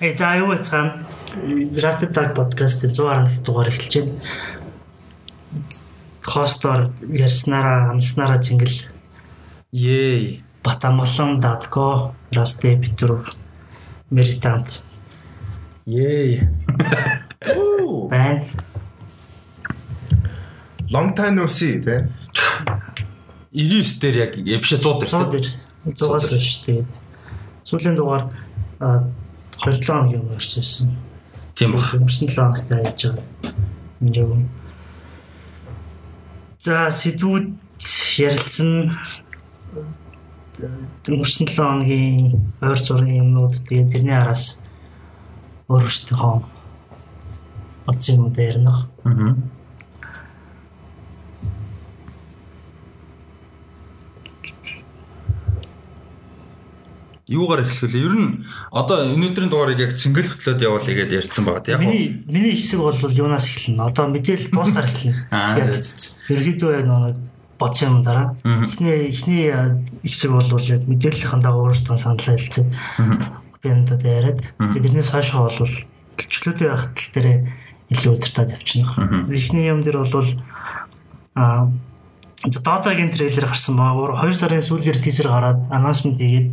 Э за юу цаана Rusty Tag podcast-ийн 110 дугаар эхэлж байна. Хостоор ярьснараа амлснараа зингэл Yay. Батамглан Датко Rusty Питер Меритант Yay. байна. Long time no see тэ. 99 дээр яг э, биш 100 дээр 100 тийм. дээр 100-аас хойш тэгээд сүүлийн дугаар 27 хоногийн өмнө ирсэн. Тийм бах. Өнгөрсөн 7 хоногт яаж байгаа. Энд яг. За сэдвүүд ярилцсан өнгөрсөн 7 хоногийн ойр зургийн юмнууд тэгээд тэрний араас өөрөөсөө оцсон юм дээр нөх. Аа. Юугаар эхлэх вэ? Ер нь одоо өнөөдрийн дугаарыг яг цэнгэл хөтлөөд явуулъя гэдээ ярьсан байгаа. Яг Миний миний хэсэг бол юунаас эхэлнэ? Одоо мэдээлэл дуусгаар эхэлнэ. Аа зэ. зэ. Ерхийдөө нэг бодсон юм дараа. Эхний эхний хэсэг бол яг мэдээллийн дагуу өөрсдөө санал хэлцээд би энэ дээр яриад биднээс хойш бол төлчлөөтэй байх тал дээр илүү удирдах явчихна. Эхний юм дээр бол а Дотагийн трейлер гарсан байгаа. 2 сарын сүүлээр тизер гараад анонсмент хийгээд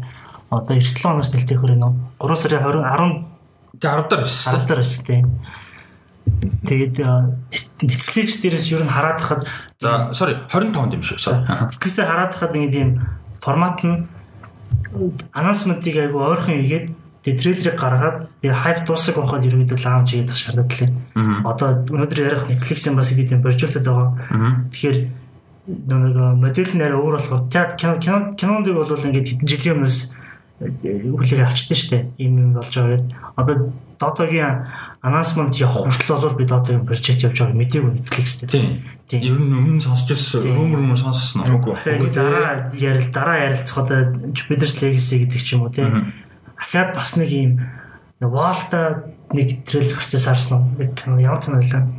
одоо эх 7 оноос нэлтээх хүрээ нөө 3 сарын 20 10 Тэ 10 дараа биш үү? Хардаар өс тээ. Тэгээд а, Netflix дээрээс ер нь хараад хахад За sorry 25 юм шүү. Sorry. Netflix-ээр хараад хахад ингэ тийм формат нь анонсментыг айгу ойрхон хийгээд тэгээд трейлерыг гаргаад тэгээд хайп дуусах байхад ерөөдөө лаунч хийх шаардлагатай. Одоо өнөөдөр ярих Netflix-ийн бас идэв бюджеттэй байгаа. Тэгэхээр нэг модель нэр өөр болохоор кино кинонд бол ингээд хэдэн жилийн өмнөөс хүлээг авчдээ штэ ийм юм болж байгаа гэдэг. Одоо Дотогийн анонсмент явах хүртэл бол би Дотогийн бюджет явж байгааг мэдээгүй Netflix дээр. Тийм. Тийм. Ер нь өмнө сонсч байсан rumor rumor сонссон уу? Үгүй. Тэгэхээр дараа ярил дараа ярилцахад Jupiter's Legacy гэдэг ч юм уу тийм. Ахаад бас нэг ийм Walt-а нэг трейлер гарчаас харсан уу? Нэг кино ямар кино байлаа?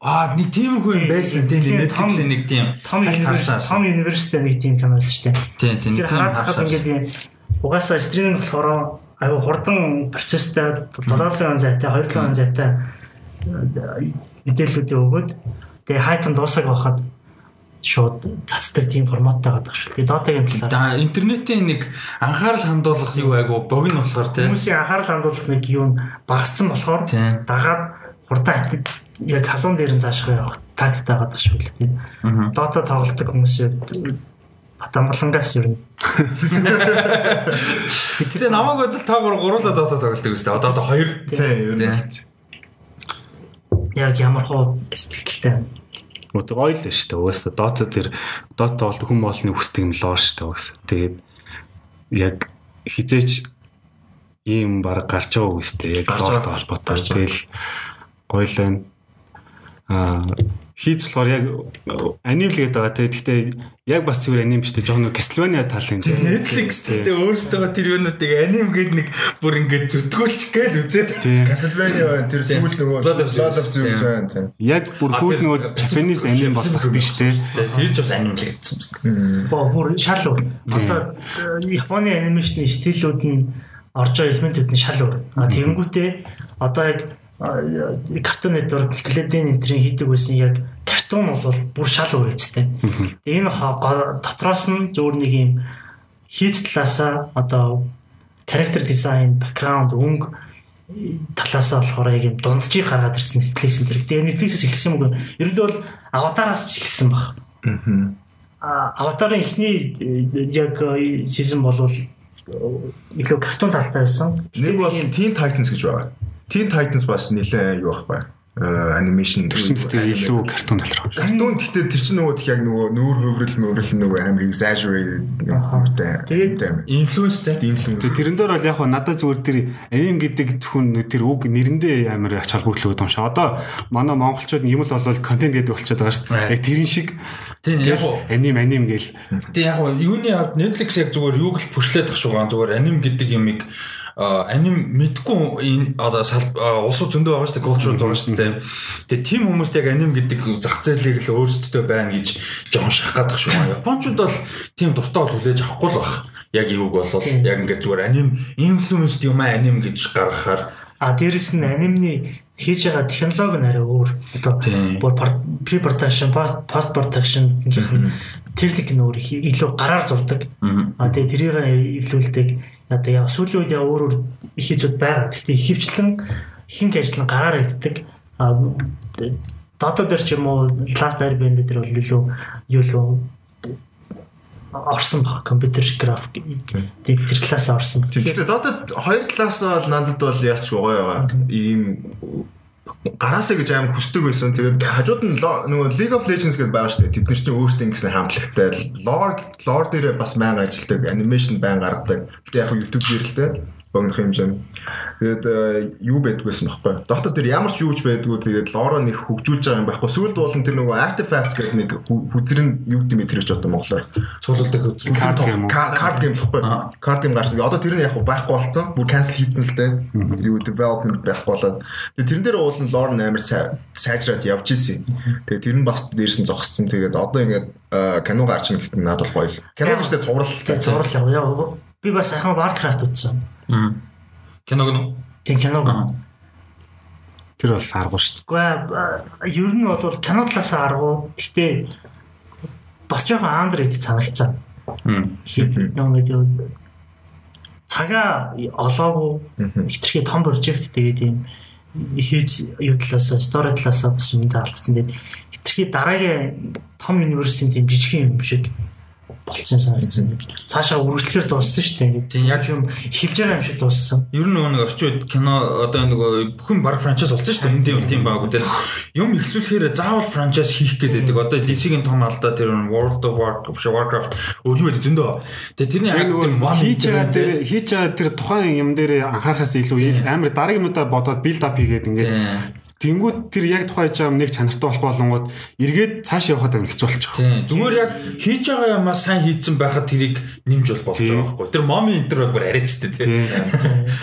Аа нэг тиймэрхүү юм байсан. Тийм Тийм, Netflix нэг тийм Том. Том Universe-тэй нэг тийм кино байсан шүү дээ. Тийм тийм тийм хараад ингээд угаасаа стриминг болохоор аюу хурдан процесстэй 7-7 зайтай 2-7 зайтай э, мэдээллүүдээ өгөөд тэгээ хайп нь дуусах байхад шууд цацдаг тийм форматтай гадаг шүү. Тэгээ дотагийн талаар Да интернетийн нэг анхаарал хандуулах юу айгу богино болохоор тийм. хүмүүсийн анхаарал хандуулах нэг юм багассан болохоор дагаад хурдан яг халуун дээр нь заашгүй явах тактиктай гадаг шүү л тийм. Дота тоглолтог хүмүүсээ Батамгалангаас ер нь Тэгээ намайг бодол та гур гурлаа дотоо тоглолтог өстэй. Одоо одоо хоёр. Тийм ер нь. яг ямар хоо сэтгэлтэй байна. Мөт ойл шүү дээ. Угаасаа Dota тэр Dota бол хүм олны хүсдэг юм лоо шүү дээ. Угаасаа. Тэгээд яг хизээч ийм баг гарч байгаа үст дээ. Яг байгаа. холбоотой. Тэгэл ойл байна. Аа хийц болохоор яг аним л гэдэг байгаа. Тэгээд гэхдээ яг бас зүгээр аним биш дээ. Жон Castlevania талын тийм. Netflix гэдэг өөрсдөө тэр юунуудыг аним гээд нэг бүр ингээд зүтгүүлчих гээл үзээд. Castlevania байна. Тэр сүүл нөгөө Blood of Zeus. Байна. Тийм. Яг бүр тэр- нөгөө Japanese аним бол бас биш дээ. Тэр ч бас аним л гэсэн юм. Боо бүр шал өөр. Одоо э, Японы анимашны стилүүд нь орж байгаа элементүүд нь шал өөр. А тэгэнгүүтээ одоо яг э, картун нэтворк Nickelodeon энтрийн хийдэг байсан яг картун бол бүр шал өөр эцтэй. Тэгээ энэ дотроос нь зөвөр нэг юм хийц талаасаа одоо character design, background, өнгө э, талаасаа болохоор яг юм дунджийг гаргаад ирсэн Netflix энэ. Тэгээ Netflix-с эхэлсэн юм уу? Ерөнхийдөө бол аватараас ч эхэлсэн баг. А аватарын эхний э, яг сизон болвол э, илүү картун талтай байсан. Нэг бол Teen Titans гэж байгаа. Teen Titans бас нэлээ юу ах бай. Анимашн Тэрсэн гэхдээ илүү картун талрах. Картун гэхдээ тэр чинь нөгөө яг нөгөө нүүр хөврөл мөврөл нөгөө амир exaggerate нэгтэй. Тэгээд- Инфлюенстэй. димлэн. Тэгээ тэрэн дээр бол яг хаа надад зүгээр тэр аним гэдэг зөвхөн тэр үг нэрэндээ амар ач холбогдлоо юм шиг. Одоо манай монголчууд юм л болвол контент гэдэг болчиход байгаа шүү дээ. Яг тэрэн шиг Тийм яг аним аним гээл Тэг яг юуны авд Netflix яг зүгээр юуг л пүшлээд тах шугаан зүгээр аним гэдэг юмыг аним мэдгүй энэ одоо улсууд зөндөө байгаа шүү дээ culture байгаа шүү дээ. Тэгээ тийм хүмүүст яг аним гэдэг зах зээлийг л өөрсдөө байна гэж жоон шахах гадах шүү. Япончууд бол тийм дуртай бол хүлээж авахгүй л баг. яг юуг болвол яг ингээд зүгээр аним инфлюенсд юм аним гэж гаргахаар А дээрэс нь анимны хийж байгаа технологи нь арай өөр. Одоо pre production, post production гэх юм техник нь өөр илүү гараар зурдаг. А тэгээ тэрийг эвлүүлдэг. Одоо яа сүүлийн үед яа өөр өөр их хэзүүд байгаа. Гэхдээ ихэвчлэн ихэнх ажил нь гараар. А дата дээр ч юм уу Last Airbnb дээр бол илүү юу л орсон баг компьютер график тэр талаас орсон. Гэхдээ дотод хоёр талаас нь бол надад бол яалч гоё байгаа. Ийм гараасаа гэж аим хүсдэг байсан. Тэгээд хажууд нь нөгөө League of Legends гэдэг байгаа шүү дээ. Тэд нар чинь өөрсдөө ингэсэн хамтлагтай lore lore дээр бас мянга ажилладаг, animation байн гаргадаг. Гэтэ яг YouTube дээр л дээ богинох юм жим. Тэгээд э, юу байдгүйсэн байхгүй. Дотор тэр ямар ч юуч байдгүй тэгээд лоро нэг хөгжүүлж байгаа юм байхгүй. Сүүлд болон тэр нөгөө artifacts гэдэг нэг хүзрэн юу гэдэг юм тэр ч одоо монголоор. цуглуулдаг үзэн Card game уу? Карт гейм гэхгүй. Карт гейм гарсан. Одоо тэр нь яг байхгүй болсон. Бүр cancel хийцэн л дээ. Юу development байхгүй болоод. Тэгээ тэрэн дээр уулын нь амар сай- сайжраад явж исэн. Тэгээ тэр нь бас дээрс нь зогссон. Тэгээд одоо ингээд э, кино гарч ийн гэхдээ надад бол гоё л. Кино гэжтэй цуврал. Тэгээ зурлаа. Яа би бас сайхан Warcraft үзсэн. Киног нь Тийм киног. Тэр бол саргуу шүү Гэхдээ ер нь бол кино талаас аргу. Гэхдээ бас жоохон андер идэх санагцсан. Хэд нэг юу цагаа олоогүй. Хитрхи том прожект тэгээд юм. Хийж юу талаас стори талаас бас мэд алдсан. Тэгээд хитрхи дараагийн том университийн жижиг юм шиг болцсон юм санагдсан. Цаашаа үргэлжлэхээр дууссан шүү дээ. Тийм, яг юм эхэлж байгаа юм шиг дууссан. Ер нь нэг орчин үед кино одоо нөгөө бүхэн баг франчайз болсон шүү дээ. Энд юм тийм баагүй тийм. Юм эхлүүлэхээр заавал франчайз хийх гээд байдаг. Одоо DC-ийн том алдаа тэр World of Warcraft, Warcraft өөр юу гэдэг зөндөө. Тэгээ тэрний яг тийм Хийж байгаа дээр тэр хийж байгаа тэр тухайн юм дээр анхаарахаас илүү амар дараагийн юмудаа бодоод build up хийгээд ингээд. Тэнгүүд тэр яг тухайн хийж байгаа юм нэг чанартай болох болонгууд эргээд цааш явахад амар хэцүү болчих. Тийм. Зүгээр яг хийж байгаа юмаа сайн хийцэн байхад тэрийг нэмж бол болж байгаа байхгүй. Тэр моми энтер бол бүр арайчтай тийм.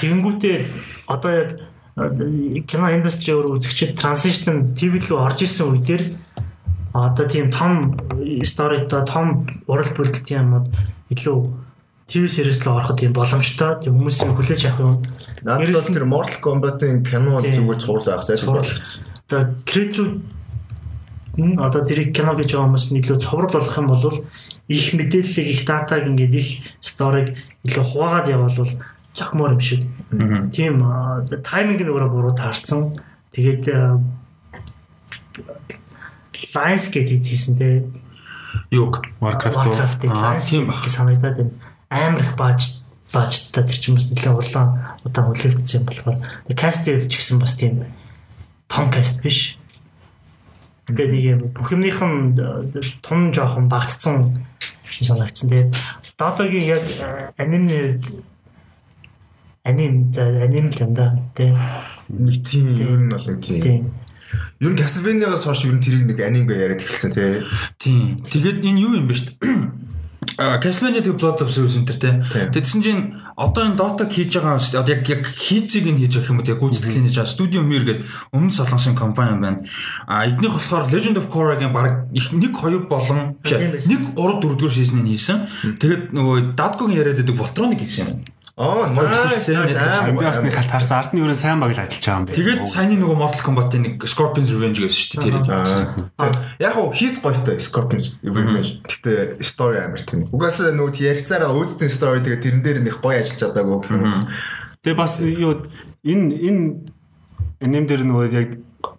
Тэгэнгүүтээ одоо яг э, кино индастри өөр үзэгчид транзишн ТV рүү орж исэн үедэр одоо тийм том сторитой том урал бүрэлдэхүүн юмуд илүү ТV series рүү ороход тийм боломжтой. Тийм хүмүүсийн хүлээж авах юм. Надад бол тэр Mortal Kombat-ын кино зүгээр цуврал байх сайхан Цуврал. болох. Одоо креатив н одоо тэрийг кино гэж байгаа хүмүүс нь илүү цоврол болох юм бол их мэдээллийг их датаг ингээд их сториг илүү хуваагаад явбал цохимоор юм шиг. Тийм тайминг нь өөрөө буруу таарсан. Тэгээд Lions Gate хийсэн те Юг. Warcraft Аа, тийм баг. санагдаад байна. Амар их бааж баажтай тэр чинь бас нэлээд улаан удаан хүлээлтсэн болохоор каст ч гэсэн бас тийм том каст биш. Тэгээд нэг юм бүх юмных нь э, том жоохон багтсан юм санагдсан. Тэгээд Дотогийн яг э, анимны аним за аним л юм да. Тэ. Нэг тийм ер нь бол нэг тийм. Тийм. Ер нь Castlevania-гаас хойш ер нь тэрийг нэг анимгээ яриад эхэлсэн тий. Тийм. Тэгээд энэ юу юм бэ шүү дээ. Castlevania тэг Blood of Zeus энэ төр Тийм. тэ. Тэгсэн чинь одоо энэ Dota хийж байгаа. Одоо яг яг хийцийг нь хийж байгаа юм уу тэг гүйцэтгэлийн хийж байгаа Studio Mir гэдэг өмнө солонгосын компани байна. А эднийх болохоор Legend of Korra-гийн баг их 1 2 болон биш, Тийм байсан. 1 3 4 дугаар шийснийг хийсэн. Тэгээд нөгөө Dadgo-гийн яриад байдаг Voltron-ыг хийсэн юм. Бас нэг халт харсан ардны өрөө сайн баг л ажиллаж байгаа юм байна. Тэгээд саяны нөгөө Mortal Kombat-ийн нэг Scorpion's Revenge гэсэн шүү дээ. Тэр. Яг хуу хийц гоётой Scorpions Revenge. Гэтэ story амар тийм. Угаасаа нөгөө ярицаараа өөдсөн story тэгээ тэрэн дээр нэг гоё ажиллаж чадаагүй. Тэгээ бас юу энэ энэ аним дээр нөгөө яг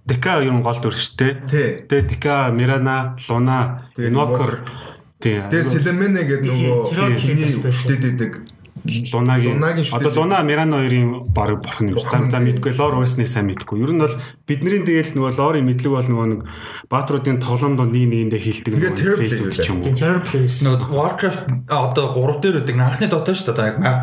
Дека ер нь гол дүрштэй. Тий. Тэгээ Дека, Мирана, Луна, Тэгээ Инвокер тий. Тэгээ Селемене гэдэг нөгөө хиний өвчтөд идэг. Лунагийн одоо Луна Мирана хоёрын баг бурхан юм. Зам зам мэдгүй лор уйсныг сайн мэдгүй. Ер нь бол бидний тэгэл нөгөө лорын мэдлэг бол нөгөө нэг баатруудын тоглоом донд нэг нэгэндээ хилдэг Facebook юу ч юм уу. Тийм terror place. Нөгөө Warcraft одоо 3 дээр үүдэг анхны Dota шүү дээ яг map.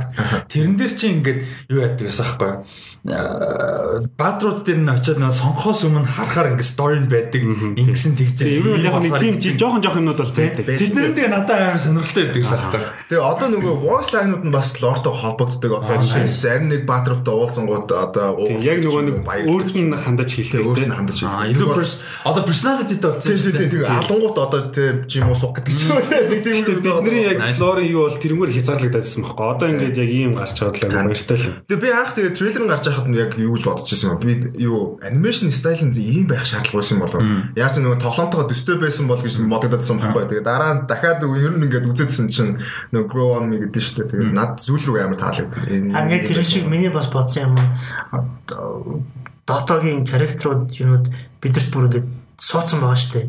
Тэрэн дээр чи ингээд юу яадаг гэсэн аахгүй. Баатрууд дээр нь очиод нөгөө сонгохоос өмнө харахаар ингээд story нь байдаг. Ингэсэн тэгжсэн. Ер нь яг нэг тийм жоохон жоохон юмнууд бол байдаг. Тэд нэр тэгээ надад амар сонирхолтой байдаг аахгүй. Тэгээ одоо нөгөө voice line-ууд нь бас лортой холбогддог одоо зарим нэг баатруутай уулзангууд одоо яг нөгөө нэг өөрт нь хандаж хэлдэг өөрт нь хандаж хэлдэг. илүү одоо personality-тэй болсон шүү дээ. Тэгээ алангууд одоо тийм юм уу сух гэдэг ч юм уу. Нэг тийм бидний яг лорын юу бол тэрнгээр хязгаарлагдсан байхгүй. Одоо ингээд яг ийм гарч байгаа л баяртай л. Тэгээ би анх тэгээ трейлер нь гарч байхад нь яг юу гэж бодож ирсэн юм. Би юу анимашн стайл нь ийм байх шаардлага байсан болов. Яг ч нөгөө тоглоомтойгоо төстэй байсан бол гэж бодогдсон байхгүй. Тэгээ дараа дахиад ер нь ингээд үзээдсэн чинь нөгөө grow on me гэдэг шүү дээ. Тэгээд над зүйл рүү амар таалагдав. Ингээд тэр шиг миний бас бодсон юм. Дотогийн характерууд юмуд бидэрт бүр ингээд суудсан байгаа шүү дээ.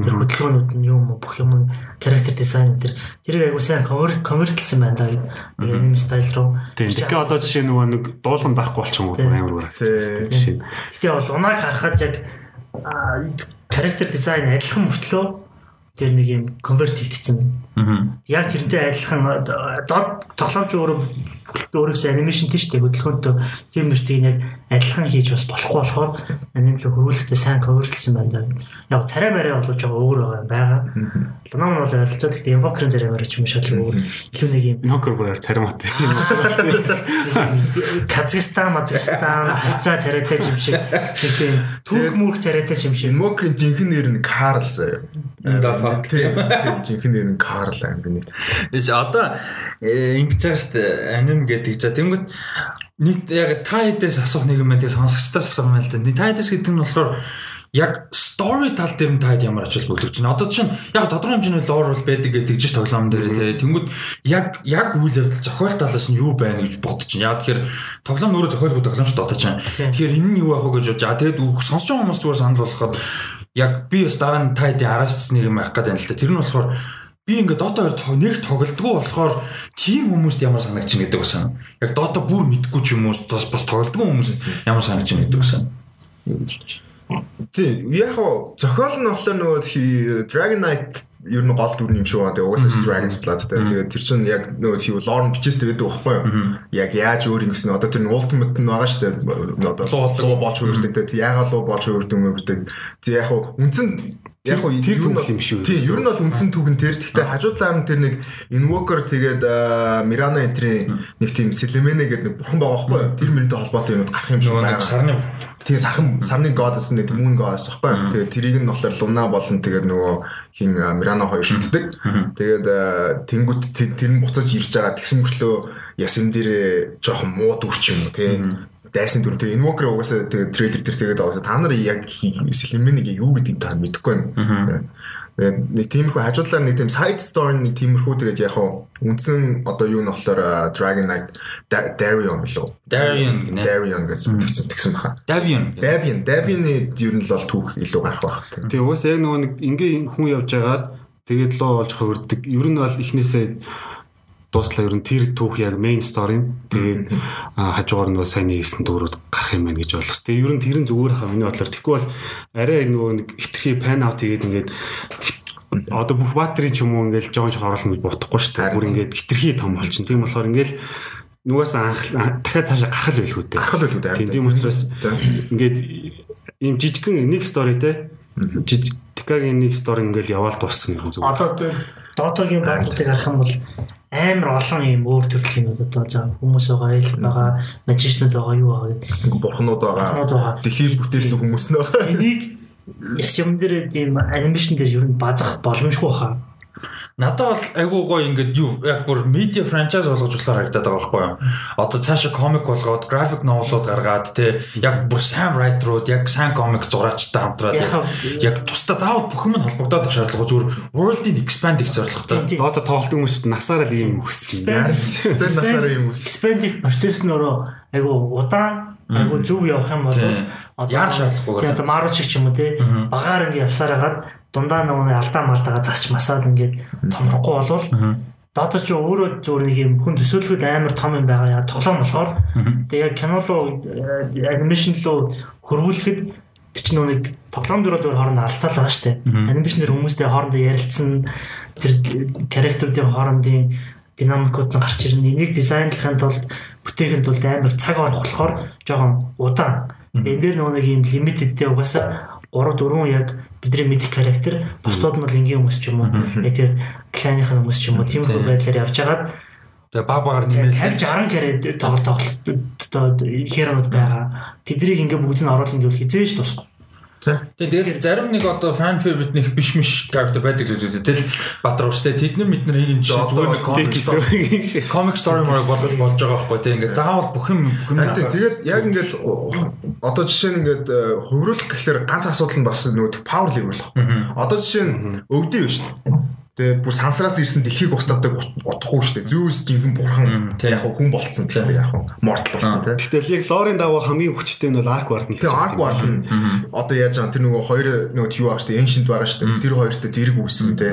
Тэр хөдөлгөөнүүд нь юм бүх юм character design тэр тэрийг айгуу сайн convertlсэн байна да гэдэг anime style руу. Тийм. Тэгэхээр одоо жишээ нөгөө нэг дуулан байхгүй болчихсон юм амар гоо. Тийм. Гэтэ бол унааг харахад яг character design адилхан мөртлөө тэр нэг юм convert хийгдсэн. Яг тэрнтэй адилхан тоглоомч өөрөө өөрөөсөө анимашн тийш дээ хөдөлгөөнтэй тийм мөртийг яг адилхан хийж бас болохгүй болохоор аним л хөрвүүлэхдээ сайн coverлсан байна даа. Яг царай мараа болж байгаа өөр байгаа. Луном нь бол ойролцоо гэхдээ invoker-ын царай мараа ч юм шал өөр. Илүү нэг юм invoker бүрээр царай мат. Казахстан, Мазахстан хацаа царайтай юм шиг. Тийм түүх мүрх царайтай юм шиг. Invoker-ын жинхэнэ нэр нь Карл заяа. Да факт. Тийм жинхэнэ нэр нь Карл аим би нэг. Эс одоо ингэж байгаа шүү дээ. Аним гэдэг чинь тэнгүүт нэг яг та хэдээс асуух нэг юм байна. Тэгээ сонсогчдоос асуух юм байна л да. Та хэдээс гэдэг нь болохоор яг story тал дээр нь таад ямар ач холбогдол чинь одоо чинь яг тодорхой хэмжээний лор бол байдаг гэдэг жиж тоглоом дээр тий тэнгууд яг яг үйл явдал зохиол талаас нь юу байна гэж бодож чинь яг тэгэхээр тоглоом өөрөө зохиолгүй тоглоом шүү дээ одоо чинь тэгэхээр энэ нь юу яах вэ гэж бодож аа тэгээд сонсож байгаа хүмүүс зүгээр санал болгоход яг би бас дараа нь таад араас нэг юм байх гэдэг юм л да тэр нь болохоор би ингээд Dota 2 нэг тоглолтгүй болохоор тийм хүмүүст ямар санагч ин гэдэг байсан. Яг Dota бүр мэдгүй ч юм уу бас бас тоглолтгүй хүмүүст ямар санагч ин гэдэг байсан. Тийм яг хоо зохиол нь болохоор нөгөө Dragon Knight ер нь гол дүр юм шиг байна. Тэгээ угаасаа Dragon's Blood тэгээ тэр чинь яг нөгөө тийм lore бичээс тэгээд байхгүй юу? Яг яаж өөр ингэсэн одоо тэр ultimate нь байгаа шүү дээ. Одоо луу болж өөртөө тэгээд яагаад луу болж өөртөө юм бэ. Тэг яг хуу үндсэн яг хуу тэр юм шүү. Тийм, ер нь бол үндсэн түүх нь тэр. Гэхдээ хажуу талаар нь тэр нэг Invoker тэгээд Mirana энтрийн нэг тийм Selene гэдэг нэг бурхан байгаа байхгүй юу? Тэр мөрөнтэй холбоотой юмуд гарах юм шиг байна. Сарны Тэгээ сархан сарны goddess нэг moon goddess байхгүй. Тэгээ тэрийг нь болохоор Luna болон тэгээд нөгөө хин Mirana хоёр шүтдэг. Тэгээд тэнгуут тэр нь буцаж ирж байгаа тэгсэн мөртлөө ясэм дээрээ жоохон муу дүрч юм уу тий? Дайсны дүр. Тэгээ Invoker угаасаа тэгээ трейлер дээр тэгээд угаасаа та нар яг Selene-ийг юу гэдэг та мэдэхгүй байна. Тэгээд нэг тиймэрхүү хажуудлаар нэг тийм side story нэг тиймэрхүү тэгээд яг хаа үндсэн одоо юу нь болохоор Dragon Knight Darion билүү? Darion гэнэ. Darion гэж тэгсэн баха. Davion. Davion. Davion-ы ер нь л бол түүх илүү гарах байх. Тэгээ угаасаа яг нөгөө нэг ингээ хүн явж байгаад тэгээд лоо болж хувирдаг. Ер нь бол эхнээсээ дууслаа ер нь тэр түүх яг main story нь тэгээд хажуугаар нь сайн хийсэн дөрүүд гарах юм байна гэж ойлгос. Тэгээд ер нь тэр нь зүгээр хаа миний бодлоор тэгэхгүй бол арай нөгөө нэг хитрхи pan out хийгээд ингээд одоо бүх батерийн ч юм уу ингээд жоон жоо оруулах гэж бодохгүй шүү дээ. Бүр ингээд хитрхи том болчихно. Тийм болохоор ингээд нугаас анх дахиад цаашаа гарах байлгүй дээ. Гарах байлгүй дээ. Тийм учраас ингээд ийм жижигхэн нэг story те Тикагийн нэг story ингээд яваал дууссан юм зүгээр. Одоо Дотогийн баатруудыг харах юм бол амар олон юм өөр төрлийн юмуд одоо за хүмүүс байгаа, ил байгаа, мажичнууд байгаа, юу байгаа гэдэг. Бурхнууд байгаа. Дэлхийг бүтээсэн хүмүүс байгаа. Энийг яс юм дээр тийм анимашн дээр ер нь базах боломжгүй хаа. Надад бол айгүй гоё ингээд юу яг бүр медиа франчайз болгож болохоор харагдаад байгаа байхгүй юу. Одоо цаашаа комик болгоод график новелууд гаргаад те яг бүр сайн райтерууд яг сайн комик зураачтай хамтраад яг тусдаа заавал бүх юм холбогдоод байх шаардлага зүгээр world-ийг expand их зорилготой. Одоо тоглолт хүмүүст насаараа л юм хүссэн. Expand насаараа юм хүссэн. Expand-ийг процесс нь өөрөө айгүй удаан айгүй зөв явах юм бол одоо яар шаардлагагүй. Тэгээ одоо Marvel ч юм уу те багаар ингээ явсаар хагаад дундаа нөгөө алдаа малдагаа засч масаад ингээд томрохгүй болвол Дата ч өөрөө зүгээр нэг юм хүн төсөөлөхөд амар том юм байгаа яа тоглоом болохоор тэгээ яг кино руу анимашн руу хөрвүүлэхэд ч нэг тоглоом дөрөв зөв хоорондоо алцаал байгаа штэ. Анимашн дэр хүмүүстэй хоорондоо ярилцсан тэр характеруудын хоорондын динамикууд нь гарч ирнэ. Энийг дизайнлахын тулд бүтээхин тулд амар цаг орох болохоор жоохон удаан. Энэ дээр нөгөө нэг юм лимитедтэй угаасаа 3 4 яг бидний мэдих характер бусдууд нь бол энгийн хүмүүс ч юм уу? Тэр кланыхын хүмүүс ч юм уу? Тийм их байдлаар явж хагаад Тэгээ баг багаар нэмээд 50 60 карэ тоглолт тоглолт одоо херонууд байгаа. Тэднийг ингээ бүгд нь оруулна гэвэл хизээж тусахгүй. Тэгээ тэгэл зарим нэг одоо fan favorite нэг биш миш character байдаг л үү. Тэгэл Батрууш те. Тэд нар мэднэр юм чинь зүгээр нэг comic story. comic story мөр болгож болж байгаа байхгүй те. Ингээ заавал бүх юм бүх юм тэгэл яг ингээд одоо жишээ нь ингээд э, хөврүүлэх гэхэлэр ганц асуудал нь бас нөгөө power level байхгүй. Одоо жишээ нь өвдөв шүү дээ. Тэгээ бүр сансраас ирсэн дэлхийг устгадаг утахгүй шүү дээ. Зүүс жинхэнэ бурхан яг хүн болцсон тэгэхээр яг mortal болцсон тий. Гэтэл яг лорын дагуу хамгийн хүчтэй нь бол Ward нь. Тэгээ Ward нь одоо яаж байгаа тэр нөгөө хоёр нөгөө юу байгаа шүү дээ. Ancient байгаа шүү дээ. Тэр хоёртой зэрэг үүссэн тий.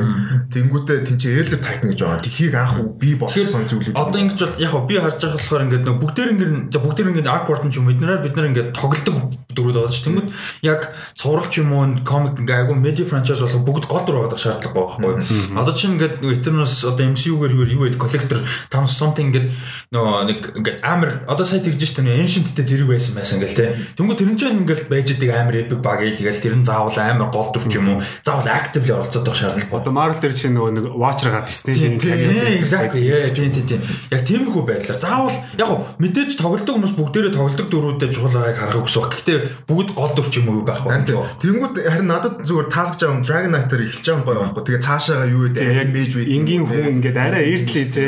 Тэнгүүтээ тэнцээ Elder Titan гэж байгаа. Дэлхийг анх бий болсон зүйлүүд. Одоо ингэж бол яг хөө би харж байгаа болохоор ингээд нөгөө бүгдээр ингээд бүгдээр ингээд Ward нь ч юм эднэрээр бид нар ингээд тоглолдог дөрүүд байгаа шүү. Тэнгүүт яг цувралч юм уу комик ингээ айгу медиа франчайз болох бүгд гол дүр байгаа шаардлагатай байхгүй. Одоо чинь ингээд нөгөө Eternals одоо MCU-гээр юу гэдэг collector Thanos something ингээд нөгөө нэг ингээд амар одоо сая тэгж штэ нөгөө Ancient-тэй зэрэг байсан байсан гэл те. Тэнгүү тэрэн чинь ингээд байж идэг амар epic баг ээ тэгэл тэр нь заавал амар гол дүр юм уу заавал actively оролцоод байх шаардлагатай. Одоо Marvel дээр чинь нөгөө нэг Watcher гардаг тийм тийм exactly яа тийм тийм. Яг тиймэрхүү байдлаар заавал яг гоо мэдээж тоглолдог хүмүүс бүгдээрээ тоглолдог дөрүүдэд чухал байгааг харах гэсэн. Гэхдээ бүгд гол дүр юм уу байх байна. Тэнгүүд харин надад зүгээр таалж байгаа Dragon Knight-аар эхэлж байгаа гоё байхгүй. Тэгээ цаашаа юу гэдэг яг мэж үү. Энгийн хүн ингээд арай эртлээ те.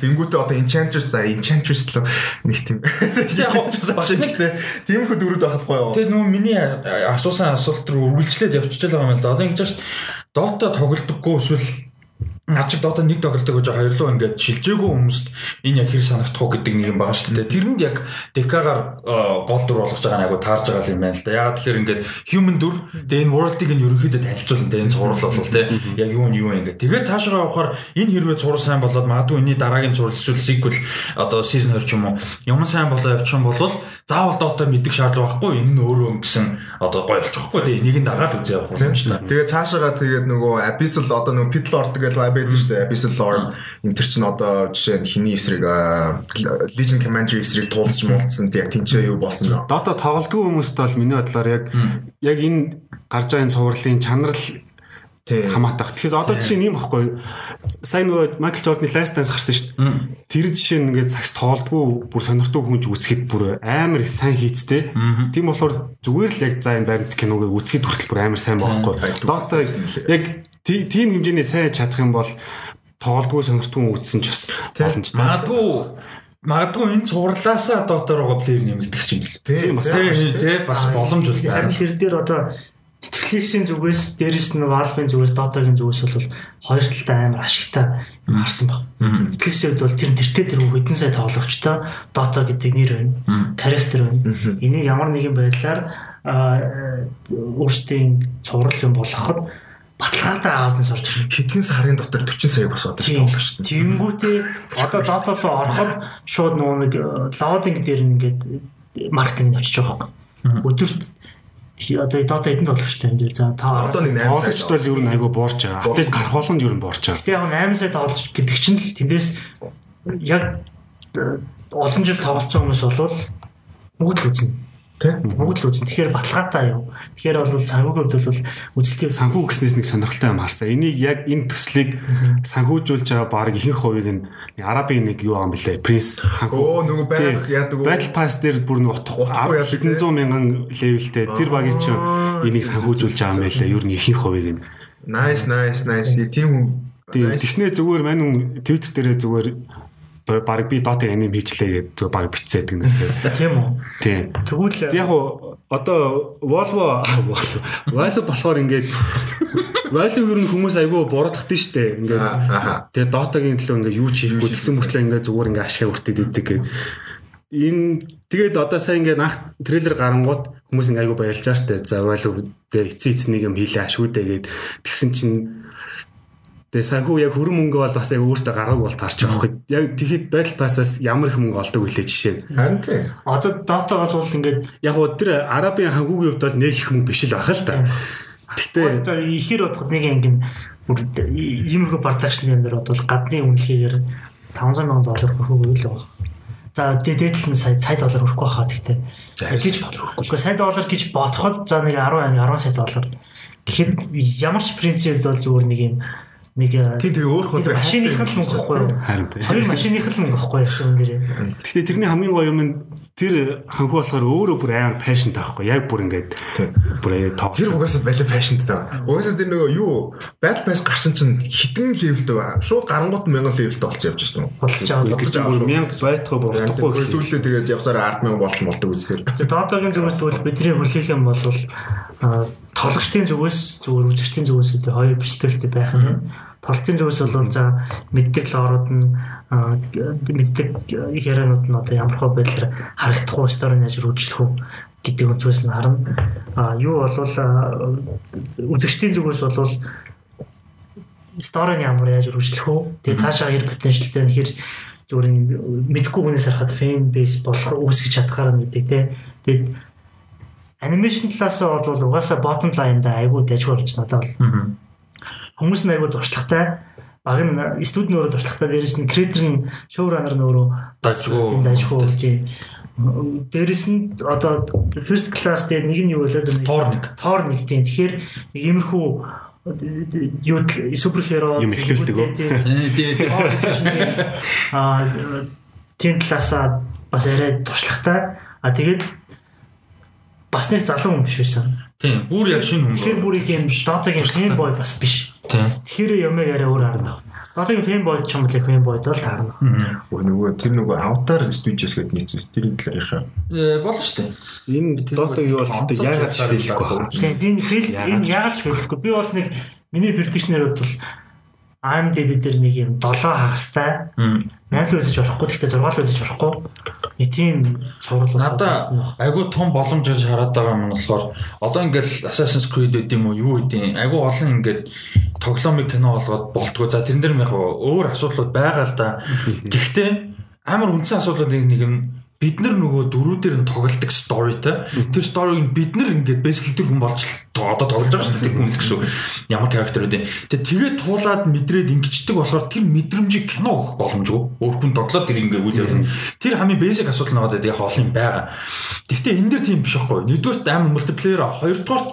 Тэнгүүтээ одоо Enchantress а Enchantress л нэг тийм. Бас нэг тиймэрхүү дөрүүд байхад гоё. Тэгээ нөө миний асуусан асуулт руу үргэлжлээд явчихж байгаа юм л да. Одоо ингэж шээ Dota тоглодоггүй эсвэл над шиг дотоо нэг тоглолтог гэж хоёрлоо ингээд шилжээгүү хүмүүст энэ яг хэр санагдах уу гэдэг нэг юм байгаа шүү дээ. Тэрэнд яг декагаар э, гол дүр болгож байгаа нэг айгу таарж байгаа юм байна л да. Ягаад тэгэхээр ингээд human дүр тэгээ энэ world-ыг нь ерөнхийдөө танилцуулна тэгээ энэ цуврал бол тээ яг юу нь юу юм ингээд. Тэгээд цаашгаа явахаар энэ хэрвээ цуврал сайн болоод магадгүй энэний дараагийн цуврал эсвэл sequel одоо season 2 ч юм уу юм сайн болоо явчихсан бол заавал дотоо мэддэг шаардлага байхгүй энэ нь өөрөө гэсэн одоо гоё болчихгүй тэгээ нэг нь дагаад үзээ явах юм шүү дээ. Тэгээд цаашгаа тэгээд нөгөө abyssal одоо нөгөө pit lord гэдэг байдаг шүү дээ. Abyssal Lore энэ төр чинь одоо жишээ нь хиний эсрэг Legion Commander эсрэг туулж муулцсан яг тэнцээ юу болсон нөө. Dota тоглолтгүй хүмүүст бол миний бодлоор яг яг энэ гарч байгаа энэ цувралын чанарл хамаатах. Тэгэхээр одоо чинь юм баггүй. Сайн нөгөө Майкл Джорданы Last Dance гарсан шүү дээ. Тэр жишээ нь ингээд цагс тоолдгүй бүр сонирхтгүй хүнж үзэхэд бүр амар их сайн хийцтэй. Тийм болохоор зүгээр л яг за энэ баримт киног үзэхэд хүртэл бүр амар сайн байхгүй. Dota яг тийм хэмжээний сайн чадах юм бол тоглолтгүй сонирхтгүй үзсэн ч бас боломжтой. Магадгүй Магадгүй энэ цувралаасаа дотор байгаа плеер нэмэгдэх ч юм бэл. Тийм бас тийм бас боломж бол. Харин тэр дээр одоо Netflix-ийн зүгээс дээрэс нь Valve-ийн зүгээс Dota-гийн зүгээс бол хоёр талтай амар ашигтай юм харсан баг. Netflix-ийн хувьд бол тэр тэртээ тэр хэдэн сая тоглогчтой Dota гэдэг нэр байна. Character байна. Энийг ямар нэгэн байдлаар өөрсдийн цуврал юм болгоход баталгаатай аавд нь сурч ирнэ. Хэдхэн сарын дотор 40 сая бас одоо тоглоо шүү дээ. Тэнгүүтээ одоо Dota руу ороход шууд нөгөө нэг лоудинг дээр ингээд маркетинг авчиж байгаа байхгүй. Өдөрт одоо Dota эдэн тоглогчтой юм дээ. За та одоо нэг 8 тоглогчд бол ер нь айгүй буурч байгаа. Апдейт гарах болгонд ер нь буурч байгаа. Тэгээ яг 8 сая тоглогч гэдэг чинь л тэндээс яг олон жил тоглолцсон хүмүүс бол бүгд л үзнэ Тэ? Бүгд л үзэн. Тэгэхээр баталгаатай юу. Тэгэхээр бол санхүүгийн хувьд бол үзэлтийг санхүү гэснээс нэг сонирхолтой юм харсан. Энийг яг энэ төслийг санхүүжүүлж байгаа баг ихэнх хувийг нь Арабын нэг юу юм бэлээ. Принц санхүү. Оо нөгөө байх яадаг уу? Battle Pass дээр бүр нэг утахгүй хэдэн зуун мянган левелтэй тэр багийн чинь энийг санхүүжүүлж байгаа юм байлаа. Ер нь ихэнх хувийг нь. Nice nice nice. Тийм. Тийм. Тэгснээ зүгээр мань хүн Twitter дээрээ зүгээр баг би Dota аним хийчлээ гэдэг баг бичсээд гэнэсээ. Тийм үү? Тийм. Тэгвэл яг одоо Volvo Volvo болохоор ингээд Volvo ер нь хүмүүс айгүй буруудах дээ штэ. Ингээд тэгээ Dota-гийн төлөө ингээд юу ч хийхгүй тэгсэн мөртлөө ингээд зүгээр ингээд ашгаа хүртээд идэг гэдэг. Энэ тэгээд одоо сайн ингээд анх трейлер гарангууд хүмүүс ингээд айгүй баярлж штэ. За Volvo тэгээ эцсийн эцнийг юм хийлээ ашгүйдээ гээд тэгсэн чинь Тэгээ санхүү яг хөрөн мөнгө бол бас яг өөртөө гараагүй бол таарч байгаа хөөе. Яг тэгэхэд Battle Pass-аас ямар их мөнгө олдог вүлээ жишээ. Харин тийм. Одоо Dota бол ингээд яг уу тэр Арабын хангуугийн хувьд бол нэг их мөнгө биш л байх л та. Гэхдээ ихэр бодоход нэг ангин иймэрхүү продакшн юм дээр бол гадны үнэлгээгээр 500 сая доллар хүрэх үйл байгаа. За дээдл нь сая сая доллар хүрэхгүй хаа гэхдээ гэж бодох. Гэхдээ сая доллар гэж бодоход за нэг 10 10 сая доллар. Тэгэхэд ямар ч принцип бол зүгээр нэг юм нэг э, Тийм тэгээ өөр хөл машиных л мөнгө гэхгүй юу? Харин тийм. Хоёр машиных л мөнгө гэхгүй юу гэсэн юм дээрээ. Гэхдээ тэрний хамгийн гоё юм нь тэр ханху болохоор өөрөө бүр амар пашн таахгүй. Яг бүр ингээд бүр тоо. Тэр угаасаа балет фэшнтэй таа. Угаасаа тэр нөгөө юу Battle Pass гарсан чинь хитэн левелтэй шууд гарангууд 1000 левелтэй болцсон явж байсан юм. Жаа. Бодлож аваад бүр 1000 байтгаа болохгүй. Тэгвэл сүүлдээ тэгээд явсараа 100000 болж молдог үзлээ. Доодогийн зүгээс тэгвэл бидний хүлээх юм бол а, тоглогчдын зүгээс зүгээр үзэгчдийн зүгээс гэдэг хоёр перспектив байх юм байна. Тоглолтын зүгээс бол за мэддэг лорууд нь мэддэг ярианууд нь одоо ямар хөө байдлаар харагдах уу, стори яаж рүүжлэх үү гэдэг өнцгөөс нь харна. А юу болвол үзэгчдийн зүгээс бол сторийн ямар яаж рүүжлэх үү? Тэгээ цаашаа хэр потенциалтай нь хэр зүгээр мэдгүй хүнээс харахад фэн бейс болох үүсгэж чадхаар нь гэдэг те. Тэгээд анимашн талаас нь бол угаасаа bottom line да айгүй дайггүй болж надад бол хүмүүс нь айгүй дуршлагтай баг нь студийн өөрөө дуршлагтай дээрэс нь креатор нь шоураннер нь өөрөө Дажгүй. тийм болж дээрэс нь одоо first class дээр нэг нь юу болоод байна Тоор нэг. тоор нэг тийм тэгэхээр нэг иймэрхүү юу суперхеро Юм эхлүүлдэг үү? Тий, тий. а тийм талаасаа бас арай туршлагатай а тэгээд бас нэг залуу хүн биш байсан. Тийм, бүр яг шинэ хүн. Тэгэхээр бүр их юм Dota-гийн фэнбой бас биш. Тэгэхээр юм яриа өөр харна. Dota-гийн фэнбой ч юм уу фэнбойд бол таарна. Өө нөгөө тэр нөгөө Avatar Studios гэдэг нийцэл тэрний талаар ярих юм. Э, болно шүү дээ. Энэ Dota юу болохтой яагаад ч хэлэхгүй байна. Тэгээд энэ фэл энэ яагаад хэлэхгүй. Би бол нэг миний prediction-ээр бол IMDb дээр нэг юм 7 хагастай 8 л үзэж болохгүй гэхдээ 6 л үзэж болохгүй. Нэг тийм цуврал бол Надаа айгүй том боломж гэж хараад байгаа юм болохоор одоо ингээл Assassin's Creed гэдэг юм уу юу гэдэг айгүй олон ингээд тоглоомыг кино болгоод болтгоо. За тэрэн дээр яг өөр асуудлууд байгаа л да. Гэхдээ амар үндсэн асуудлууд нэг нэг юм бид нар нөгөө дөрүүдээр нь тоглолдог storyтэй тэр story-г бид нар ингээд basically тэр хүн болж одоо тоглож байгаа шүү дээ тэр хүн л гэсэн ямар character үү тэгээ тэгээд туулаад мэдрээд ингэждэг болохоор тэр мэдрэмжийг кино өгөх боломжгүй. Өөр хүн тоглоод тэр ингээд үйл явдал тэр хамгийн basic асуудал нэг одоо яг олон юм байгаа. Гэхдээ энэ дэр тийм биш байхгүй нэгдүгээрт амар multiplayer хоёрдугаарт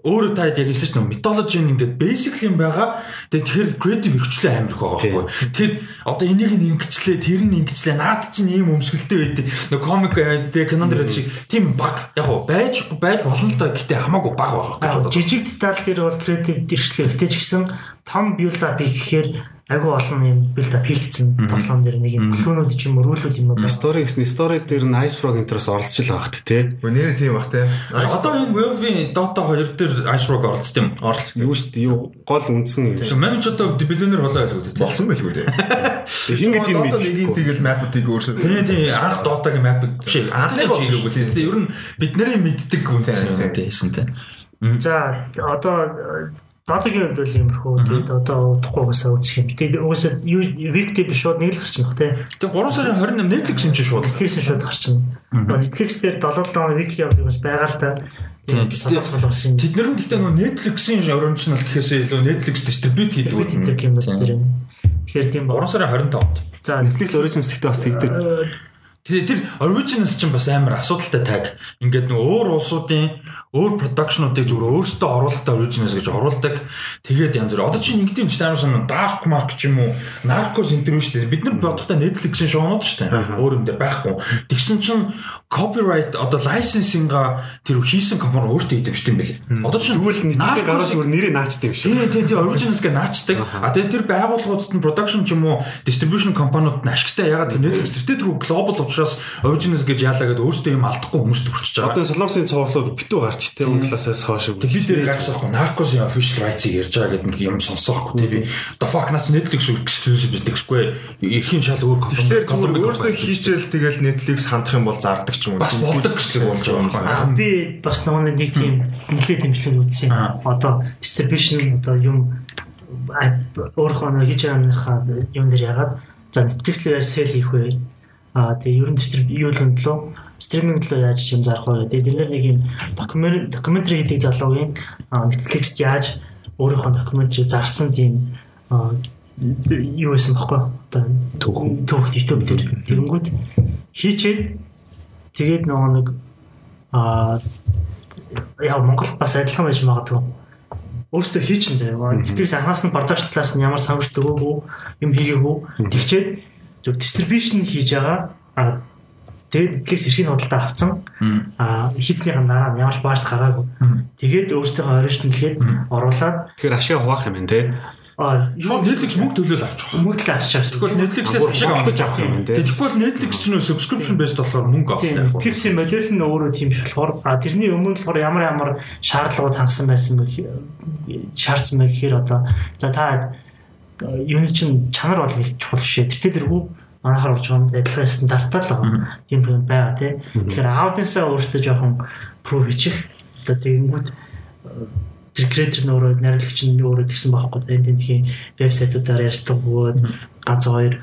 өөрөө та яг хэлсэн чинь методологи нь ингээд basic юм байгаа. Тэгээ тэгэхээр creative хэрэгчлээ амар их байгаа байхгүй. Тэр одоо энийг нь ингэчлээ, тэр нь ингэчлээ. Наад чинь ийм өмсгөлтэй байдаг. Нөгөө комик тэгээ кинонд дээр шиг тийм баг. Яг гоо байж байж болно л да. Гэтэ хамаагүй баг байгаа байхгүй. жижиг деталь дээр бол креатив дэрчлээ. Гэтэ ч гэсэн том build up хийх агүй олон юм build up хийгдсэн тоглоом дээр нэг юм клонууд ч юм уу рүүлүүд юм байна. Story гэсэн story дээр нь Ice Frog интерес оролцож л байгаах тий. Өө нэр тийм бах те. Одоо энэ WoW-ийн Dota 2 дээр Ice Rock оролцсон юм. оролцсон. Юу шүү дээ юу гол үндсэн юм. Манайч одоо биллионер болоо байлгүй дээ. Болсон байлгүй дээ. Ингээд Одоо нэг мэдээ. тэгэл map-уудыг өөрсдөө Тэгээ тий анх Dota-гийн map биш анхны Анхны чиглэл бол үү. Ер нь бид нарын мэддэг Тийм, юм тий. За одоо Датагийн хувьд бол иймэрхүү тэгээд одоо удахгүй угаасаа үзэх юм. Тэгээд угаасаа юу викти биш шууд нэг л гарчихна хэ. Тэгээ 3 сарын 28 Netflix юм чи шууд. Netflix шууд гарчихна. Netflix дээр 7 7 викли явдаг бас байгаа л та. Тэгээд юм. Тэд нар нь гэхдээ нөгөө Netflix-ийн original гэхээсээ илүү Netflix distribute хийдэг. Бид хийдэг юм Тийм. тэр. Тэгэхээр тийм 3 баг. сарын 25-нд. За Netflix Origins гэхдээ бас тэгдэг. Тэгээ тэр originals чинь бас амар асуудалтай таг. Ингээд нөгөө өөр улсуудын өөр production-уудыг зүгээр өөрсдөө оруулахтай originals гэж оруулдаг. Тэгээд янз бүр. Одоо чинь ингэдэм ч амар сонь Dark Mark ч юм уу, Narcos энэ төр шүү дээ. Бид нар бодохдоо Netflix-ийн шоунууд шүү дээ. Өөр юм дээр байхгүй. Тэгсэн чинь copyright одоо licensing-а тэр хийсэн компани өөртөө шүү дээ юм билээ. Одоо чинь Тэгвэл Netflix гараад зүгээр нэрээ наачдаг юм шиг. Тий, тий, тий, originals гэ наачдаг. А тэгээ тэр байгууллагуудад нь production ч юм уу, distribution компаниуд нь ашигтай ягаад тэр Netflix тэр тэр global учраас originals гэж яалаа гэдээ өөртөө юм алдахгүй хүмүүст хүрчиж байгаа. Одоо солонгосын цоврлууд битүү гарч тий унгласаас хойш. Тэг хил дээр гаргасаахгүй Narcos-ийн official rights-ийг ярьж байгаа гэдэг юм сонсоохгүй тий би. The fuck наач Netflix exclusive биш гэхгүй. Эрхийн шал өөр компани. Тэгэхээр өөрсдөө хийчихэл тэгэл Netflix хандах юм бол зардаг ч юм уу. бас болдог гэслэг болж байгаа юм байна. би бас нөгөө нэг тийм нэлээд дэмжлэг үзсэн. Аа. Одоо distribution одоо юм өөрийнхөө нэг хийж байгаа юм дээр ягаад за Netflix дээр яаж sell хийх вэ? А тэгээ ерөн distribution төлөө стриминг төлөө яаж юм зарах вэ? Тэгээ тэр нэг юм докюмент докюментари гэдэг залуугийн а, Netflix яаж өөрийнхөө докюментари зарсан тийм юу байсан бэхгүй одоо түүх түүх YouTube дээр тэгэнгүүт хийчээд тэгээд нөгөө нэг аа яа Монгол бас адилхан байж магадгүй. өөртөө хийчин заяа. Netflix анхаас нь production талаас нь ямар санамж төгөөгүй юм хийгээгүй. Тэгчээд зөв distribution хийж байгаа. Тэгээд Netflix эрхийн худалдаа авцсан. А хийснийхэн дараа нь ямар ч баашд гараагүй. Тэгээд өөртөө original-гээд оруулаад Тэгэхээр ашиг хуваах юм байна те. а Шууд Netflix мөнгө төлөөл авчих. мөнгө л авчих. Тэгвэл Netflix-ээс ашиг авах авах юм байна те. Тэгвэл Netflix ч нөө subscription based болохоор мөнгө авах яг. Netflix-ийн модель нь өөрөө тийм ш болохоор а тэрний өмнө болохоор ямар ямар шаардлагууд хангасан байсан бэ шаардсан бэ гэхээр одоо за та юуны чинь чанар бол нэг чухал биш ээ. Тэртээ манайхаар орж байгаа адилхан стандарттай л байгаа. Тийм юм байгаа тий. Тэгэхээр аудиенсаа өөртөө жоохон пров хийчих. Одоо тэгэнгүүт тэр креатор нь өөрөө найруулагч нь өөрөө тэгсэн байхгүй. Энэ тентхийн вебсайтуудаар ярьдаг бөгөөд ганц хоёр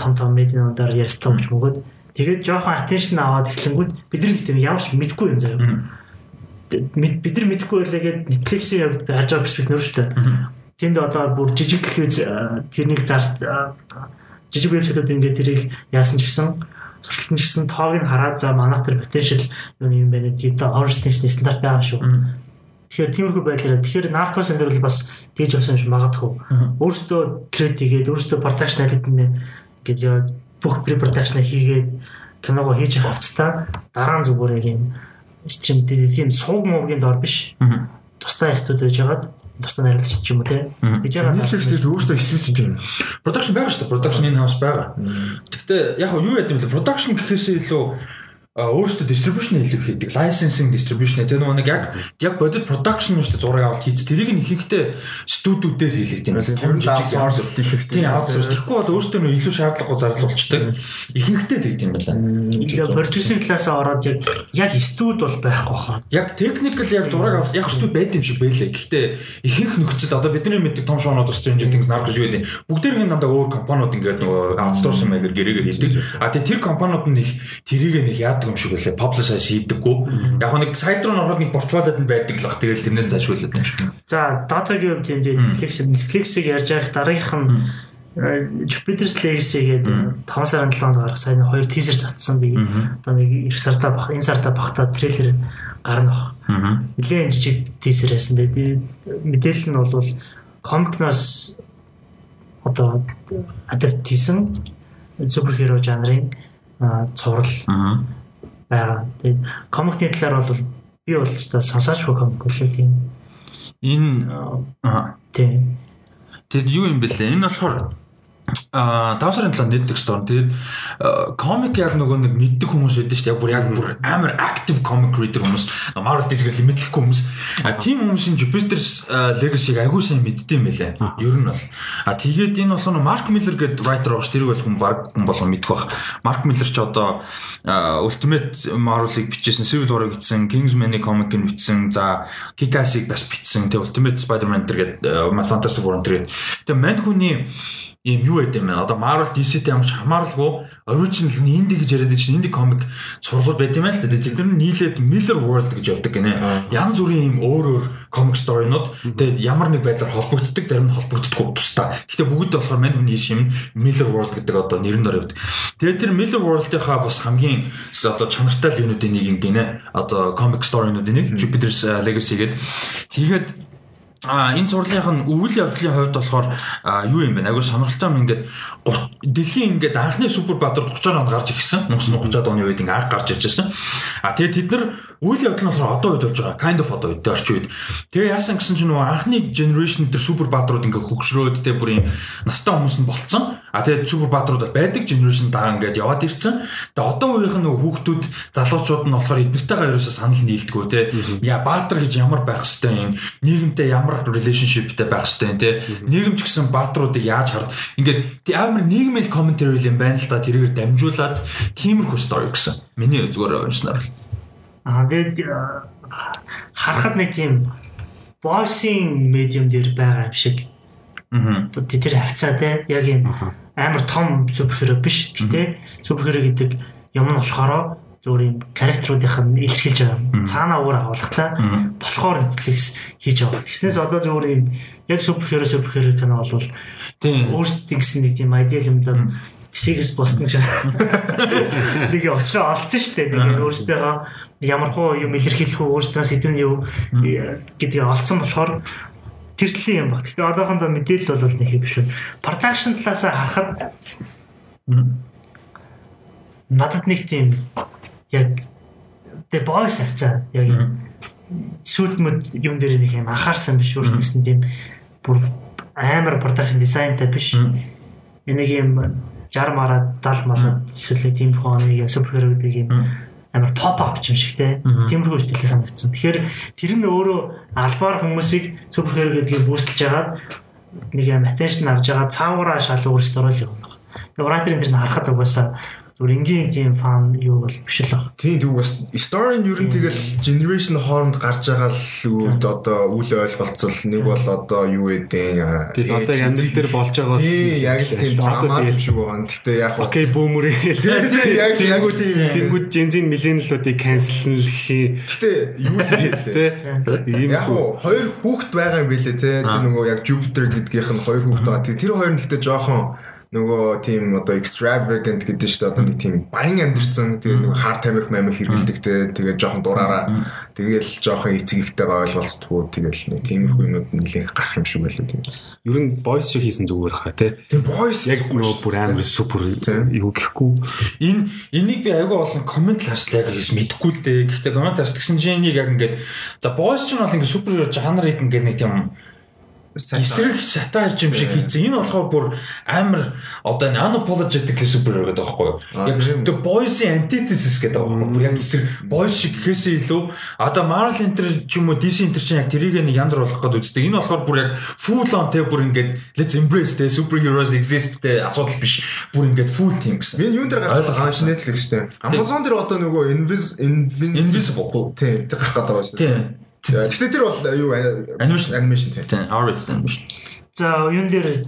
том том медиануудаар ярьдаг ч мөгөөд тэгээд жоохон attention аваад эхлэнгүүт бид нар тийм ямар ч мэдгүй юм заяа. Бид нар мэдгүй байлаагээд Netflix-ийн явд харж байгаа перспектив нөр шүү дээ. Тэнд одоо бүр жижиг телевиз э, тэрнийг зарс э, жижиг вебсайтууд ингээд тэрийг яасан ч гэсэн зуршилтын гэсэн тоог нь хараад за манайх тэр potential юу юм бэ гэдэг одоо orange text стандарт байгаа шүү. Тэгэхээр тиймэрхүү байдлаар тэгэхээр наркос энэ бол бас тэгж явсан юм магадгүй. Өөрөөсөө креат хийгээд өөрөөсөө production хийгээд ингээд яа бүх pre-production хийгээд киногоо хийж авцтаа дараа нь зүгээр юм стрим тийм сууг муугийн дор биш. Тусдаа студ байж байгаад тусдаа найруулагч ч юм уу те. Гэж байгаа Netflix тэгээд өөртөө хичээсэн юм. Production байгаа шүү дээ. Production in house байгаа. Гэхдээ яг юу яд юм бэ? Production гэхээс илүү өөрөөсөө distribution илүү хийдэг. Licensing distribution тэр нөгөө нэг яг яг бодит production шүү дээ зураг авалт хийц. Тэрийг нь ихэнхдээ студиудээр хийлэгдэх юм байна. Тэр нь outsource хийхтэй. Тийм outsource. Тэгэхгүй бол өөртөө нөө илүү шаардлагагүй зардал болчтой. Ихэнхдээ тэгт юм байна. илүү продюсинг талаасаа ороод яг яг студ бол байхгүй хаа. Яг technical яг зураг авалт яг студ байд юм шиг байлээ. Гэхдээ ихэнх нөхцөл одоо бидний мэддэг том шоунууд бас Stranger Things, Narcos юу гэдэг. Бүгдээрийн дандаа өөр компаниуд ингээд нөгөө outsource юм аягаар гэрээгээр хийдэг. А тэр компаниуд нь их тэрийг нэг яадаг юм шиг байлээ. Publish хийдэггүй. Яг нэг сайт руу ороход нэг портфолиод нь байдаг л бах. Тэгэл тэрнээс зашгуулдаг юм шиг. За Dota-гийн хувьд юм дээр Netflix Netflix-ийг ярьж байх дараагийнх нь э, Jupiter's Legacy гэдэг 5 сарын 7-нд гарах сайн хоёр teaser цацсан би. Одоо нэг эх сартаа бах, энэ сартаа бахта трейлер гарна. Аа. Нилээн жижиг teaser байсан. Тэгээд мэдээлэл нь бол комикноос одоо адапт хийсэн суперхеро жанрын а, цуврал. Байгаа. Тэгээд комикны талаар бол би бол ч сонсоочгүй комик үлээ тийм. Энэ. Тийм. Тэгэд юу юм бэлээ? Энэ болохоор а 5 сарын 7 Netflix дор. Тэгээд комик яг нөгөө нэг мэддэг хүмүүс байдаг шүү дээ. Яг бүр яг бүр амар active comic reader хүмүүс. Marvel DC-гээр мэддэг хүмүүс. А тийм хүмүүсийн Jupiter's Legacy-г агүй сайн мэддэм байлээ. Ер нь бол. А тэгээд энэ болохоор Mark Miller гэдэг writer шүү. Тэр бол хүн баг хүн болон мэдэх бах. Mark Miller ч одоо Ultimate Marvel-ыг бичсэн, Civil War-ыг бичсэн, Kingsman-ы comic-ыг бичсэн, за Kick-Ass-ыг бас бичсэн. Тэгээд Ultimate Spider-Man гэдэг Fantastic Four тэр. Тэгээд мань хүний ийм юу байд юм бэ? Одоо Marvel DC-тэй ямар ч хамааралгүй original нь инди гэж яриад чинь инди комик сургууль байд юм аа л да. Тэд нар нийлээд Miller World гэж явдаг гинэ. Янз бүрийн ийм өөр өөр комик сторинууд тэгээд ямар нэг байдлаар холбогддог, зарим нь холбогддоггүй тусдаа. Гэхдээ бүгд болохоор мань хүний шим Miller World гэдэг одоо нэрэн дор явдаг. Тэгээд тэр Miller World-ийнхаа бас хамгийн одоо чанартай л юунуудын нэг юм гинэ. Одоо комик сторинуудын нэг Jupiter's uh, Legacy гэдэг. Тэгээд А энэ зурлынх нь өвөл явдлын хувьд болохоор юу юм бэ? Агуу сонирхолтой юм ингээд дэлхийн ингээд анхны супер баатар 30-аар онд гарч ирсэн. 1930-аад оны үед ингээд анх гарч ирж байсан. А тэгээ тэд нар үйл явдал нь болохоор одоо үед болж байгаа. Kind of одоо үед орчин үед. Тэгээ яасан гэсэн чинь нөгөө анхны generation дээр супер баатрууд ингээд хөгшрөөд тэгээ бүр юм настай хүмүүс нь болцсон. А тэгээ супер баатрууд байдаг generation дагаа ингээд яваад ирсэн. Тэгээ одоо үеийнх нь нөгөө хүүхдүүд залуучууд нь болохоор эднэртэйгээ ерөөсөө санал нийлдэггүй те. Яа баатар гэж ямар байх хэвтэй юм. Нийгэмтэй ямар relationshipтэй байх хэвтэй юм те. Нийгэм ч гэсэн баатруудыг яаж хард. Ингээд амар нийгмийн commentary юм байна л да. Тэрээр дамжуулаад тиймэрхүү story гэсэн. Миний зүгээр уншнаар л. Аа тэгээд э, харахад нэг тийм боссing медиум дээр байгаа юм шиг. Аа. Тэр хавцаа те яг юм амар том суперхеро биш. Гэтэ суперхеро гэдэг юм нь болохоор зүгээр юм характеруудынх нь илэрхийлж байгаа. Цаанаа өөр агуулгатай болохоор Netflix хийж байгаа. Тэгснээс одоо зүгээр юм яг суперхеро суперхеро кино болвол Тийм. өөрсдөө гэсэн нэг тийм ideal юм даа Сигс босдон шиг нэг очихоо олцсон шүү дээ. Нэг өөрсдөө ямар хуу юм илэрхийлэх үү, өөрсдөө сэдвэн юу гэдгийг олцсон болохоор тэр төрлийн юм баг. Гэхдээ одоохондоо мэдээлэл бол нэг биш үү. Production талаас харахад надад нэг тийм яг The Boys авцаа яг сүтмэд юм дээр нэг юм анхаарсан биш өөртөө гэсэн тийм бүр амар production дизайнтай биш. Энийг юм 60 мараа 70 мараа эсвэл тиймхон юм супер гэдэг юм амар pop up юм шигтэй. Тиймэрхүү стилээ санагдсан. Тэгэхээр тэр нь өөрөө албаар хүмүүсийг супер хэр гэдгийг бүүсэлж хагаад нэг юм attention авч байгаа цаагаараа шал өөрсдөө оруулах юм байна. Тэгээ writer-ын тэр нь харахад угаасаа зүгээр энгийн тийм фан юу бол биш л баг. Тийм тийм бас story нь ер нь тэгэл generation хооронд гарч байгаа л үүд одоо үл ойлголцол. Нэг бол одоо юу гэдэг Тэгээд одоо амьдрал дээр болж байгаа Тийм яг л тийм drama юм шиг байгаа. Гэхдээ яг окей бүүмэр яг яг тийм. Тэнгүүд Gen-Z millennial-уудыг cancelлахи Гэхдээ юу л ийм Яг хоёр хүүхэд байгаа юм билэ тэр нөгөө яг Jupiter гэдгийнх нь хоёр хүүхэд байгаа. Тэр хоёр нь гэхдээ жоохон нөгөө тийм одоо extravagant гэдэг чинь одоо нэг тийм баян амьдэрсэн тэгээ нөгөө хар тамхи мамир хэргэлдэг те тэгээ жоохон дураараа тэгээл жоохон эцэг ихтэйгээ ойлголцдгоо тэгэл нэг тиймэрхүү юмуд нэлээд гарах юм шиг байлаа тийм. ер нь boys шиг хийсэн зүгээр хаа тий. Тийм boys Яг нөгөө бүр амар супер юу гэхгүй. Энэ энийг би айгүй олон комент хашлаа гэж мэдэхгүй л дээ. Гэхдээ комент хаш тэгсэн чинь энийг яг ингээд за boys ч нь бол ингээд супер жанрыг ингээд нэг тийм эсрэг сатир юм шиг хийсэн. Энэ болохоор бүр амар одоо энэ unapologetic супер гэдэг байхгүй юу? Яг the boys-ийн antithesis гэдэг байгаа байхгүй юу? Яг эсрэг boys шиг гэхээсээ илүү одоо Marvel Enter ч юм уу DC Enter чинь яг тэрийг нэг янз бүр болох гэдэг үстэй. Энэ болохоор бүр яг full on те бүр ингээд let's embrace the superheroes exist те асуудал биш. Бүр ингээд full team гэсэн. Би юун дээр гарч байгаа юм Netflix дээр. Amazon дээр одоо нөгөө Invis Invisible. тийм тэр гарах гэдэг байгаа шүү. Тийм. Гэхдээ тэр бол юу Animation. animation тийм. Тийм, R-rated animation. За юун дээр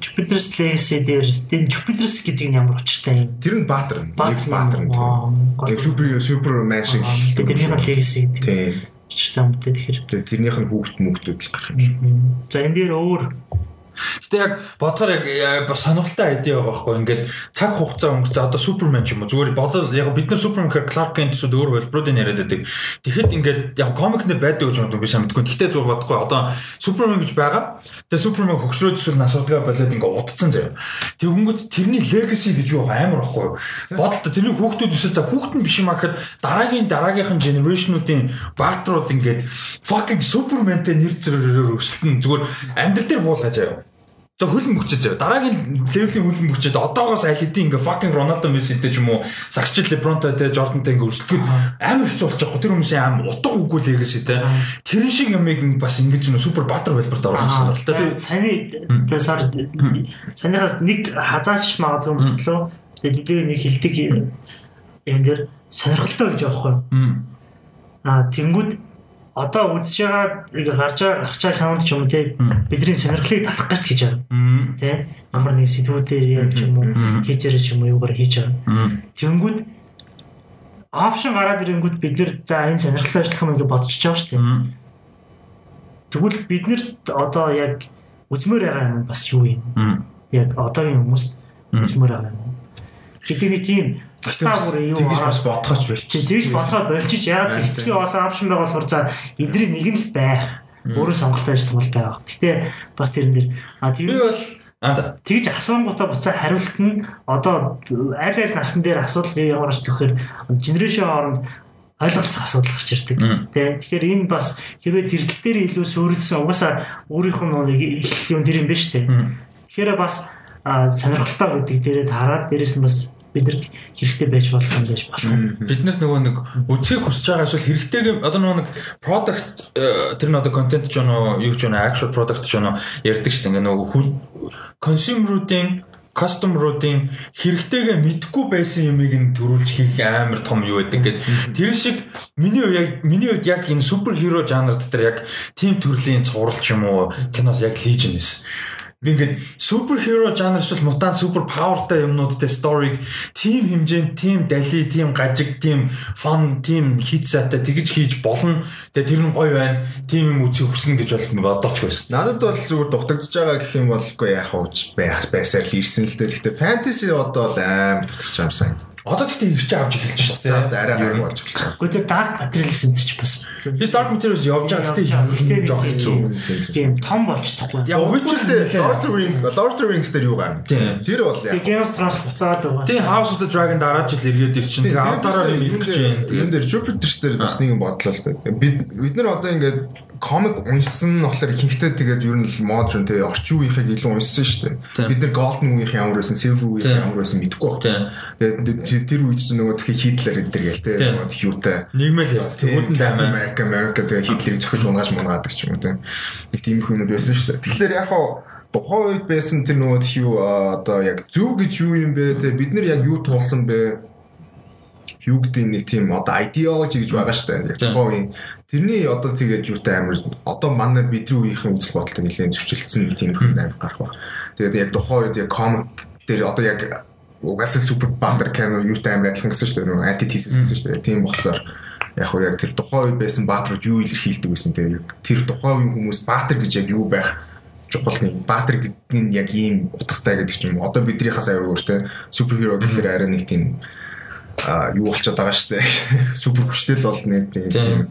Jupiter's Legacy дээр энэ Jupiter's гэдэг нь ямар учиртай юм? Тэр нь Баатар. Нэг Баатар. Нэг супер супермен шиг л тэрний Legacy гэдэг Тийм. учиртай юм дээ тэгэхээр. Тэгээ тэрнийх нь хүүхд мөнгөдүүд л гарах юм шиг. За энэ дээр өөр Гэтэ яг бодохоор яг э, бас сонирхолтой айди байгаа байхгүй ингээд цаг хугацаа өнгөрцөө одоо супермен ч юм уу зүгээр бодол яг бид нар супермен гэхээр Clark Kent гэсэн өөр хэлбэрүүдийн яриад байдаг. Тэгэхэд ингээд яг комик нэр байдаг гэж боддог би сайн мэдгүй. Гэтэ зүгээр бодохгүй одоо супермен гэж байгаа. Тэгээ супермен хөгшрөөд эсвэл насуудгаа болоод ингээд удцсан заяа. Тэгэнгүүт тэрний legacy гэж юу амар байхгүй? Бодолтой тэрний хүүхдүүд эсвэл за хүүхд нь биш юм аа гэхэд дараагийн дараагийнхан generation-уудын баатрууд ингээд fucking суперментэй нэр төрөөр өсөлтөн зүгээр амьдрал дээр буулгаж заяа. За хөлн бүчээ заяа. Дараагийн левелийн хөлн бүчээд одоогоос аль хэдийн ингээ fucking Ronaldo Messi-тэй ч юм уу сагчил LeBron-тай те Jordan-тай ингээ өрсөлдөг амар хэцүү болж байгаа. Тэр хүмүүсийн аим утга үгүй legacy те. Тэрэн шиг ямиг бас ингэж нэг супер баатар хэлбэрт оруулах сонирхолтой. Саяны за сар санийхаас нэг хазаач магадгүй мөртлөө тэгээд нэг хилдэг юм дээр сонирхолтой гэж аахгүй? Аа тэнгууд одоо үзэж байгаа нэг гарч байгаа гарч байгаа каунт ч юм уу те бидний сонирхлыг татах гэж хийж байгаа. Тэ амар нэг сэтгүүдээр юм ч юм уу хийж байгаа ч юм уу юугаар хийж байгаа. Тэнгүүд опшн гараад ирэнгүүт бид нэр за энэ сонирхолтой ажиллах юм ингээд бодчихж байгаа шүү дээ. Тэгвэл бид нэр одоо яг үзмээр байгаа юм бас юу юм? Яг одоогийн хүмүүс үзмээр байгаа юм. Гэдэг нэг тийм тастаа бүр юу Тэгж бас бодохоч байл. чи тэгж бодохоо болчих яагаад ихтгэл олон опшн байгаа болохоор за эдний нэг нь л байх. Өөрөө сонголтоо ажиллах бол байгаа. Гэтэ бас тэрэн дээр а Би тийм бол тэгж асуунгуудаа буцаа хариулт нь одоо аль аль насн дээр асуудал ямар ч төхөөр генерашн хооронд ойлголцох асуудал гарч ирдэг. Тийм. Тэгэхээр энэ бас хэрвээ тэрдэл дээр илүү суурилсан угаасаа өөрийнх нь нэг их юм тэр юм байна шүү дээ. Тэгэхээр бас сонирхолтой гэдэг дээрээ хараад дээрэс нь бас бидэрт хэрэгтэй байж болох юм байж болох юм. биднес нөгөө нэг үзхийг хүсэж байгаа эсвэл хэрэгтэйг одоо нөгөө нэг product э, тэр нь одоо контент ч жоо юу ч жоо actual product ч жоо ярьдаг шүү дээ. Ингээ нөгөө хүн consumer-уудын customer-уудын хэрэгтэйгээ мэдгүй байсан юмыг нь төрүүлж хийх амар том юу байдаг гэд. Тэр шиг миний хувьд яг миний хувьд яг энэ супер хиро жанрд дээр яг team төрлийн цуврал ч юм уу киноос яг Legion байсан ингээд супер хиро жанр эсвэл мутант супер павертай юмнуудтай сториг тим хэмжээнд тим дали тим гажиг тим фон тим хит сатай тэгж хийж болно. Тэгээ тэр нь гоё байна. Тим юм үзэх хүснэ гэж бол бодооч байсан. Надад бол зүгээр дутагдж байгаа гэх юм бол үгүй яах вэ байсаар л ирсэн л дээ. Гэхдээ фэнтези одоо л амар дутагдж байгаа юм санагдав. Одоо ч тийм ирч авч эхэлж шүү За дээ. арай гайг болж эхэлж байгаа. Гэхдээ Dark Materials энэ ч бас Би Dark Materials явж байгаа гэхдээ жоох хэцүү. Тийм том болчихдохгүй. Яг Witcher дээр Lord of the Rings Lord of the Rings дээр юу гарна? Тэр бол яг Game of Thrones буцаад байгаа. Тийм House of the Dragon дараа жил иргээд ирчин. Тэгээ авдараар юм ирэх гэж байна. Тэгээд энэ дээр Jupiter дээр бас нэг юм бодлоо л дээ. Бид бид нар одоо ингээд комик уншсан болохоор ихэнхдээ тэгээд ер нь л модерн тэгээ орчин үеийнхийг илүү уншсан шүү дээ. Бид нар Golden үеийнх ямар байсан, Silver үеийнх ямар байсан мэдэхгүй байна. Тэгээд тэр үед чинь нөгөө тхи Hitler энэ төр гээл тэгээ нөгөө юутай Нийгмэл яа. Тэгмүүдэн даймаа. Америка Америка тэгээ Хитлерийг зөхиж унгааж мунгаад ч юм уу тийм. Нэг тийм их юмуд байсан шүү дээ. Тэгэхээр яг хаа тухайн үед байсан тэр нөгөө тхи юу одоо яг зөв гэж юу юм бэ те бид нар яг юу туулсан бэ юу гэдэг нэг тийм одоо ideology гэж байгаа шүү дээ. Үеийн тэрний одоо тэгээд юутай амар одоо манай бидний үеийнхэн үзэл бодолтой нэлээд зөрчилдсөн тийм амар гарах ба. Тэгээд яг тухайн үед яг comic дээр одоо яг угаасаа супер баатар кино юутай амар адилхан гэсэн шүү дээ. Нөгөө antithesis гэсэн шүү дээ. Тийм болохоор яг яг тэр тухайн үед байсан баатрууд юу илэрхийлдэг гэсэн тэгээд яг тэр тухайн үеийн хүмүүс баатар гэж яг юу байх чухал нэг баатар гэдэг нь яг ийм утгатай гэдэг ч юм уу. Одоо бидрийнхаас аюул өөртөө суперхиро гэхэлэр арай нэг тийм юу болчиход байгаа штэ. Супер хүчтэй л бол нэг тийм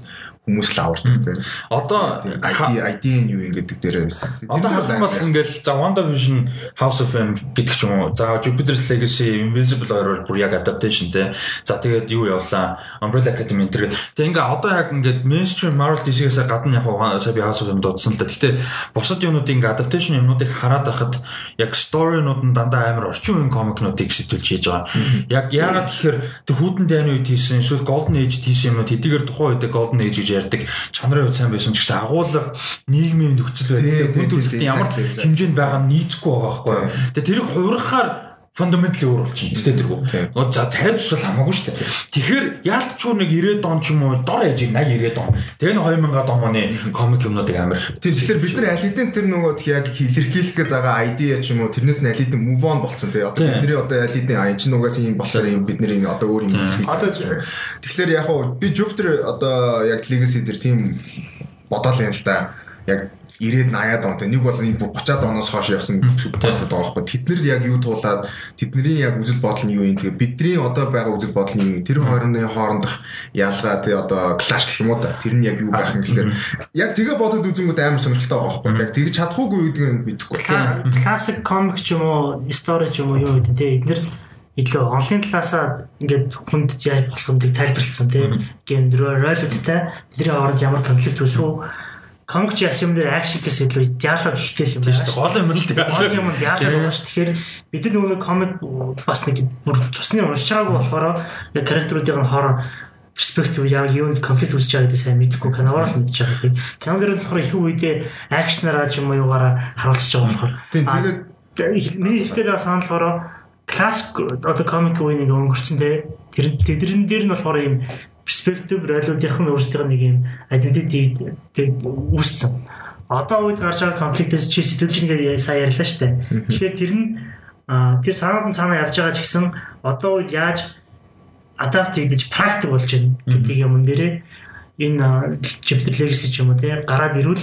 хүмүүс л авардаг тийм. Одоо Тийм ID ID нь юу ингэдэг дээрээ байсан. Тийм Одоо харах юм бол ингээл за WandaVision House of M гэдэг ч юм уу. За Jupiter's Legacy Invincible хоёр бүр яг adaptation те. За тэгээд юу явлаа? Umbrella Academy энэ төр. Тэгээ ингээ одоо яг ингээд mainstream Marvel DC-гээс гадна яг сая би House of M дуудсан л да. Гэхдээ бусад юмнуудын ингээ adaptation юмнуудыг хараад байхад яг story-нууд нь дандаа амар орчин үеийн комикнуудыг сэтүүлж хийж байгаа. Яг яагаад тэгэхээр тэр хүүдэн дайны үед хийсэн эсвэл Golden Age хийсэн юмнууд хэдийгээр тухайн үед Golden Age гэж ярьдаг. Чанарын хувьд сайн байсан ч гэсэн агуулга нийгмийн нөхцөл тийм, Хүн төрөлхтөн ямар хэмжээнд байгаа нь нийцэхгүй байгаа байхгүй. Тэгээ тэрийг хувирахаар fundamentally өөр болчихно. Тэ тэргүй. Оо за царай тусвал хамаагүй шүү дээ. Тэгэхээр яалтчгүй нэг 90 он ч юм уу дор ээж 80 90 он. Тэгээ нэг 2000 он оны комик юмнуудыг амар. Тэгэхээр бид нар аль хэдийн тэр нөгөө яг илэрхийлэх гээд байгаа idea ч юм уу тэрнээс нь аль хэдийн move on болцсон тий. Одоо бидний одоо аль хэдийн аян чинь угаасаа юм болохоор юм бидний одоо өөр юм Одоо Тэгэхээр яг хуу би Jupiter одоо яг legacy дээр тийм бодоол юм л да. Яг 90-ад 80-ад он те нэг бол энэ бүр 30-ад оноос хойш явсан супербат байгаа байхгүй. Тэд нар яг юу туулаад тэдний яг үзэл бодол нь юу юм? Тэгээ бидний одоо байгаа үзэл бодол нь юу юм? Тэр хоорондын хоорондох ялгаа те одоо clash гэх юм уу тэр нь яг юу байх юм гэхээр яг тэгээ бодод үзэнгүүд амар сонирхолтой байгаа байхгүй. Яг тэгж чадахгүй гэдэг нь мэдэхгүй. классик комик ч юм уу, стори ч юм уу юу гэдэг те эдгээр илүү онлайн талаасаа ингээд хүнд яаж болох юмыг тайлбарлалцсан тийм гейм ролуудтай бидний хооронд ямар конфликт үүсв комик ч яс юм дээр акшн гэсэн илүү диалог ихтэй юм дээ. Гол юм л. Гол юм диалог байна ш. Тэгэхээр бид нар нөгөө комик бас нэг бүр цусны уншиж байгаагүй болохоор яг характеруудын хооронд перспектив яг юунд конфликт үүсэж байгаа гэдэг сайн мэдэхгүй киноор л мэдчихэж байгаа. Кино дээр болохоор их үедээ акшнараа ч юм уу юугаараа харуулж байгаа болохоор. Тэгээд- миний ихтэй санал болохоор классик одоо комик үеийг нэг өнгөрцөн те тэр тэдэрэн дээр нь болохоор юм перспектив ролуудынх нь өөрсдийнх нь нэг юм identity тэг үүсцэн. Одоо үед гарч байгаа конфликтээс чи сэтгэлж нэгээ сайн ярьлаа штэ. Тэгэхээр тэр нь тэр санаад нь цаанаа явж байгаа ч гэсэн одоо үед яаж adapt хийгдэж практик болж байна гэдэг юм дээрээ энэ Jupiter Legacy ч юм уу те гараад ирвэл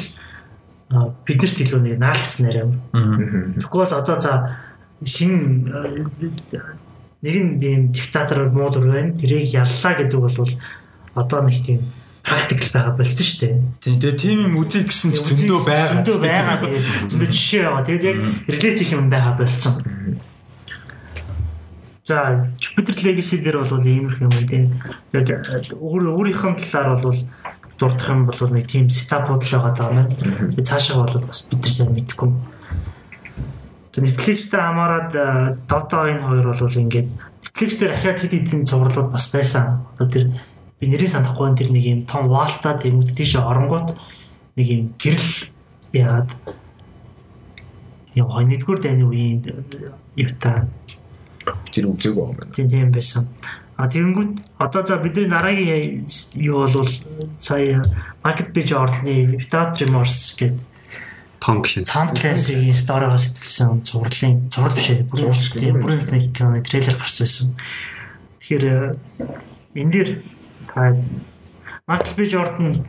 биднэрт илүү нэг наалцсан арай. Тэгвэл одоо за хин нэг нь тийм диктатор муудар байна. Тэрийг яллаа гэдэг бол одоо нэг тийм практикл байгаа болцсон шүү дээ. Тийм тэгээ тийм юм үзье гэсэн ч зөндөө байгаа. Зөндөө байгаа. Зөндөө жишээ байгаа. Тэгээд яг relate их юм байгаа болцсон. За Jupiter Legacy дээр бол иймэрхүү юм тийм яг өөр өөрийнх нь талаар бол дурдах юм бол нэг тийм сетапууд л байгаа даа маань. Тэгээд цаашаа бол бас бид нар сайн мэдэхгүй. За Netflix-тэй хамаарад э, Dota энэ хоёр бол ингээд Netflix дээр ахаад хэд хэдэн цувралууд бас байсан. Одоо тэр би нэрийг санахгүй тэр нэг юм том ваалтаа тэмүүд тийш оронгууд нэг юм гэрэл яагаад хой нэгдүгээр дайны үеийн юутай Тэр үзег байгаа юм тийм тийм байсан. А тэгэнгүүт одоо за бидний дараагийн юу бол сая market page ордны Without Remorse гэдэг Tom Clancy. Tom Clancy-гийн сторигоос сэтгэлсэн зурлалын зураг биш ээ. Тийм бүрэн нэг киноны трейлер гарсан байсан. Тэгэхээр э, энэ дээр та Michael B. Jordan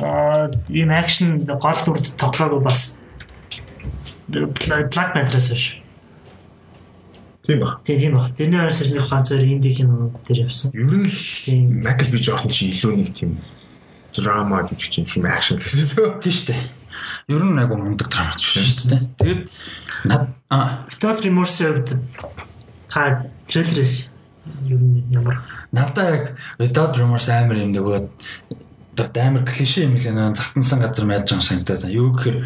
аа ийм акшн гол дүрд тоглоагүй бас Black Panther-аас биш. Тийм ба. Тийм баг. Тэрний араас нэг ганц хоёр инди кино дээр явсан. Ер нь л. Майкл Би Жордан чи илүү нэг тийм драма жүжигч юм шиг акшн гэсэн лөө. Тийм шүү дээ. Ер нь айгу мундаг драмач шүү дээ. Тэгээд над Without Remorse-ийн хувьд та трейлерээс ер нь ямар надаа яг Without Remorse амар юм дэгөө амар клишэ юм л нэ захтансан газар байж байгаа санагдаад байна. Юу гэхээр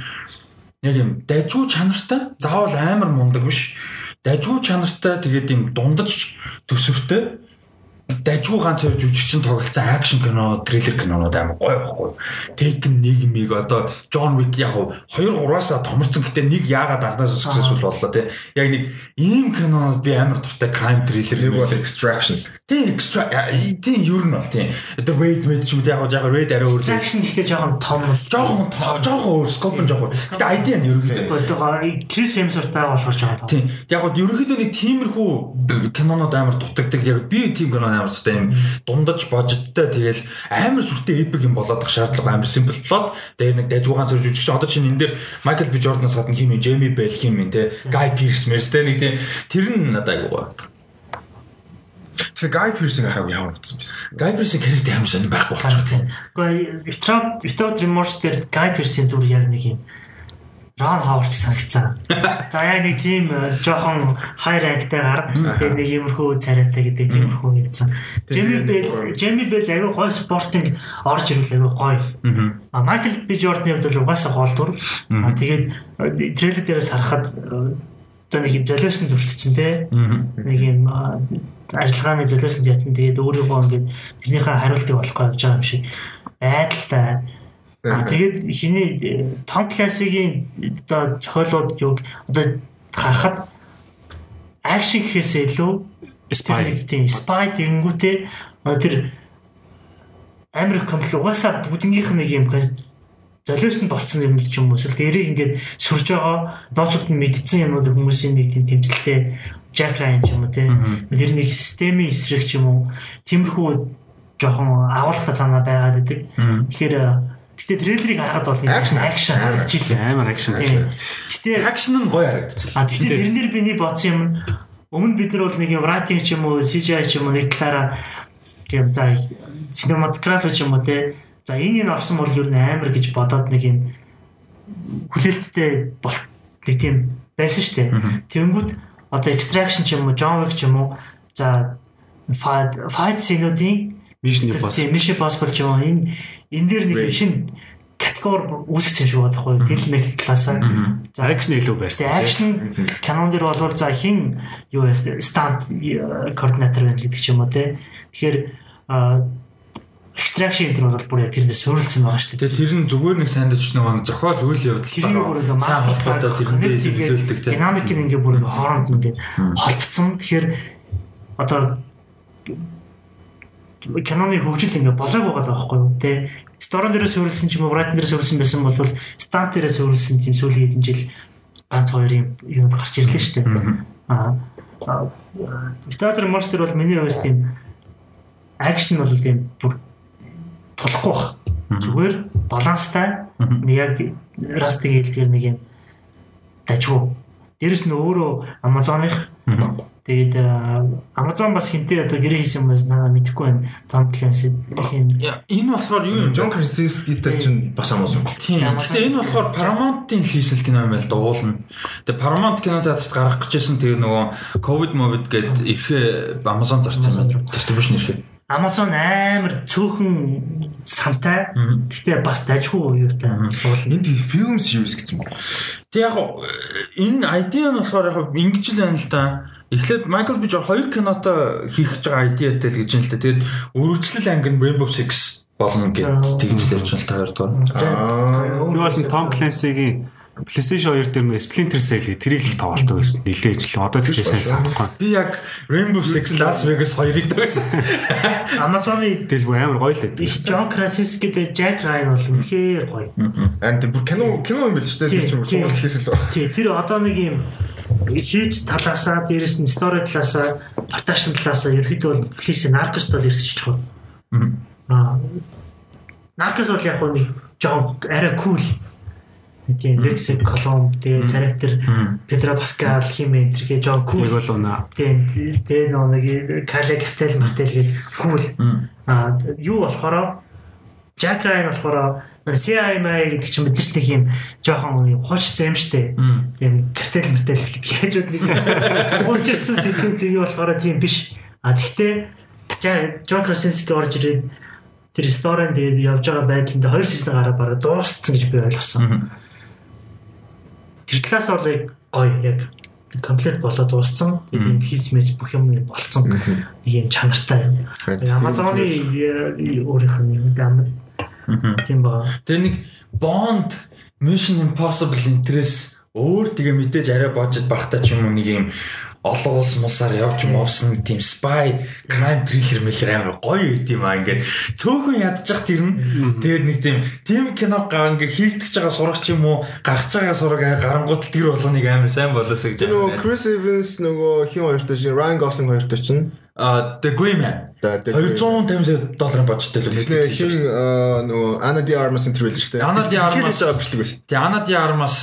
яг юм дайжгүй чанартай заавал амар мундаг биш. Дайжгүй чанартай тэгээд юм дундаж төсөвтэй дайжгүй ганц хоёр жүжигчин тоглолцсон акшн кино, триллер кинонууд амар гоё байхгүй. Taken нэг миг одоо John Wick яг 2 3-аас томорцсон гэтээ нэг яагаад анхнаас successful боллоо тий. Яг нэг ийм кинонууд би амар дуртай crime thriller Нэг бол extraction. Тий extra тий ер нь бол тий. Одоо raid raid ч юм уу яг яг raid арай өөр action гэхдээ жоохон том бол жоохон жоохон өөр scope нь жоохон. Гэтэ idea нь ерөнхийдөө одоо Крис Хемсворт байгаа болохоор жоохон том. Тийм. Яг гоо ерөнхийдөө нэг тиймэрхүү кинонууд амар дутагддаг. Яг би тийм кинон амар дутагддаг юм дундаж божиттай тэгэл амар сүртэй эпик юм болоод их шаардлага амар simple plot. Тэгээ нэг дайжуугаан зурж үжигч одоо чинь энэ дээр Michael B Jordan-аас гадна хим юм Jamie Bell хим юм те Guy Pearce мэрс те нэг тийм тэр нь надад айгуу гоё. Тэгээ Guy Pearce-ийг харав ямар утсан бэ? Guy Pearce-ийн character амар сонир байхгүй болчихсон тийм. Гэхдээ Without Without Remorse дээр Guy Pearce-ийн дүр яг нэг юм Рон Ховард санагцсан. За яг нэг тийм э, жоохон high rank-тайгаар тэгээд нэг иймэрхүү царайтай гэдэг тиймэрхүү нэгдсэн. Jamie Bell Jamie Bell аягүй гой спортинг орж ирвэл аягүй гоё. А Michael B Jordan-ийн хувьд бол угаасаа гол дүр. А тэгээд э, трейлер дээрээс харахад э, за нэг юм золиосон төрөлцсөн те. Нэг юм ажиллагааны золиосон яатсан тэгээд өөрийгөө ингээд тэрнийхээ хариултыг олохгүй явж байгаа юм шиг байдалтай. А тэгээд хиний э, Том Классигийн одоо зохиолууд юг одоо харахад акшн гэхээс илүү Spy. тийм спай тэгэнгүүтээ одоо тэр Америк компани угаасаа бүгднийх нэг юм золиосон болцсон юм ч юм уу эсвэл дээрийг ингээд сүрж байгаа ноцууд нь мэдсэн юмнууд хүмүүсийн нэг тийм тэмцэлтэй Jack Ryan ч юм уу тийм тэр нэг системийн эсрэг ч юм уу тиймэрхүү жоохон агуулгах санаа байгаад байдаг. Тэгэхээр гэтээ трейлерыг харахад бол нэг акшн харагдчихлээ. Амар акшн. Гэтээ Акшн нь гоё харагдчихлаа. Тэгэхээр тэрнэр биний бодсон юм өмнө бид нар бол нэг юм writing ч юм уу CGI ч юм уу нэг талаараа юм за cinematography ч юм уу те за энэ энэ орсон бол ер нь амар гэж бодоод нэг юм хүлээлттэй бол нэг тийм байсан шүү дээ. Тэнгүүд одоо extraction ч юм уу John Wick ч юм уу за fight scene-уудын Mission Impossible. Mission Impossible ч юм уу энэ энэ дээр нэг шинэ категори үүсгэсэн шүү байхгүй фильм их талаасаа. За Акшн илүү байрсан. Акшн канон дээр бол за хин юу вэ стант координатор байна гэдэг ч юм уу те. Тэгэхээр extraction энэ бол бүр яг тэрэндээ суурилсан байгаа шүү дээ. Тэр нь зүгээр нэг сандвич нэг зохиол үйл Тэрийг бүр явдал ингээ сайн холбоотой тэрэндээ илэрхийлдэг тийм. Динамик нь ингээ бүр ингээ хооронд нь ингээ холбцсон. Тэгэхээр одоо киноны хөгжил ингээ болоог байгаа байхгүй юу те. Сторон дээрээ суурилсан ч юм уу, Brighton дээрээ суурилсан байсан бол стант дээрээ суурилсан тийм сүүлийн хэдэн жил ганц хоёр юм юм гарч ирлээ шүү дээ. Аа. Виталер Монстер бол миний хувьд тийм акшн бол тийм бүр тулахгүй баг. Зүгээр баланстай нэг яг растиг хэлдгэр нэг юм дажгүй. Дээрэс нь өөрөө Amazon-ых тэгээд Amazon бас хинтээ одоо гэрээ хийсэн юм байна мэдэхгүй байна. Tom Clancy тийм Энэ болохоор юу юм? Джон Красинскитэй чинь бас Amazon. Тийм. Гэтэ энэ болохоор Paramount-ийн хийсэн кино юм байл да уулна. Тэгээ Paramount кино театрт гарах гэжсэн тэгээ нөгөө COVID Movid гээд ирэхээ Amazon зарцсан байна. Distribution ирэхээ. Amazon амар цөөхөн сантай. Гэхдээ бас дажгүй юутай уулна. Энд film series гэсэн байна. Тэг яг энэ ID нь болохоор яг ингэж л байна л да. Эхлээд Michael B. Jordan хоёр кинотой хийх гэж байгаа ID-тэй л гэж юм л да. Тэгээд өргөжлөл анги нь Rainbow Six болно гэж тэгж л ярьж байна л та хоёр дахь. Аа. Нөгөө бол Том Clancy-гийн PlayStation 2 дээр нөө Splinter Cell тэрийг л тоглолтоо байсан. Нилээж л одоо тэгтээ сайн санахгүй. Би яг Rainbow Six Las Vegas хоёрыг тавьсан. Amazon-ы Тэгэл бүр амар гоё л байдаг. их John Krasinski дээр Jack Ryan бол үнэхээр гоё. Аа тэр бүр кино кино юм шүү дээ. Тэр чинь суул хийсэн л байна. Тий, тэр одоо нэг юм хийж талаасаа дээрэс нь story талаасаа production талаасаа ерөөхдөө бол Netflix-ийн Narcos бол ирсэж чухал. Аа. Narcos бол яг нэг жоон арай cool. Тийм Лексик Колумб тэгээ характер Педро Паскал химээ энэ тэгээ Жон Кул Нэг бол унаа. тийм. Тэгээ нэг Кале Картел Мартел гэх кул а юу болохоор Жак Райан болохоор CIMI гэдэг чинь бид нэг юм. Жоохон юм хуучсан юм штэ. Тийм картел мартел гэдэг яаж үг нэг хуучирсан сэдвүүд тийм болохоор тийм биш. А тэгтээ Джон Красински орж ирээд тэр ресторан тэгээд явж байгаа байдлаар хоёр сизон гараа бараа дууссан гэж би ойлгосон. Тэр талаас бол яг гоё яг комплект болоод дууссан. Тэгээд юм хийс мэс бүх юм болцсон. Нэг юм чанартай. Амазоны өөрийнх нь юм дамд тийм баа. Тэгээ нэг Bond Mission Impossible интерес өөр тэгээ мэдээж арай бодож багтаа ч юм уу нэг юм олон улс мусаар явж мовсон тийм spy crime thriller мэлэр амар гоё үт юм аа. Ингээд цөөхөн ядчих тэр нь. Тэгээд нэг тийм тийм кино гаа ингээд хийгдэж байгаа сурагч юм уу? Гарч байгаа сураг гарангууд тэр болгоныг амар сайн болоосоо гэж Нөгөө Chris Evans нөгөө хин хоёртой чинь Ryan Gosling хоёртой чинь The Grey Man The- The Grey- 250 долларын бажтай л Тэснэ хин нөгөө Anna de Armas интервью л шүү дээ. Anna de Armas- байгаа бичлэг байсан. Тэгээ Ана Ди Армас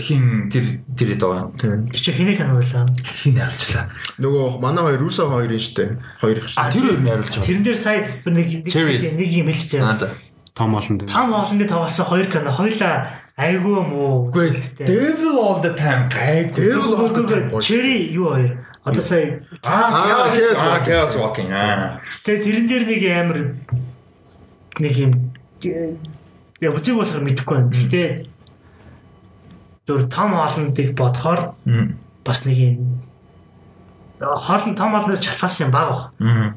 хин тэр тэр доо Тийм. Чи хинэ кино байлаа. хин харуулчлаа. Нөгөө манай хоёр Russo хоёрын шүү дээ. Хоёр их шүү. А тэр хоёр нь харуулж байгаа. Тэрэн дээр сая нэг нэг Cherry. нэг юм хэлчихсэн. Аа за. Том олон дээр. Там хоолны таваасан хоёр кино хоёлаа айгүй муу. Үгүй Devil all the time гайг. Devil all the time. Чери юу хоёр? Одоо сая Аа Аа, Chaos Chaos аа, Walking. Аа. тэгээ тэрэн дээр нэг амар нэг юм яг үзег болохоор мэдэхгүй байна. Гэтэ зөв том хоолныг бодохоор Мм. бас нэг юм хоолн том хоолноос шалтгаалсан юм баг. Мм.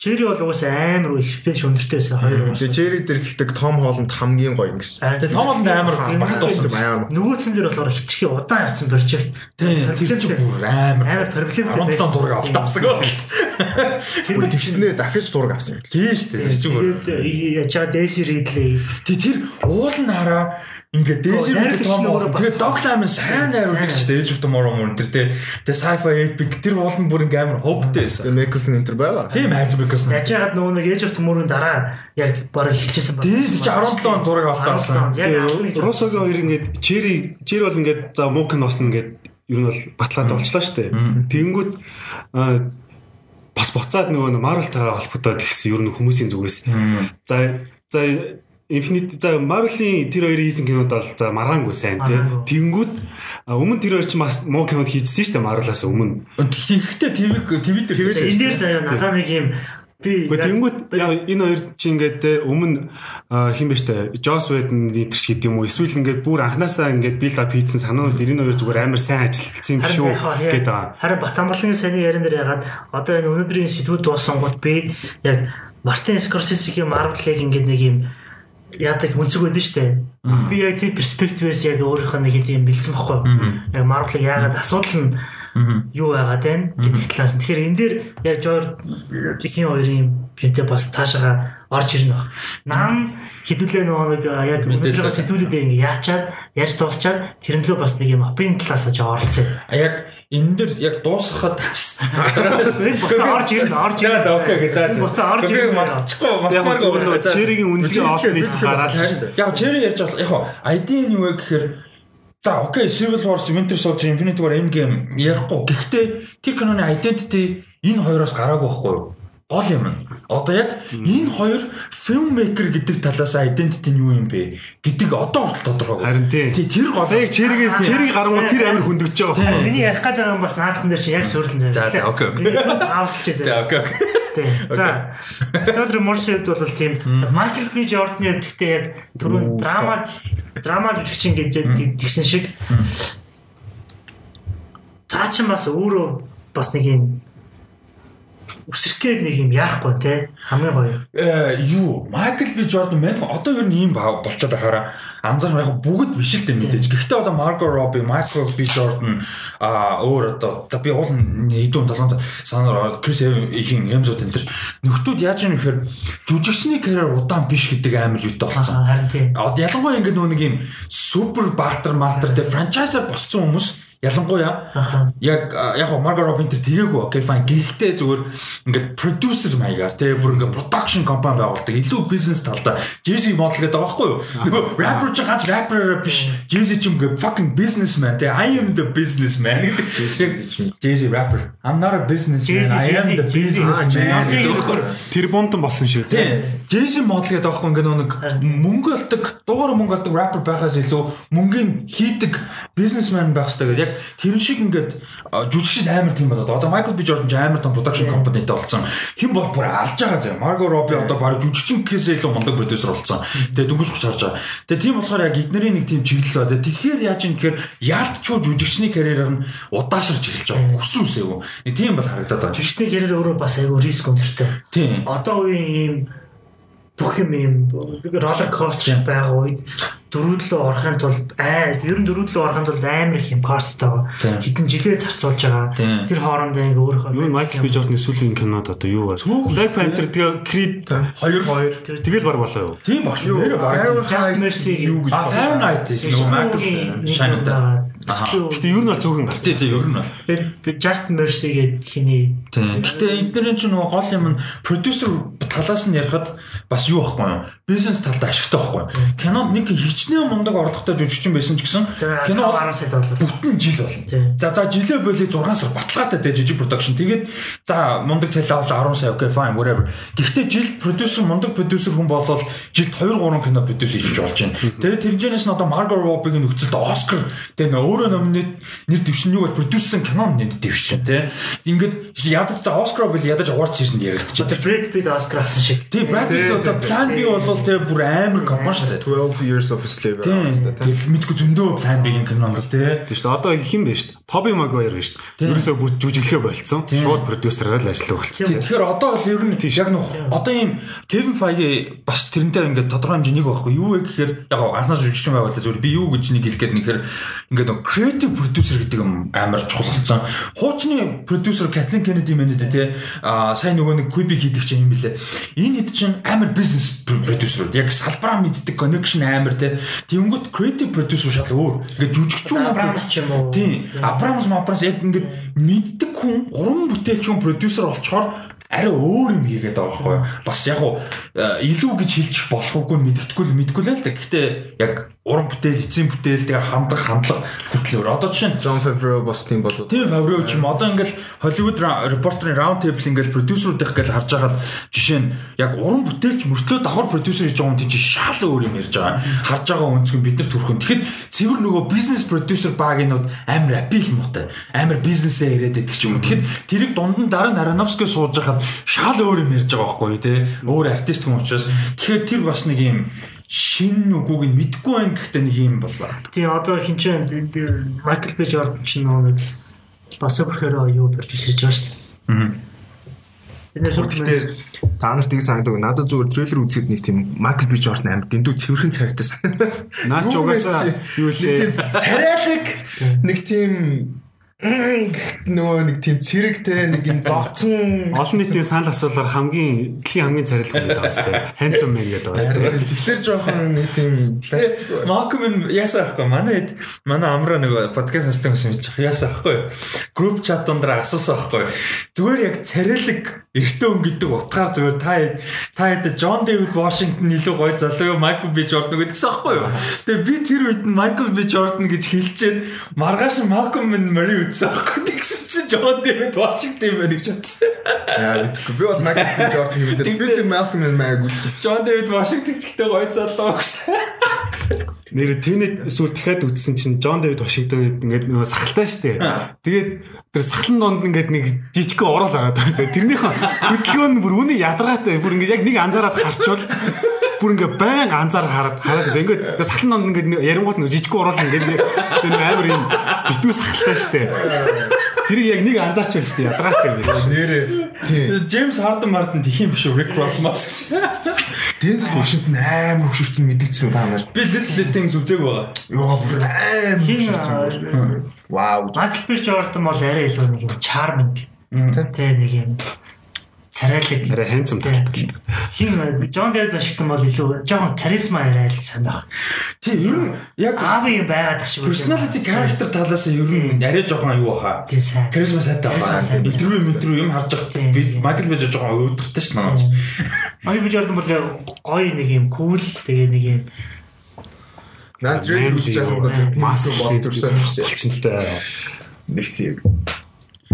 Чери бол угаасаа амар экспресс өндөртэй байсан хоёр уус. Тэгээ Jerry дээр тэгдэг Tom Holland хамгийн гоё юм гэсэн. Тэгээ Том Холланд амар багтуулсан. Амар. Нөгөөтөн дээр болохоор хитрхи удаан явсан прожект. Тийм тэр чинь бүр амар Амар проблемтэй 17 зураг автаасан гоо. Тэр Тэгснээ дахиж зураг авсан юм. Тийм шүү дээ. Тэр чинь яачаа Дэси Ридлей Тэг тэр уул нь нь өөрөө бол бас тэгээ Doglam сайн найруулагч дээ Age of Tomorrow мөр тэр тэгээ sci-fi epic тэр уул нь бүр ингээм амар хөвтэй байсан. Тэгээ Mickelson энтер байгаа. Тийм хайж биксэн. Яаж яагаад нөгөө нэг Age of Tomorrow-ын дараа яг бараг хэлчихсэн байна. Тийм чи 17 он зураг жил- Росогийн хоёр ингээд Чери Чери бол ингээд за кинос нь ингээд ер нь бол батлаад болчлаа шүү дээ. Тэгэнгүүт аа, бас буцаад нөгөө Marvel-тайгаа холбогдоод ихсэн ер нь хүмүүсийн зүгээс. За за Infinity за Marvel-ийн тэр хоёрын хийсэн кинод бол за маргаангүй сайн тий. А, өмнө тэр хоёр ч бас муу кинод хийжсэн шүү дээ Marvel-аас өмнө. Тэгэхдээ TV TV дээр Энэ дээр заяа надаа нэг юм би тэгэнгүүт яг энэ хоёр чи ингээд өмнө хин бэ штэ Joss Whedon интерч гэдэг юм уу эсвэл ингээд бүр анханасаа ингээд build up хийсэн санаанууд энэ хоёр зүгээр амар сайн ажиллагдсан юм шүү гэдэг байгаа. Харин Батамбалын саний яран дээр ягаад одоо энэ өнөөдрийн сэдвүүд дууссан гот би яг Мартин Скорсезигийн Marvel-ыг ингээд нэг юм яадаг үнцэг байдаг штэ. Би яг тэр перспективээс яг өөрийнхөө нэг хэдийн бэлдсэн баггүй. Яг Marvel-ыг яагаад асуудал нь юу байгаад байна гэдэг талаас. Тэгэхээр энэ дээр яг Жор хин хоёрын бинтэ бас цаашаа орж ирнэ баг. Нам хэдүүлээ нөгөө нэг яг өнөөдрөө сэдвүүлгээ ингээ яачаад ярьж дуусчаад тэрнлөө бас нэг юм апын талаас нь оролцсон. А яг энэ дэр яг дуусгахад Энэ буцаа орж ирнэ, орж ирнэ. за окей за за. Буцаа орж ирнэ. нөгөө гоо. Черигийн үнэлгээ олон нийт гараад Яг Черри ярьж бол яг ID нь юу вэ гэхээр За окей Civil War Winter Soldier Infinity War Endgame ярихгүй. Гэхдээ тэр киноны identity энэ хоёроос гараагүй байхгүй юу? Гол юм. Одоо яг энэ хоёр filmmaker гэдэг талаас identity нь юу юм бэ гэдэг одоо хүртэл тодорхойгүй. Харин тийм. Тий тэр гол. Сая Черигээс Чериг гарангууд тэр амар хөндөгч байгаа. Тийм. Миний ярих гэдэг юм бас наадхан дээр чи яг суурлан зав. За, за, окей, окей. Аавсч За зав. окей окей. Тийм. За. Тодор Морсэд бол тийм. Майкл Би Жордны өвдөгтэй яг түрүүн драма драма жүжигчин гэж тэгсэн шиг цаа чин бас өөрөө бас нэг юм үсрэхгээд нэг юм яахгүй те хамгийн гоё. Э юу Майкл Би Jordan мэн одоо ер нь ийм болчиход байхаараа анзаарах яг бүгд биш л дээ мэдээж. Гэхдээ одоо Margot Robbie, Michael B Jordan а өөр одоо за би уул хэдүүн толгойд санаар ороод Chris Evans-ийн Hemsworth энэ төр нөхдүүд яаж юм нэхэр жүжигчний карьер удаан биш гэдэг амар юутай болсон. Аа, Харин тийм. Одоо ялангуяа ингэ нөө нэг юм супер бартер мартер тэ франчайзер босцсон хүмүүс Ялангуяа яг яг Марго Робин тэр тэгээгүй окей fine гэхдээ зүгээр ингээд producer маягаар тий бүр ингээд production компани байгуулдаг илүү бизнес талдаа Jay-Z model гэдэг байгаа байхгүй юу нөгөө rapper ч ганц rapper биш Jay-Z ч юм ингээд fucking businessman тий I am the businessman гэдэг Jay-Z rapper I'm not a businessman I am the businessman Тэр бомтон болсон шүү Тий. Jay-Z model гэдэг аахгүй ингээ нэг мөнгө олдог, дугаар мөнгө олдог rapper байхаас илүү мөнгөний хийдэг businessman байх хэрэгтэй гэдэг. Яг тэр шиг ингээд жүжигчд амар тийм болоод одоо Michael B Jordan ч амар том production companyтэй болсон. Хэн бол бүр алж байгаа зэ. Margot Robbie одоо баг жүжигчин гэхээсээ илүү мундаг producer болсон. Тэгээ дөнгөж хуч харж байгаа. Тэгээ тийм болохоор яг эднэрийн нэг тийм чиглэл байна. Тэгэхээр яаж юм гэхээр яалтчгүй жүжигчний карьераар нь удаашрж эхэлж байгаа. Хүсэн. Нэг тийм бол харагдаад байгаа. Жүжигчний гэрээр өөрөө бас айгүй риск өндөртэй. Тийм. Одоо үеийн ийм бүх юм ийм роллер костер байгаа үед дөрүүдлөө орохын тулд аа ер нь дөрүүдлөө орохын тулд амар их юм косттой байгаа. Тийм. Хэдэн жилээ зарцуулж байгаа. Тэр хоорондоо ингээ өөрөөхөө Юу Майкл Би Жордны сүүлийн кинод одоо юу вэ? Black Panther тэгээ Creed Хоёр хоёр тэгэл баг болоо юу? Тийм багш юу. Just Mercy юу гэж А Fahrenheit is no Michael Shannon. Гэтэ ер нь бол цөөхөн гарч. Тий, ер нь бол. Just Mercy гэдэг хиний Тийм. Гэтэ эднэрийн чинь нөгөө гол юм нь продюсер талаас нь ярихад бас юу байхгүй юу? Бизнес талдаа ашигтай байхгүй? Кинонд нэг хичнээн мундаг орлоготой жүжигчин байсан ч гэсэн кино бол 10 сая доллар. бүтэн жил болно. За за жилээ болий 6 сар баталгаатай тэ жижиг production. Тэгээд за мундаг цалин авал 10 сая окей fine whatever. Гэхдээ жил продюсер мундаг продюсер хүн болвол жилд 2 3 кино продюс хийж болж байна. Тэгээд тэрнээс нь одоо Margot Robbie-ийн нөхцөлд Оскар тэ өөрөө номинет нэр дэвшин юу бол продюсерсэн кинонд нэр дэвшин тэ. Ингээд ядаж за Оскар бол ядаж award season-д яригдчих. Тэр Brad Pitt Oscar авсан шиг. Тий, Brad Pitt одоо Plan B болвол тэ бүр амар компани шүү дээ. 12 years of slave Тийм. Тэгэл мэдгүй зөндөө Plan B-ийн кинонд л тэ. Тийм шүү дээ. Одоо хэн бэ шүү дээ? Toby Maguire шүү дээ. Ерөөсөө бүр жүжиглэхэ болцсон. Шууд продюсераар л ажиллах болцсон. Тий, Тэгэхээр одоо бол ер нь яг нөх одоо ийм Kevin Feige бас тэрнтэй ингээд тодорхой хэмжээний байхгүй юу вэ гэхээр яг анхнаас жүжигчин байгууллаа зүгээр би юу гэж нэг хэлгээд нэхэр ингээд нэг creative producer гэдэг юм амар чухал болсон. Хуучны producer Kathleen Kennedy мэнэдэ тий а сайн нөгөө нэг Quibi хийдэг чинь юм билэ. Энэ хэд чинь амар business producer яг салбараа мэддэг connection амар тий. Тэнгүүт creative producer шал өөр. Ингээд жүжигчүүн Абрамс ч юм уу. Тийм. Абрамс Абрамс яг ингээд мэддэг хүн, уран бүтээлч хүн продюсер болчоор арай өөр юм хийгээд байгаа байхгүй юу? Бас яг уу э, илүү гэж хэлчих болохгүй мэддэхгүй л мэдгүй л л да. Гэхдээ яг уран бүтээл, эцсийн бүтээл тэгээ хандах хандлага хүртэл өөр. Одоо жишээ нь John Favreau бас тийм болоо. Тийм Фаврео ч юм одоо ингээл Hollywood репортерын round table ингээл продюсеруудах гэж харж байгаад жишээ нь яг уран бүтээлч мөртлөө давхар продюсер хийж байгаа юм тийч шал өөр юм ярьж байгаа. Харж байгаа өнцгөн биднэрт хүрхэн. Тэгэхэд цэвэр нөгөө бизнес продюсер багийнууд амар апил муутай. Амар бизнесээ ирээд байдаг ч юм уу. Тэгэхэд тэрийг дунд нь дараа нь Ароновский сууж байхад шал өөр юм ярьж байгаа байхгүй юу те. Өөр артист хүн учраас тэгэхээр тэр бас нэг юм шин үгүйг нь мэдэхгүй байх гэхдээ нэг юм бол байна. Тийм одоо хинчээ Michael B Jordan ч нөгөө бас superhero юу продюсер хийж байгаа шүү дээ. Энэ Superman Гэхдээ та нарт тийг санагдаг. Надад зүгээр трейлер үзэхэд нэг тийм Michael B Jordan амар дэндүү цэвэрхэн царайтай. Наа ч угаасаа юу лээ. Царайлаг нэг тийм нөгөө нэг тийм цэрэгтэй нэг юм зовцсон. Олон нийтийн санал асуулаар хамгийн дэлхийн хамгийн царилт хүн гэдэг сте. Handsome man гэдэг сте. Тэгэхээр жоохон нэг тийм Малком нь яасаа ахгүй манай хэд манай амраа нэг подкаст систем гэсэн мэдчих яасаа ахгүй групп чат дондор асуусан ахгүй зүгээр яг царилэг эрэгтэй хүн гэдэг утгаар зүгээр та хэд та хэд Джон Дэвид Вашингтон илүү гой залуу Майкл Би Жордан гэдгсэн ахгүй юу? Тэгээ би тэр үед нь Майкл Би Жордан гэж хэлчихэд маргааш минь Мари үтсэн ахгүй тэгсэн чинь Джон Дэвид Вашингтон байна гэж бодсон яа мэдгүй би бол B Jordan юм дээр би тийм Malcolm and Mary үзсэн. Джон Дэвид Вашингтон гэхдээ гой залуу гэсэн Нэр Tenet эсвэл дахиад үзсэн чинь John David Washington ингээд нөгөө сахалтай штэ. Тэгээд тэр сахалн донд ингээд нэг жижигхэн орол агаад байгаа. Тэрнийхэн хөдөлгөөн бүр үний ядаргаатай бүр ингээд яг нэг анзаараад харчвал бүр ингээ байн анзаар хараад хараад ингээд ингээд сахалн донд ингээд ярингууд нэг жижигхэн орол ингээд тэр амар юм битүү сахалтай штэ. Тэрийг яг нэг анзаарч байна штэ ядаргаатай юм. Нэрээ тийм Джеймс Харден Мартин тих юм биш үү Рик Росс Маск Денс Вашингтон амар хөшөртөн мэдгэцэн та нар. Би Little Things үзег байгаа. Йоо бүр амар хөшөртөн. Вау. B Jordan бол арай илүү нэг юм charming. Тэ нэг юм царайлаг арай талбар л. хин Джон Дэвид Вашингтон бол илүү жоохон каризма арай л сайн байх. тий ер нь яг Аавын юм байгаад тах шиг үү. personality character талаас нь ер нь арай жоохон юу баха тий сайн. Харизма сайтай байна. Интервью интервью юм харж байхад би. Майкл Бэж жоохон өөдөртэй ш манайч. Ами би Jordan бол гоё нэг юм cool тэгээ нэг юм Наад зэрэг үсэж байгаа бол Мас масс болдорсон юм шиг. болчинтай. Нэг тийм.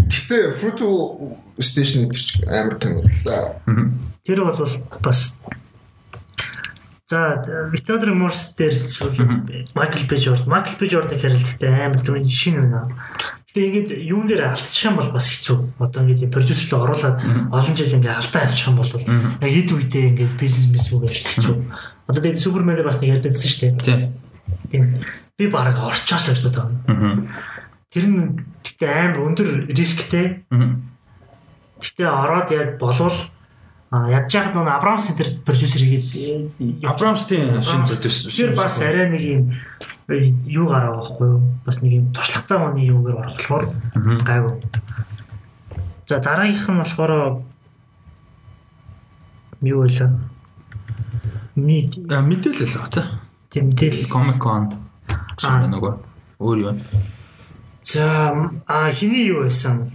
Гэтэ Fruitful Station гэдэг чинь амар кино л да. тэр бол бас За Victor Morse дээр сүүл Michael B. Jordan, Michael B. Jordan хэрэлдэхтэй амар түр шинэ байна. Гэтэ ингээд юун дээр алдчих юм бол бас хэцүү. Одоо ингээд продюсерлөө оруулаад олон жил ингээд алдаа авчих юм бол яг хэд үедээ ингээд бизнес бизнес үг авчих хэцүү. Одоо Супермен дээр бас нэг ярьдагсан шүү дээ. Тий. Тийм. Би бараг орчоос гэж боддог. Тэр нь гэтээ амар өндөр рисктэй. Гэтээ ороод яг болвол ядж яхад нөө Абрамс тэр продюсер хийгээд Абрамстын шинэ продюсер. Тэр бас арай нэг юм юу гараа байхгүй юу? Бас нэг юм туршлагатай мөний юугаар орох болохоор гайгүй. За дараагийнх нь болохоор юу вэ? Ми А мэдээлэл байгаа тий. тэмдээл Comic Con Аа. нөгөө өөр юу. За а хиний юу байсан?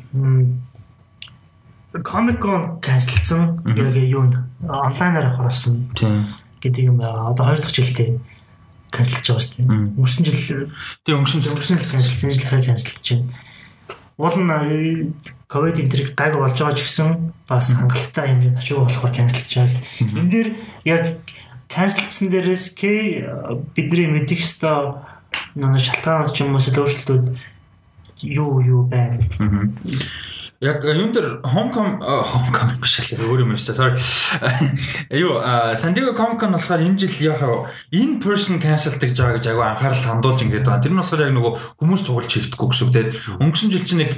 Comic Con cancelсан яг юунд онлайнаар харуулсан Тий. гэдэг юм байгаа. Одоо хоёр дахь жилдээ cancelж байгаа шүү дээ. Өнгөрсөн жил Тий өнгөрсөн жил өнгөрсөн жил cancelсан жил хараа cancelж байна. Уул нь ковид энтриг гайг болж байгаа ч гэсэн бас хангалттай хэмжээнд ачуу болохоор cancelж байгаа. Энд дээр яг cancelсан дээрээс К бидний мэдих ёстой нэг шалтгаан ч юм уу өөрчлөлтүүд юу юу байна. Яг юун дээр Homecom Homecom биш л өөр юм шүү. Sorry. Юу San Diego Comic Con болохоор энэ жил яг in person cancel гэж байгаа гэж агай анхаарал хандуулж ингээд байгаа. Тэр нь болохоор яг нөгөө хүмүүс цугулж хийгдэхгүй гэсэн үг. Тэгээд өнгөрсөн жил чинь нэг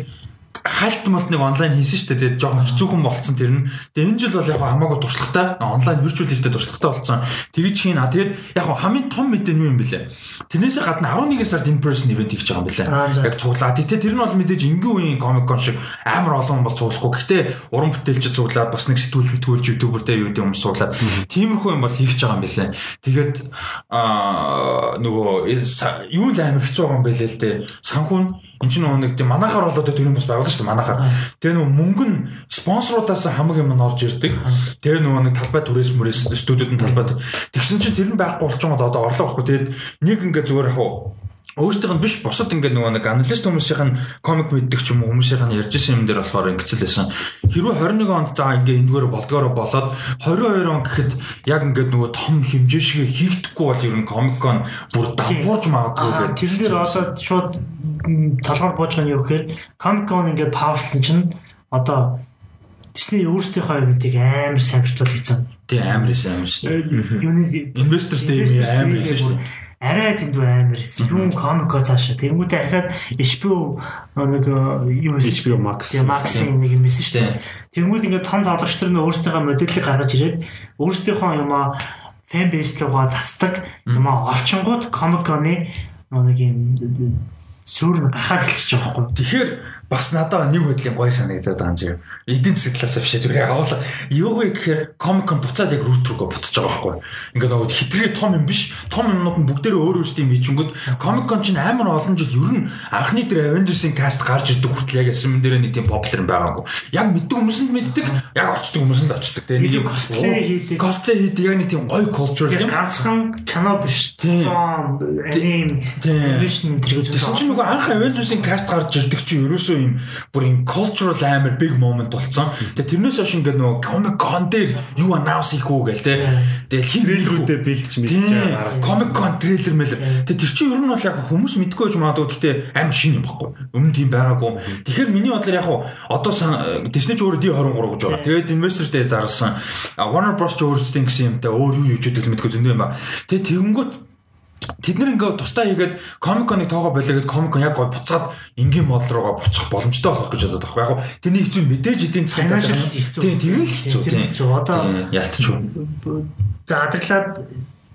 хальт молт нэг онлайн хийсэн шүү дээ. Тэгээд жоохон хэцүүхэн болцсон тэр нь. Тэгээд энэ жил бол яг хамаагүй туршлагатай онлайн virtual хийхдээ туршлагатай болцсон. Тэгэж хийн а тэгээд яг хамгийн том мэдээ нь юу юм бэлээ? Тэрнээсээ гадна 11 сард in person event хийж байгаа юм бэлээ. Яг цуглаад тий тэр нь бол мэдээж энгийн үеийн Comic Con шиг амар олон бол цуглахгүй. Гэхдээ уран бүтээлч цуглаад бас нэг сэтгүүлч мэтгүүлч ютубертэй юу гэдэг хүмүүс цуглаад тиймэрхүү юм бол хийж байгаа юм бэлээ. Тэгээд аа нөгөө юу л амар хэцүү байгаа юм бэлээ л дээ. Санхүү нь энэ чинь нөгөө нэг тийм манахаар болоод тэр юм бас байгуулсан шүү дээ манахаар. Тэгээ нөгөө мөнгө нь спонсоруудаас хамаг юм орж ирдэг. Тэгээ нөгөө нэг талбай түрээс мөрөөс студиуд нь талбай. Тэгсэн чинь тэр нь байхгүй болчихсон одоо орлого واخгүй. Тэгээд нэг ингээ зүгээр хаа өөртөөх нь биш бусад ингээд нөгөө нэг аналист хүмүүсийн комик мэддэг ч юм уу хүмүүсийн ярьж исэн юм дээр болохоор ингэцэл байсан. Хэрвээ 21 онд заа ингээд эндгээр болдгоороо болоод 22 он гэхэд яг ингээд нөгөө том хэмжээ шиг хийгдэхгүй бол ер нь комик кон бүр дампуурж магадгүй гэдэг. Тэр дээр одоо шууд талгаар бууж байгаа нь юу гэхээр Con ингээд паузлсан чинь одоо Disney өөрсдийнхөө ивентийг амар битүүл хийсэн. Тий амар эс амар. Юуны Day юм амар эс шүү дээ. Арай дэндүү амар. Юм Con цаашаа. Тэнгүүтээ ахаад HBO нэг юу хийсэн HBO Max. Max-ийн нэг юм хийсэн шүү дээ. Тэнгүүд ингээд том тоглогч нар нь өөрсдийнхөө модельийг гаргаж ирээд өөрсдийнхөө юм аа фэн бейс руугаа цацдаг юм аа олчингууд Con-ы нэг юм сүр гахаад хэлчихэж байгаа байхгүй. Тэгэхээр бас надад нэг хөдлийн гоё санагдаад байгаа юм чи. Эдийн засаг талаас биш зүгээр яваал. Юу вэ гэхээр Con буцаад яг рут руугаа буцаж байгаа байхгүй. Ингээ нөгөө хитрхи том юм биш. Том юмнууд нь бүгдээрээ өөр өөрсдийн бичингүүд Comic Con чинь амар олон жил ер нь анхны дээр Avengers-ийн каст гарч ирдэг хүртэл яг яссан дээр нэг тийм популяр байгаагүй. Яг мэддэг хүмүүс нь мэддэг, яг очдог хүмүүс нь л очдог. Тэгээ нэг юм Cosplay хийдэг. Cosplay хийдэг яг нэг тийм гоё culture юм. ганцхан кино биш. Тийм. Аним animation зэрэг Тэгсэн чинь нөгөө анх Avengers-ийн каст гарч ирдэг чинь ерөөсөө юм бүр юм cultural амар big moment болсон. Тэгээ тэрнээс хойш ингээд нөгөө Comic Con дээр юу announce хийх үү гээл те. Тэгээ хин Трейлерүүдэд бэлдэж мэдчихэж байгаа. Comic Con трейлер мэл. Тэгээ тэр чинь ер нь бол яг хүмүүс мэдгүй ч магадгүй гэхдээ амар шин юм баггүй. Өмнө тийм байгаагүй. Тэгэхээр миний бодлоор яг одоо Disney ч өөрөө D23 гэж байгаа. Тэгээд Investors Day зарласан. Warner Bros ч өөрсдийн гэсэн юмтай өөр юу юу ч гэдэг мэдгүй зөндөө юм ба. Тэгээ тэгэнгүүт Тэд нэр ингээ тусдаа хийгээд Comic Con-ыг тоогоо болиод Comic Con яг гой буцаад ингийн модал руугаа буцах боломжтой болох гэж бодоод байгаа. Яг гоо тэрний хэцүү мэдээж эдийн засгийн талаар- хэцүү. Тийм тэр нь хэцүү Тэр хэцүү. Одоо- ялтч. За адаглаад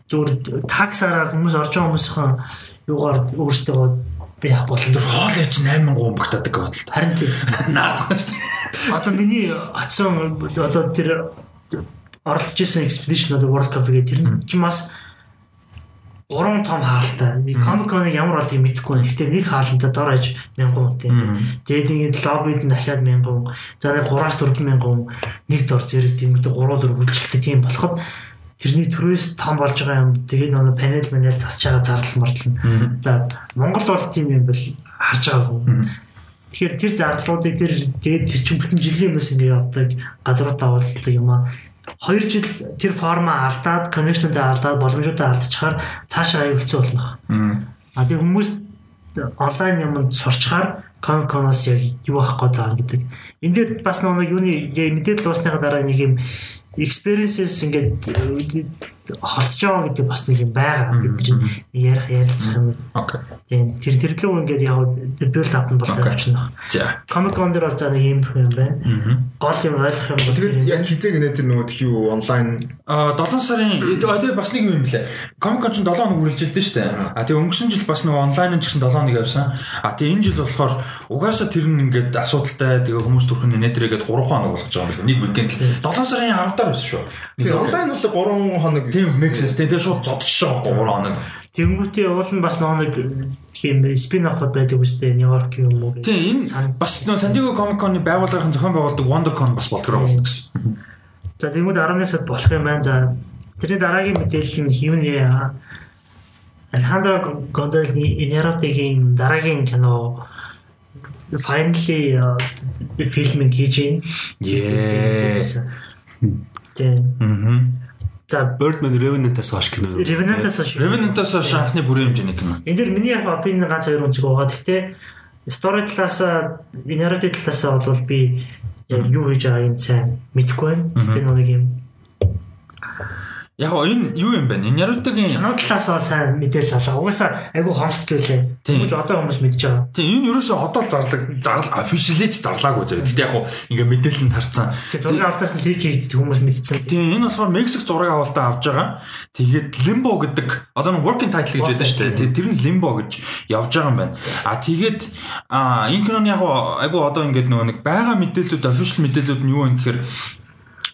зүгээр таксаараа хүмүүс орж байгаа хүмүүсийн юугаар өөрсдөө би яах боломж Тэр хоол ээж 8 гоо өмгтадаг бодлоо. харин тийм Наацхан шүү дээ. Одоо миний атсан одоо тэр оролцож исэн expedition одоо World Cup гэдэг тэр нь ч бас гурван том хаалтай. Comic Con-ыг ямар болдгийг мэдэхгүй байна. Гэхдээ нэг хаалтанд дор аж 1000 хүнтэй. Тэгээд ингээд лоббид нь дахиад 1000 хүн. За нэг 3-аас 4000 хүн нэг дор зэрэг тиймэрхүү гурван дөрөв хүчтэй тийм болоход тэрний төрөөс том болж байгаа юм. Тэгээд нөгөө панел манел засч байгаа зардал мартал. За Монголд бол тийм юм бол харж байгаагүй. Тэгэхээр тэр зарлуудыг тэр тэгээд тэр чинь бүтэн жилийн өмнөөс ингээд явдаг газруудаа уулздаг юм аа 2 жил тэр форма алдаад, коннекшнтэй алдаад, боломжуудаа алдчихаар цаашаа аяг хэцүү болно. А тийм хүмүүс онлайн юмд сурчхаар Comic-Con-оос яг юу авах гээд байгаа гэдэг. Энд дээр бас нэг юуны мэдээд дуусныхаа дараа нэг юм experiences ингээд холдож байгаа гэдэг бас нэг юм байгаа бид чинь ярих ярилцах юм. Окей. Тийм тэр тэрлүү ингээд яг build up нь болоо явчихна. За. Comic Con дээр бол за нэг юм юм байна. Гол юм ойлгох юм бол Тэгээд яг хизээг нэ тэр нөгөө тхиүү онлайн А 7 сарын тэгээ бас нэг юм лээ. Comic Con ч 7 хоног үргэлжилдэж штэ. А тэгээ өнгөрсөн жил бас нөгөө онлайн нь ч гэсэн 7 хоног явсан. А тэгээ энэ жил болохоор угаасаа тэр нь ингээд асуудалтай тэгээ хүмүүс төрхөн нэтрэгээд 3 хоног болгож байгаа юм байна. Нэг weekend л 7 сарын 10 дараа байсан шүү. тэр онлайн бол 3 хоног Тийм mix тэгээ шууд байгаа 3 хоног. Тэнгүүтээ уул нь бас нэг тийм спин оффод байдаг үстэй Нью-Йорк юм уу гэх. Тийм энэ бас San Diego Comic Con-ы байгууллагын зохион байгуулдаг WonderCon бас болдгоо болно гэсэн. За тэнгүүд 11 сард болох юм байна. За тэрний дараагийн мэдээлэл нь юу нэ? Алехандро Гонзалесны Инеротигийн дараагийн кино finally фильминг хийж байна. Yeah. Тийм. Мгм. За Birdman Revenant-аас хойш кино. Revenant-аас хойш Revenant-аас хойш анхны бүрийн хэмжээний кино. энэ дэр миний яг опин ганц хоёр үнцэг байгаа. Гэхдээ story талаас narrative талаас бол би яг юу хийж байгааг нь сайн мэдэхгүй байна. Гэхдээ нэг юм Яг энэ юу юм бэ? Энэ Naruto-гийн кино талаас нь сайн мэдээлэл авлаа. Угаасаа айгүй хомсд гэлээ. Тэгмж одоо хүмүүс мэдж байгаа. Тийм энэ ерөөсөө одоо л зарлаг officially ч зарлаагүй зав. Гэтэ яг ингээ мэдээлэл нь тарцсан. Зургийн авалтаас нь лик хийгдэх хүмүүс мэдсэн. Тийм энэ болохоор Мексик зураг авалтаа авж байгаа. Тэгээд Limbo гэдэг одоо нэг working title гэж байдаг шүү дээ. Тэр нь Limbo гэж явж байгаа юм байна. А тэгээд энэ киноны яг айгу одоо ингээд нөгөө нэг байгаа мэдээлэлүүд official мэдээлэлүүд нь юу вэ гэхээр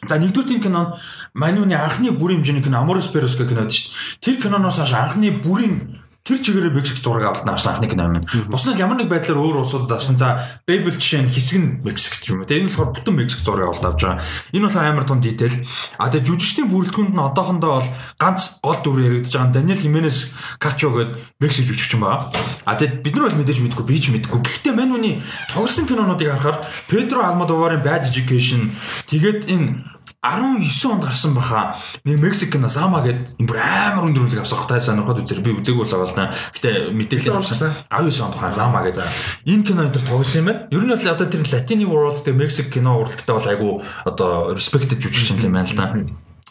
За нэгдүгээр энэ кинон Манюны анхны бүрийн хэмжээний кино Amores Perros гэх кинод шүү дээ. Тэр киноноос хойш анхны бүрийн тэр чигээрээ Мексик зураг авалт авсан анхны кино юм. Бус нь ямар нэг байдлаар өөр улсуудад авсан. За Babel жишээ нь хэсэг нь Мексикт ч юм уу. Тэгээ энэ болохоор бүтэн Мексик зураг авалт авч байгаа. Энэ бол амар том дитэл. А тэгээ жүжигчдийн бүрэлдэхүүнд нь одоохондоо бол ганц гол дүр яригдж байгаа. Даниэл Хименес Качо гэдэг Мексик жүжигч юм байна. А тэгээ бид нар бол мэдээж мэдгүй би ч мэдгүй. Гэхдээ Манюны тоглосон кинонуудыг харахаар Педро Алмодоварын Bad Education тэгээд энэ 19 онд гарсан баха. Мексик кино Зама гэдэг юм бүр амар өндөр үнэлэг авсан. Тай сонирхоод үзэр би үзээгүй л байгаа л Гэтэ мэдээлэл авсан. 19 онд тухайн Зама гэдэг. Энэ кино энэ төр тоглосон юм байна. Ер нь бол одоо тэр Latini World гэдэг Мексик кино урлагтай бол айгу одоо respected жүжигч юм байна л да.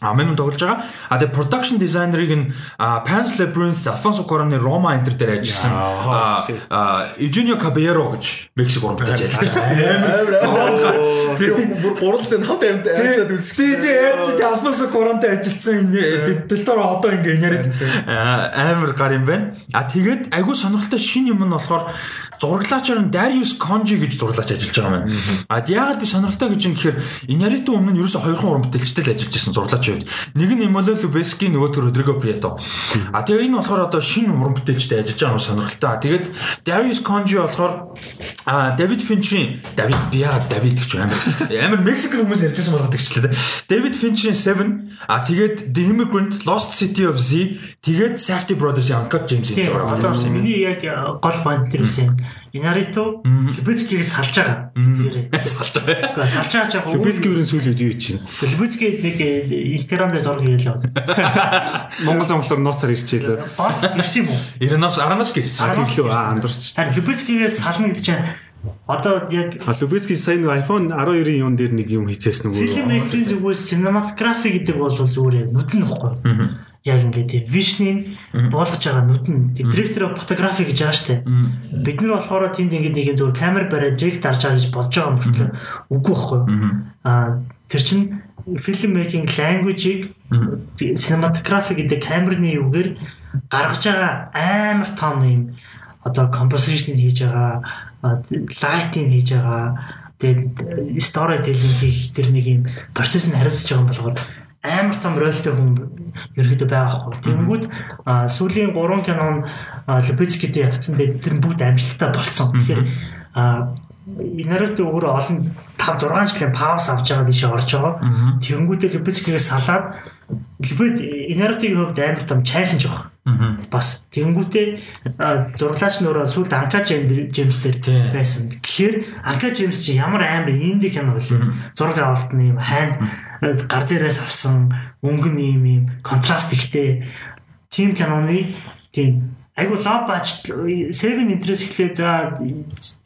А мэн тоглож байгаа. А тэгээ production designer-ыг нь Pan's Labyrinth, Alfonso Cuarón-ы Roma Enter дээр ажилласан. Eugenio Caballero гэж Мексик урамтай ажилласан. бүр гуралд нь хамт амьд ажиллаад үзсэн. Тий, тий, тий, Alfonso Cuarón-тай ажилласан дэлтор одоо ингээ яриад амар гар юм байна. А тэгээд айгүй сонирхолтой шин юм нь болохоор зураглаачаар нь Darius Conji гэж зураглаач ажиллаж байгаа юм байна. А яагаад би сонирхолтой гэж юм гэхээр Inarito өмнө нь ерөөсө хоёрхан уран бүтээлчтэй л ажиллаж байсан зураглаач хувьд. Нэг нь Emmanuel Lubezki нөгөөдөр Rodrigo Prieto. А тэгээ энэ болохоор одоо шинэ уран бүтээлчтэй ажиллаж байгаа нь сонирхолтой. Тэгээд Darius Conji болохоор а David Fincher-ийн David Bia David гэж амар амар Мексик хүмүүс ярьжсэн болоод тэгчлээ. David Fincher-ийн Seven а тэгээд The Immigrant, Lost City of Z тэгээд Safety Brothers-ийн Uncut James-ийн зураг Одоо миний яг гол point тэр үсэн. Инарито Либицкийг салж байгаа. Тэрээ. Салж байгаа. Гэхдээ салж байгаа ч яг Лүбэцки ерөн сүүлийн үед юу чинь? Либицкийг нэг Instagram дээр зураг хийлээ. Монгол зонглоор нууцаар ирчихээ. Бот ирсэн юм уу? Ирэновс Аранавс гэсэн. А тэглүү аа андуурч. Харин Либицкигээс сална гэдэг чинь одоо яг А Лүбэцки сайн нэг iPhone 12-ийн юун дээр нэг юм хийчихсэн нөгөө. Фильм мейкинг зүгээс cinematography гэдэг бол зүгээр нүд нь нөхгүй. Яг ингээд вишний буулгаж байгаа нүд нь директор фотографи гэж байгаа штэ. Бид нар болохоор тэнд ингээд нэг юм зүгээр камер бариад директ дарж байгаа гэж бодож байгаа юм болтлоо. Үгүй байхгүй. Аа тэр чин фильм мейкинг language-ийг cinematography гэдэг камерны үгээр гаргаж байгаа амар том юм. Одоо композишн хийж байгаа лайтинг хийж байгаа Тэгээд story telling хийх тэр нэг юм процесс нь хариуцж байгаа болохоор амар том ролтой хүн ерөөдөө байгаа хгүй. Тэнгүүд сүүлийн 3 кинон Лепецкитэй явцсан дээр тэр бүгд амжилттай болцсон. Тэгэхээр Наруто өөрөө олон 5 6 жилийн пауз авч байгаа дэше орж байгаа. Тэнгүүдээ Лепецкигээс салаад Лепет Нарутогийн хувьд амар том чаленж баг. Бас тэнгүүтээ зурлаач нөрөө сүлд Анка Джеймс дээр байсан. Тэгэхээр Анка Джеймс чи ямар амар инди кино вэ? Зураг авалтны юм хайнд гар дээрээс авсан өнгөн юм юм контраст ихтэй тим киноны тийм айгу лав бач 7 интерес эхлээ за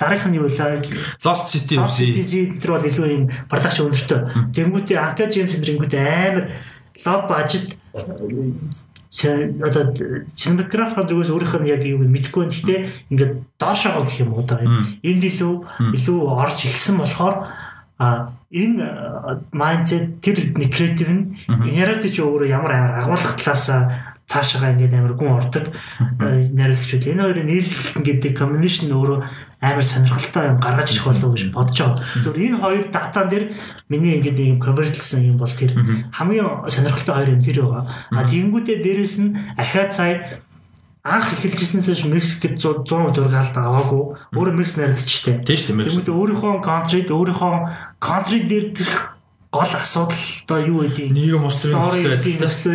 дараах нь юу вэ? Lost City UFC тэр бол илүү юм барлагч өндөртөө. Тэнгүүтээ Анка Джеймс эндрэнгүүд амар лав бажет одоо синематографийн зүгээс өөрийнх нь яг юу мэдэхгүй байна. Гэхдээ ингээд доошоо гэх юм уу одоо энд илүү илүү орж ирсэн болохоор а энэ майндсет тэр нэг креатив нь нарратив ч өөрөө ямар амар агуулгах талаас цаашаа ингээд амар гүн ордог найруулагчуд энэ хоёрын нийлэлт гэдэг комбинашн өөрөө амар сонирхолтой юм гаргаж ирэх болов уу гэж бодож байгаа. Зүгээр энэ хоёр датан дээр миний ингээд юм конвертлсэн юм бол тэр хамгийн сонирхолтой хоёр юм тэр байгаа. А тэгэнгүүтээ дээрэс нь ахаад сая анх эхэлжсэнээс Мексикт 100 зураг алд аваагүй. Өөрөө Мексик найруулагчтэй. Тийм шүү дээ. Тэгмээд өөрийнхөө контрид өөрийнхөө контри дээр гол асуудал одоо юу гэдэг нийгэм усрын нөхцөл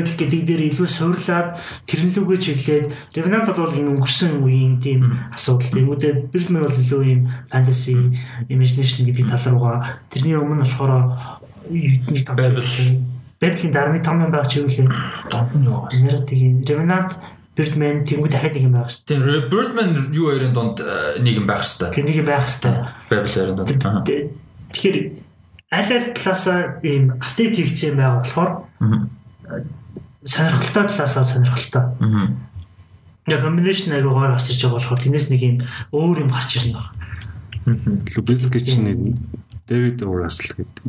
байдал гэдэг дээр илүү суурлаад тэрнлүүгээ чиглээд Revenant бол юм өнгөрсөн үеийн тийм асуудал. Тэгмүүдээ Birdman бол илүү юм fantasy imagination гэдэг тал руугаа тэрний өмнө болохоор нэг том Babel-ийн дарны том юм байх чиглэлээ. Донт нь юу вэ? Narrative Revenant Birdman тэнгуү дахиад нэг юм байх шүү дээ. Birdman юу хоёрын донд нэг юм байх шүү дээ. Юм байх шүү дээ. Хоёрын донд. Тэгэхээр аль аль талаасаа ийм апдейт хийгдсэн байгаа болохоор сонирхолтой талаасаа сонирхолтой. Яг комбинашн аягүй гоор гарч ирж байгаа болохоор тэрнээс нэг юм өөр юм гарч ирнэ баг. Лубрицки чинь нэг Дэвид Руссел гэдэг.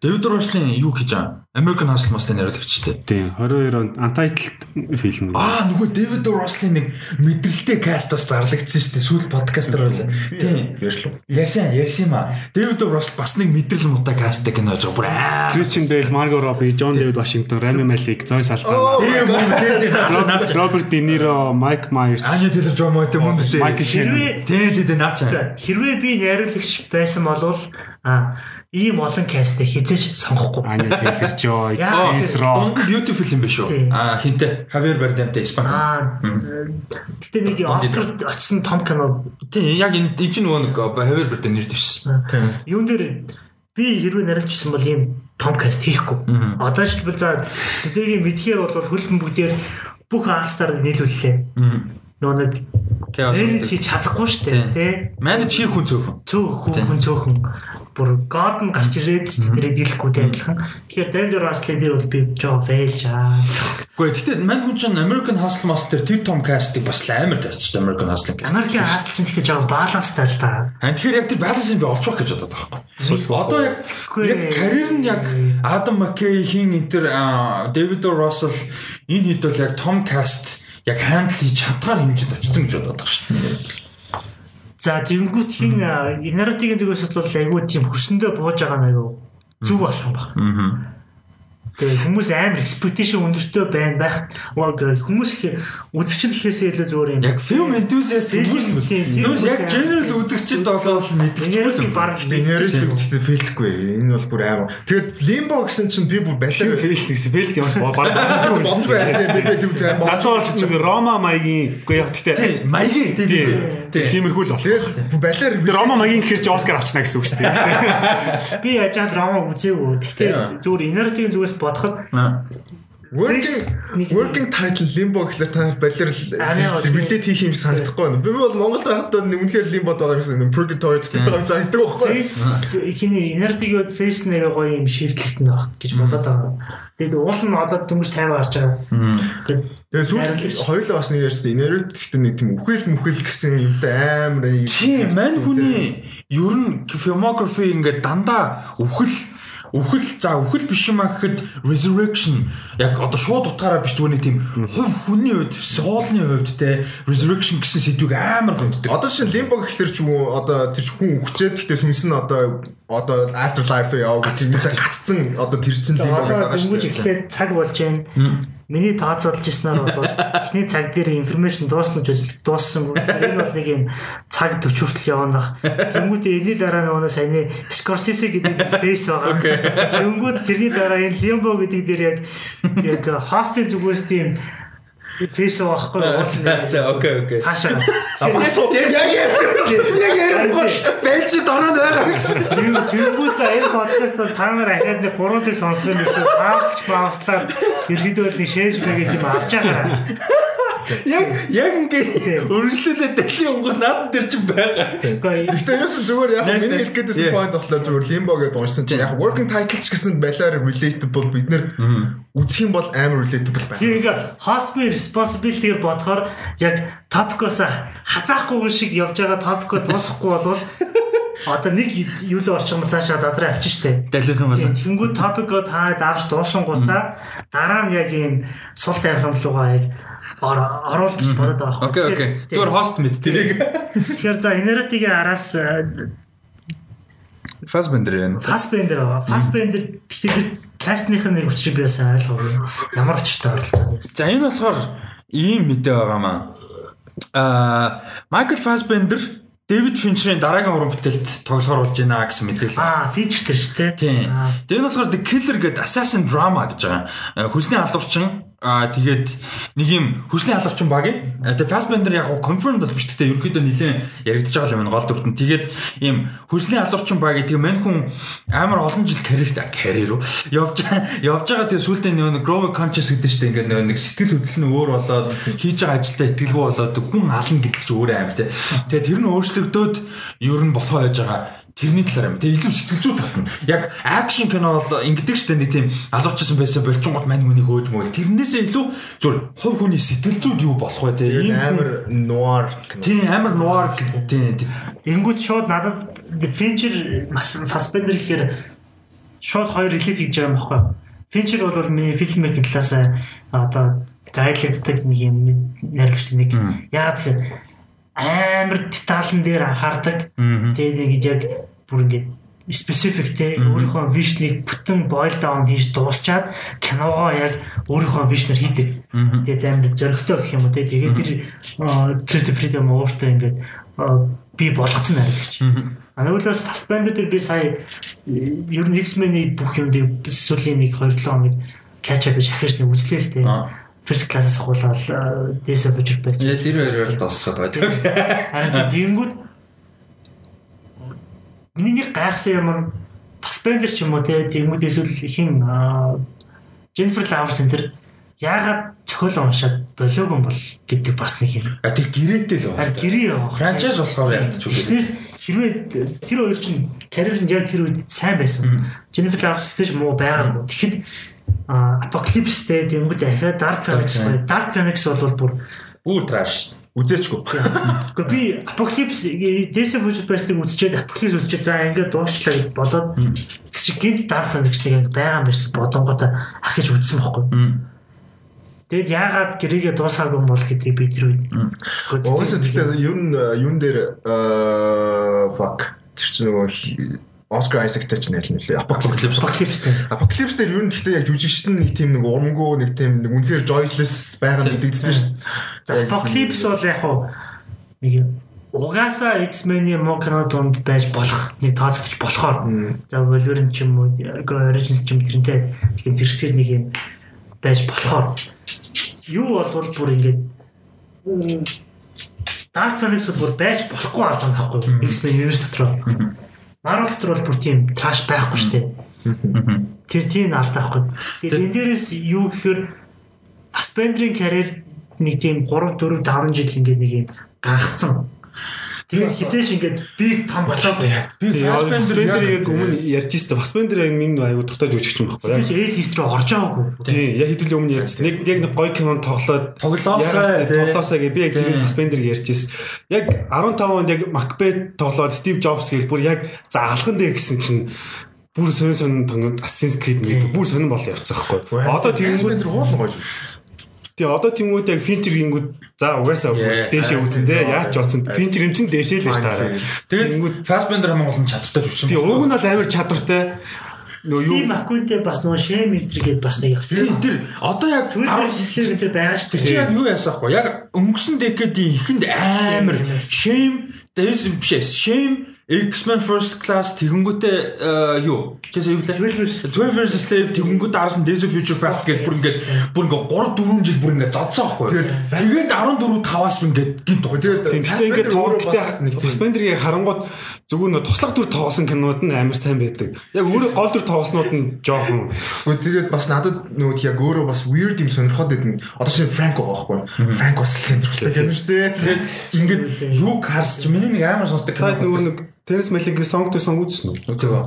Дэвид Русселын юу хийж байгаа? American Hustle Muscle найруулагчтэй. Тийм 22 онд Untitled фильм. Аа нөгөө Дэвид Русселын нэг мэдрэлтэй каст бас зарлагдсан шүү дээ. Сүүл подкастер бол. Тийм. Ярьшлуу. Ярьсан, ярьсан юм аа. Дэвид Руссел бас нэг мэдрэл муутай касттай кино жоо бүр аа. Christian Bale, Margot Robbie, John David Washington, Rami Malek, Zoe Saldana. Тийм үү. Robert De Niro, Mike Myers. Anya Taylor-Joy мөн тийм юм бэ? Michael Shannon. Тийм тийм наачаа. Хэрвээ би найруулагч байсан бол а ийм олон кастыг хизээж сонгохгүй. Anya Taylor-Joy, Chris Rock. YouTube фильм биш үү? Аа хинтэ Javier Bardemтэй Испани. Аа гэтээ нэг Оскар очсон том кино. Тийм яг энэ энэ чинь нөгөө нэг Javier Bardem нэр дэвшсэн. Юун дээр би хэрвээ найруулчихсан бол ийм том каст хийхгүй. Одоо жишээлбэл за тэдний мэдхээр бол хөлбөмбөг бүгдээр бүх aalстаар нийлүүллээ. Нөгөө нэг Chaos чи чадахгүй шүү дээ, тий? Манайд чи хүн цөөхөн. Цөөхөн хүн цөөхөн бүр god нь гарч ирээд тэрийг дийлэхгүй адилхан. Тэгэхээр David Russell дээр бол би жоо failж аа. Гэхдээ тэгтээ мань хүн чинь American Hustle Master тэр том кастыг бас амар каст шүү дээ American Hustle каст. American Hustle чинь тэгтээ жоо баланстай л та. Аа тэгэхээр яг тэр балансыг би олж байх гэж бодоод байгаа байхгүй. Одоо яг яг карьер нь яг Adam McKay хин энэ тэр David Russell энэ хэд бол яг том каст яг хандл хийж чадгаар хэмжээд очсон гэж бодоод байгаа шүү дээ. За тэгэнгүүт хин инератигийн зүгээс бол айгүй тийм хөрсөндөө бууж байгаа айгүй зүг болох юм байна. Аа. Тэгээ хүмүүс амар expectation өндөртэй байна байх. Хүмүүс үзэгчд гэхээсээ илүү зүгээр юм. Яг film enthusiast хүмүүс яг general үзэгчд болоод мэдчихвэл баг narrative гэхдээ фейлдэхгүй. Энэ бол бүр амар. Тэгээд limbo гэсэн чинь би бүр балер фейл гэсэн фейл юм баг боломжгүй. Юм. Надад бол чинь Рома маягийн үгүй яг гэхдээ маягийн. Тийм тиймэрхүү л болох. Балер Рома маягийн гэхэр чи Оскар авчна гэсэн үг шүү дээ. Би яжаад Рома үзээгүй. Гэхдээ зүгээр инертийн зүгээс бодоход Working working title limbo гэхэлэр та балер relate хийх юм санагдахгүй байна. Би бол Монголд байхдаа үнэхээр limbo байгаа гэсэн purgatory гэдэг юм санагддаг байхгүй. Хиний энергиг face нэг гоё юм шийдэлт нь баг гэж бодоод байгаа. Тэгээд уул нь одоо дөнгөж 50 гарч байгаа. Тэгээд сүүл хоёулаа бас нэг ярьсан энерги гэхдээ нэг тийм үхэл мүхэл гэсэн юмтай амар тийм мань хүний ер нь filmography ингээд дандаа үхэл Үхэл за үхэл биш юм аа гэхэд resurrection яг одоо шууд утгаараа биш зүгээр нэг тийм хувь хүний хувьд соолны хувьд те resurrection гэсэн сэдвийг амар гомддог. Одоо шин лимбо гэхэлэр ч юм уу одоо тэр ч хүн өгчээд гэхдээ сүнс нь одоо одоо after life яав гэж гаццсан одоо тэр чин лимбо гэдэг байгаа шүү дээ. эхлээд цаг болж байна. Миний тооцоолж ирснээр бол эхний цаг дээр информашн дууснаж үзэл дууссан. Энэ бол нэг юм цаг 40 хүртэл явах. Тэнгүүтээ энэний дараа нөгөө саяны Scorsese гэдэг фейс байгаа. Тэнгүүд тэрний дараа энэ Limbo гэдэг дээр яг яг хостын зүгээс тийм фейс байхгүй уулзсан. За окей окей. Цаашаа. Яг ярихгүй бэлж дороод байгаа гэсэн. Тэнгүүд за энэ подкаст бол та нар ахаад нэг 3 цаг сонсох юм биш үү? Хаалч баавслаад ерөөдөө нэг шээж мэгэл юм авч байгаа. Яг яг ингээд өргөжлүүлээд дэлхийн онгод наад дээр ч байгаа. Гэхдээ юусэн зүгээр яг миний Yeah. point болохоор зүгээр limbo гэдэг уншсан чинь яг working title ч гэсэн балиар relatable бид нэр үзэх юм бол амар relatable байна. тийм ингээ hospital responsibility-г бодохоор яг топикоос хазаахгүй шиг явж байгаа топико дуусахгүй болвол одоо нэг юу л орчих юм бол цаашаа задраа авчих штэ. Далих юм бол. Тэнгүүд топико та давж дуусангуудаа дараа нь яг ийм сул тавих юм лугаа яг оруул гэж бодоод байгаа Окей окей. Зүгээр хост мэд тэрийг. Тэгэхээр за Inherent-ийн араас Fassbender байна. Fassbender байгаа. Fassbender гэхдээ тэр кастныхын нэг учрыг би сайн ойлгоогүй. Ямар учиртай оролцоо. За энэ болохоор ийм мэдээ байгаа маа. Аа Майкл Fassbender Дэвид Финчерийн дараагийн уран бүтээлд тоглохоор болж байна гэсэн мэдээлэл. Аа, фичер тэр шүү дээ. Тийм. Аа. Тэгээ энэ болохоор The Killer гэдэг assassin drama гэж байгаа. Э, Хүсний алуурчин аа тэгээд нэг юм хүсний алуурчин баг юм. Э, Тэгээ Fassbender яг confirmed бол биш гэхдээ ерөөхдөө нэлээд яригдж байгаа юм байна гол дүртэн. Тэгээд ийм хүсний алуурчин баг тэгээ мань хүн амар олон жил карьер карьер уу явж явж байгаа тэгээ сүүлдээ нэг Grove Conscious гэдэг чинь ингээд нэг сэтгэл хөдлөл нь өөр болоод хийж байгаа ажилдаа итгэлгүй болоод хүн ална гэдэг чинь өөр аим те. Тэгээ тэр нь өөрчлөгдөөд ер нь болохоо яаж байгаа тэрний талаар юм. Тэгээ илүү сэтгэл зүй тал нь. Яг акшн кино бол ингэдэг штэ нэг тийм алуурчсан байсан болчингууд мань хүний хөөж мөөл. Тэрнээсээ илүү зүгээр хувь хүний сэтгэл зүйд юу болох вэ те. Ийм амар noir тийм амар нуар тийм Ингүүд шууд надад Fincher бас Fassbender гэхээр шууд хоёр релиз хийж байгаа юм баггүй. Fincher бол миний фильм мейкинг талаас одоо гайдлагддаг нэг юм найрлагч нэг. Яагаад тэгэхээр амар деталн дээр анхаардаг. Тэгээд ингэж яг бүр ингэж specific те өөрийнхөө вишнийг бүтэн boil down хийж дуусчаад киногоо яг өөрийнхөө вишнэр хийдэг. Тэгээд амар зөрөгтэй гэх юм уу те. Тэгээд тэр creative freedom өөртөө ингээд би болгоцсон найрлагч. А нөгөөлөөс Fassbender дээр би сая ер нь X-Men-ийн бүх юмдыг сүүлийн нэг 2-7 хоног catch up гэж ахиж нэг үзлээ л те. First class-аас ахуулаад а, Days of Future Past Яа тэр хоёроор дуусгаад байгаа. Харин тэгэнгүүт миний гайхсан юм нь Fassbender ч юм уу те тэгэнгүүт эсвэл хин аа, Jennifer Lawrence энэ төр яагаад цохол уншаад болоогүй юм бол гэдэг бас нэг юм. А тэр гэрээтэй л байна. гэрээ явах. Франчайз болохоор ялтч үгүй. Бизнес хэрвээ тэр хоёр чинь карьер нь яг тэр үед сайн байсан. Jennifer Lawrence гэсэн ч муу байгаагүй. Тэгэхэд а Apocalypse-тэй тэгэнгүүт ахаа Dark Phoenix гоё. Dark Phoenix бол бүр Бүр траш шүү дээ. үзээчгүй. Гэхдээ би Apocalypse Days of Future Past-ыг үзчихэд Apocalypse үзчихэд за ингээд дуусчлаа гэж бодоод гэсэн гинт Dark Phoenix-ыг ингээд байгаа юм биш гэж бодонгуудаа ахиж үзсэн байхгүй. Тэгэд яагаад гэрээгээ дуусаагүй юм бол гэдгийг би тэр үед Угаасаа тэгтээ ер нь юун дээр аа fuck тэр чинь нөгөө Oscar Isaac-тай ч нэлээд нөлөө. Apocalypse. Apocalypse дээр ер нь гэхдээ яг жүжигчт нь нэг тийм нэг урамгүй нэг тийм нэг үнэхээр joyless байгаа нь мэдэгдсэн шүү дээ. За Apocalypse бол яг хуу нэг юм угаасаа X-Men-ийн муу кино донд байж болох нэг тооцогч болохоор за Wolverine ч юм уу Origins ч юм тэрнтэй тийм зэрэгцээр нэг юм байж болохоор юу болвол бүр ингээд Dark Phoenix бүр байж болохгүй албан байхгүй X-Men universe дотор. Marvel дотор бол бүр тийм trash байхгүй шүү дээ. Тэр тийм алдаа байхгүй. Тэгээд энэ дээрээс юу гэхээр Fassbender-ийн карьер нэг тийм 3 4 5 жил ингээд нэг юм гагцсан. Тэгээд хизээш ингээд биг том болоод Би Fassbender яг өмнө ярьж. Fassbender яг минь аюу дуртай жүжигч юм байхгүй яг. эд хистрэ орж байгаагүй. Тийм, яг хэдүүл өмнө ярьсан. Нэг яг нэг гоё кинон тоглоод Тоглоосоо, тий. тоглоосоо гэ би яг тийм Fassbender ярьж ирсэн. Яг 15 онд яг Macbeth тоглоод Steve Jobs гэл бүр яг за алхан дээ гэсэн чинь бүр сонин сонин тоног Assassin's Creed нэг бүр сонин бол явцсан байхгүй. Одоо Fassbender тэгэнгүүт уулын гоё шүү. Тэгээ одоо тэнгууд яг Fincher гингүүд за угаасаа дээшээ үзэн те яаж ч оцсон Fincher юм чин дээшээ л байж таараа. Тэгээд Fassbender хамгийн гол нь чадвартай жүжигчин. Тэгээ уг нь бол амар чадвартай нөгөө юу Стив Маккунтэй бас нөгөө Шэм энтер гээд бас нэг явсан. Тэр тэр одоо яг Түлхэр систем энэ байгаа шүү Тэр чи яг юу яасан хгүй яг өнгөрсөн декадийн ихэнд амар shame дэс биш shame X-Men First Class тэгэнгүүтээ э, юу? Чисээ юу лээ 12 versus Slave. Тэгэнгүүт араас нь Days of Future Past гэдэг бүр ингээд бүр ингээд 3 4 жил бүр ингээд зодсон аахгүй. Тэгээд 14 5-аас ингээд гинт Тэгээд гэхдээ ингээд тоглохтой бас нэг Fassbender-ийг харангууд зүгээр нөө туслах дүр тоглосон кинод нь амар сайн байдаг. Яг өөрөө гол дүр тоглоснууд нь жоохон Гэхдээ тэгээд бас надад нөгөө яг өөрөө бас weird юм сонирхоод байдэн. Одоо шинэ Франко байхгүй. Франко бас сонирхолтой кино шүү дээ. тэгээд ингээд юг харсч миний нэг амар сонсдог кино нөгөө нэг Terence Malick-ийн Song to Song үзсэн үү? үзээгөө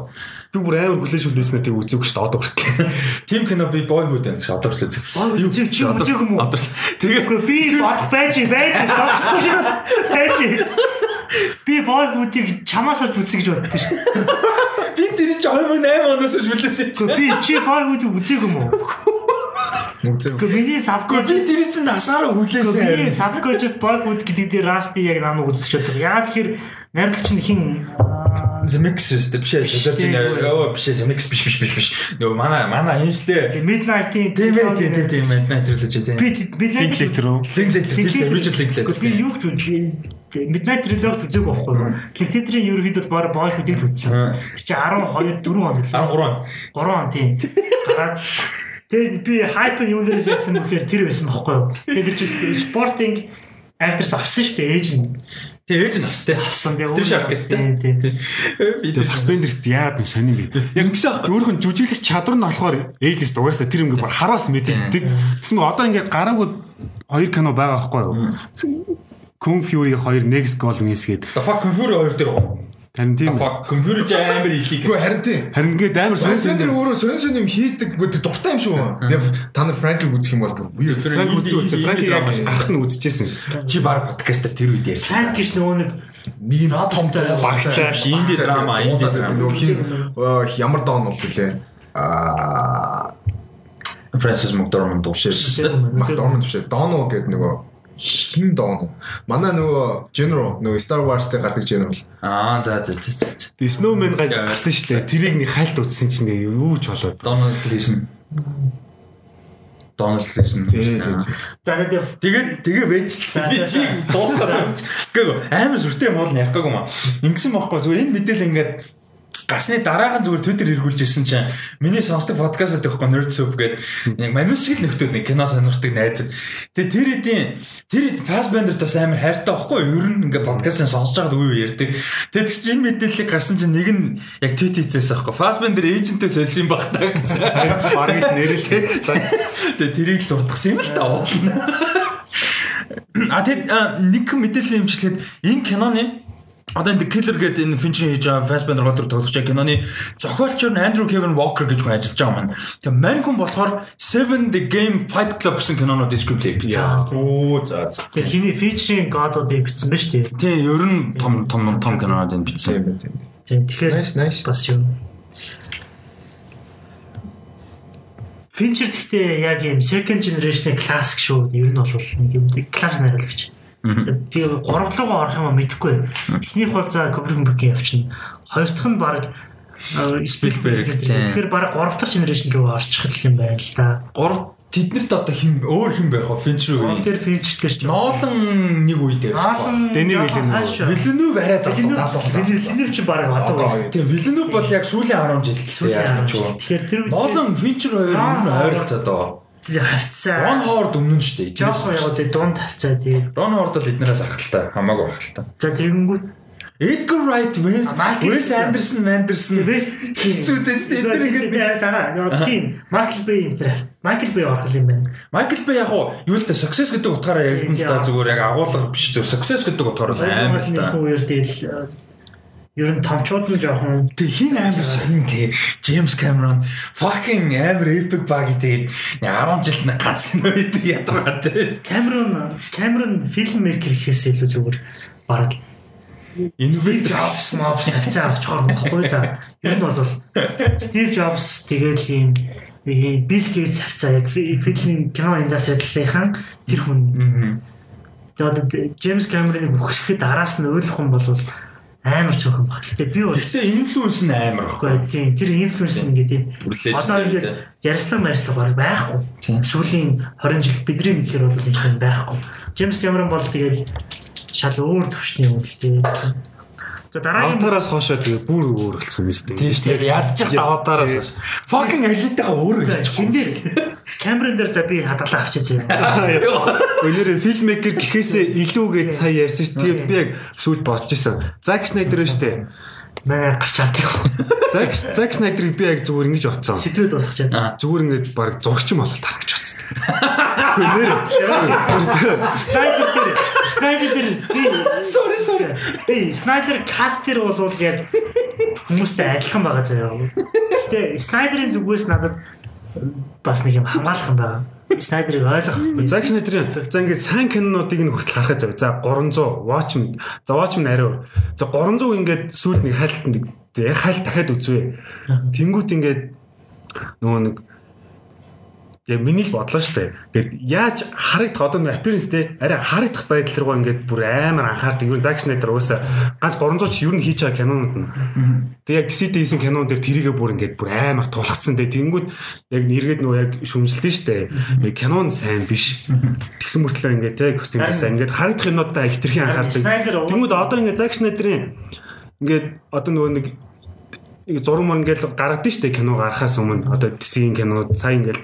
Би бүр амар хүлээж хүлээснэ тэг үзээгүй шүү дээ одоо хүртэл. Тим кино би boyhood байна гэж одоо ч үзэг. Юу үзэг чи үзэг юм уу? Одоо тэгээ Үгүй би бод байж байж зогссон юм. Байж. Би боогуудыг чамаас олж үзье гэж боддоо шүү дээ. би тэр чи 2008 оноос ч үлээсэн чи. Би чи боогуудыг үзег юм уу? Үзээ. Гэхдээ миний сабкож би тэр чинь насаараа хүлээсэн. миний сабкожт боогууд гэдэг дээр Расти яг намайг үзчихэж байгаа. Яагаад тэгэхээр найрлагч нь хин Zemix шүү дээ. Биш ээ. Тэр чинь оо биш ээ. Zemix биш биш биш биш. Нөгөө манай манай дээ. Midnight-ийн Тийм ээ тийм тийм тийм Midnight Trilogy тийм. би Midnight Linklater уу? Linklater тийм дээ. Richard Linklater. Би юу ч үзье. Midnight Trilogy үзег байхгүй юу? Linklater-ийн ерөөхдөө баг боогуудыг л үзсэн. Тэр чи 12 4 он л. 13. 3 он тийм. Гараад тэгээд би хайп нь юунаас яасан бэхээр тэр байсан байхгүй юу? Тэгээд чинь спортинг актрис авсан шүү дээ ээж нь. Тэгээ ээж нь австай. Авсан дээ. Тэр шарк гэдэг. Тийм тийм. Би Тэгээ Fassbender-т яад нэг сонирм бэ. Яг Ингэсэн аах. өөрхөн жүжиглэх чадвар нь болохоор A-list угаасаа тэр ингээ бүр хараас мэддэг. Тэсмэ одоо ингээ гараагүй хоёр кино байгаа байхгүй юу? Kung Fury 2 Next Goal Wings гээд The fuck Confury 2 дээр уу? харин The тийм fuck Confury ч амар илийг. Гэхдээ харин тийм. харин ингээ амар сонь сонь өөрөө сонь сонь юм хийдэг. Гэхдээ дуртай юм шүү. Тэгээд та нар Франклиг үзэх юм бол бүр. Франк үзээ үзээ Франк яг гарахт нь үзчихсэн. Чи баг подкастер тэр үед ярьсан. Сайн гэж нөгөө нэг Нэг юм том багтай. Инди драма, инди драма. Нөгөө хин оо, ямар даун уу гэлээ. Аа Francis McDormand уу шээ. Макдорманд биш. Доно гэдэг нөгөө хин доно. Манай нөгөө General нөгөө Star Wars дээр гардаг General. Аа за за за за. Тэгээ Snowman гарсан шүү дээ. Тэрийг нэг хальт утсан чинь ингээ юу ч болоод. Donald Gleason. Donald Gleason. За за тийм. Тэгээд тэгээ байж би чи дуусгасан. Гэхдээ амар сүртэй юм бол ярихгаагүй маа. Ингэсэн байхгүй зүгээр энэ мэдээлэл ингээд гарсны дараахан зүгээр Twitter эргүүлж ирсэн чинь миний сонсдог подкаст гэхгүй Nerd Soup гэдэг яг манус шиг л нөхдүүд нэг кино сонирхдаг найз. Тэгээ тэр хэдийн тэр хэд Fassbender бас амар хайртай байхгүй юу? Ер нь ингээд подкастын сонсож байгаад үе үе ярьдаг. Тэгээд чи энэ мэдээллийг гарсан чинь нэг нь яг tweet хийчихсэн байхгүй. Fassbender эйжентээ сольсон баг таа гэсэн. Бараг л нэрэл. Тэгээ тэрийг л дурдсан юм л та уудлаа. А тэгэд а, нэг мэдээлэл юмчлээд энэ киноны Одоо энэ Killer гэдэг энэ Fincher хийж байгаа Fassbender гол дүр тоглож байгаа киноны зохиолч нь Andrew Kevin Walker гэж хүн ажиллаж байгаа маань. Тэгээ мань хүн болохоор Seven the Game Fight Club гэсэн кинонууд скриптийг бичсэн. Оо за. Тэр хиний featuring God-уудыг бичсэн ба шүү дээ. Тийм, ер нь том том том кинонууд энэ бичсэн. Тийм тэгэхээр бас юу. Fincher гэхдээ яг юм second generation classic шүү. Ер нь бол нэг юм классик найруулагч. Тэгээ гурав руугаа орох юм мэдэхгүй. Эхнийх бол за Kubrick-ийн явчихна. Хоёр дахь нь баг Spielberg, тийм. Тэгэхээр баг гурав дахь generation руу орчих юм байна л да. Гурав тэднэрт одоо хим өөр хим байх вэ? Fincher Гурав үү? дээр Fincher дээр ч Ноолон нэг үед. Ноолон Дэни Villeneuve. Villeneuve арай залуу. Villeneuve ч баг одоо Тийм, Villeneuve бол яг сүүлийн 10 жил сүүлийн яагаад ч жил. юу. Тэгэхээр тэр Ноолон Fincher хоёр ер нь ойролцоод байгаа. Хавцаа. Ron Howard өмнө нь шүү дээ. Жохон яваад дунд хавцаа тэгээд. Ron Howard бол эднээс ахaltaй, хамаагүй ахaltaй. За тэгэнгүүт Edgar Wright, Wes Michael- Wes Anderson, Anderson тийм тэр ингээд ингээд дараа яг тийм Майкл Бэй энэ төр Майкл Бэй орох юм байна. Michael Bay яг уу юу л да success гэдэг утгаараа яригдсан л да зүгээр яг агуулга биш зөв success гэдэг утгаар бол амар л да. Хоёр тэгэл ер нь томчууд нь жоохон Тэг хин амар сонин тий Джеймс Камерон fucking амар epic баг тэгээд 10 жилд нэг ганц кино хийдэг ядаргаатай. Камерон Камерон фильм мейкер гэхээс илүү зүгээр баг Steve Jobs мобс авцаа очихоор баггүй да. Ер нь бол Steve Jobs тэгээд ийм Bill Gates авцаа яг фильм кино индастрийн тэр хүн. Тэгээд Джеймс Кэмероныг үхсэхэд араас нь ойлгох юм бол амар цөөхөн баг. Гэтэ би бол Гэхдээ инфлюенс нь амар баггүй. тийм тэр инфлюенс ингээд Хүлээж одоо ингээд ярьслаг марьслаг баг байхгүй. Сүүлийн 20 жил бидний мэдхээр бол нэг юм байхгүй. Джеймс Кэмерон бол тэгээд шал өөр төвшний юм л тийм. За дараагийн Аватараас хоошоо тэгээ бүр өөр болсон юм шүү дээ. Тийм шүү дээ. Ядчих даваатаараа. Fucking алитагаа өөрөө хийчих. хиндээс Кэмерон дээр за би хадгалаа авчиж заяа. Өнөөдөр фильммейкер гэхээсээ илүүгээ цаа ярьсан шүү. Тэгээ би яг сүйд бодож исэн. Зак Снайдер шүү дээ. Манай гарч авдаг. Зак Зак Снайдерыг би яг зүгээр ингэж бодсон. Сэтгэл дуусгачаад. Зүгээр ингэж баг зурагч юм болол тарах гэж бодсон. Үгүй нэр. Снайдер дээр Снайдер дээр Sorry sorry. би Снайдер кат дээр бол яг хүмүүстэй адилхан байгаа заяа. Гэтэ Снайдерийн зүгээс надад бас нэг юм хамгаалах юм байгаа. Снайдерыг ойлгох. Зак Снайдерийн за ингээд сайн кинонуудыг нь хүртэл харахад зав. За 300 Watchmen. За Watchmen арай. За 300 ингээд сүүл нэг хайлт нэг яг хайлт дахиад үзвээ. Тэнгүүт ингээд нөгөө нэг Яг миний л бодлоо шүү дээ. Тэгэд яаж харагдах одоо нэг appearance те арай харагдах байдал руугаа ингээд бүр амар анхаардаг. Юу Zack Snyder угаасаа ганц 300 ч юу н хийж байгаа кинонууд нь. Тэг яг DC-д хийсэн кинон дээр тэрийгээ бүр ингээд бүр амар тулгцсан те. Тэнгүүд яг нэргээд нөө яг шүмжилдэж шүү дээ. Кинон сайн биш. Тэгсэн мөртлөө ингээд те костюм сайн ингээд харагдах юмудаа их тэрхэн анхаардаг. Тэнгүүд одоо ингээд Zack Snyder-ийн ингээд одоо нөгөө нэг зураг мөр ингээл гаргадаг шүү дээ кино гарахаас өмнө одоо DC-ийн кино сая ингээл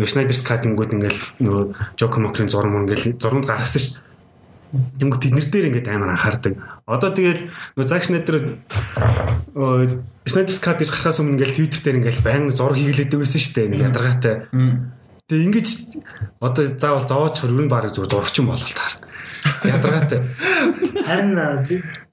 Snyder's Cut-ингүүд ингээл нөгөө Joker Mocker-ийн зураг мөр ингээл зурганд гаргасан дээ. Тэнгүү тэднэр дээр ингээд амар анхаардаг. Одоо тэгээд нөгөө Zack Snyder Snyder's Cut гэж гарахаас өмнө ингээл Twitter дээр ингээл баян зураг хийглээдэг байсан шүү дээ. Нэг ядаргаатай. Тэгээ ингэж одоо заавал зовоочхор ер нь баг зүгээр зурагч юм болол таар. Ядаргаатай. Харин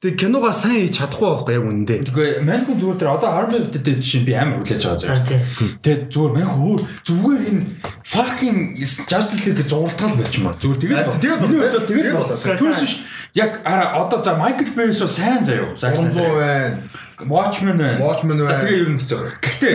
Тэгээ киногоо сайн хийж чадахгүй байхгүй яг үндэ. Тэгвэл мань хүн зүгээр тэр одоо the Dead жишээ би амар хүлээж байгаа зэрэг. Тэгээд зүгээр мань өөр зүгээр энэ fucking Justice League зурлтал болчмаар. Зүгээр тэгээд тэгээд миний хувьд тэгээд болоо. Түүнээс биш яг араа одоо за Michael Bay бол сайн заяа. 300 байна. Watchmen байна. Watchmen За байна. тэгээ ер нь хэцүү. Гэхдээ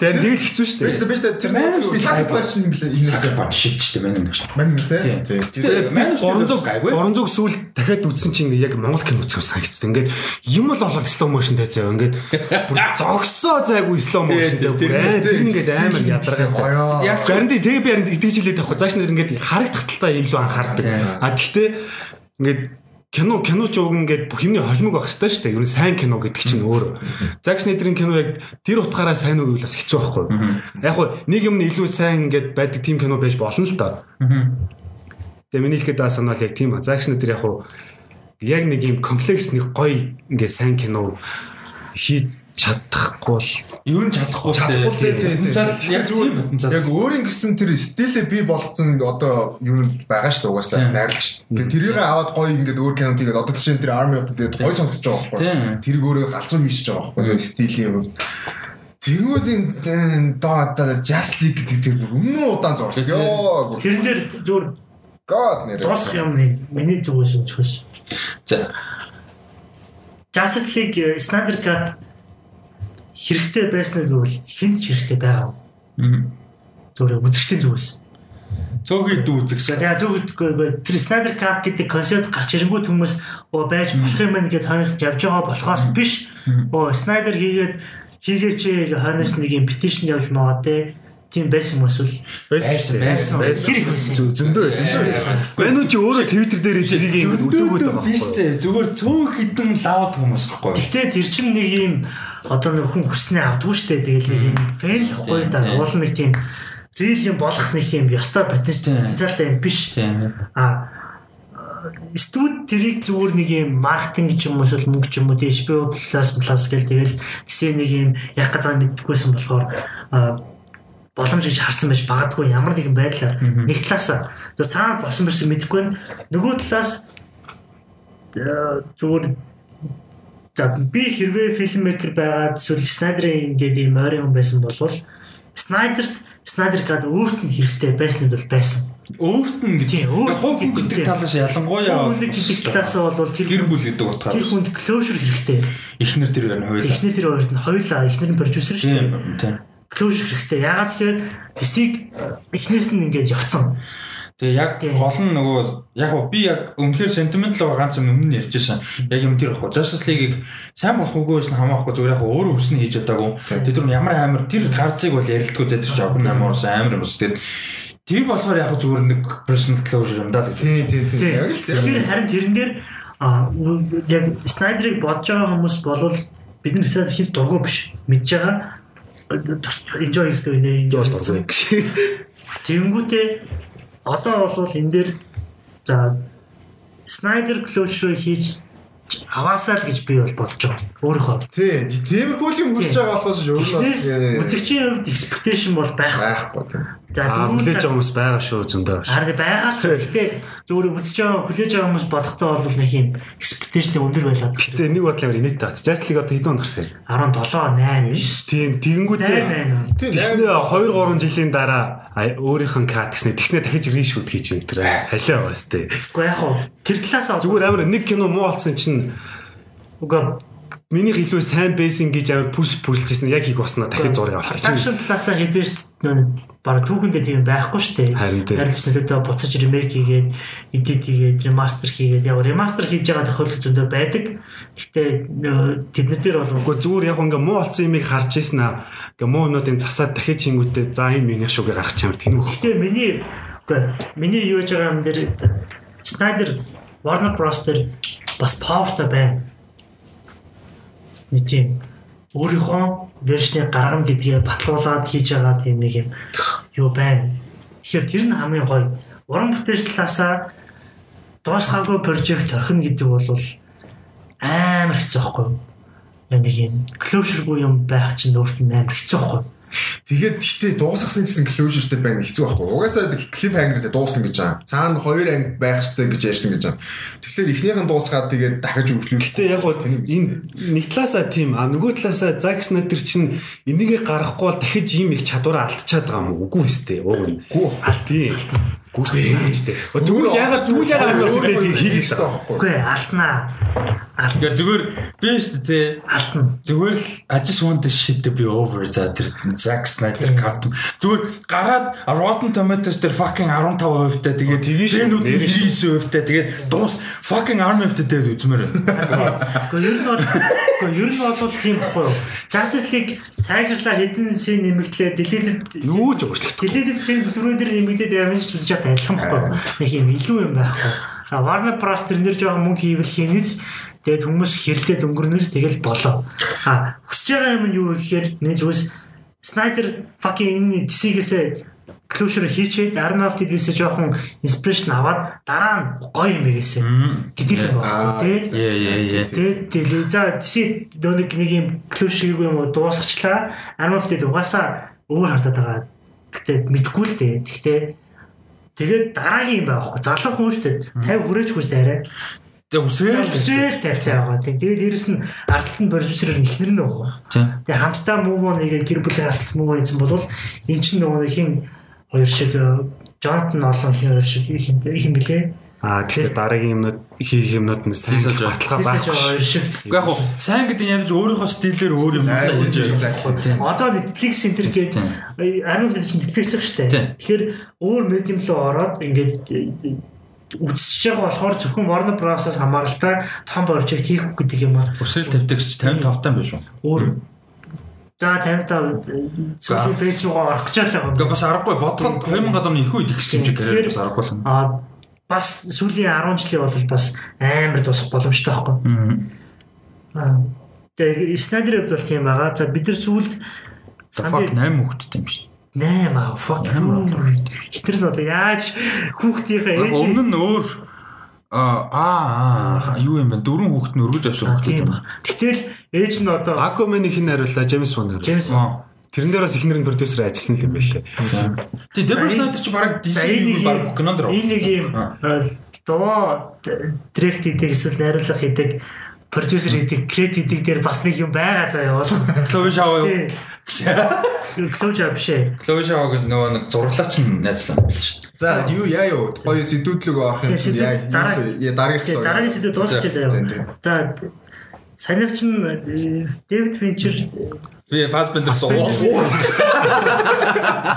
Тэгээ тэгэл хэцүү шүү Биш дээ. биш тэр of Steel Sucker Punch юм блэ энэ. Sucker Punch shit ч тийм ээ. Мань мэ те. Тэгээ Man of Steel 300 гайгүй. 300 сүүл дахиад үзсэн чинь яг Монгол кино үзэх санагдсан. Ингээд юм л болоо slow motion дээр заяа. Ингээд бүр зогсоо зайгүй slow motion дээр бүр аа тэр ингээд амар ядаргаа. Гоёо. Яг тэгээ би харин итгэж хэлээд байхгүй. Зааш нэр ингээд харагдах талтай илүү анхаардаг. А тэгтээ ингээд кино кино ч уг ингээд бүх юмний холимог байх хэрэгтэй шүү дээ. Юу н сайн кино гэдэг чинь өөр. Зак Снайдерийн кино яг тэр утгаараа сайн үг бас хэцүү байхгүй. Яг хуу нэг юм нь илүү сайн ингээд байдаг тим кино байж болно л доо. Тэгээ миний хэлэхэд байгаа санаа бол яг тийм ба. Зак Снайдер яг хуу яг нэг юм комплекс нэг гоё ингээд сайн кино хийж чадахгүй бол Ер нь чадахгүй Чадахгүй тий, тий, тий. Потенциал яг тийм потенциал. Яг өөрийн гэсэн тэр стилээ бий болгоцсон одоо нь байгаа шүү дээ угаасаа найрлагч. Тэгээ тэрийг аваад гоё ингээд өөр кино тийгээд одоо жишээ нь тэр of the Dead гоё сонсож байгаа Тийм. байхгүй. Тэрийг өөрөө галзуу хийчихэж байгаа байхгүй. Тэгээ стилийн юм. Тэгвэл энэ доо одоо Just League гэдэг тэр өмнө удаан зурлаа. Йоо. тэрэн дээр зүгээр God нэр. дуусах юм нэг миний зүгээс өнцгөөс. За. Justice League э, Snyder Cut хэрэгтэй байсан гэвэл хинт ч хэрэгтэй байгаа. Зүгээр үзэгчдийн зүгээс. Цөөхий дүү үзэх. За зөв үгүй тэр Snyder Cut гэдэг концепт гарч ирэнгүүт хүмүүс оо байж болох юм байна гэд хойноос явж байгаа болохоос биш. Оо Snyder хийгээд хийгээч хойноос нэг юм petition явж байгаа те. Тийм байсан юм эсвэл байсан байсан, их байсан. Зөндөө байсан шүү дээ. Мань чи өөрөө Twitter дээр тэрийг ингэ өдөөгөөд байгаа биш зэ зүгээр цөөн хідэн лавд хүмүүс байхгүй. Гэхдээ тэр чинь нэг юм одоо нэг хүн хүснээ авдгүй штэ. Тэгэл нэг юм фэн л хгүй да. уул нэг тийм рил юм болох нэг юм ёстой потенциалтай юм биш. Тийм. А студ тэрийг зүгээр нэг юм маркетинг ч юм уу эсвэл мөнгө ч юм уу тийм HBO Plus Plus гэл тэгэл тэсээ нэг юм яг гадаа мэддэггүйсэн болохоор боломж гэж харсан байж магадгүй ямар нэгэн байдлаар нэг талаас зөв цаана болсон байсан мэдэхгүй нь нөгөө талаас зүгээр за би хэрвээ фильммейкер байгаад эсвэл Снайдерын ингээд ийм ойрын хүн байсан бол Снайдерт Снайдер гад өөрт нь хэрэгтэй байсан нь бол байсан. өөрт нь гэдэг. Тийм, хүн нь гэдэг гэдэг. талаас ялангуяа Хүн гэдэг талаас бол тэр гэр бүл гэдэг утгаар тэр хүнд closure хэрэгтэй. эхнэр тэр ер нь хоёулаа. Эхнэр тэр хоёрт нь хоёулаа эхнэр нь продюсер шүү дээ. Тийм. Closure хэрэгтэй. Ягаад тэгэхээр эсийг эхнээс нь ингээд явцсан. Тэгээ яг гол нь нөгөө яг би яг үнэхээр sentimental байгаа ганц юм өмнө нь ярьжсэн. Яг юм тэр ихгүй. Justice League-ийг сайн болох үгүй байсан хамаахгүй зүгээр яг өөрөө өвсөн хийж чадаагүй. Тэгээ тэр нь ямар амар тэр гарцыг бол ярилдгүй дээ тэр жог амар амар юм бас. Тэгээд тэр болохоор яг зүгээр нэг personal closure юм даа л гэж. Тийм тийм. Тийм. Яг л. Тэгэхээр харин тэрэн дээр яг Снайдерыг бодож байгаа хүмүүс болвол бид нар хэсэг хэл дургу биш. Мэдж байгаа enjoy хийх үе enjoy бол дургүй гэж. Тэнгүүтээ одоо бол энэ дээр за Снайдер closure хийж аваасаа л гэж би бол бодож байгаа. Өөрийнхөө. Тийм. Тиймэрхүү юм хүсэж байгаа болохоос ч өөрөө үзэгчийн хувьд expectation бол байх. байхгүй тийм. За цаг- байгаа хүмүүс байгаа шүү зөндөө. Харин байгаа л гэхдээ зүгээр үзэж байгаа хүлээж байгаа хүмүүс бодохдоо бол нэг юм expectation өндөр байлаа. Гэтэ нэг инээт таац. Justice League одоо хэдэн он гарсан юм? 17 8 9 Тийм тэгэнгүүтээ 8 8. Тийм. Тэгснэ 2 3 жилийн дараа өөрийнх нь кат гэснэ тэгснэ дахиж ришут хийж энэ тэр халиа бас тээ. Уу яг хуу тэр талаас Зүгээр амар нэг кино муу болсон чинь уга минийх илүү сайн бейсинг гэж амар пүш пүрлжсэн яг хийх басна дахиж зураг авах чинь. production талаасаа хизээ шүү дээ баг түүхэндээ тийм байхгүй шүү дээ. Харилцаалаа буцаж ремейк хийгээд edit хийгээд remaster хийгээд яг remaster хийж байгаа тохиолдол зөндөө байдаг. Гэхдээ тэднэр дээр бол Гэхдээ зүгээр яг ингээ муу болсон юмыг харж ийсэн аа. Ингээ муу юмнуудын засаад дахиж хийнгүүтээ за юм минийх шүүгээ гаргах чамд тэнүү. Гэхдээ миний үгүй миний юу яж байгаа юм дээр Snyder Warner Bros дээр бас powerтай байна. Нэг тийм өөрийнхөө вершнийг гаргана гэдгээ батлуулаад хийж байгаа тийм нэг юм юу байна. Тэгэхээр тэр нь хамгийн гоё. Уран бүтээлч талаасаа дуусгаагүй прожект орхино гэдэг бол амар хэцүү байхгүй юу? Нэг юм closure-гүй юм байх чинь өөртөө амар хэцүү байхгүй юу? Тэгээд гэхдээ дуусгасан гэсэн closure-тэй байна хэцүү байхгүй. Угаасаа cliffhanger дээр дуусна гэж байгаа. Цаана хоёр анги байх хэрэгтэй гэж ярьсан гэж байгаа. Тэгэхээр эхнийх нь дуусгаад тэгээд дахиж үргэлжлүүлэх. Гэтэ яг бол энэ нэг талаасаа тийм а нөгөө талаасаа Zack Snyder чинь энийгээ гаргахгүй бол дахиж ийм их чадвараа алдчихад байгаа юм уу? Үгүй ээ. Уг нь. Алт тийм. Гүйстэй хаачтай. Тэгвэл ягаад тэгвэл ягаад амар тэгээд хийх хэрэгтэй байхгүй. Үгүй ээ, алднаа. Ингээ зүгээр би шүү дээ алтна. Зүгээр л I just want this shit to be over за тэр Zack Snyder cut. Зүгээр гараад Rotten Tomatoes дээр fucking 15% таа тэгээд тэгээд 99% таа тэгээд дуус fucking 10% таа үзмээр байна. Гэхдээ ер нь бол гэхдээ ер нь бол тийм байхгүй юу? Justice League сайжрлаа хэдэн шин нэмэгдлээ deleted юу ч өөрчлөгдөв. deleted шин бүлрүүдээр нэмэгдээд явж үзэж чадсан адилхан байхгүй? Нэг юм илүү юм байхгүй. Warner Bros тэрнэр жоохон мөнгө хийвэл хийнэс тэгээд хүмүүс хэрлээд өнгөрнөөс тэгэл болоо. А хүсэж байгаа юм нь юу гэхээр нэг зүгээс Snyder fucking энэ DC-гээсээ closure хийчээд the-ээс жоохон inspiration аваад дараа нь гоё юм байгээсэ гэдэг л байна тий. Тэгээд тэгэл за DC дөөник нэг юм closure хийгүй юм уу дуусгачлаа. The угаасаа өөр хардаад байгаа. Гэхдээ мэдгүй л дээ. Гэхдээ тэгээд дараагийн юм байхгүй. Залуу хүн шүү дээ. 50 хүрээж хүч дээрээ. Тэгээ үсрээл Өсрэл тавьтай байгаа. Тэгээд дээрэс нь ардталт нь продюсерээр нь ихнэр нь байгаа. Тийм. Тэгээд хамтдаа move on нэгээ гэр бүлийн асуулт move on гэсэн бол эн чинь нөгөө хин хоёр шиг Jonathan олон хин хоёр шиг их юм блэ. Аа тэгэхээр дараагийн юмнууд хийх юмнууд нь сайн баталгаа байхгүй. хоёр шиг. Уу яг хуу сайн гэдэг нь ядаж өөрийнхөө стилээр өөр юм хийж байгаа. Тийм. Одоо Netflix Center гээд ариун хэлж Netflix их штэ. Тэгэхээр өөр медиум руу ороод ингээд үзчихэж байгаа болохоор зөвхөн Warner Bros-аас хамааралтай том прожект хийх гэдэг юм аа. Үсрээл тавьтагч 55 таа биш үү? Өөр За 55 сүүлийн фейс руугаа орох гэж байгаа юм. Гэхдээ бас аргагүй бодоход 2000 оны их үед их юм шиг Тэгэхээр- гэхээр бас аргагүй л. Аа бас сүүлийн 10 жилийн бол бас амар дуусах боломжтой байхгүй. Аа тэгээ Снайдер хувьд бол тийм байгаа. За бид нар сүүлд Fuck 8 хүүхэдтэй юм шиг. 8 аа fuck хитэр нь одоо яаж хүүхдийнхээ ээж Өмнө нь өөр аа аа юу юм бэ? Дөрвөн хүүхэд нь өргөж авсан хүүхэд тийм юм. ба. Гэтэл ээж нь одоо Aquaman-ийг хэн хариуллаа? James Wan хариуллаа. Джеймс Аа. Тэрэн дээр бас ихнэр нь продюсер ажилласан юм байлээ. Тэг Deborah Snyder чи баг DC юу баг кинонд руу. энэ нэг юм доо директ хийдэг эсвэл найруулга хийдэг продюсер хийдэг кредит хийдэг дээр бас нэг юм байгаа заа яваа. Chloe Zhao юу? Тийм. Клоужа биш ээ. Клоужа гэж нөгөө нэг зураглаач нь найзлаа биш шүү дээ. За юу яа юу гоё сэдвүүдлэг орох юм чинь яа дараагийн сэдв дуусчихъя заяа. За санийч нь Дэвид Финчер би Фасбендер суу.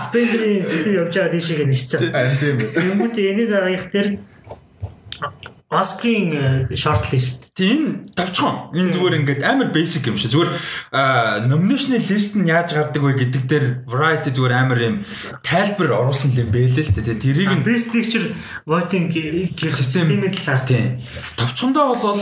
Спендерийн сэдв явж байгаа дэшегээ нисчихсэн. Тийм үү. Тэнгүүт энэ дараагийнх дээр Оскрийн шортлист. Тийм тавчхан. Энэ зүгээр ингээд амар basic юм шиг. Зүгээр nomination list нь яаж гардаг вэ гэдэг дээр variety зүгээр амар юм тайлбар оруулсан юм бэлээ л дээ. Тэрийг нь best picture voting системийн талаар тийм. Тавчхандаа бол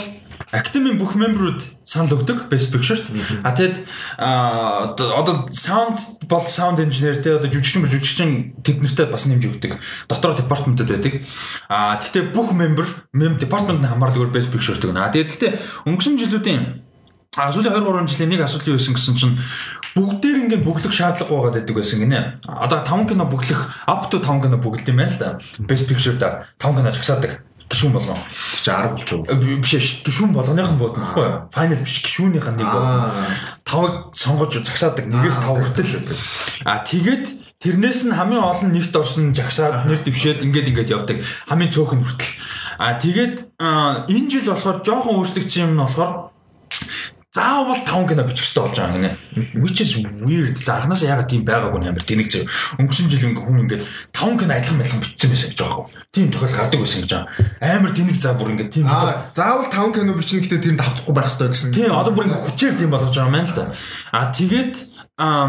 Academy бүх мемберүүд санал өгдөг Best Picture-т. А тэгэд одоо sound бол sound engineer те одоо жүжигчин жүжигчин тэд нартай бас нэмж өгдөг. Дотор департаментууд байдаг. А гэхдээ бүх мембер мем департаментны хамаарлагаар Best Picture гэдэг. А тэгээд гэхдээ өнгөрсөн жилүүдийн А сүүлийн 2 3 жилийн нэг асуудал юу байсан гэсэн чинь бүгдээр ингээд бүглэх шаардлага байгаад байдаг байсан гинэ. Одоо 5 кино бүглэх up to 5 кино бүгэлд юм байна л да. Best Picture та 5 кино жагсаадаг гişүүн болгоо. Чи 10 болчих. Биш биш. Гişүүн болгоныхан бод нөхгүй? Final биш гişүүнийхэн нэг бод. Тавыг сонгож загсаадаг нэгээс тав хүртэл. А тэгээд тэрнээс нь хамгийн олон нэгт орсон жагсаад нэр дэвшээд ингээд ингээд явдаг. Хамгийн цөөхөн хүртэл. А тэгээд энэ жил болохоор жоохон өөрчлөгдсөн юм нь болохоор заавал 5 кино бичих хэрэгтэй болж байгаа гинэ. Which is weird. За анханасаа ягаад тийм байгаагүй нээр тэнэг зөв. Өнгөрсөн жил ингээ хүн ингээ 5 кино адилхан байлхан бичсэн байсан гэж байгаа юм. Тийм тохиол гардаг байсан гэж байгаа. Амар тэнэг за бүр ингээ тийм. Аа заавал 5 кино бичнэ гэхдээ тэр давтахгүй байх хэрэгтэй гэсэн. Тийм одоо бүр ингээ хүчээр тийм болгож байгаа юм байна л да. Аа тэгээд аа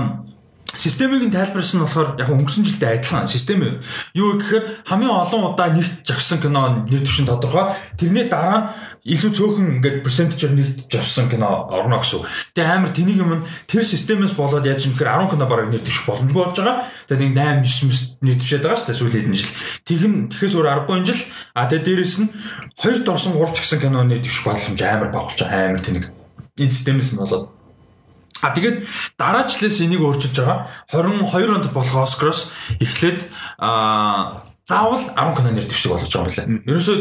Системийг нь тайлбарсан нь болохоор яг өнгөрсөн жилдээ адилхан систем юу. Юу гэхээр хамгийн олон удаа нэгт жагсан кино нэр дэвшин тодорхой. Тэрний дараа нь илүү цөөхөн ингээд персентажээр нэгт жагсан кино орно гэсэн. Тэгээ амар тэнийг юм тэр системээс болоод яаж юм гэхээр 10 кино бараг нэр дэвших боломжгүй болж байгаа. Тэгээ 8 9 нэр дэвшээд байгаа шүү дээ сүүлийн хэдэн жил. Тэгэн тэгэхээс өөр 10 жил. А тэгээ дээрэс нь хоёр дорсон 3 жагсан кино нэр дэвших боломж амар байгаа. Амар тэнэг. Энэ системээс нь болоод А тэгээд дараа жилээс энийг өөрчилж байгаа. 22 онд болох Оскароос эхлээд аа заавал 10 кино нэр дэвшдэг болгож байгаа юм лээ. Ерөөсөө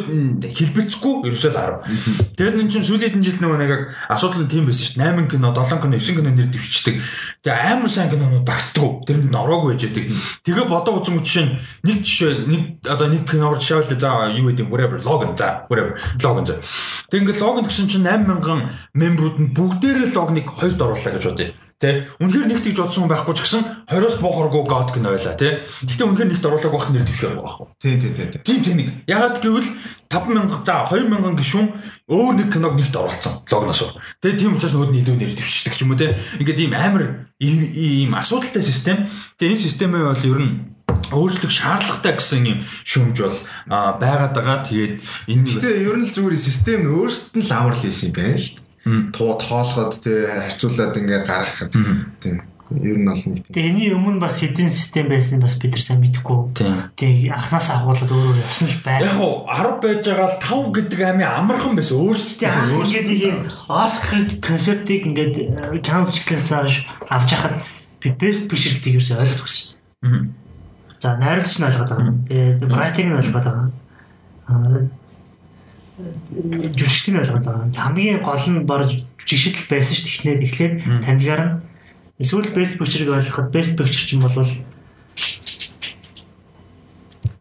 хэлбэлцэхгүй ерөөсөө л 10. Тэгээд энэ чинь сүүлийн жилд нөгөө нэг асуудал нь тийм байсан шүү дээ. 8 кино, 7 кино, 9 кино нэр дэвшчихдэг. Тэгээ амар сайн кинонууд багтдаг. Тэр нь ороогүй байж байдаг. Тэгээ бодоо үзэн жишээ нь нэг жишээ нэг одоо нэг киноор жишээ л за юу гэдэг whatever Logan за whatever Logan за. Тэг ингээ Logan гэсэн чинь 8000 мембрууд нь бүгдээрээ Logan-ыг хоёрд оруулаа гэж бодъё. Тэ үнэхээр нэг тийж бодсон байхгүй ч гэсэн 20-оос буухаргүй God гэнэ байла тий. Гэтэ үнэхээр нэгт оруулаг байх нэр төвшөр байхгүй. Тийм тийм тийм. Тийм тийм нэг. Ягаад гэвэл 5000 за 2000 гишүүн өөр нэг киног нэгт оруулсан логноос. Тэгээ тийм учраас нөгөө нь илүү нэр төвшдөг ч юм уу тий. Ингээд ийм амар ийм асуудалтай систем. Тэгээ энэ системээ бол ер нь өөрчлөх шаардлагатай гэсэн юм шүүмж бол байгаад байгаа. Тэгээд энэ Гэтэ ер нь л зүгээр систем нь өөрсдөд нь л амар л хийсэн юм байна л туу тоолоход тий харьцуулаад ингээд гаргахад тийм ер нь бол нэг. Тэгээ энэний өмнө бас хэдин систем байсныг бас бид нар сайн мэдэхгүй. Тэгээ анханаас агуулад өөрөө явсан л байна. Яг уу 10 байж байгаа л 5 гэдэг амийн амархан байсан өөрсдөө ингээд ийм Оскар концептыг ингээд каунтчлээс авч яхад би best picture гэдгийг ерөөсөй ойлгох гэсэн. За найруулагч нь ойлгоод байгаа. Тэгээ writing нь ойлгоод байгаа. Жүжигчдийн ойлгоод байгаа. Хамгийн гол нь баг жүжигчдэл байсан шүү дээ. Эхнээд эхлээд танилгаар нь эсвэл best picture-ыг ойлгоход best picture ч юм бол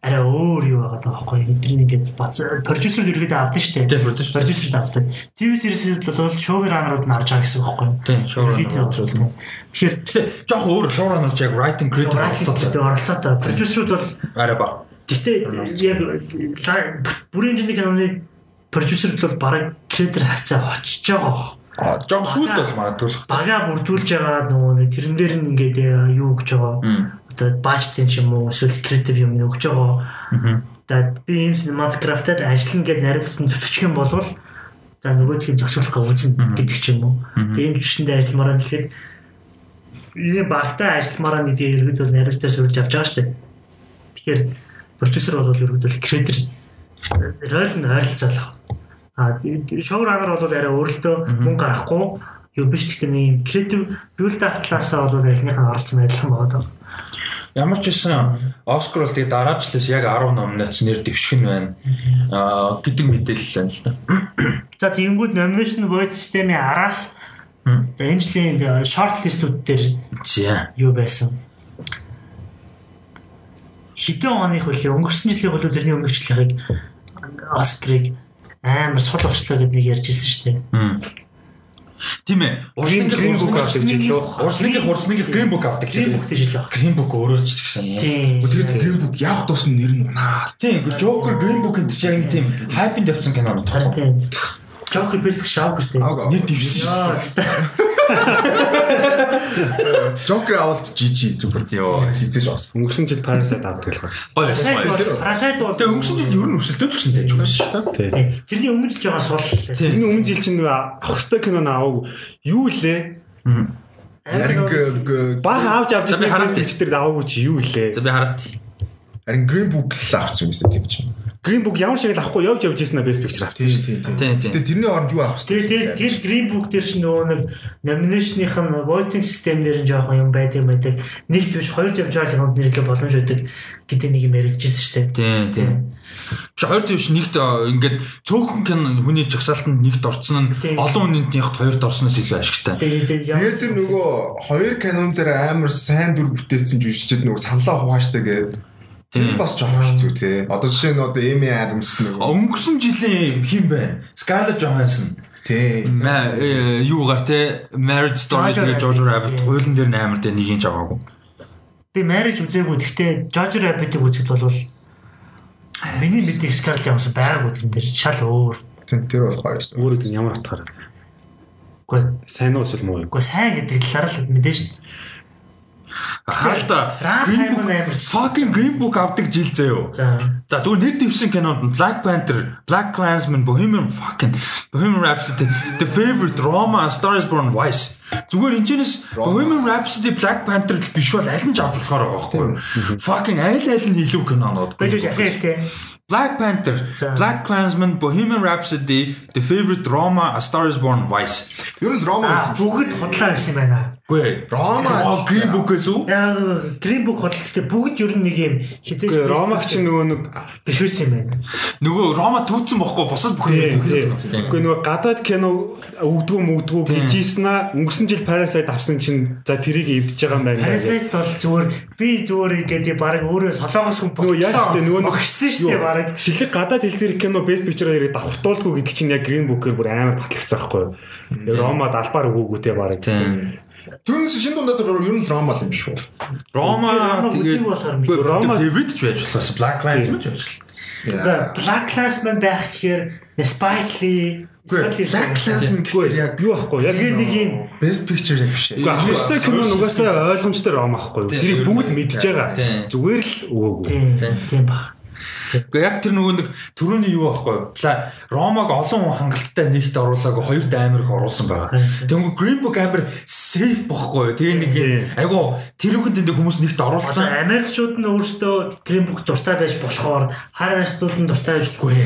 арай өөр юу байгаа даа байхгүй эдгээр ингээд бац продюсер ерөөдөө авдаг шүү дээ. Продюсер продюсер авдаг. ТV series-үүд бол шоураннерууд нь авч байгаа гэсэн үг байхгүй юу? Тийм, шоураннерууд. Тэгэхээр жоох өөр шоураннерч яг writing creative оролцоотой. Оролцоотой. Продюсерүүд бол арай бага. Гэхдээ яг бүрийн жинхэнэ киноны продюсерд бол бараг кредитер хавцаа очиж байгаа. А жоо сүлд бол магадгүй. Бага бүрдүүлж байгаа нөгөө нэг тэрэн дээр нь ингээд э, юу гэж байгаа. Одоо баажтын ч юм уу эсвэл креатив юм өгж байгаа. Тэгээд би ийм Minecraft-аар ажиллана гэдээ нариулсан зүтгэж юм болвол за нөгөөдхийн зөксөрлөх үзнэ гэдэг ч юм уу. Тэгээд ийм жүжигчэндээ ажилламаараа гэхэд энэ багтаа ажилламаараа нэг ерөөдөө нариултаа сурж авч байгаа шүү дээ. Тэгэхээр продюсер бол ерөөдөө креатор рол нь ойролцоолох. А шоураннер бол арай өөрөлтөө мөнгө гарахгүй юу биш гэхдээ нэг юм креатив up талаасаа бол альных нь оролцсон адилхан байгаа. Ямар ч байсан Оскар бол тэгээ дараачлаас яг 10 номинац нэр дэвших нь байна. Аа гэдэг мэдээлэл байна л да. За тэгэнгүүт номинашн vote системийн араас За энэ жилийн short list-үүд дээр За. юу байсан? Хэдэн оных үлээ өнгөрсөн жилийн бол тэрний өмнөх жилийнхыг Оскарыг амар сул авчлаа гэдэг нэг ярьжсэн шүү дээ. Тийм ээ. Урсныгийн Green Book авдаг жилөө. Урсныгийн урсныгийн Green Book авдаг. Book дээр жил баг. Green Book өөрөө ч гэсэн. Тэгээд Green Book явах тусам нэр нь унаа. Тийм. Joker Green Book энэ чинь яг тийм хайпнд явцсан кино picture авах шүү дээ. Аагаа. Нэр дэвсэн шүү дээ. Joker авалт жижи зүгээр. Йоо. Хизээж бас. Өнгөрсөн жил Parasite авдаг л байна. Гоё байсан. Parasite бол- Тэгээ өнгөрсөн жил ер нь өсөлтөө ч гэсэн тааж байсан шүү дээ. Тэрний өмнө жил жоо сул. Тэрний өмнө жил чинь нөгөө авах хэвээр кино наав. Юу лээ? Харин Баг авч авч За, би ирсэн хараад бич дээр аваагүй чи юу лээ? За би хараад. харин Green Book л авчихсан юм шиг тийм ч. Green Book ямар шиг л авахгүй явж явж ирсэн бest picture авчихсан шүү. Тийм тийм. Тийм тийм. Тэгээд тэрний оронд юу авах Тэр тэр тэр Green Book дээр чинь нөгөө нэг nomination-ийнх нь voting system дээр нь жоохон юм байдаг байдаг. Нэг түвш хоёр явж байгаа кинонд нэрлэх боломж байдаг гэдэг нэг юм яригдчихсэн шүү дээ. Тийм тийм. Чи хоёр дэвш нэгт ингээд цөөхөн кино хүний жагсаалтанд нэгт орцсон нь олон үнэнтийнх хоёрт орсноос илүү ашигтай. Тэгээд тэр нөгөө хоёр канон дээр амар сайн дүр бүтээсэн жүжигчд нөгөө саналаа хугааштай гэдэг. Тэр бас жоохон хэцүү те. Одоо жишээ нь одоо Эми Адамс нөгөө Өнгөрсөн жилийн хин байна? Scarlett Johansson. тийм. Мэ э, юугаар те Marriage Story Jojo тэгээ Rabbit. Хуулийн дээр нээр тэ нэг юм жагаагүй. би marriage үзээгүй. Гэхдээ Jojo Rabbit-ийг үзэхэд бол миний мэдээ Scarlett Johansson байгаагүй тэр дээр шал өөр. Тэр бол гоё шүү. Өөрөө тийм ямар утгаараа. Гэхдээ Сайн уу эсвэл муу юу? Гэхдээ сайн гэдэг талаар л мэдээж шүү Ram Green Book амар ч- fucking Green Book авдаг жил заяо. За. За зүгээр нэр дэвсэн кинонд Black Panther, Black Klansman, Bohemian fucking Bohemian Rhapsody, The Favorite, Roma, A Star is Born, Vice. Зүгээр энэ чэнэс Bohemian Rhapsody, Black Panther л биш бол аль нь ч авч болохоор байгаа байхгүй? Fucking аль аль нь илүү кинонод. Байж яхаа хэлтэй. Black Panther. Black Klansman, Bohemian Rhapsody, The Favorite, Roma, A Star is Born, Vice. Ер нь Аа байсан бүгд хотлоо байсан юм байна. Гүй. Roma. Green Book-ээс үү? Яа Green Book хөдөлтөд бүгд ер нь нэг юм хизээж Гэхдээ Ромаг чинь нөгөө нэг биш байсан юм байна. Нөгөө Рома түүцсэн бохгүй босод бүх юм түүцсэн. Гэхдээ нөгөө гадаад кино өгдгөө мөгдгөө хийжсэн аа өнгөрсөн жил Parasite авсан чинь за тэрийг эвдэж байгаа юм байна. Parasite бол зүгээр би зүгээр игээд баг өөрөө солонгос хүн Нөгөө яаш вэ нөгөө нэг өгсөн шүү дээ баг. Шилэг гадаад хэл дээр кино best picture хоёрыг давхартуулдгүй гэдэг чинь яг Green Book-ээр бүр амар батлагцсан байхгүй юу? Ромад албаар өгөөгүй те баг. Тийм. Түүнээс шинэ дундаас ер нь Рома л юм шүү. Рома Рома тэгээд. Рома Рома- favorite ч байж болохоос Black Lives Matter байж болох. Одоо Black Clansman байх гэхээр Spike Lee Гэхдээ Black Klansman гэхээр яг Юу ахгүй яг нэг юм best picture яг биш. Авах ёстой кино нугасаа ойлгомжтой ром ахгүй юу? Тэрийг бүгд мэдж байгаа. Зүгээр л өгөөгүй. тийм баг. Гэхдээ яг тэр нөгөө нэг төрөний юу байхгүй. Ромаг олон хүн хангалттай нэгт оруулаагүй хоёрт амир их оруулсан байгаа. Тэнгүү Green Book амир safe бохгүй. Тэгээ нэг айгу тэр үхэнд энэ хүмүүс нэгт оруулсан. Америкчууд нь өөрсдөө Green Book дуртай байж болохоор Harvest-ууд нь дуртай байж Үгүй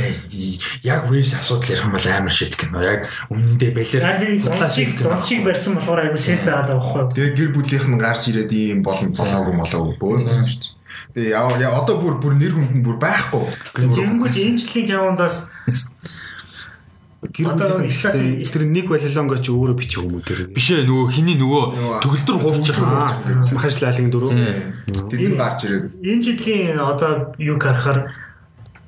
яг race асуудал ярих юм бол амар шид кино. Яг өмнөдөө бэлэр худлаа шиг дон шиг барьсан болохоор аюу сэт байгаад байгаа байхгүй юу? Тэгээ гэр бүлийнх нь гарч ирээд ийм болон болоогүй молоогүй бөөнсөн шүү дээ. Тэгээ яа яа одоо бүр бүр нэр хүнд нь бүр байхгүй. Тэгэнгүүт энэ жилийн кинондоос Гэр Одоо бүлийн стати- гэсэн тэр нэг балилонго чи өөрөө бичих юм уу тэр. Биш ээ нөгөө хиний нөгөө төгөлдөр хуурчих юм. Махарчлалын дөрөв. Тэд гарч ирээд энэ жилийн одоо юу харахаар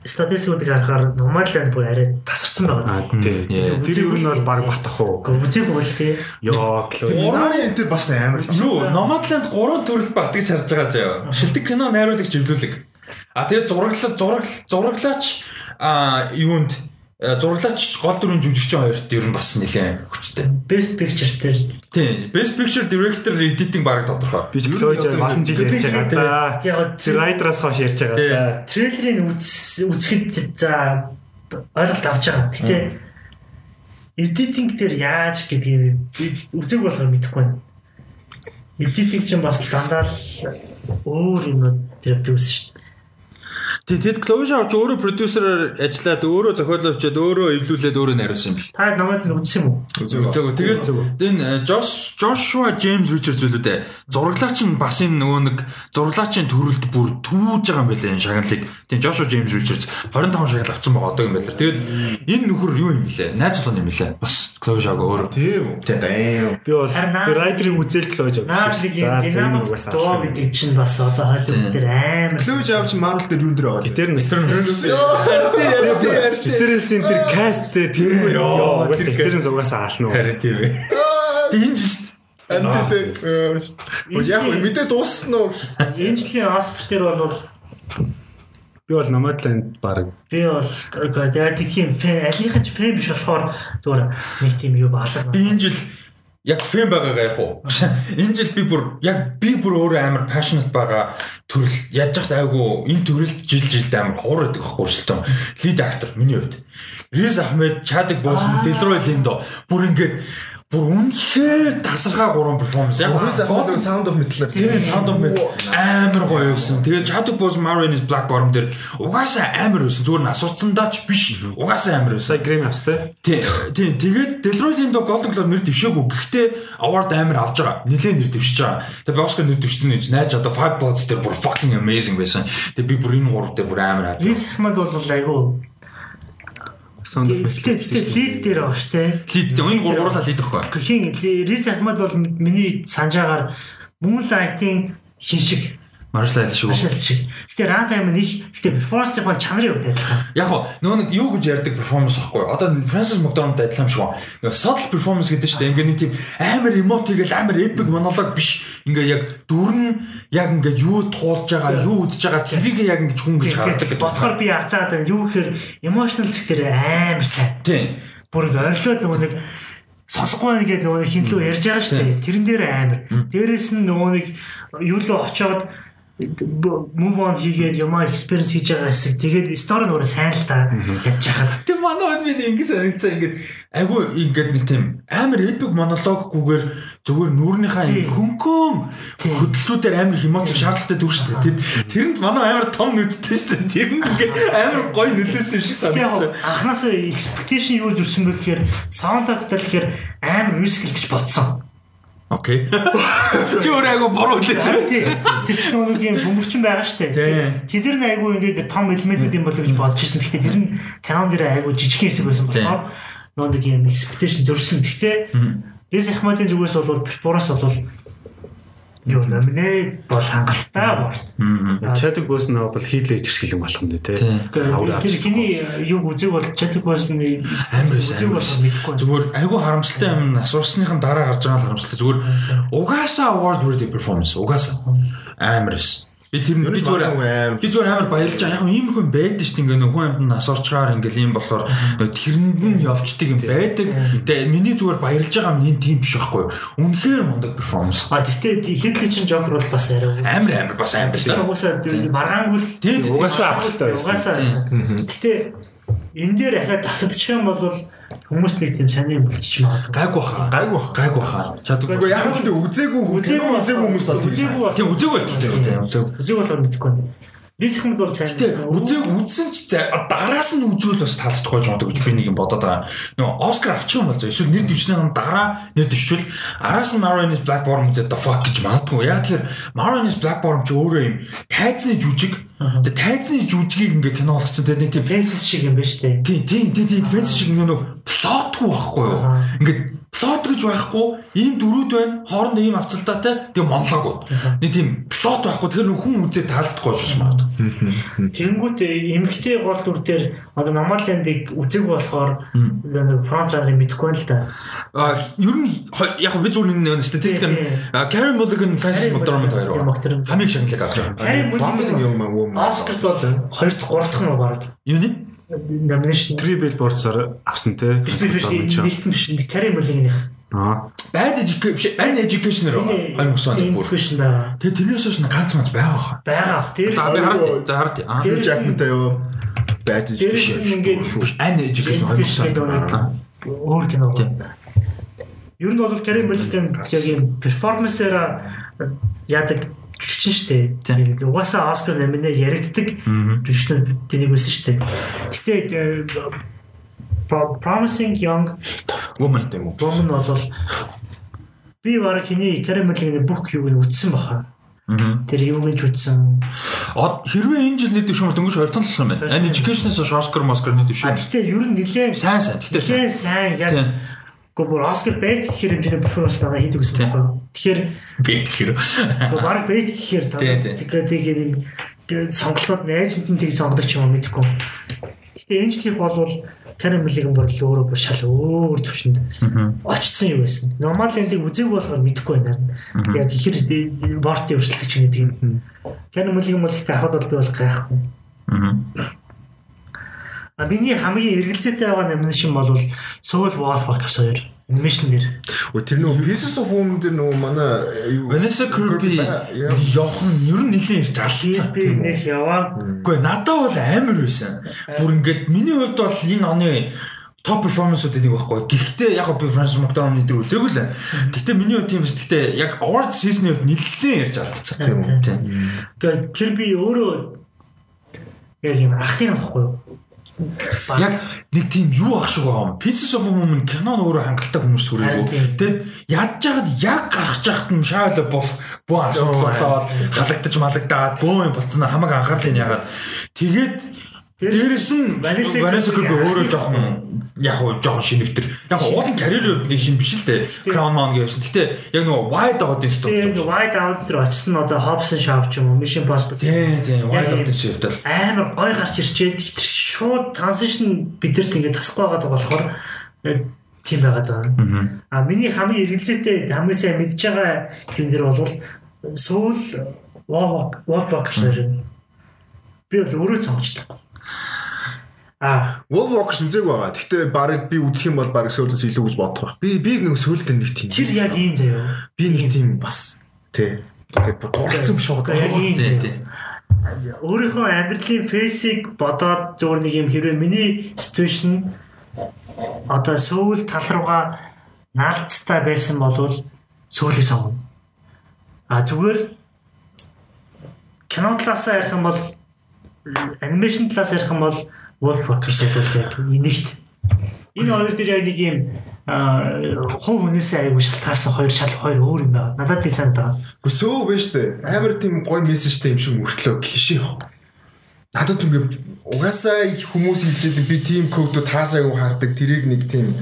статистикуудыг харахаар Nomadland бүр арай тасарсан байгаа. Тий. Yeah. Тэр юу нь бол баг батах уу? Үзег бол тий. Йоо клоо. Нарын энэ төр бас амар. Юу, Nomadland 3 төрөл багтыг харж байгаа заяа. Шилдэг кино найруулагч эвлүүлэг. А тэгээ зураглал зурагл зураглаач а юунд э, зураглаач гол дүрийн жүжигчин хоёрт ер нь бас нэлээд хүчтэй. Best Picture дээр Тийм. Best Picture Director Editing баг тодорхой. Би ч клооч олон жил ярьж байгаа да. Яг райдраас хойш ярьж байгаа да. трейлерыг үз үзэхэд за ойлголт авч байгаа. Гэтэ editing дээр яаж гэдгийг би үзег болохоор мэдэхгүй байна. Editing чинь бас дандаа л өөр юм дээр төвс шүү дээ. Тийм. Тэд Chloe Zhao ч өөрөө продюсераар ажиллаад өөрөө зохиолоо өчөөд өөрөө эвлүүлээд өөрөө найруулсан юм бэл. Та намайг нь үзсэн юм уу? Үзээгөө. Тэгээд энэ Josh Joshua James Richards үлээ зураглаач нь бас энэ нөгөө нэг зураглаачийн төрөлд бүр түүж байгаа юм байлаа энэ шагналыг. Тийм Joshua James Richards 25 шагнал авсан байгаа одоо юм байлаа. Тэгээд энэ нөхөр юу юм бэлээ? Найз залуу юм бэлээ. Бас Chloe Zhao өөр. Тийм үү. Damn. Би бол Rider-ыг үзэл Chloe Zhao. Наадлийн динамик дуу гэдэг чинь бас одоо Холливуд дээр амар жаав чи Marvel дээр юу дээр байгаа. Тэр нь Тэр Тэрээс энэ тэр касттэй тэргүй ёо. тэр Тэр нь угаасаа аална уу. харин тийм ээ. Тэгин шүү дээ. Антидэ. Яг мэдээ дууссан уу? энэ жилийн Оскар дээр бол Би бол Nomadland баг би бол яг тийм фэн алийнхан ч фэн биш болохоор зүгээр нэг тийм юу баалга. Би энэ жил яг фэн байгаагаа яг уу. Энэ жил би бүр яг би бүр өөрөө амар passionate байгаа төрөл яаж яхад айгу энэ төрөлд жил жилд амар ховор байхгүй шилтэн. Lead actor миний хувьд. Riz Ahmed, Chadwick Boseman, Delroy Lindo бүр ингээд бүр үнэхээр тасархаа гурван перформанс. Яг Ahmed Sound of Metal. Тэгээ Sound of Metal амар гоё байсан. Тэгээ Chadwick Boseman Marines Black Bottom дээр угаасаа амар байсан. Зүгээр нь асууцсандаа ч биш. Угаасаа амар байсан. сая Grammy австай. Тий, тий, тэгээд Delroy-ийн доо Golden Globe нэр дэвшээгүй. Гэхдээ award амар авч байгаа. Нилээн нэр дэвшиж байгаа. Тэгээд Oscar нэр дэвшсэн гэж найж одоо Five Bloods дээр бүр fucking amazing байсан. Тэгээд би бүр энэ гурав дээр бүр амар хаа. Рис Ахмад бол айгу Sound of Гэхдээ Metal. лид дээр байгаа штэ. Лид энэ гурав гурлаа лид ихгүй. Хин Рис Ахмад бол миний санджаагаар Moonlight-ийн хин шиг Айл шиг. ашиглалт шиг. Гэтэ runtime нь их гэтэ performance маань чанарын хувьд адилхан. Яг гоо нөгөө нэг юу гэж ярьдаг перформанс байхгүй. Одоо Francis McDormand адилхан юм шиг байна. Нөгөө subtle performance гэдэг чинь ингээ нэг тийм амар emotive гэл амар epic monologue биш. Ингээ яг дүрн яг ингээ юу туулж байгаа, юу үдж байгаа тэрийг яг ингээ хүн гэж гаргадаг гэдэг. бодохоор би арцаад. Юу гэхээр emotional зэгтэр амар сайн. Тийм. Бүр орхиод нөгөө нэг сонсохгүй гэдэг нөгөө хинлүү ярьж байгаа шүү дээ. Тэрэн дээр амар. Дээрээс нь нөгөө нэг юу л очоод move on хийгээд юмаа experience хийж байгаа хэсэг. Тэгээд story нуураа сайн л та ядж хахад. Тэг манай үед би ингэ санагцаа ингээд айгүй ингээд нэг тийм амар epic монологгүйгээр зүгээр нүүрнийхаа Тийм. хөнгөн хөдлөлүүдээр амар эмоц шаардлагатай дүр шүү дээ. Тэрэнд манай амар том нүдтэй шүү дээ. Тэр нь ингээд амар гоё нүдээс юм шиг санагцаа. Анханасаа expectation юу зурсан бэ гэхээр soundtrack талхаар амар musical гэж бодсон. Окей. Чи өөрөө айгүй буруу. Тийм. Тэр чинь нэг юм бөмбөрчин байгаа штэ. Тийм. Тэдэр нь айгүй ингээд том элементүүд юм болоо гэж бодож ирсэн. Гэхдээ тэр нь канон дээр айгүй жижиг хэсэг байсан болохоор нөгөө нэг юм expectation зөрсөн. Гэхдээ Рис Ахмадын зүгээс бол перформанс бол юу номинэ бол хангалттай борт. Chadwick Boseman бол хийлээ ижирхийлэн болох юм дээ тий. Тэр хиний юг үзэг бол Chadwick Boseman-ы Амар үзэг бол байсан. мэдэхгүй. Зүгээр айгүй харамсалтай юм асуусныхан дараа гарч байгаа харамсалтай. Зүгээр угаасаа award worthy performance угаасаа амар эс. Би тэр нь би зүгээр би зүгээр амар баярлж байгаа. Яг нь ийм хүн байдаг шүү дээ. Ингээ нөхөн амт нь асуурчгаар ингээл ийм болохоор тэрэнд нь явцдаг юм байдаг. Тэгээ миний зүгээр баярлж байгаа юм энэ тийм биш байхгүй юу? Үнэхээр мундаг performance. А тэгтээ хитлий чин Joker бол бас арай. Амар амар бас амар Тэр угаасаа маргаангүй л тийм. Угаасаа авах хэрэгтэй байсан. Угаасаа. Гэтэ энэ дээр ахаад давтчих юм бол хүмүүс нэг тийм сони юм болчих магадгүй. Гайгүй баха. Гайгүй. Гайгүй баха. Чаддаг. Гэхдээ яг л тийм үзээгүй үзээгүй үзээгүй хүмүүс бол тийм. үзээгүй бол Тийм үзег бол тийм үзег. үзег бол мэдэхгүй байна. Риск мэд бол сайн. Үзег үзсэн ч дараас нь үзвэл бас таалагдахгүй магадгүй гэж би нэг юм бодоод байгаа. Нөгөө Оскар авчих юм бол зөө эсвэл нэр дэвшнийхэн дараа нэр дэвшвэл араас нь Marines Black Bottom үзээд the fuck гэж магадгүй. Яг тэгэхээр Marines Black Bottom ч өөрөө юм тайзны жүжиг. Тэгээ тайзны жүжигийг ингээ кино болгоцсон тэгээ нэг тийм фэнсис шиг юм байна штэ. тий тий тий тий фэнс шиг нэг плотгүй байхгүй юу. Ингээд плот гэж байхгүй ийм дөрүүд байна хоорондоо ийм авцалтаатай тэгээ монолог. Нэг тийм плот байхгүй тэгэхээр хүн үзээ таалагдахгүй шүүс магадгүй. Тэнгүүд эмгтэй гол дүр дээр одоо Намалендыг үзег болохоор нэг фронт раннер мэдэхгүй л да. А ер нь яг би зүгээр нэг статистик Francis Carey McDormand Mulligan, хоёр. Хамгийн шагналыг авч байгаа. Man woman. Оскарт бол 2 дахь 3 дахь нь баг. Юу нэ? Номинашн. Three Billboards-аар авсан тий. биш биш нэгт биш Кари Мулигных. Аа. Bad education, биш, an education руу 2009 оны бүр. Education байгаа. Тэгээ тэрнээс хойш ганц мац байгаа хаа. Байгаа ах. Дээрээс За би хараад за хараад. Аа. Тэр- Тэр Jackman-тай юу? Бэж дээрээс нь ингээд An education 2009 Education оны. Аа. өөр кино. Ер нь бол Кари Мулиган яг юм перформансаараа яадаг жүжигчин штэ. Тийм. Угаасаа Оскар номинэ яригддаг жүжигчин тэнийг байсан штэ. Гэтэ э, Pro- Promising Young Woman. уу? Woman бол би баг хиний Кари Мулиганы бүх юуг нь үтсэн баха. Тэр юуг нь ч үтсэн. Хэрвээ энэ жил нийт дэвшмөр дөнгөж хоёр тал болох юм байна. An education-аас Oscar, Oscar нийт А дэвшээ. гэтээ ер нь нилээн Сайн сайн. Гэтэ сайн. сайн яг. Гэхдээ бүр Оскар Бэйт гэхээр хэмжээний перформанс тагаа хийдэг гэсэн байхгүй? Тэгэхээр би тэгэхээр Гэхдээ баг бэйт гэхээр та тэгээд юм сонголтууд найзанд нь тийг сонгодог юм уу мэдэхгүй. Гэтэ энэ жилийнх бол Карен Миллиген бүр л өөрөө бүр шал өөр төвшөнд очсон юу байсан. Нормал эндийг үзег болохоор мэдэхгүй байна. Яг ихэр бортын өрсөлдөж чинь гэдэг юм. Карен Миллиген бол ихтэй хаваад бол би бол гайхгүй. А миний хамгийн эргэлзээтэй байгаа номинашн бол Soul Wolfwalkers 2 анимашн дэр. Өө тэр нөгөө Pieces of Woman дээр нөгөө манай юу Vanessa Kirby нь ер нь нэлээд ирж алдсан. Би нэх яваа. Гэхдээ надад бол амар байсан. Бүр ингээд миний хувьд бол энэ оны топ перформансууд энийг байхгүй. Гэхдээ яг би Франс Моктон дээр үзээгүй л. Гэхдээ миний хувьд тийм биш. Гэхдээ яг award season-ийн хувьд нэлээд ярьж алдсан. Тийм үү? Тийм. Гэхдээ Kirby өөрөө яг юм ах тийм байхгүй юу? Яг нэг тийм юу ах шиг байгаа юм. Pieces of a Woman кинон өөрөө хангалттай хүрээгүй. тийм. Тэгэд ядж жагаад яг гарах жахад нь Shia LaBeouf бөө асуудал болоод халагдаж малагдаад бөө юм болцсон хамаг анхаарлыг ягаад тэгээд Дээрэс нь Vanessa Kirby өөрөө жоохон яг уу жоохон шинэвтер. Яг уулын карьер нэг шин биш л дээ. Crown Mountain гэсэн. Гэтэ яг нөгөө wide out-ын Тийм студ. White Out дээр очсон нь одоо Hobson Shop ч юм уу Mission Possible. Тийм тийм wide out-ын shift л. амар гой гарч ирчээд тэр шууд transition бидэрт ингээд тасахгүй байгаа болохоор тийм байгаад байгаа. А миний хамгийн эргэлзээтэй хамгийн сайн мэдж байгаа юм дэр бол Soul Walk Walk ширэн. Би бол өөрөө цогцлоо. А Wolfwalkers үзег байгаа. Гэхдээ баг би үзэх юм бол баг сөүлээс илүү гэж бодох байх. Би би нэг сөүлд нэг тийм. тэр яг ийм заяа. би нэг тийм бас тий. Тэгээд бүр дурлцсан шууд. Яг ийм тийм. өөрийнхөө амьдралын фейсийг бодоод зүгээр нэг юм хэрвээ миний ситүэйшн одоо сөүл тал руугаа наалцтай байсан бол сөүлийг сонгоно. А зүгээр кино талаасаа ярих юм бол анимашн талаас ярих юм бол Wolfwalkers бол яг нэгт энэ хоёр дээр яг нэг юм хувь хүнээсээ аягүй шалтгаалсан хоёр шал хоёр өөр юм байна. Надад тийм санагдаа. Өсөө биш үү? Амар тийм гоё мессежтэй юм шиг мөртлөө клишэ. Надад ингээд угаасаа их хүмүүс хэлжээд би тийм кодод таасаагүй хардаг. Тэрийг нэг тийм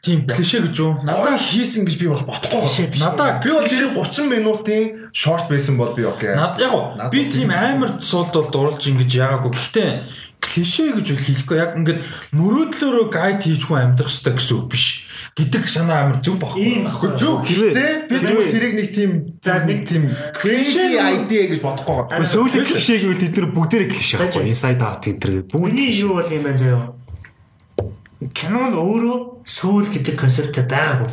Тийм клишэ гэж юу? гоё хийсэн гэж би бол бодохгүй. Надад Би бол тэр 30 минутын шорт байсан бол би окей. Над яг уу, би тийм амар суулд бол дурлж ингэж яагаагүй. Гэхдээ клишэ гэж үл хэлэхгүй яг ингээд мөрөөдлөөрөө гайд хийжгүй амьдрах хэрэгтэй гэсэн үг биш гэдэг санаа амар зөв багхгүй. Ийм баггүй. зөв гэхдээ би зүгээр тэрийг нэг тийм За, нэг тийм crazy idea гэж бодохгүй байгаа. Сөүлийн клишэ гэвэл тэд нар бүгдээрээ клишэ Байж. байхгүй. Inside out энэ төр бүгд Миний юу бол юм байна заяа. Кинон өөрөө сүүл гэдэг концепттэй байгаагүй.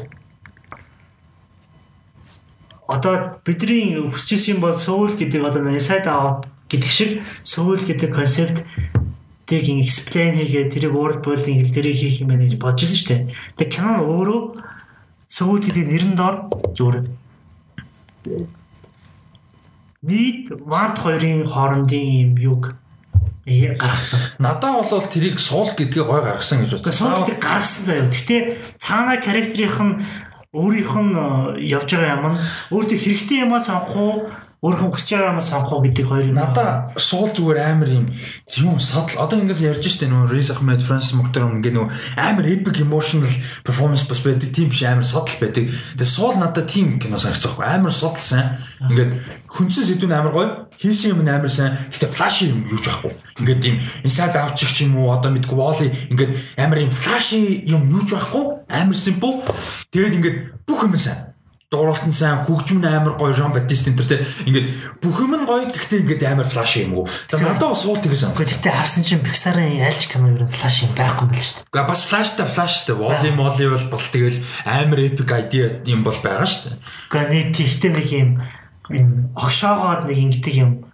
Одоо бидний хүсчихсэн юм бол сүүл гэдэг одоо inside out гэдэг шиг сүүл гэдэг концепт тийг explain хийгээ тэрийг world building хэл дээрээ хийх юм байна гэж бодож ирсэн шүү дээ. Тэгээ кинон өөрөө сүүл гэдэг нэрэн дор зүгээр нийт вант хоёрын хоорондын юм юг гаргацсан. Надаа бол тэрийг суул гэдгийг гой гаргасан гэж бодсон. суултыг гаргасан заяа. Гэхдээ цаана характерийнх нь өөрийнх нь э, явж байгаа юм нь өөртөө хэрэгтэй юмаа сонгох уу, өөрийнхөө хүсэж байгаа юмаа сонгох уу гэдэг хоёр юм. Надаа суул зүгээр амар юм юм содл одоо ингэж ярьж штэ нөө Riz Ahmed Francis Mokhtar ингээ нөө амар epic emotional performance бас байдаг тийм биш амар содл байдаг. Тэгээ суул надаа тийм кино санагцсан байхгүй амар содл сайн. Ингээд хүнсэн сэдвүүн амар гоё хийсэн юм амар сайн. Гэтэ флаш юм юуж байхгүй. Ингээд тийм inside out ч юм уу одоо мэдгүй wall ингээд амар юм флаш юм юуж байхгүй. Амар simple. Тэгээд ингээд бүх юм сайн дууралт нь сайн хөгжим нь амар гоё Жан Батист энэ төр те ингээд бүх юм нь гоё гэхдээ ингээд амар флаш юм уу тэгээ надад бас суут гэсэн юм Гэхдээ харсан чинь Pixar-ын альч кино ер нь флаш юм байхгүй юм байна шүү дээ. Га бас флаштай флаштай воли моли бол бол тэгэл амар epic idea юм бол байгаа шүү дээ Гэхдээ нэг тийхтэй нэг юм юм огшоогоод нэг ингэдэг юм.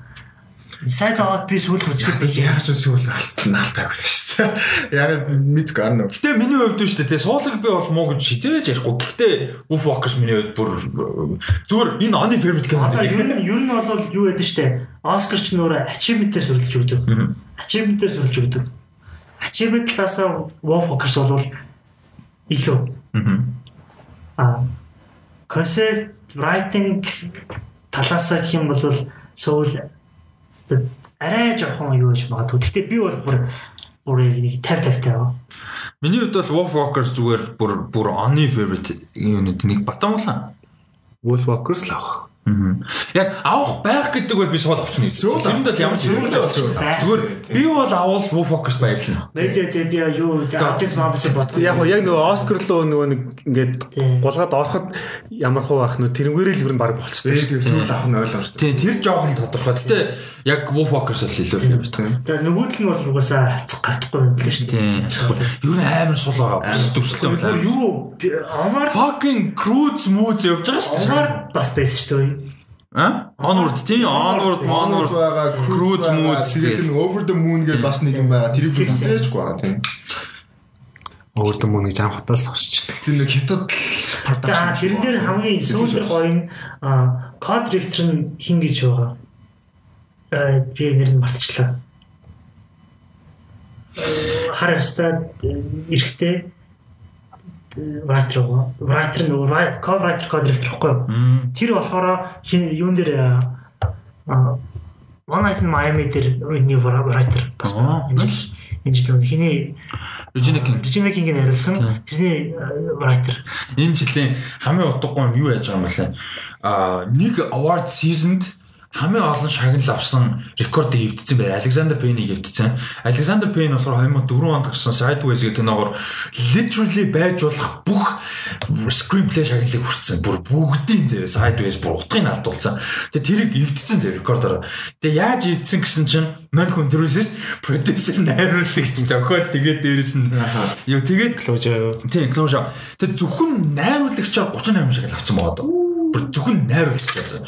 Inside out би сүлд үзэхэд Яг ч сүүл алдсан наалтаагүй шүү дээ. Яг мэдгүй арна. Гэтэ миний хувьд шүү дээ те суулыг би бол муу гэж хизээж ярихгүй гэхдээ Wolf Walkers миний хувьд бүр зүгээр энэ оны favorite кино Одоо ер нь ер нь бол юу яд нь штэ. Оскар ч нөр achievement-ээр сурлж өгдөг. Achievement-ээр сурлж өгдөг. Achievement талаасаа Wolf Walkers бол илүү. Аа. Concept writing талаасаа гэх юм бол Soul арай жоохон юу гэж магадгүй. Гэтэ би бол бүр бүр яг нэг 50 50 таа. Миний хувьд бол Wolf Walkers зүгээр бүр бүр оны favorite юунууд нэг батамглаа. Wolf Walkers л авах. Яг авах байх гэдэг бол би суул авчихна гэсэн. Тэрэнд бол ямар ч юм зүгээр би бол авал Wolf Walkers баярлна. Мэдээ зэдээ юу Артис Мамс бод. Яг нь яг нөгөө Оскар лөө нөгөө нэг ингээд гулгаад ороход ямар хуу ах нөө тэрнгээрээ л ер нь баг болчихсон. Дээш сүүл авах нь ойлгомжтой. Тийм тэр жоохон тодорхой. Гэтэ яг Wolf Walkers л илүү favorite. Тэгээ нөгөөдөл нь бол угаасаа хацах гартахгүй юм л шүү дээ. Тийм. Ер нь амар сул байгаа. Бүс төсөлтэй байна. Юу Омар Fucking cruise mood явж байгаа шүү дээ. Бас байсан шүү дээ. А? Onward тийм Onward Onward Onward байгаа Cruise Mood тэгээд энэ Over the Moon гэж бас нэг юм байгаа. Тэрийг үзээчгүй байгаа тийм. Өөр дэм мөн гэж анх хатаас сонсч. Тэр нэг хятад За тэрэн дээр хамгийн сүүлд гоё нь код ректор нь хин гэж байгаа. Э би нэр нь мартчихлаа. Хар ястаа эрэхтэй гоо. Writer нөгөө writer код ректор гэхгүй юу? Тэр болохоор юун дээр One Night in Miami дээр энэ writer бас Аа, байна. Энэ жил хиний Regina King. Regina King-ийг хариулсан. Тэрний writer. Энэ жилийн хамгийн утгагүй юм юу яаж байгаа юм бэ? Аа нэг award season-д хамгийн олон шагнал авсан рекордыг эвдсэн бай. Александр Пейнийг эвдсэн. Александр Пейн болохоор 2004 онд гарсан Sideways гэх киногоор literally байж болох бүх screenplay шагналыг хүртсэн. Бүр бүгдийн зэ Sideways бүр утгыг алдуулсан. Тэгээ тэрийг эвдсэн зэ рекордоор. Тэгээ яаж эвдсэн гэсэн чинь мань хүн дээ. Продюсер найруулдаг чинь зохиол тэгээд дээрэс нь юу тэгээд Closure. Тийм, closure. Тэр зөвхөн найруулагчаар 38 шагнал авсан байгаа даа. Бүр зөвхөн найруулагч байсан.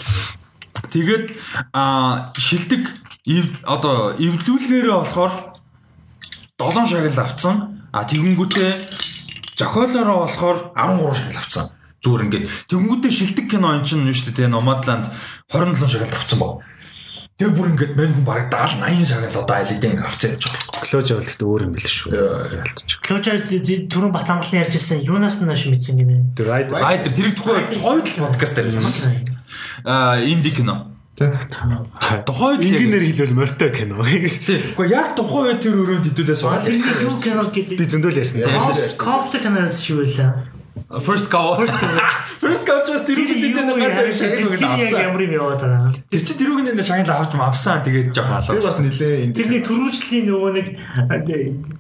Тэгээд шилдэг эв- одоо эвлүүлгээрээ болохоор 7 шагнал авсан. А тэгэнгүүтээ зохиолоороо болохоор 13 шагнал авсан. Зүгээр ингээд тэгэнгүүтээ шилдэг кино юм чинь шүү дээ. Nomadland 27 шагнал авсан баг. Тэр бүр ингээд мань хүн бараг 70 80 шагнал одоо ингээд авцсан гэж байна. Closure бол ихтэй өөр юм биш шүү. Клоча түрүүн Батамгалын ярьжсэн юунаас нь хойш мэдсэн гинэ. Тэр Айдер тэр тухай хойд л подкаст дээр ярьсан. Аа инди кино. Тухайд л ингээр яг- хэлвэл морьтой кино. Гэхдээ яг тухайн үед тэр өрөөнд хэдүүлээ суугаад. Тэр юу кинор гэдэг. Би зөндөл ярьсан. Копт киноос байлаа. First cow. First cow just тэр үгэнд энэ ганц Тэр шагнал өгөл авсан. ямар юм яваад байгаа. Тэр чи тэр үгэнд шагнал авч авсан тэгээд жоо би халаа. бас нилээ энэ Тэрний түрүүжлийн нөгөө нэг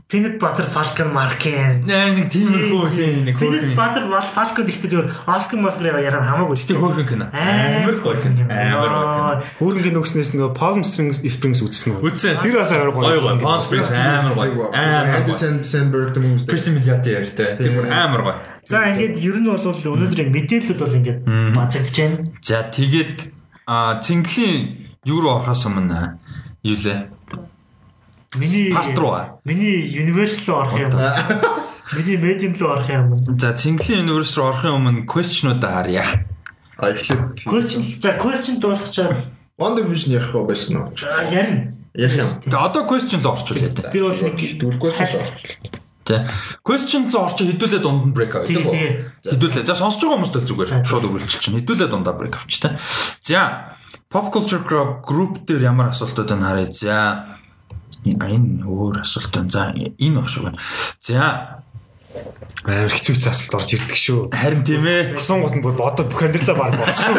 Peanut Butter Falcon Marken. Наа нэг тийм хөө тийм нэг Peanut хөөрхөн. Butter Falcon гэхдээ зүгээр Oscar Oscar яраа хамаагүй. Тэр хөөрхөн кино. Амар гоё кино. Амар гоё. Өөрөнгөний нөгснээс нөгөө Palm Springs Springs үзсэн үү? Үзсэн. Тэр бас амар гоё гоё. гоё. Palm Springs амар гоё. Амар. Samberg юм уу? Christian Milioti ярьтай. Тэр амар гоё. За ингээд ер нь бол өнөөдрийн мэдээлэлүүд бол ингээд бацагдж байна. За тэгээд а цэнгэлийн юу руу орохоос өмнө юу лээ? Миний Part руу аа. Миний Universal руу орох юм. Миний Medium руу орох юм. За цэнгэлийн universe руу орохын өмнө question-уудаа харъя. А эхлээд Question за question дуусчихаар One Division ярих уу байсан уу? ярина. Ярих юм. Тэгээ одоо question руу орчихлоо. Би бол нэг Дүүлгүй шүү. Тэ. Question руу орчих хэдүүлээ дунд нь break авъя. Тэгээ. Хэдүүлээ. За сонсож байгаа хүмүүст л зүгээр шууд өгүүлчих чинь. Хэдүүлээ дундаа break авч та. За Pop Culture Group дээр ямар асуултууд байна харъя. За энэ өөр асуулт байна. За энэ баг шүү байна. За Амар хэцүү асуулт орж ирдэг шүү. харин тийм ээ. Асуунгууд нь бүр одоо бүх амьдралаа баг болсон.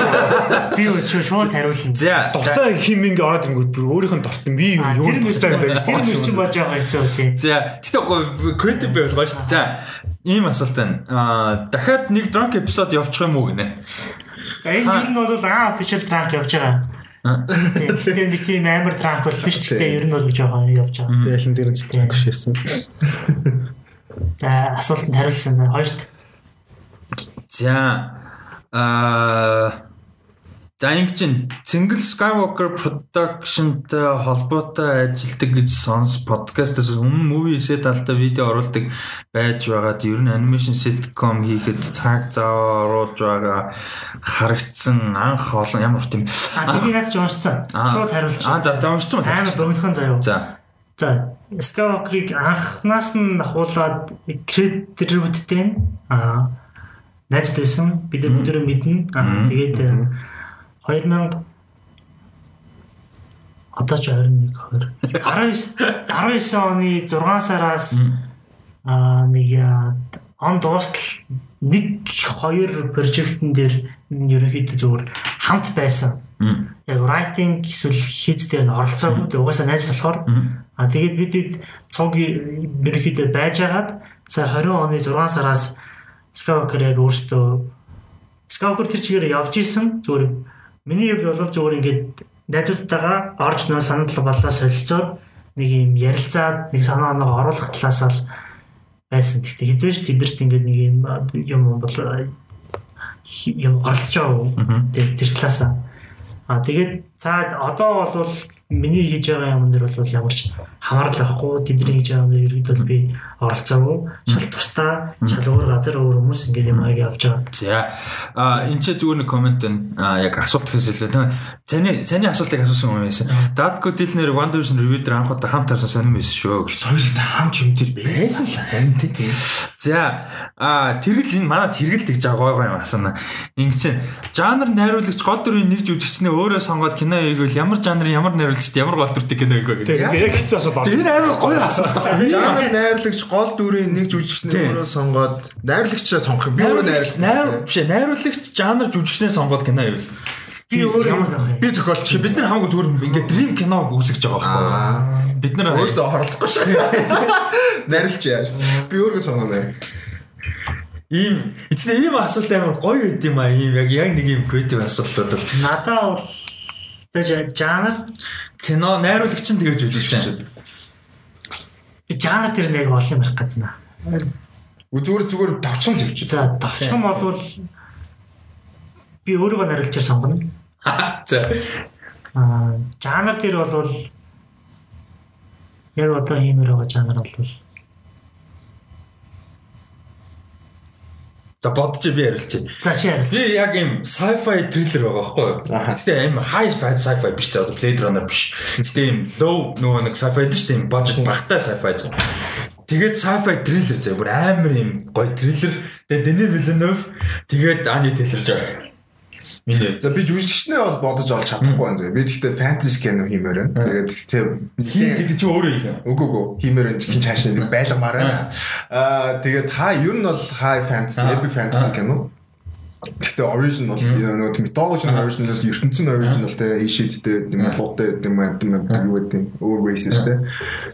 би өчөө шууд хариулна. За Дуртай хим ингээ ороод ирэнгүүт бүр өөрийнх нь дуртай би юу Тэр дуртай юм бэ? Тэр мөрчин болж байгаа хэцүү тий. За тэгтээ creative байвал гоё шүү. За ийм асуулт байна. Аа дахиад нэг drunk episode явуучих юм уу гинэ? За энэ нь бол аа official track явж байгаа. Тэгээ нэг тийм амар track бол биш гэхдээ ер нь бол жоохон явж байгаа. Тэгэл энэ дээр нь Тийм. За асуултанд хариулсан. За хоёрт За аа За ингэ чин Single Skywalker Production-тай холбоотой ажилдаг гэж сонс подкастаас өмнө movie set талтай видео оруулдаг байж байгаад ер нь animation sitcom хийхэд цаг зав оруулж байгаа харагдсан анх олон ямар юм а тийм яг ч уншсан. Шууд хариулж. Аа за за уншсан байна. Амар богинохон заяа. За За Skywalker-ыг анхнаас нь ахуулаад кредитүүдтэй аа. Найзд байсан. Бид өнөөдөр мэднэ. Тэгээд э, 2000 одоо ч 21 20 19 19 оны 6 сараас аа нэг он дуустал нэг хоёр прожектын дээр ерөнхийдөө зөвхөн хамт байсан. Яг writing эсвэл хийц дээр нь оролцоогүй. Угаасаа найз болохоор аа тэгээд бид хэд цуг ерөнхийдөө байж агаад за 20 оны 6 сараас Skywalker яг өөртөө Skywalker тэр чигээр явж исэн зүгээр миний хувьд бол зүгээр ингээд найзуудтайгаа орж нөө санал болоо солилцоод нэг юм ярилцаад нэг санаа оноо оруулах талаас л байсан. Гэхдээ хизээш тэдэрт ингээд нэг юм юм бол юм оролцож байгаа. Тэр тэр талаасаа. Аа тэгээд цаад одоо бол миний хийж байгаа юм нэр бол ямар ч хамаарал авахгүй тэдний хийж байгаа юм ерөөдөл би оролцоогүй шал тусдаа шал өөр газар өөр хүмүүс ингээд юм аяг явж байгаа. За а энэ ч зүгээр нэг комент байна. Яг асуулт гэхээс илүү тийм цааны цааны асуултыг асуусан юм байсан. Датко дилнэр One Division review дээр анх удаа хамт харсан сонирм байсан шүү. Соёлтой хамт юм тэр байсан л тань тийм. За а тэргэл энэ манай тэргэл гэж байгаа гой юм асууна. Ингэ чинь жанр найруулагч гол дүрийн нэг жүжигчнээ өөрөө сонгоод кино хийвэл ямар жанрын ямар найруулагчд ямар гол дүртэй кино хийгөө гэдэг. Яг хэцүү асуулт байна. Тэр амар гоё асуулт байна. Жанр найрлагч гол дүрийн нэг жүжигчнээ өөрөө сонгоод найрлагчаа сонгох юм. Би өөрөө Найруулагч найр биш ээ, найруулагч жанр жүжигчнээ сонгоод кино хийвэл. Би өөр юм байна. би зохиолч бид нар хамаагүй зүгээр ингээд дрим кино үүсгэж байгаа байхгүй. Бид нар өөртөө оролцохгүй шүү. Найрлж яаж. Би өөрөө сонгоно. ийм эцэг ийм асуулт амар гоё байд юм аа. Ийм яг яг нэг ийм креатив асуултууд бол Надаа бол тэр жанр кино найруулагч нь тэгэж жүжигч. би жанр тэр нэг олон юм ярих гэдэг наа. Зүгээр зүгээр товчхон тавьчих. За товчхон болвол би өөрийгөө нарилчаар сонгоно. За. Аа жанр дээр бол яг одоо хиймээр байгаа жанр бол За бодчих би ярилчих. за чи ярил. Би яг ийм sci-fi thriller байгаа байхгүй юу? Гэтэ ийм high speed sci-fi биш заа Blade Runner биш. Гэтэ ийм low нөгөө нэг sci-fi шүү дээ. Budget багтай sci-fi заа. Тэгээд sci-fi thriller заа бүр амар ийм гоё thriller. Тэгээд Denis Villeneuve тэгээд Anya Taylor-Joy. Миний За би жүжигчнээ бол бодож олж чадахгүй байна. Би тэгтээ фэнтези кино хиймээр байна. Тэгээд тэгтээ хий гэдэг чи өөрөө их юм. Үгүй үгүй хиймээр байна. Хин цааш нэг байлгамаар байна. Аа тэгээд хаа ер нь бол high fantasy, epic fantasy кино. Гэхдээ origin бол нөгөө mythology origin бол ертөнцийн origin бол тэ ишидтэй юм буудтай юм юм юу гэдэг өөр races тэ.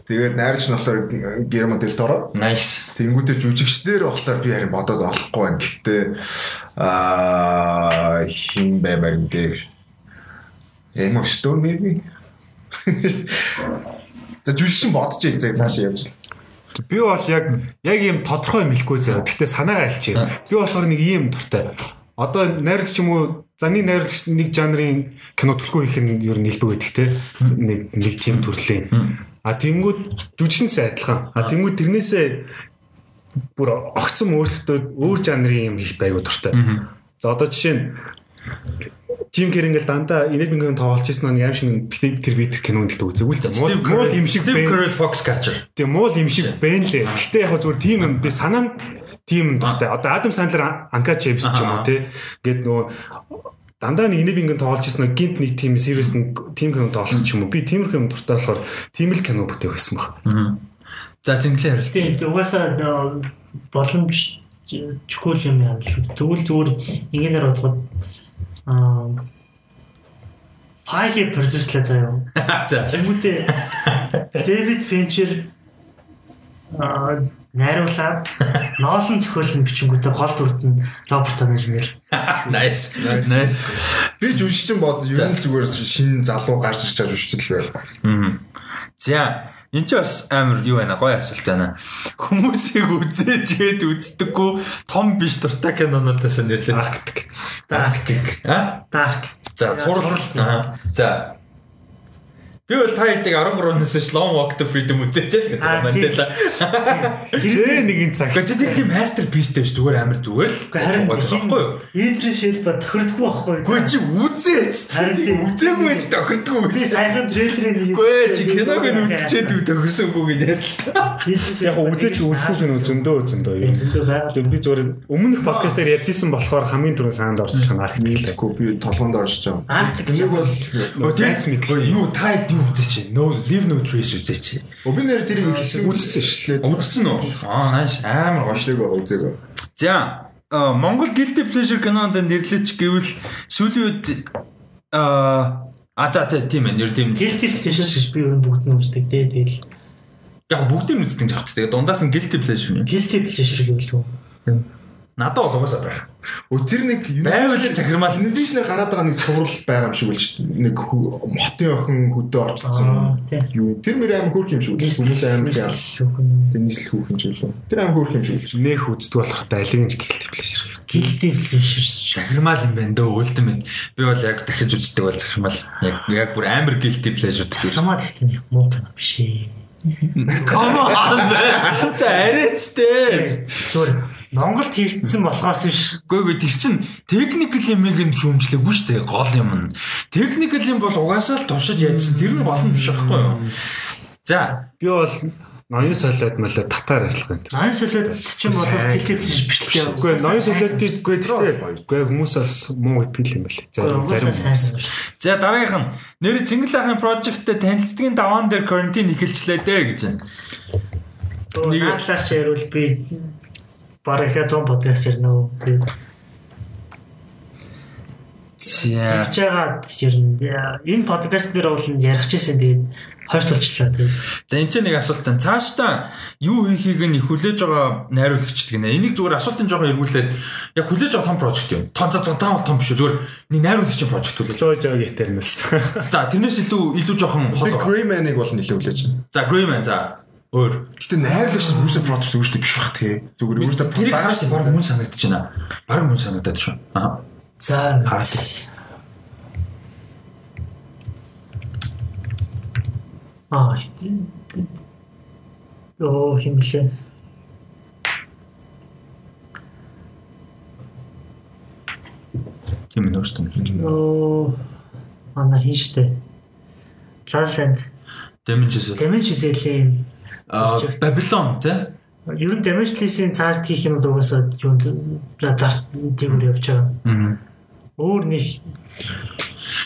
Тэгээд найрч нь болохоор Guillermo del Toro. Nice. Тэнгүүтээ жүжигчдэр болохоор би харин бодоод олохгүй байна. Гэхдээ аа хин баймаар юм дээр. Emma Stone maybe. За жүжигчин бодож ий зэг цаашаа явж. Би бол яг яг ийм тодорхой юм хэлэхгүй заяа. Гэхдээ санаагаа хэлчихье. Би болохоор нэг ийм дуртай. Одоо найруулагч юм уу? За нэг найруулагч нэг жанрын кино төлхөө хийх нь ер нь хэлбэг байдаг те. Нэг нэг тийм төрлийн. А тэнгууд жүжигчнээс адилхан. А тэнгууд тэрнээсээ бүр огцом өөртөө өөр жанрын юм хийх байгуу дуртай. За одоо жишээ нь Жим Кэр ингээл дандаа инэдмингийн тоглож ирсэн нэг аим шиг тэр би тэр кинонд гэдэг үзэггүй л дээ. Муу юм шиг Steve. Carell Foxcatcher. Тэгээ муул юм шиг байна лээ. Гэхдээ яг зүгээр тийм юм би санаа нь тийм дуртай. Одоо Адам Сандлер Анка Чеймс ч юм уу тий. Гэт нөгөө дандаа нэг инэбингийн тоглож ирсэн нэг гинт нэг тийм сервис нэг тийм кино тоглох ч юм уу. Би тиймэрхүү юм дуртай болохоор тийм л кино бүтээх байсан баг. За зинглээ хариулт. Тийм угаасаа боломж чгүй юм яа л. Тэгвэл зүгээр ингээнээр бодоход аа файги продюсерлээ заяа. За. Тэнгүүтээ Дэвид Финчер аа найруулаад ноолон зохиолн бичингүүтээ гол дүрд нь Роберт Донежмер. Nice. Nice. Би жүжигчин бодож ер нь л зүгээр шинэ залуу гарч ирж байгаа жүжигчл байл. За Энд чи бас амар юу байна гоё асуулт байна. Хүмүүсийг үзээж гээд үздэггүй том биш дуртай кинонуудаас нэрлээ. Арктик. Dark. А? Dark. За цурал. Аа. За. Би бол та хэдийг 13 оноос Long Walk to Freedom үзээч гэдэг Аа, Мандела. Зээ нэгэн цаг. Гэхдээ тэр тийм masterpiece-тэй ш зүгээр амар зүгээр л. Харин байхгүй юу? Идрис шилба тохирдгүй байхгүй юу? Гүй чи үзээч. Харин тийм. Үзээгүй байж тохирдгүй би сайхан трейлерыг нэг Гүй чи киног нь үзчихэд үү тохирсонгүй гэж ярилтаа. Яг хөө үзээч үзэхгүй нь зөндөө зөндөө зөндөө байгаа. Тэр би зүгээр өмнөх подкаст дээр ярьжсэн болохоор хамгийн түрүүнд санаанд орж чана архитект. Тэгэхгүй би толгонд орж байгаа. Арктик Нэг бол. Өө, юу та хэд юу үзээч. No live no trees үзээч. Өө би нэр тэрийг их үзсэн шүү дээ. Үзсэн үү? Аа nice амар. Үзээг байгаа үзээг. За а, Монгол guilty pleasure кинонд нэрлэж гэвэл сүүлийн үед а а за тэ, тийм ээ нэр тийм. Guilty pleasure гэж би ер нь бүгд нь үздэг дээ. Тэгэл Яг бүгдийг нь үздэг гэж байна. Тэгээ дундаас нь guilty pleasure юм. guilty pleasure гэвэл үү. Надад бол угаасаа байх. Тэр нэг Байвал захирмал Инвишнэр гараад байгаа нэг цуврал байгаа юм шиг үл шүү. Нэг хотын охин хөдөө орцсон. Юу тэр мөр аим хөөрх юм шиг үл. Хүмүүс аим яа. Тэр нийслэл хөөрх юм шиг үл. Тэр аим хөөрх юм шиг үл. Нэх үздэг болох та алиг нь guilty pleasure. Guilty pleasure. захирмал юм байна дөө ultimate. Би бол яг дахиж үздэг бол захирмал. Яг яг бүр амар pleasure гэж. Хамаа нэг муу кино биш ээ. Come on. За арайчтэй. Зүгээр Монголд хийгдсэн болохоос биш. Гүйгүй тэр чин техникл юмыг нь шүүмжлээгүй шүү дээ гол юм нь. Техникл юм бол угаасаа л туршиж яадсан тэр нь гол нь биш байхгүй юу? За Би бол ноён солиод мөлөө татаар ажиллах юм. Ан солиод ч юм бол guilty pleasure биш л дээ. Үгүй ноён солиодыг үгүй гэхдээ үгүй хүмүүс бас муу итгэл юм байна. Зарим зарим хүмүүс. за дараагийнх нь нэр Цингэл ахын project-тэй танилцдгийн даваан дээр карантин эхэлчлээ дээ гэж байна. Нэг ч ярил би бараг их 100 подкаст ярина уу. Хийж байгаа ер нь энэ подкаст дээр бол ярих чийсэн тэгээд хойшлуулчлаа тэгээд. За энэ ч нэг асуулт байна. Цаашдаа юу хийхийг нь их хүлээж байгаа найруулагчд гинэ. Энийг зүгээр асуултын жоохон эргүүлээд яг хүлээж байгаа том прожект юм. Том за том том биш үү. Зүгээр нэг найруулагчийн прожект хүлээж. Байгаа гитарнаас. За тэрнээс илүү илүү жоохон хол. Greyman-ыг бол нэлээд хүлээж байна. За Greyman за өөр. Гэтэ найрлагч үүсээ продакт үүсдэг биш бах тий. Зүгээр өөртөө Тэрийг хараад баг мөн санагдаж байна. Баг мөн санагдаад шүү. Аа. За Хараад. Аа Оо химлээ. Тийм ээ өөртөө. Оо ана хин штэ. Лаланд. Damage Cell-ийн Аа Babylon тий. ер нь Cell-ийн цааш хийх юм бол угаасаа юунд Dark Tiger явж байгаа. Аа. Өөр нэг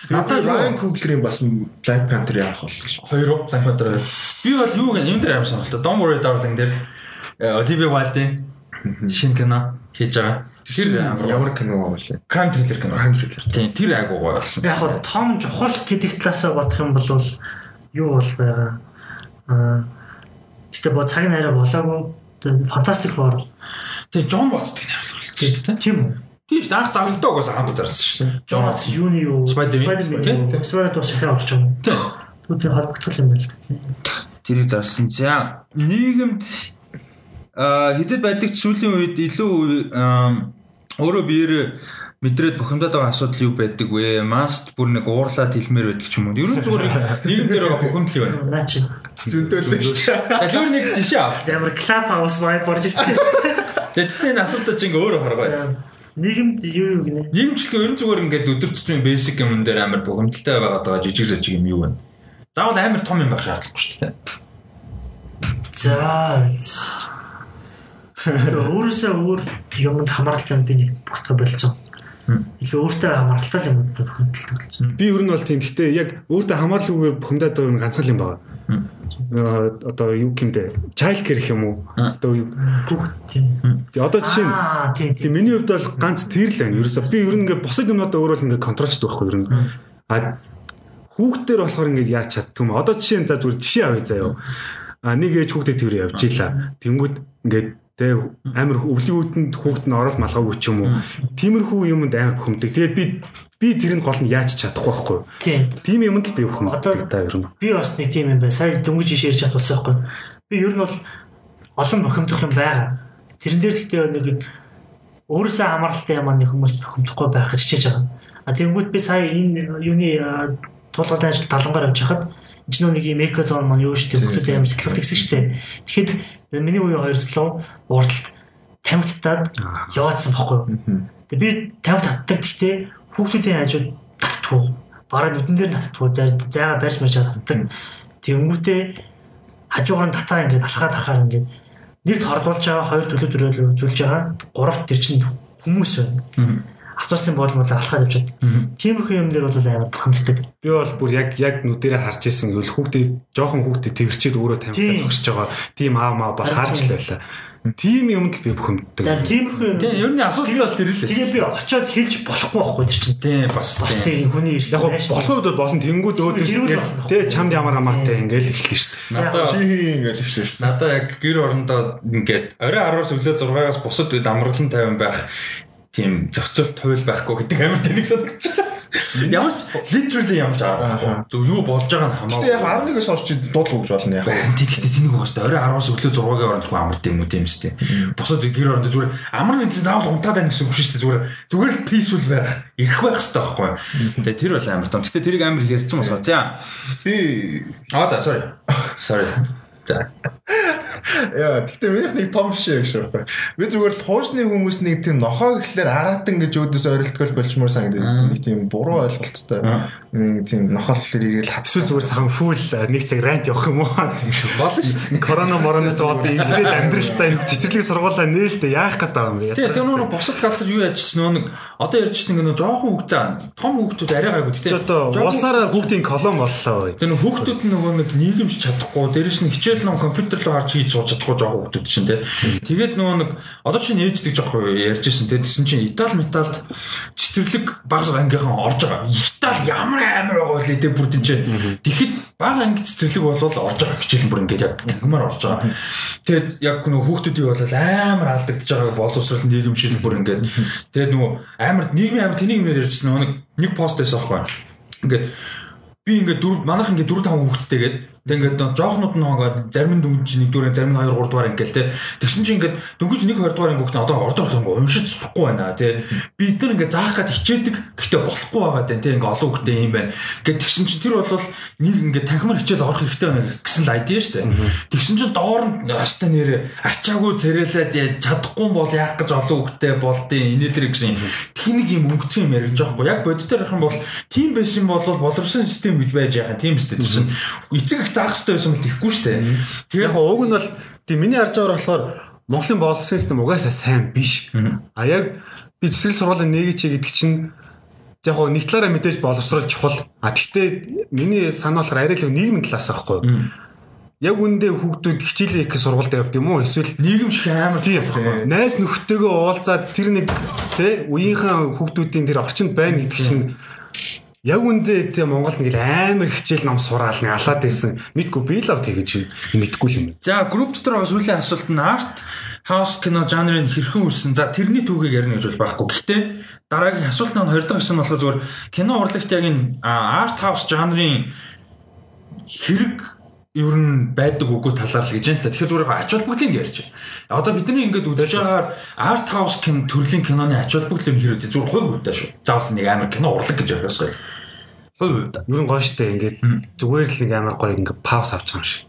Надад Ryan Coogler-ийн бас Black Panther яах бол гэж. Хоёр Black Panther. Би бол юу гэнэ юм дээр амар сонирхолтой. Don't worry darling дээр э, Olivia Wilde шинэ кино хийж байгаа. Тэр Ямар кино байгаа вэ? crime thriller кино. Crime thriller. Тийм тэр айгуу гоё болсон. яг хоо том чухал гэдэг талаасаа бодох юм бол юу бол байгаа. Аа тэгтээ бо цаг нараа болоогүй Fantastic Four Тэгээ Джон Боцтыг найруулсан тийм тийм үү? Тийм шүү дээ. Анх зарлалтаа угаасаа хамт зарсан шүү Watts юуны юу? Spider-Man. Spider-Man. Spider-Man дуу шахаа байгаа юм. Түүний холбогдол юм байна л дээ. Тэрийг зарсан. За нийгэмд аа хизээд байдаг сүүлийн үед илүү өөрөө биеэр мэдрээд бухимдаад байгаа асуудал юу байдаг вэ? Маст бүр нэг уурлаад хэлмээр байдаг ч юм уу. Ер нь зүгээр нийгэм дээр байгаа бухимдал юу байна? Наа чи Зөндөөлөө шүү дээ. За зүгээр нэг жишээ ав. ямар club house vibe борж ирсэн тэгтээ энэ асуудал чинь ингээ өөрөө харгаа. Нийгэмд юу юу гинэ? Нийгэмчлэг ер нь зүгээр ингээд өдөр тутмын basic юм дээр амар бухимдалтай байгаад байгаа жижиг сажиг юм юу байна? Заавал амар том юм байх шаардлагагүй шүү дээ. За. Өөрөөсөө өөр юмд хамааралтай би нэг бүгд болцсон. Илүү өөртөө хамааралтай юм уу бухимдалтай болсон. Би ер нь бол тийм. Гэхдээ яг өөртөө хамаарлаггүйгээр бухимдаад байгаа нь ганцхан юм байна. Одоо юу гэмдэ? Child care гэх юм уу? Одоо юу? Бүгд тийм. Одоо жишээ нь Аа тийм миний хувьд бол ганц тэр л байна. Ерөөсө би ер нь ингээ босод юмнуудаа өөрөө л ингээ контролчдаг байхгүй ер нь. А хүүхдээр болохоор ингээ яаж чаддаг юм. Одоо жишээ нь за зүгээр жишээ авъя заяа. А нэг ээж хүүхдэд тэр явж ийлаа. Тэнгүүд ингээ тэ амар өвлийн үүтэнд хүүхд нь орол малгаагүй ч юм уу. Тиймэрхүү юмд амар бухимдаг. Тэгээд би би тэрийг гол нь яаж чадахгүй байхгүй. Тийм. Юмд л би бухимддаг Одоо- та ер нь. Би бас нэг тийм юм байна. Сая дөнгөж иш ярьж чадсан байхгүй. Би ер нь бол олон бухимдах юм байгаа. Тэрэн дээр гэхдээ нэг өөрөөсөө хамааралтай юм аа нэг хүмүүс бухимдахгүй байх гэж хичээж байгаа. А тэгэнгүүт би сая энэ юуны тулгуурлын ажил талангаар авч хахад энэ ч нэг юм эко зон маань юу шүү дээ. Хүмүүс амар сэтгэл тэгсэн шүү дээ. Тэгэхэд миний үеийн хоёр залуу урдалт тамигттаад яваадсан байхгүй юу? Тэгээ би тамиг татдаг гэхдээ хүүхдүүдийн хажууд татдаггүй. Бараа нүдэн дээр татдаггүй. Зайгаа барьж марж татдаг. Тэнгүүтээ хажуугаар нь татаа ингээд алхаад ахаар ингээд нэгт хордуулж байгаа, хоёр төлөв дөрөөл үзүүлж байгаа, гуравт тэр чинь хүмүүс байна. Автобусны боол мод алхаад явчихад. Тиймэрхүү юм дээр бол амар бухимддаг. Би бол бүр яг яг нүдэрээ харж исэн гэвэл хүүхдээ жоохон хүүхдээ тэрчээд өөрөө тамхи зогсож байгаа. Тийм аав маа бол харж л байлаа. Тийм юмд би бухимддаг. Тиймэрхүү юм. Тийм ер нь асуулт бол тэр л Тэгээ би очиод хэлж болохгүй байхгүй тэр чинь. Тийм бас Бас тийм хүний ирэх. Яг болох үед бол болно тэнгүүд өөдөөс тэ чамд ямар хамаатай ингээл эхэлнэ шүү дээ. надаа ингэж хэлсэн шүү. Надаа яг гэр орондоо ингээд орой 10-аас өглөө 6-аас бусад үед амралтан 50 байх тийм зохицол туйл байхгүй гэдэг амар тэнэг санагдаж байгаа. Ямар ч literally ямар ч аргагүй. Зөв юу болж байгаа нь Гэтэ яг хамаагүй. 11-өөс хойш чи дуудлах гэж болно яг. Тэгтээ тэнэг байгаа шүү дээ. Орой 10-аас өглөө 6-гийн оронд хүн амарт юм уу тийм үстэй. Бусад үед гэр орондоо зүгээр амар нэг заавал унтаад байна гэсэн үг шүү дээ. Зүгээр зүгээр л peaceful байх, ирэх байх хэрэгтэй байхгүй. Тэгээ тэр бол амар том. Гэтэ тэрийг амар их ярьсан болохоор за. Би Аа за sorry. Sorry. За. Яа, гэхдээ минийх нэг том шээ гэж байна. Би зүгээр л хуучны хүмүүс нэг тийм нохоо гэхлээр аратан гэж өөдөөс ойролтгол болчмоор санагдав. Нэг тийм буруу ойлголттой. Нэг тийм нохоо гэхлээр ирээл хатсуу зүгээр сахан фул нэг цаг рант явах юм уу? Болно шүү. Корона мороны зоод ингээд амьдралтай нэг цэцэрлэг сургуулаа нээлтэ яах гэдэг юм бэ? Тэгээ тэр нөгөө бусад газар юу яжсэн нөгөө нэг одоо ярьж чинь нөгөө жоохон хүүхд заа том хүүхдүүд арай гайгүй одоо улсаараа хүүхдийн колон боллоо. Тэр хүүхдүүд нөгөө нэг нийгэмж чадахгүй дээрэс нь хичээл ном компьютер руу харж хийж сууж чадахгүй жоохон хүүхдүүд чинь тий. Тэгээд нөгөө нэг одоо чинь ээждэг жоохон ярьжсэн тий. Тэгсэн чинь Итали металд цэцэрлэг баг ангийнхан орж байгаа. Итали ямар амар байгаа вэ тий бүр тийч. Тэгэхэд баг анги цэцэрлэг болол орж байгаа хичээл бүр ингээд яг тангамаар орж байгаа. Тэгээд яг нөгөө хүүхдүүдийг бол амар алдагдж байгааг боловсрал нийгэмшил бүр ингээд тэгээд нөгөө амар нийгмийн амар тэнийг нэр ярьжсэн нөгөө нэг пост байсан аахгүй. Ингээд би ингээд дөрв манайх ингээд 4 5 хүүхэдтэйгээд тэгээд нөө жоохнууд нь ингээд зарим нь дөнгөж нэг дөрөв зарим нь 2 3 дугаар ингээл те. Тэгсэн чинь ингээд дөнгөж нэг 2 дугаар ингээд одоо ордоор ингээ уншиж сурахгүй байна те. Бид нар ингээд заах гад хичээдэг гэхдээ болохгүй байгаа тань те. Ингээд олон хүүхдээ юм байна. Гэт тэгсэн чинь тэр бол нэг ингээд танхимаар хичээл орох хэрэгтэй байна гэсэн л айдиа штэ тэгсэн чинь доор нь ястай нэр арчаагүй царайлаад чадахгүй бол яах гэж олон хүүхдээ болдیں۔ инээ тэр гэсэн тэнэг юм өнгөцсөн юм яригж байгаа хгүй яг бодитоор ярих юм бол тийм байсан бол боловсон систем гэж байж байгаа тийм чинь эцэг заах хэрэгтэй бол тэхгүй штэ Яг тэгээ уг нь бол тийм миний харж байгаа болохоор Монголын боловсрол систем угаасаа сайн биш. А яг би цэцэрлэг сургуулийн нэг чи гэдэг чинь яг гоо нэг талаараа мэдээж боловсрол чухал. А тэгтээ миний санаа болохоор арай л нийгмийн талаас аахгүй. Яг үндэ хүүхдүүд хичээлээ их сургуульд явд юм уу? Эсвэл нийгэм шиг амар тийм найз нөхдөөгөө уулзаад тэр нэг тэ үеийнхэн хүүхдүүдийн тэр орчинд байна гэдэг чинь яг үндэ тийм Монголд нэг л амар хичээл ном сураал нэг алаад байсан. Мэдгүй би л ав тэгэж мэдгүй юм. За групп дотор бас сүүлийн асуулт нь арт хаус кино жанрын хэрхэн үүссэн. За тэрний түүхийг ярина гэж бол байхгүй. Гэхдээ дараагийн асуулт нь хоёр дахь асуулт нь болохоор зүгээр кино урлагт яг энэ арт хаус жанрын хэрэг ер нь байдаг үгүй талаар л гэж байна л та. Тэгэхээр зүгээр ач холбогдлыг ярьж байна. Одоо бидний ингээд үзэж байгаагаар арт хаус кин төрлийн киноны ач холбогдол юм хэрэг зүгээр хувь хувьдаа шүү. Заавал нэг амар кино урлаг гэж яриас гол. Хувь хувьдаа. Ер нь гоё штэ ингээд зүгээр л нэг амар гоё ингээд пауз авч байгаа юм шиг.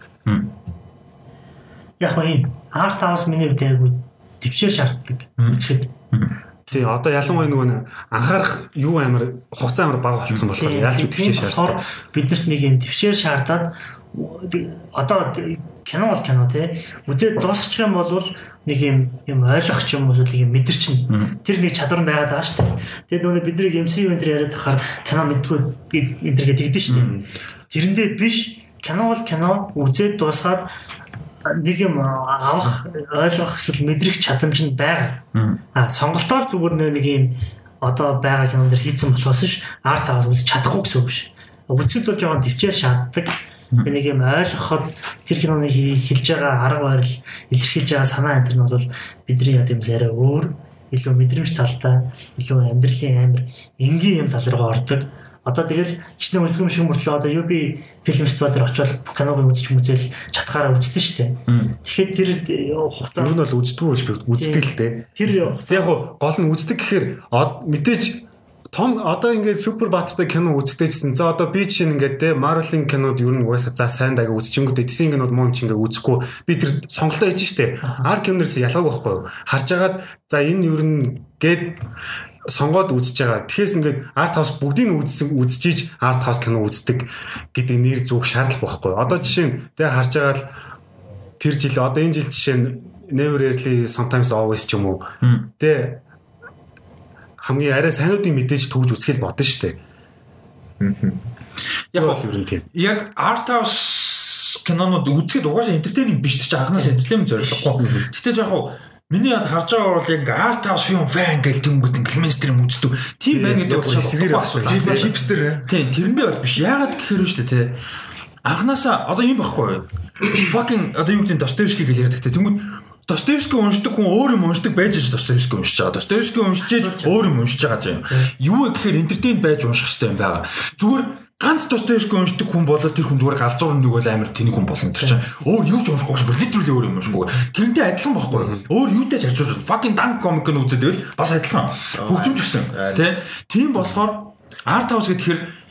Яг нь арт хаус миний хувьд яг төвчээр шаарддаг. Үзэхэд Тий одоо ялангуяа нөгөө нэг анхаарах юу амар хугацаа амар бага болцсон болохоор яалч үтгэж шаарддаг. биднэрт нэг юм төвчээр шаардаад одоо кино бол кино тий үзээд дуусчих юм бол нэг юм юм ойлгох юм уу эсвэл юм мэдэрч тэр нэг чадвар байгаад байгаа шүү дээ. Тэгээд нөгөө бидний MCU энэ яриад тахаар кино мэдгүй энэ төр гэдэг шүү дээ. Тэрэндээ биш кино бол кино үзээд дуусгаад нэг юм авах ойлгох эсвэл мэдрэх чадамж нь байгаа. А сонголтоор зүгээр нэг юм одоо байгаа кинон дэр хийцэн болохоос ш арт аваад үзэж чадахгүй гэсэн үг ш. Үзэхэд бол жоохон төвчээр шаарддаг. Би нэг юм ойлгоход тэр киноны хэлж байгаа арга барил илэрхийлж байгаа санаа энэ нь бол бидний яд юм арай өөр илүү мэдрэмж талтай илүү амьдралын амир энгийн юм тал руу ордог. Одоо тэгэл хичнээн үлгэм шиг мөртлөө одоо UB фильм фестивал дээр очиод киног үзэж мүзэл чадхаараа үздэг шүү дээ. Тэгэхээр тэр хугацаа Ер нь бол үздэггүй биш үздэг л дээ. тэр Яг гол нь үздэг гэхээр мэдээж том одоо ингээд супер баатартай кино үздэжсэн. За одоо би чинь ингээд те Marvel-ийн кинод ер нь угаасаа за сайн дага үзчихэнгүүтээ тэсийн кинод муу юм чинь ингээд үзэхгүй би тэр сонголтоо хийж штэ. Арт киноноос ялгаагүй байхгүй юу? Харж агаад за энэ ер нь гээд сонгоод үзэж байгаа. Тэгэхээс ингээд арт хаус бүгдийг нь үзсэн үзчихийж арт хаус кино үздэг гэдэг нэр зүг шаардлага байхгүй? Одоо жишээ нь тэгээ харж байгаа л тэр жил одоо энэ жил жишээ нь Never Rarely Sometimes Always ч юм уу. Тэ хамгийн арай сайнуудын мэдээж төгж үзхэл бодно шүү дээ. Яг бол ер нь тийм. яг art house кинонууд үзэхэд угаасаа entertaining биш ч анханаас entertainment зорилгогүй. Гэтэ яг хуу Миний яд харж байгаа бол яг art house film fan гэл тэнгүүд инглимэнстер юм үздэг. Тийм байна гэдэг бол хэсгээр асуулт. хипстер. Тийм тэрэндээ бол биш. Яагаад гэхээр шүү дээ те. Анханасаа одоо юм багхгүй. Fucking одоо юу гэдэг Достоевский гэж ярьдаг те. Тэнгүүд Достоевский уншдаг хүн өөр юм уншдаг байж ч Достоевский уншиж байгаа. Достоевский уншиж өөр юм уншиж байгаа юм. Юу гэхээр entertain байж унших хэрэгтэй юм байгаа. Зүгээр ганц Достоевский уншдаг хүн болоод тэр хүн зүгээр галзуур нэг бол амар тэнийг хүн болно тэр чинь. Өөр юу ч уншихгүй бүр литерally өөр юм уншихгүй. Тэрнтэй адилхан байхгүй. Өөр юутай ч харьцуулж fucking dank comic нь үзээд байвал бас адилхан. Хөгжимч гэсэн. Тий тийм болохоор art house гэхээр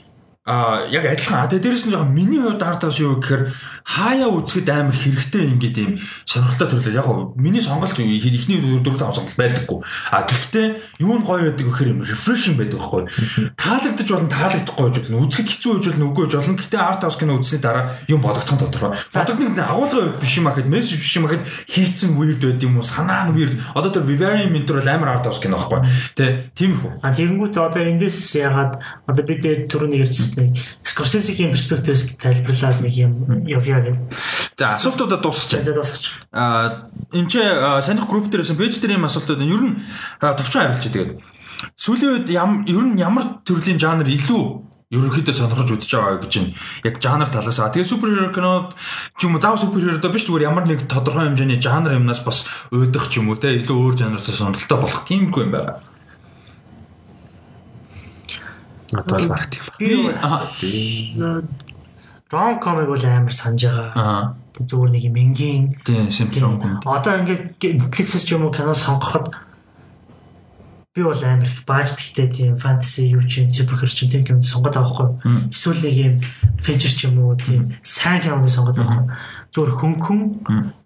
а яг адилхан. А тэгээ дээрэс нь жоохон миний хувьд тав юу гэхээр хаяа үзэхэд амар хэрэгтэй ингээд юм сонирхолтой төрлөө. Яг миний сонголт ихний 4 5 сонголт байдаггүй. А гэхдээ юу нь гоё байдаг гэхээр юм refreshing байдаг байхгүй. Таалагдж болно, таалагдахгүй байж болно. Үзэхэд хэцүү байж болно, үгүй байж болно. Гэхдээ арт тав кино үзсний дараа юм бодогдох нь тодорхой. Бодогдох нь агуулгын хувьд биш юм ахэд, мессеж биш юм ахэд хийцэн weird байд юм уу? Санаа нь weird. Одоо тэр Vivarium Mentor бол амар арт тав кино байхгүй. Тэ тиймэрхүү. А тэгэнгүүт одоо эндээс ягаад одоо бид түрүүний ярьж нэг Скорсезигийн перспективээс тайлбарлаад нэг юм явъя гэх. За асуултуудаа дуусчих. За дуусчих. Аа энэ ч санийх групп дээрээс пэйж дээр юм асуултууд ер нь товчхон хариулчих тэгээд сүүлийн үед ер нь ямар төрлийн жанр илүү ерөнхийдөө сонирхож үзэж байгаа гэж чинь яг жанр талаас аа тэгээ супер кинод ч юм уу зав супер хиро биш зүгээр ямар нэг тодорхой хэмжээний жанр юмнаас бас уйдах ч юм уу те илүү өөр жанртай сонирхолтой болох тиймгүй юм байна. Одоо л баг тийм ба. Би ром комик бол амар санаж байгаа. Аа. Зүгээр нэг юм энгийн. Тийм, ром комик. Одоо ингээд Netflix-с ч юм уу кино сонгоход би бол амар их бааждагтай тийм фэнтези юу ч юм супергэр ч тийм кино сонгоод байгаа хгүй. Эсвэл нэг юм фижер ч юм уу тийм сайн кино сонгоод байгаа. Зүгээр хөнгөн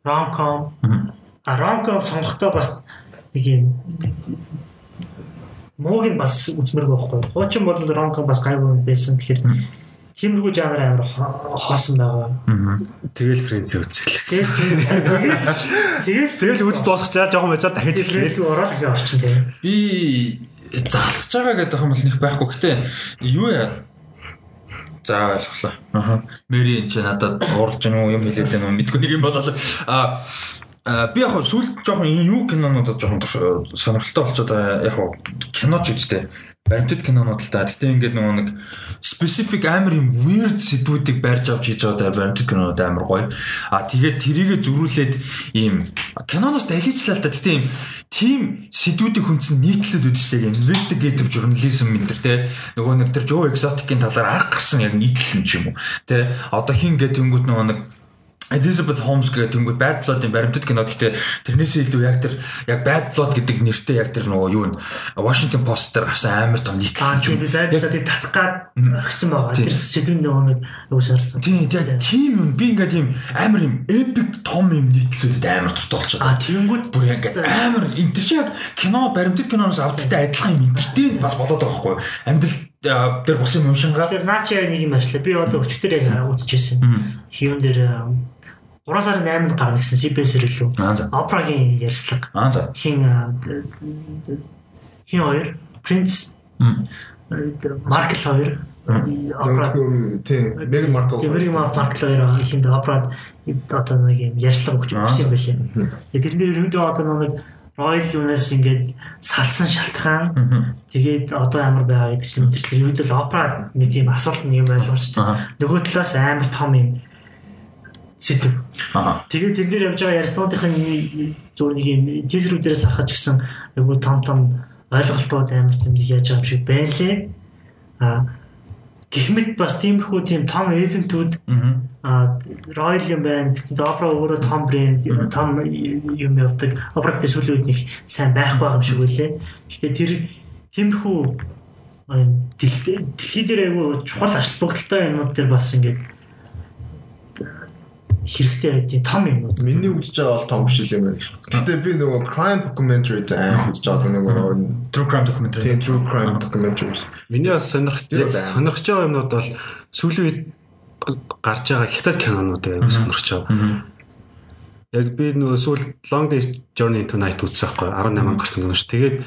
ромком. А ромком сонгохдоо бас нэг юм мууг нь бас үзмэргүй байхгүй. Хуучин бол ромком бас гайгүй байсан. Тэгэхээр тиймэрхүү жанр амар хоосон байгаа. Тэгэл френц үзэл. Тэгэл тэгэл үз дуусгачаар жоохон байцаар дахиж ирлээ. Ороод их орчин тийм. Би заалгаж байгаа гэдэг юм бол нэг байхгүй. Гэтэ юу яа За ойлголоо. Аха. Мэри энэ ч надад уурж гэнэ юм хэлээд байна уу мэдгүй нэг юм болоо. А би яг сүүл жоохон энэ юу кинонуудад жоохон сонирхолтой болчиход яг кино ч гэжтэй баримтат кинонууд л та. Гэтэ ингээд нөгөө нэг specific амар юм weird сэдвүүдийг барьж авч хийж байгаа баримтат кинонууд амар гоё. А тэгээд тэрийгэ зөрүүлээд ийм киноноос далийчлаа л та. Гэтэ ийм тийм сэдвүүдийг хүндсэн нийтлүүд үүдтэй investigative journalism энэ төр те нөгөө нэг тэр Joe Exotic-ийн талаар анх гарсан яг нийтлэл юм ч юм уу. Тэ одоо хин гэдэг тэнгууд нөгөө нэг Elizabeth Holmes гэдэг тэнгууд Bad Blood-ын баримтат кинод гэхдээ тэрнээсээ илүү яг тэр яг Bad Blood гэдэг нэртэй яг тэр нөгөө юу н Washington Post дээр гарсан амар том нийтлэл юм. Bad Blood-ыг татах гад орхисон байгаа. Тэр сэдвэн нөгөө нэг юу шаардсан. Тийм тийм юм би ингээд тийм амар юм epic том юм нийтлүүлээд амар дуртай болчиход. А тэнгууд бүр яг амар энэ тэр чинь яг кино баримтат киноноос авдагтай адилхан юм интертейн бас болоод байгаа хгүй. Амьдрал тэр бос юм уншингаа. Тэр наачи нэг юм ажиллаа. Би одоо өчтөр яг үзчихсэн. Хийм дээр 3 сарын 8-нд гарна гэсэн CBS-ээр илүү. Опрагийн за. Хин хин хоёр? Принц Маркл хоёр. Опра тийм Меган Маркл. Меган Маркл хоёр. Ихэнд опрад одоо нэг юм ярьслага өгч өгсөн юм байлээ. Тэрнэр ерөнхийдөө одоо нэг Royal Lunas ингээд салсан шалтгаан. Тэгээд одоо амар байгаа гэдэг чинь тэр ерөнхийдөө опра нэг тийм асуулт нэг юм ойлгомжтой. Нөгөө талаас амар том юм сэдв. Тэгээд тэрнэр явж байгаа ярьснуудын зүгээр нэг юм тизерүүдээс харахад ч гэсэн айгу том том ойлголтууд амар тийм яаж байгаа юм шиг байлээ. Аа гихмэд бас тиймэрхүү тийм том эвентүүд аа Royal юм байна. Opera өөрөө том брэнд, том юм явдаг. Opera гэдэг сүүлийн үед нэг сайн байхгүй юм шиг үлээ. Гэхдээ тэр тиймэрхүү дэлхий дээр айгу чухал холбогдолтой юмнууд дээр бас ингээд хэрэгтэй байдیں۔ том юм уу? Миний үзэж байгаа бол том биш юм байна. Гэтэ би нөгөө crime documentary аим үзэж байгаа нөгөө true crime documentary. Тийм true crime documentaries. Миний бас сонирх яг сонирхож байгаа юмнууд бол сүүлийн үед гарч байгаа хятад кинонууд аяг сонирхож байгаа. Яг би нөгөө сүүл Long Days Journey into Night үзсэн байхгүй 18 гарсан кино ш. Тэгээд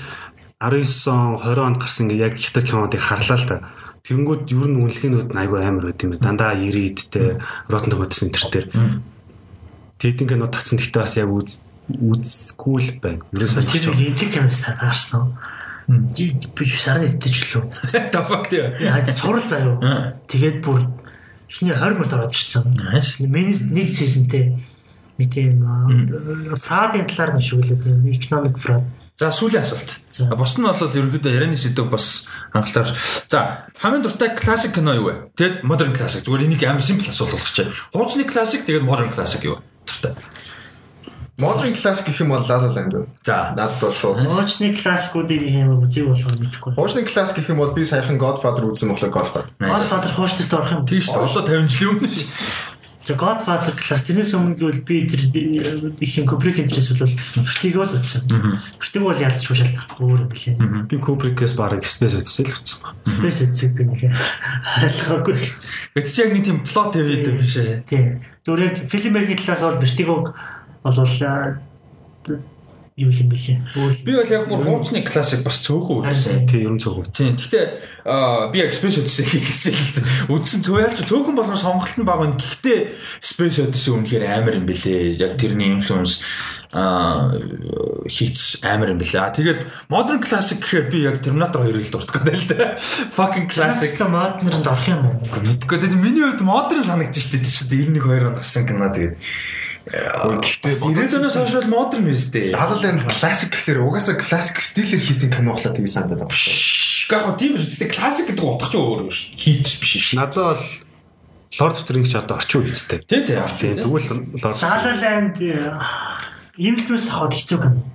19 он 20 онд гарсан яг хятад кинодыг харлаа л да. Тэнгүүд ер нь үнэлгээнүүд нь айгүй амар байт юм байна. Дандаа 90-д те Rotten Tomatoes төр. Тэгтэн кино татсан гэхдээ бас яг үз үзгүй л байна. Ерөөсөө Тэр нэг интиг киноос та таарсан уу? Би сарын итгэж лөө. The fuck тий. Яа цуврал заяа. Тэгээд бүр эхний 20 минут ороод ирсэн. Миний нэг сизонтэй нэг тийм фрадын талаар нь шүглээ тийм economic fraud. За сүүлийн асуулт. Бос нь бол ерөнхийдөө ярианы сэдв бас хангалттай. За хамгийн дуртай классик кино юу вэ? Тэгэд modern classic. Зүгээр энийг амар simple асуулт болгоч. Хуучны классик тэгээд modern classic юу вэ? Дуртай. Modern class гэх юм бол La La Land байна. За. Надад бол шууд. Моочны классикуудыг юм үзег болохоор мэдэхгүй. Хуучны class гэх юм бол би саяхан Godfather үзсэн болохоор Godfather. Godfather хуучдагт орох юм. Тийм шүү дээ. Одоо 50 жилийн өмнө За Godfather класс тэрнээс өмнө гэвэл би тэр их юм Kubrick интерес бол Vertigo л үзсэн. Vertigo бол ялцч шал өөр юм билээ. би Kubrick-ээс бараг Space Odyssey л үзсэн байна. Space Odyssey би нэг ойлгоогүй. Гэт чи яг нэг тийм plot heavy дээ биш ээ. Тийм. Зүгээр яг фильмийн талаас бол Vertigo болвол а, юу юм бэлээ. Би бол яг бүр хуучны классик бас цөөхөн үзсэн. Тий, ерөн цогц. Тийм. Гэхдээ би яг Space Odyssey хичээл үзсэн цөөхөлч цөөхөн болгон сонголт нь бага. Гэхдээ Space Odyssey үнэхээр амар юм бэлээ. Яг тэрний influence аа хийц амар юм бэлээ. А тэгээд modern classic гэхээр би яг Terminator 2-ыг л дуртах гэдэг л да. Fucking classic. классик моднерд орох юм уу? Мэдгүй тэгээд миний хувьд modern санагдчих шүү дээ. 91 2 онд гарсан кино тэгээд Гэхдээ 90-аас хойш бол modern биз дээ. La Land classic гэхэлэр угаасаа classic стилээр хийсэн кино болохоор тийг санагдаад байна. Гэхдээ тийм биш. Тэгээд classic гэдэг утга чинь өөр өөр шүү. Хийц биш шүү. Надад бол Lord of the Rings ч одоо орчин үеичтэй. Тий, тий. Тийм тэгвэл Lord La La Land инфлюенс аваад хэцүү гэнэ.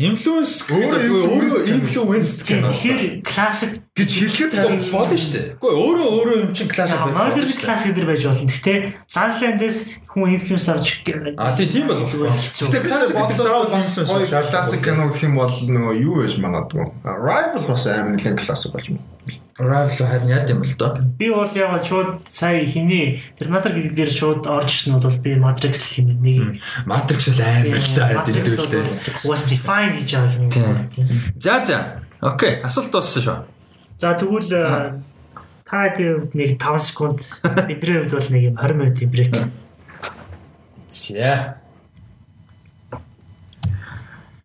Influence Өөрөө influenced кино. Тэгэхээр классик гэж хэлэхэд болно шүү дээ. Гэхдээ өөрөө өөрөө юм чинь классик байх. модерн классик дэр байж болно. Гэхдээ Land-ээс хүн инфлюенс авч А тий тийм бол болохгүй. Гэхдээ классик гэдэг заавал classic кино гэх юм бол нөгөө юу байж магадгүй. Rival бас амар нэлээд classic болж байна. Rival харин яа юм л доо. Би бол яг шууд сая хиний Terminator гэдэг дээр шууд орж ирсэн бол би Matrix гэх юм нэг Matrix л амар л даа гэдэг л дээ. was define хийж байгаа юм. За за. Окей, асуулт дууссан шүү. За тэгвэл э, та гэв нэг 5 секунд бидний хувьд бол нэг юм 20 минутын брейк. За.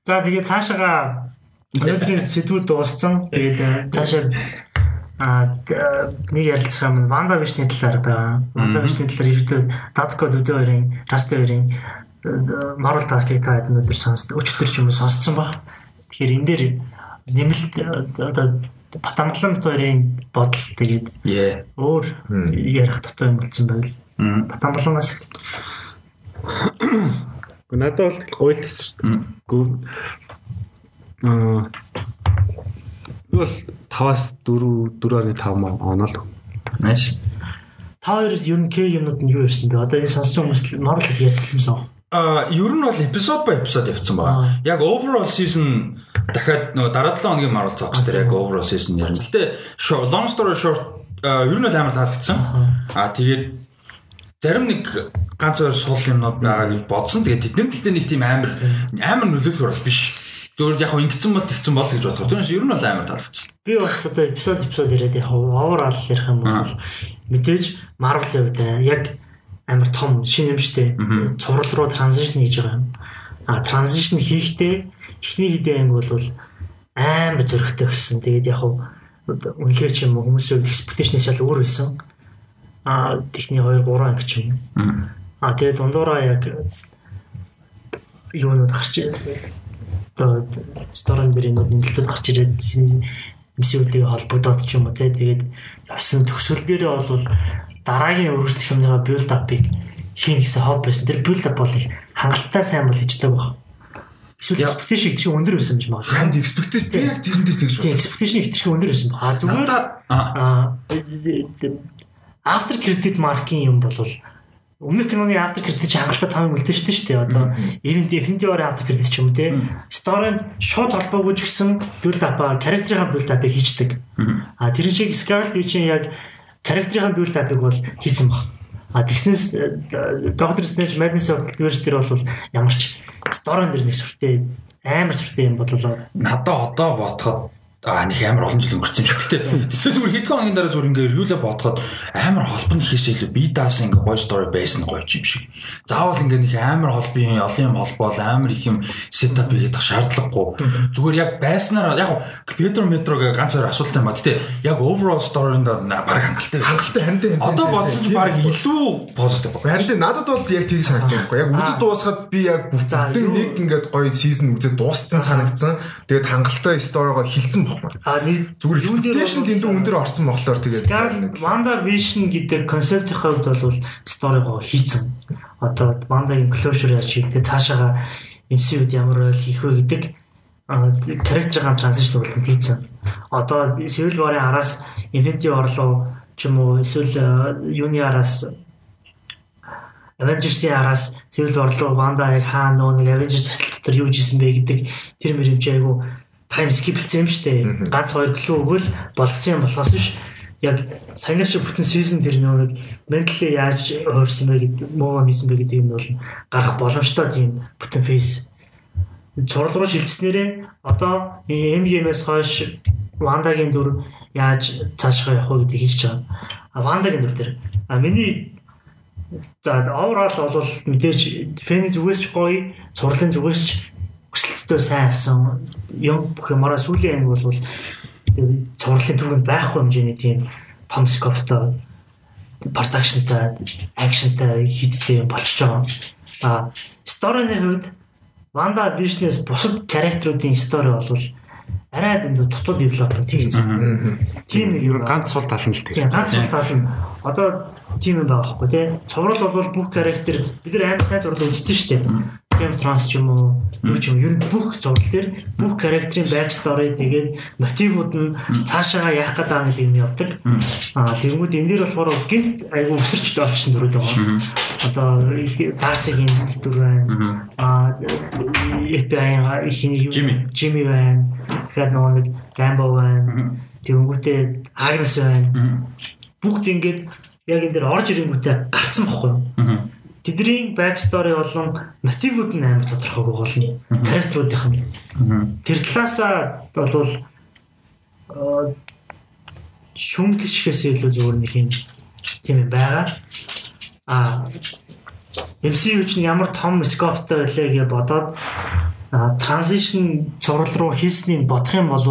За тэгээ цаашаага өнөөдрийн сэдвүүд дууссан. Тэгээд э, цаашаа а нэг ярилцах юм Ванда Вишний талаар байгаа. Ванда Вишний талаар ердөө Дадко Дүдэ хоёрын Расты хоёрын Marvel Dark-ыг та хэд өнөөдөр сонс өчтөр ч юм уу сонсцсон баг. Тэгэхээр энэ дээр нэмэлт э, одоо Батамглан хоёрын бодол тэгээд өөр ярих товтой юм болсон байл. Батамгланаас Гэхдээ надад бол гоё л гэсэн шүү дээ. Аа би бол 5-аас 4 4.5 маа оноо. Nice. та хоёр ер нь К юмнууд нь юу ярьсан бэ? Одоо энэ сонссон хүмүүс Marvel их ярьсан юмсан. А ер нь бол эпизод ба эпизод явцсан байгаа. Яг overall season дахиад нөгөө дараа 7 хоногийн Marvel Talks дээр яг overall season ярина. Гэтэ long story short ер нь бол амар таалагдсан. А тэгээд зарим нэг ганц хоёр сул юмнууд байгаа гэж бодсон. Тэгээд тэдний тэлтэй нэг тийм амар амар нөлөөлөхөр бол биш. Зөвхөн яг ингэсэн бол тэгсэн бол гэж боддог. Түүнээс ер нь бол амар таалагдсан. Би бас одоо эпизод эпизод яриад яг overall ярих юм бол мэдээж Marvel-ийн хувьд яг амар том шин юм штэ. Цуврал руу транзишн хийж байгаа юм. А транзишн хийхдээ эхний хэдийн анги бол амар зөрөгтэй гэсэн. Тэгээд яг үнэлгээ ч юм уу хүмүүсийн expectation шал өөр байсан. А техний 2 3 анги ч юм. А тэгээд дундуураа яг юунууд гарч одоо сторон бэрийнүүд нөлөөд гарч ирээд мисүүдийг холбогдоод ч юм уу те тэгээд явсан төсөлгөөрөө бол дараагийн өргөжлөх юмныхаа build up-ыг хийн гэсэн хоб байсан. Тэр build up бол их хангалттай сайн бол хийждэг баг. Эсвэл expectation их чинь өндөр байсан гэж магадгүй. Ханд expected би яг тэрэн дээр тэгж Тийм expectation их чинь өндөр байсан баг. А зүгээр Надаа а after credit mark-ийн юм бол өмнөх киноны after credit чи хангалттай том юм үлдэн шүү дээ. Одоо event Infinity War after credit ч юм уу те. Story-нд шууд холбоогүй ч гэсэн build up-а, character-ийн build up-ыг хийчдэг. А тэр шиг Scarlet Witch-ийн яг character-ийн build up-ыг бол хийсэн баг. А тэгснээс э, Doctor Strange Madness of Multiverse дээр бол ямар ч story дээр нэг сүртэй амар сүртэй юм болоо. Надаа одоо бодоход аа нэг амар олон жил өнгөрсөн юм шиг. Гэтэ эсвэл зүгээр хэдхэн хоногийн дараа зүгээр ингээ эргүүлээ бодоход амар холбон хийхээс илүү би даас ингээ гоё story base нь гоё юм шиг. Заавал ингээ нэг амар холбын олон юм холбоол амар их юм setup хийх шаардлагагүй. Зүгээр яг байснаар яг Петро метрогийн ганц хоёр асуулт юм ба. Гэтэ яг overall story-нд баг хангалттай. Хангалттай хандаа. Одоо бодсон ч баг илүү positive байна. Харин надад бол яг тийг санагдсан байхгүй. Яг үзэж дуусгаад би яг бүтэн нэг ингээд гоё season үзэж дууссан санагдсан. Тэгээд хангалттай story-гоо хилцэн бохгүй. А нэг Зүгээр expectation дэндүү өндөр орсон болохоор тэгээд Wanda Vision гэдэг концептийн хувьд бол сторигоо хийцэн. Одоо Wanda-гийн closure яаж хийх, тэгээд цаашаага MCU-д ямар ойл хийх вэ гэдэг character-ийн transition үйлдэлд хийцэн. Одоо Civil War-ын араас Infinity War руу ч юм уу эсвэл юуны араас Avengers-ийн араас Civil War руу Wanda яг хаа нөө нэг Avengers бясалт дотор юу хийсэн бэ гэдэг тэр мөрөмж айгу тайм скиплсэн юм штэ. Ганц хоёр гэлөө өгөөл болгосон юм болохоос биш яг саяны шиг бүтэн сизон тэр нэг ментали яаж хуурсан бэ гэдэг муу хийсэн бэ гэдэг юм бол гарах боломжтой тийм бүтэн фейс. Цурал руу шилжснээрээ одоо энд геймээс хойш Вандагийн дүр яаж цаашгаа явах вэ гэдгийг хийж байгаа. А Вандагийн дүр дээр а миний за overall бол мэдээж фэний зүгээс ч гоё, цурлын зүгээс ч өсөлттэй сайн авсан юм бүх юмараа сүүлийн анги бол цувралын түргэнд байхгүй хэмжээний тийм том скоптой продакшнтай акшнтай хийдтэй юм болчихж байгаа. А сторины хувьд Ванда Вишнес бусад характеруудын стори бол арай дэндүү тутал девелопмент хийгдсэн. Тийм нэг нь ганц сул тал нь л тийм ганц сул тал нь одоо тийм юм байгаа байхгүй тий. Цуврал бол бүх характер бид нар амар сайн зурлал үзсэн шүү дээ. Game of Thrones ч юм уу юу ч юм ер нь бүх зурлал дээр бүх характерын story тэгээд мотивууд нь цаашаа яах гэдэг нэг юм явдаг. Аа тэгмүүд энэ дээр болохоор гинт айгүй өсөрч очсон дөрөв байгаа. Одоо Darcy-гийн дүр байна. Аа FBI-ийн ихний юу Jimmy. Байна. Тэгэхээр нэг Rambo байна. Тэнгүүтээ Agnes байна. Бүгд ингээд яг энэ дээр орж ирэнгүүтээ гарцсан бохгүй юу? Тэдний back story болон мотивууд нь амар тодорхойгүй болно. Характеруудынх нь. Тэр талаасаа болвол аа, шүмглэгчхээс илүү зүгээр нэг юм тийм юм байгаа. А MCU чинь ямар том скоптой байлаа гэж бодоод транзишн зурал руу хийснийг бодох юм бол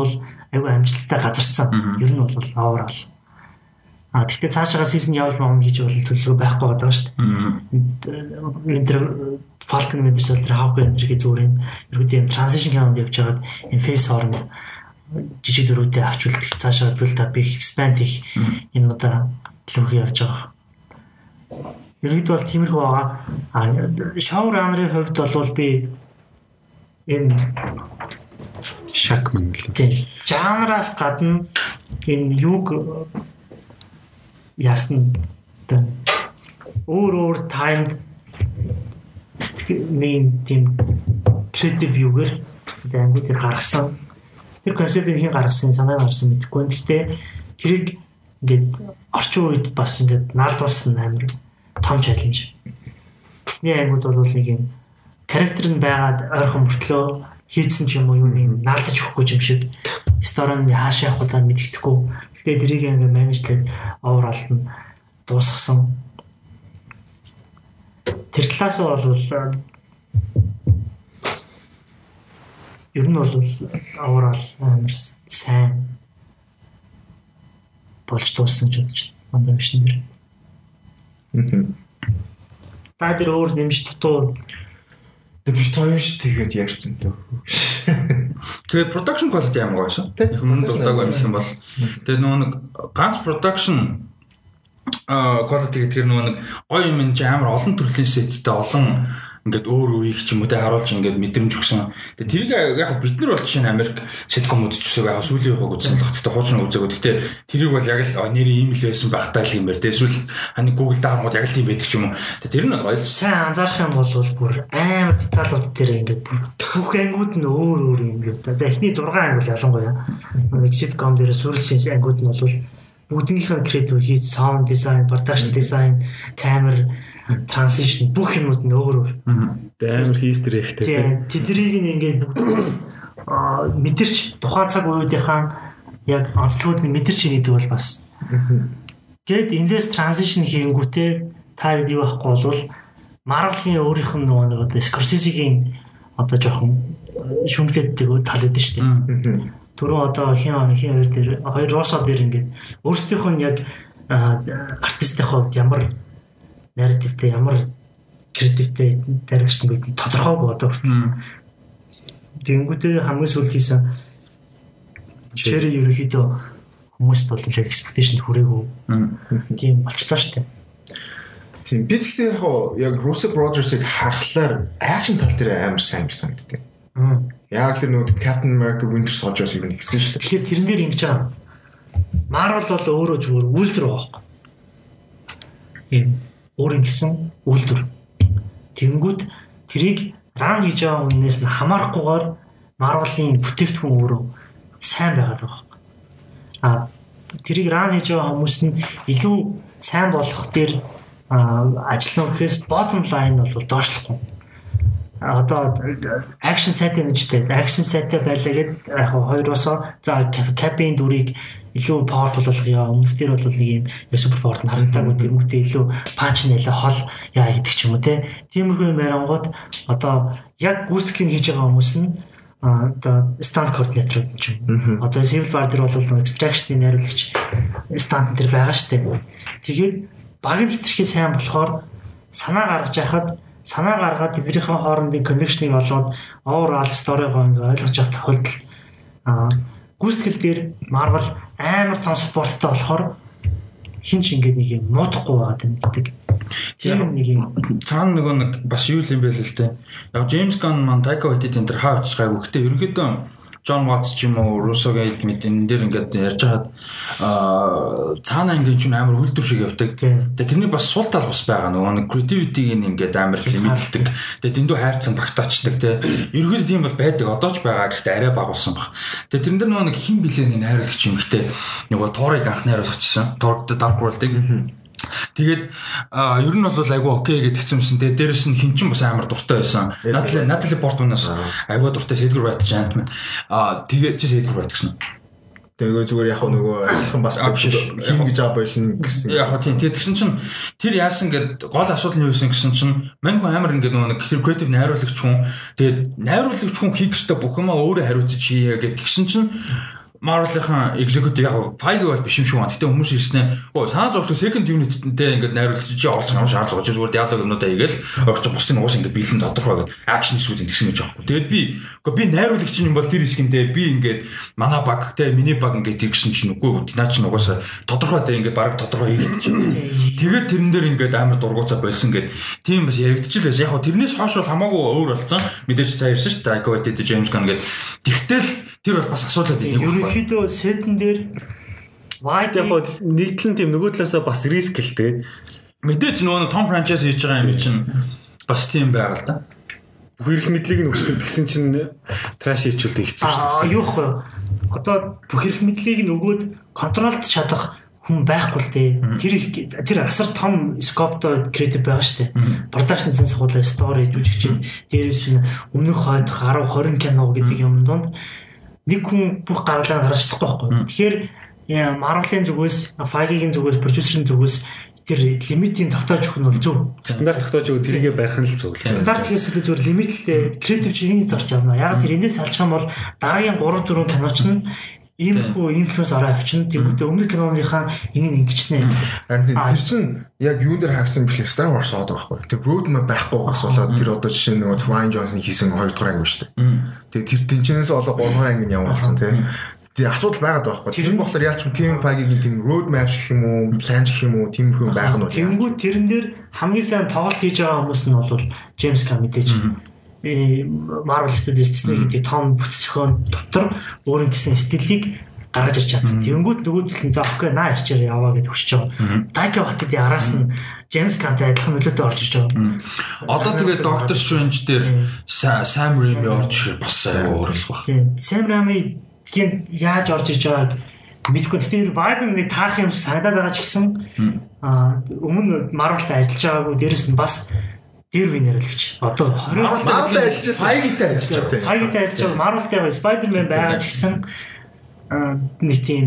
айгүй амжилттай газарцсан. Ер нь бол overall. А тэгэхээр цаашаа сизон явж маавна гэж бол төлөвлөгөө байхгүй байгаа шүү дээ. Winter Falcon Winter Soldier Hawkeye энэ гэж зүгээр юм. Ерөөдөө юм transition count явж байгаад энэ face хооронд жижиг дөрүүдээ авч үлдэх цаашаа build up их expand их энэ удаа төлөвлөгөө явж байгаа. Ерөөдөө бол тиймэрхүү байгаа. А show runner-ын хувьд бол би энэ Шакман л. тийм жанраас гадна энэ юг ясна тэ өөр өөр таймд нэм тийм креатив югээр ангууд тэр гаргасан тэр концептыг хин гаргасан санаа гаргасан мэдэхгүй. Гэхдээ тэрийг ингээд орчин үед бас ингээд наалдуулсан амар том чаленж. Эхний ангууд бол нэг юм характер нь байгаад ойрхон мөртлөө хийцэн ч юм уу юу нэг наалдаж өгөхгүй юм шиг сторон хаашаа явах удаа мэддэхгүй. Гэхдээ тэрийг ингээ менежлээд overall нь дуусгасан. Тэр талаас нь бол ер нь бол overall амар сайн болж дууссан ч бодож мандаа биш нэр. Та дээр өөр нэмж дутуу Тэгээд бит хоёр ш тэгээд ярьсан лөө. Тэгээд production quality ямар гоё шээ. Их өмнө дурдаг байх юм бол тэгээд нөгөө нэг ганц production а quality гэдэг нөгөө нэг гоё юм чи амар олон төрлийн сеттэй олон ингээд өөр үеийг ч юм уу те харуулж ингээд мэдрэмж өгсөн. Тэгээ тэрийг яг бид нар бол жишээ нь Америк ситком үзчихсээг яг сүүлийн хувийг үзсэн л гэхдээ хуучин үзээгөө. Гэхдээ тэрийг бол яг л нэр ийм л байсан багтаа л юм байна те. Эсвэл хань Google даармууд яг л тийм байдаг ч юм уу. Тэгээ тэр нь бол л сайн анзаарах юм бол бүр амар деталууд дээр ингээд бүр бүх ангууд нь өөр өөр юм юм да. За эхний 6 анги бол ялангуяа нэг sitcom дээр сүрлсэн ангууд нь бол бүгднийхээ креатив хийж sound design, production design, камер транзишн бүх юмуд нь өөр өөр. амар хийстер ихтэй. Тийм тэднийг нь ингээд бүгд аа мэдэрч тухайн цаг үеийнхаа яг онцлогууд нь мэдэрч ирээд бол бас Гэт эндээс транзишн хийнгүүтээ та юу байхгүй болвол Marvel-ийн өөрийнх нь нөгөө нэг одоо Scorsese-гийн одоо жоохон шүмглээддэг тал өгдөн шүү дээ. Түрүү одоо хин хин хоёр дээр хоёр Росо дээр ингээд өөрсдийнх нь яг артистийн хувьд ямар нарративтэй ямар креативтэй дарилсан гэдэг нь тодорхойгүй одоо хүртэл. Тэнгүүдээ хамгийн сүүлд хийсэн Черри ерөөхдөө хүмүүст бол яг expectation хүрээгүй. Тийм болчлоо шүү дээ. Тийм би тэгтээ яг яг Russo Brothers-ыг харахаар акшн тал дээр амар сайн гэж санагддаг. Яг л нөгөө Captain America Winter Soldier-с юу нэгсэн шүү дээ. Тэгэхээр тэрэн дээр ингэж байгаа. Marvel бол өөрөө зүгээр үйлдвэр байгаа байхгүй. Өөр ингэсэн үйлдвэр. Тэнгүүд тэрийг ран хийж байгаа хүнээс нь хамаарахгүйгээр Marvel-ийн бүтээгдэхүүн өөрөө сайн байгаад байгаа байхгүй. А тэрийг ран хийж байгаа хүмүүс нь илүү сайн болох дээр ажиллана гэхээс bottom line бол доошлохгүй одоо акшн сайтай нэгжтэй акшн сайтай байлаа гэд яг хоёроосоо за кабин дүрийг илүү powerful болгоё. Өмнөх дээр бол нэг юм супер power нь харагдаагүй тэрмэгтэй илүү панч нэлээ хол яа гэдэг ч юм уу те. Тиймэрхүү юм ярангууд одоо яг гүйцэтгэлийг хийж байгаа хүмүүс нь одоо станд координатор ч юм. Одоо Civil War дээр бол extraction-ийн найруулагч станд дээр байгаа штеп. Тэгээд багийн хэтэрхий сайн болохоор санаа гаргаж яхад санаа гаргаад эднэрийн хоорондын коннекшнийг олоод overall story-гоо ингээ ойлгож авах тохиолдолд аа гүйцэтгэл дээр Marvel амар том спорттой болохоор хин ч ингээ нэг юм муудахгүй байгаад байна гэдэг. Тийм нэг юм цаана нөгөө нэг бас юу юм бэ л л тээ. Яг James Gunn маань Taika Waititi энэ төр хаа очих гайгүй. Гэтэ ерөөдөө Джон Ватс ч юм уу Русогийн мэд энэ дээр ингээд ярьж хаад аа цаана ингээд ч амар хүлдвэр шиг явдаг. Тэгээ тэрний бас сул тал бас байгаа нөгөө нэг creativity-г ингээд амар хэмэлдэг. Тэгээ дэндүү хайрцан багтаачдаг те. Ерөнхийдөө тийм бол байдаг. Одоо ч байгаа гэхдээ арай багуулсан баг. Тэгээ тэрэн дээр нөгөө нэг хин билээ нэг найруулагч юм ихтэй нөгөө Торыг анх найруулагчсан. Tor Dark World-ыг Тэгээд ер нь бол айгүй окей гэдгийгсэн юмсэн. Тэгээд дээрэс нь хинчин бас амар дуртай байсан. Натали Натали Портманаас айгүй дуртай Эдгар Райт Жантман. Аа тэгээд чи Эдгар Райт гэсэн. Тэгээ зүгээр яг нөгөө адилхан бас хин гэж аа болно гэсэн. Яг тийм. Тэгээд тэгсэн чинь тэр яасан гэд гол асуудал нь юу гэсэн гэсэн чинь мань хүн амар ингээд нөгөө тэр креатив найруулагч хүн тэгээд найруулагч хүн хийх ёстой бүх юмаа өөрөө хариуцж хийе гэд тэгсэн чинь Marvel-ийн executive яг Feige бол биш юм шиг байна. Гэтэ хүмүүс ирснээр оо санаа зовлоо second unit-тэй ингээд найруулж чи олж авах шаардлага учраас зүгээр диалог юмнуудаа хийгээл орч бусдын уус ингээд биелэн тодорхой гэдэг акшн эсвэл тэгсэн гэж аахгүй. Тэгэд би үгүй би найруулагч юм бол тэр хэсгэмдээ би ингээд мана баг те миний баг ингээд тэгсэн чинь үгүй наа чинь угаасаа тодорхой те ингээд баг тодорхой байна. Тэгээд тэрэн дээр ингээд амар дургуцаа болсон гэд тийм бас яригдчихл байсан. Яг тэрнээс хойш бол хамаагүй өөр болсон. Мэдээж цаа ирсэн шүү дээ. Waititi James Gunn гэдэг. Тэгтэл тэр бол бас асуудал байдаг ерөнхийдөө сетэн дээр White яг нийтлэн тийм нөгөө талаасаа бас риск л дээ. Мэдээж нөгөө том франчайз хийж байгаа юм чинь бас тийм байга л да. Бүх эрх мэдлийг нь өсгөх гэсэн чинь траш хийчихвэл хэцүү шүү дээ. Аа юу вэ? Одоо бүх эрх мэдлийг нь өгөөд контролд чадах хүн байхгүй л дээ. Тэр их тэр асар том скоптой креатив байгаа шүү дээ. Production зэн сахуулаа story жүжигчин дээрээс нь өмнөх хойдох 10 20 кино гэдэг юм донд нэг хүн бүх гаргалаа гаргаж чадахгүй байхгүй. Тэгэхээр Marvel-ийн зүгээс, Feige-ийн зүгээс, продюсерийн зүгээс тэр лимитийн тогтоож өгөх нь бол зөв. Стандарт тогтоож өгөх тэрийгэ барих нь л зөв. Стандарт хийсэл зүгээр лимиттэй креатив чиний зарч явна. Яг тэр энэс салчих юм бол дараагийн 3 4 киноч нь иймэрхүү инфлюенс ороо авчин тэгвэл өмнөх киноныхаа энийг ингэчнэ. Харин тэр чинь яг юун дээр хаагсан бэлээ Star Wars одоо байхгүй. Тэг road map байхгүйгаас болоод тэр одоо жишээ нь нөгөө Ryan Johnson хийсэн 2 дугаар анги шүү дээ. Тэгээ тэр тэнчнээс олоо 3 дугаар анги ямар болсон тийм. Тэгээ асуудал байгаад байхгүй. Тэр нь болохоор яалч Kevin Feige-гийн тийм road map гэх юм уу, plan гэх юм уу, тиймэрхүү байх нь бол. Тэнгүү тэрэн дээр хамгийн сайн тоглолт хийж байгаа хүмүүс нь бол James Gunn мэдээж Marvel Studios гэдэг том бүтцөхөн дотор өөрийн гэсэн стилийг гаргаж ирч чадсан. Тэнгүүд нөгөөдөл нь за окей наа ирчээр яваа гэж хүсэж байгаа. Taika Waititi араас нь James Gunn-тай адилхан нөлөөтэй орж ирж байгаа. Одоо тэгээд Doctor Strange дээр Sam Raimi орж ирэх бас аюу өөрлөх баг. Sam Raimi тийм яаж орж ирж байгааг мэдгүй. Тэр vibe нэг таах юм санагдаад байгаа ч гэсэн аа өмнө Marvel-тай ажиллаж байгаагүй. Дээрэс нь бас л гэж. Одоо 20 Marvel-тай ажиллаж байсан. Файгитай ажиллаж байгаа. Файгитай ажиллаж байгаа Marvel-тай байгаа Spider-Man байгаа ч гэсэн нэг тийм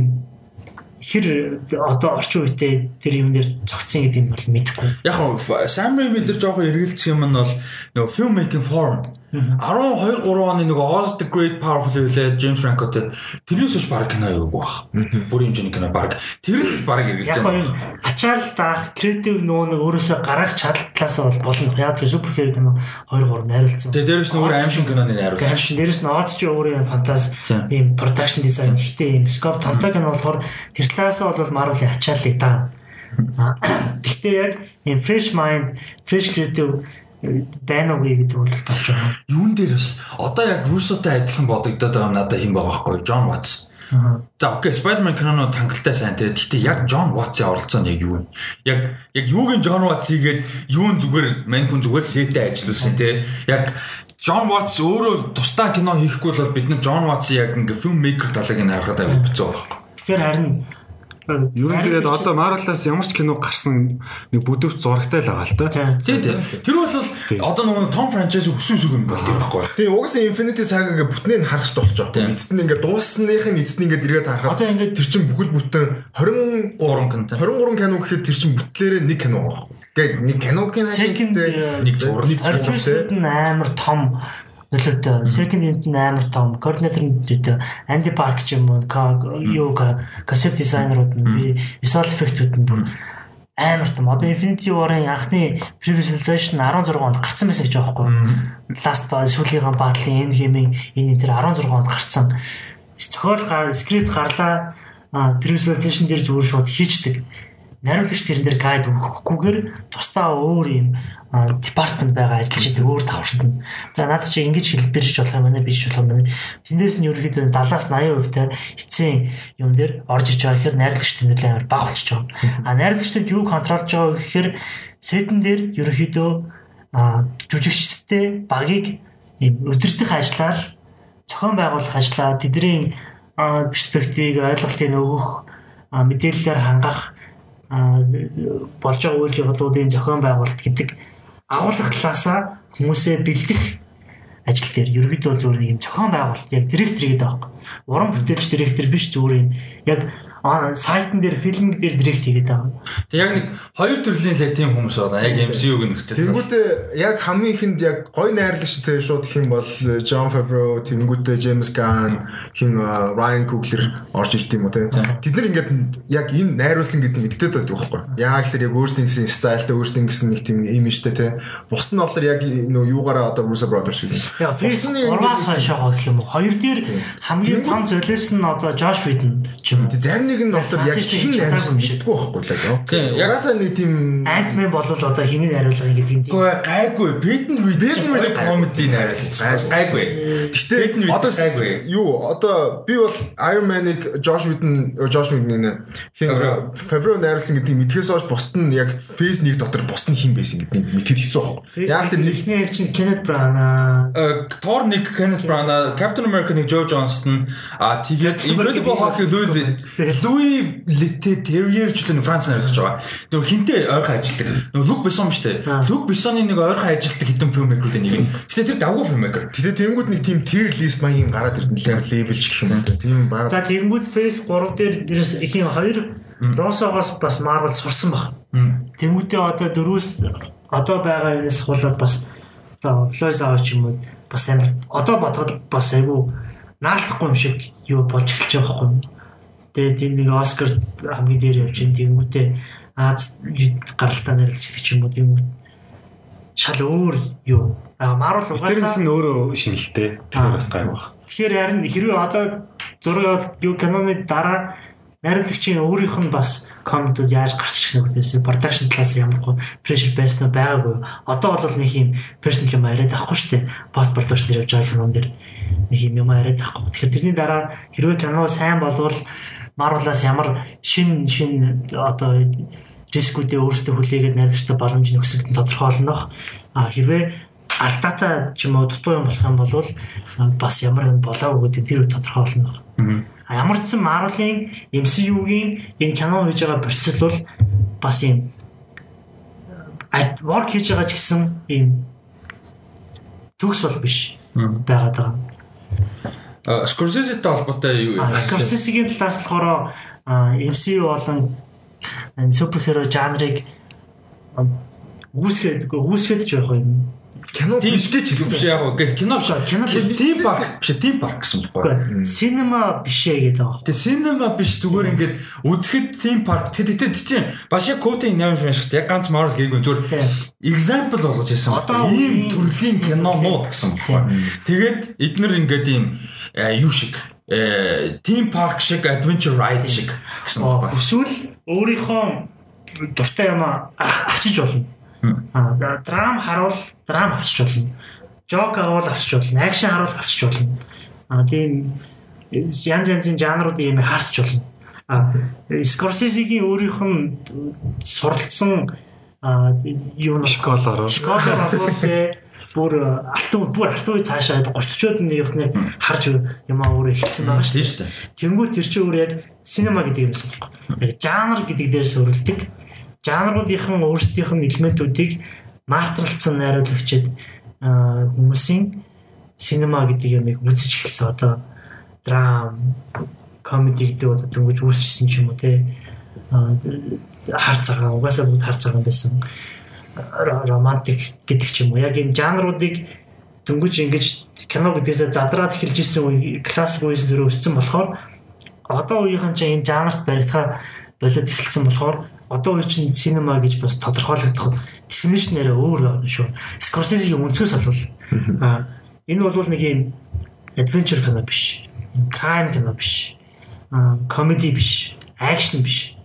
хэр одоо орчин үетэй тэр юм дээр цогцсон гэдэг юм бол мэдэхгүй. Яг нь Sam Raimi дээр жоохон эргэлзэх юм нь бол нөгөө film making form 12 3 оны нөгөө Oz the Great Powerful үлээ James Franco тэр тэрнээс биш баг кино юу бах. Бүр хэмжээний кино баг. Тэр л баг эргэлзэж Яг нь ачаал даах креатив нөгөө нэг өөрөөсөө гаргах чадал талаас бол болно. Яг тэр супер хэр кино 2 3 найруулсан. Тэгээ дээрэс нь өөр аим шиг киноны найруулагч. Гамш дээрэс нь Оз ч өөрөө юм фантаз ийм production design ихтэй ийм scope томтой кино болохоор тэр талаас бол Marvel-ийн ачааллыг даа. Гэхдээ яг ийм fresh mind, fresh creative байна уу гэдэг бол бас жоохон Юун дээр бас одоо яг Russo-тай адилхан бодогдоод байгаа юм надад хин байгаа байхгүй John Watts. За окей Spider-Man киноно тангалттай сайн те. Гэхдээ яг John Watts-ийн оролцоо нь яг юу вэ? Яг яг юуг нь John Watts хийгээд юун зүгээр маньхүн зүгээр сэтэ ажиллуулсан те. Яг John Watts өөрөө тусдаа кино хийхгүй бол бид нар John Watts-ийг яг ингээ film maker талыг нь харахад аваад хэцүү байхгүй. Тэгэхээр харин Юу тэгээд одоо Marvel-аас ямар ч кино гарсан нэг бүдүүв зурагтай л байгаа л та. Тийм. Тий, тий. Тэр бол одоо нөгөө Tom franchise хүсүүс үг юм бол тийм байхгүй. Тийм угаасаа Infinity Saga-гээ бүтнээ нь харах хэрэгтэй болж байгаа. Тийм. Эцэст нь ингээд дуусных нь эцэст нь ингээд эргээд харахад Одоо ингээд тэр чин бүхэл бүтэн 23 Гурван кино. 23 кино гэхэд тэр чин бүтлээрээ нэг кино байгаа. Гэхдээ нэг киногийн Second, хашигтэй э, нэг зураг. нэг зураг амар том нөлөөтэй. Second Unit нь амар том. Coordinator нь дэвтэй. Andy Park ч юм уу, юу concept designer-ууд нь би visual effect-үүд нь бүр амар том. Одоо Infinity War-ын анхны Civilization 16 онд гарсан байсан гэж байгаа байхгүй. Last ба сүүлийнхэн энэ хэмээн энэ тэр 16 онд гарсан. Зохиол гар скрипт гарлаа. Civilization дээр зүгээр шууд хийчдэг. Нариулагч тэрэн дээр гайд өгөхгүйгээр тусдаа өөр юм департамент байгаа ажиллаж идэг өөр давхартна. За надад чи ингэж хэлбэрч болох юм байна биш болох юм байна. Тэндээс нь ерөөхдөө 70-аас 80% та эцсийн юм дээр орж иж байгаа гэхээр найрлагч тэнэлээ амар бага болчихж байгаа. А найрлагчдад юу контролж байгаа гэхээр сетэн дээр ерөөхдөө жүжигчдтэй багийг өдөртөх ажиллаар зохион байгуулах ажиллаа тэдний перспективийг ойлголтыг өгөх мэдээллээр хангах болж байгаа үйл явдлуудын зохион байгуулалт гэдэг агуулгах талаасаа хүмүүсээ бэлдэх ажил дээр ерөөдөө бол нэг юм зохион байгуулалт яг директор гэдэг аахгүй. Уран бүтээлч директор биш зүгээр юм. Яг сайтн дээр фильм дээр директ хийгээд байгаа. Тэг яг нэг хоёр төрлийн л яг тийм хүмүүс байна. Яг MCU-г нөхцөл. Тэнгүүтээ яг хамгийн ихэнд яг гой найрлагчтай шууд их юм бол John Favreau, тэнгүүтээ James Gunn, хин э, Ryan Coogler орж ирд юм уу те. Тэд нар ингээд яг энэ найруулсан гэдэг нь мэддээд байдаг байхгүй. Яг л яг өөрсдийн гэсэн стайлтай, өөрсдийн гэсэн нэг тийм имижтэй те. Бус нь болохоор яг нөө юугаараа одоо Russo Brothers шиг. Яг Facebook ургаас хойшоогоо гэх юм уу. Хоёр дээр хамгийн том золиос нь одоо Josh Whedon ч юм уу. Зарим нэг нь болохоор яг хин найруулсан мэддэггүй байхгүй л яг. Тийм, яг- Угаасаа нэг тийм Ant-Man болвол одоо хиний найруулга гэдэг юм. Үгүй ээ, гайгүй. Бэдэн Рид Бэдэн Рид комеди найруулагч. Гайгүй. Гэхдээ одоо гайгүй. юу одоо би бол Iron Man-ыг Josh Whedon Josh Whedon хин Favreau. Найруулсан гэдгийг мэдхээс хойш бусд нь яг Phase 1 дотор бусд нь хин байсан гэдгийг мэдхэд хэцүү байна. Яг л нэг ихний яг чинь Kenneth Branagh Э, Thor нэг Kenneth Branagh, Captain America нэг Joe Johnston, а тэгээд Incredible Hulk Louis Louis Leterrier ч л Франц найруулж байгаа. Нөгөө хинтээ ойрхон ажилтдаг. Нөгөө Luc Besson шүү дээ. Luc Besson-ы нэг ойрхон ажилтдаг хитэн filmmaker-үүдийн нэг нь. Гэтэ тэр давгүй filmmaker. Тэгээ тэнгууд нэг тийм tier list маяг юм гараад ирдэн л level ч гэх юм уу. Тийм баг. За тэгэнгүүт Phase 3 дээр ерөөс ихийн 2 Росогоос бас Marvel сурсан баг. Тэнгүүтээ одоо дөрөвс одоо байгаа юмнаас хулаад бас одоо Lois аваач юм уу бас амар одоо бодоход бас айгүй наалтахгүй юм шиг юу болж эхэлж байгаа байхгүй юу. Тэгээд энэ нэг Оскар хамгийн дээр явж ин тэнгүүтээ Аз гаралтаа нэрлэгчдэг ч юм уу тэнгүүт шал өөр юу. А Marvel Тэрнээс угаасаа нь өөрөө шинэлтэй. Тэр бас гайвах. Тэгэхээр харин хэрвээ одоо зураг юу киноны дараа найруулагчийн өөрийнх нь бас комментууд яаж гарч ирэх нь үгээс production талаас ямар гоо pressure байсан нь байгаагүй. Одоо бол нэг юм personal юм яриад авахгүй шүү дээ. Post production явж байгаа кинон дэр нэг юм юм яриад авахгүй. Тэгэхээр тэрний дараа хэрвээ кино сайн болвол Marvel-аас ямар шин шин одоо рискүүдээ өөрсдөө хүлээгээд найруулагчтай боломж нөхсөлд нь тодорхойлнох. А хэрвээ алдаатай ч юм уу дутуу юм болох юм бол а, бас ямар юм болоогүй гэдэг тэр тодорхойлно. Ямар ч сан Marvel-ийн MCU-гийн энэ кино хийж байгаа процесс бол бас юм work хийж байгаа ч гэсэн ийм төгс бол биш байгаад байгаа. Scorsese-тэй холбоотой юу вэ? Scorsese-гийн талаас болохоор MCU болон суперхеро жанрыг үүсгээд үүсгээд ч явах юм кино биш гэж хэлсэн биш яг гэх кино биш кино тим парк биш тим парк гэсэн байхгүй. Синема биш ээ гэдэг байгаа. Тэгээ синема биш зүгээр ингээд үзэхэд тим парк тэгээ тэгээ тийм бас яг коутын шиг шиг яг ганц Marvel гээгүй зүгээр example болгож хэлсэн байна. Ийм төрлийн кинонууд гэсэн байхгүй. Тэгээд эднэр ингээд ийм юу шиг тим парк шиг adventure ride шиг гэсэн байна. Эсвэл өөрийнхөө дуртай юм авчиж болно Аа драм харуул драм авчиж болно. Жок авал авчиж болно. Акшн харуул авчиж болно. Аа тийм янз янзын жанрууд юм харсч болно. А Скорсезигийн өөрийнх нь суралцсан юу нэг школоор школоор те бүр алтан бүр алтан үе цаашаа 30-од нэг харж юм аа өөрөө эхэлсэн байгаа шүү дээ. Тэнгүү тэр чинь өөр яг синема гэдэг юмсан. Яг жанр гэдэг дээр суурилдаг жанруудынхан өөрсдийнх нь элементүүдийг мастерлцсан найруулагчид хүмүүсийн синема гэдэг юмыг үзэж эхэлсэн. Одоо драм комеди гэдэг одоо дөнгөж үүсчихсэн ч юм уу те. Хар цагаан угаасаа бүгд хар цагаан байсан. Романтик гэдэг ч юм уу. Яг энэ жанруудыг дөнгөж ингэж кино гэдгээсээ задраад эхэлж исэн үе классик үеэс зөрөө өссөн болохоор одоо үеийнхэн чинь энэ жанрт баригдахаа болоод эхэлсэн болохоор одоо үе чинь синема гэж бас тодорхойлогдох нэрээ өөр шүү. Scorsese-гийн өнцгөөс болвол а энэ бол нэг юм adventure кино биш. Crime кино биш. а comedy биш. Action биш.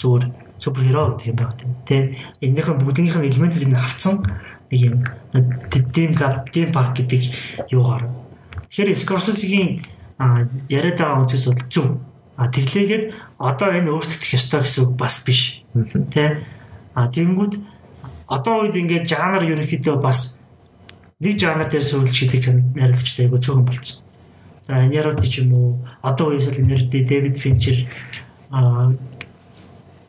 Зүгээр суперхеро гэх юм байна тийм. Энийхэн бүгднийх нь элементүүдийг нь авцсан нэг юм team gap team park гэдэг юугаар. Тэгэхээр Scorsese-гийн яриад байгаа өнцгөөс бол зөв А тэглээгээд одоо энэ өөрчлөгдөх ёстой гэсэн үг бас биш. Тэ? А тэгэнгүүт одоо үед ингээд жанр ерөнхийдөө бас нэг жанр дээр суулж хийдэг найруулагчтай айгу цөөхөн болцсон. За Энерод ч юм уу одоо үеэс л Энерод Дэвид Финчер а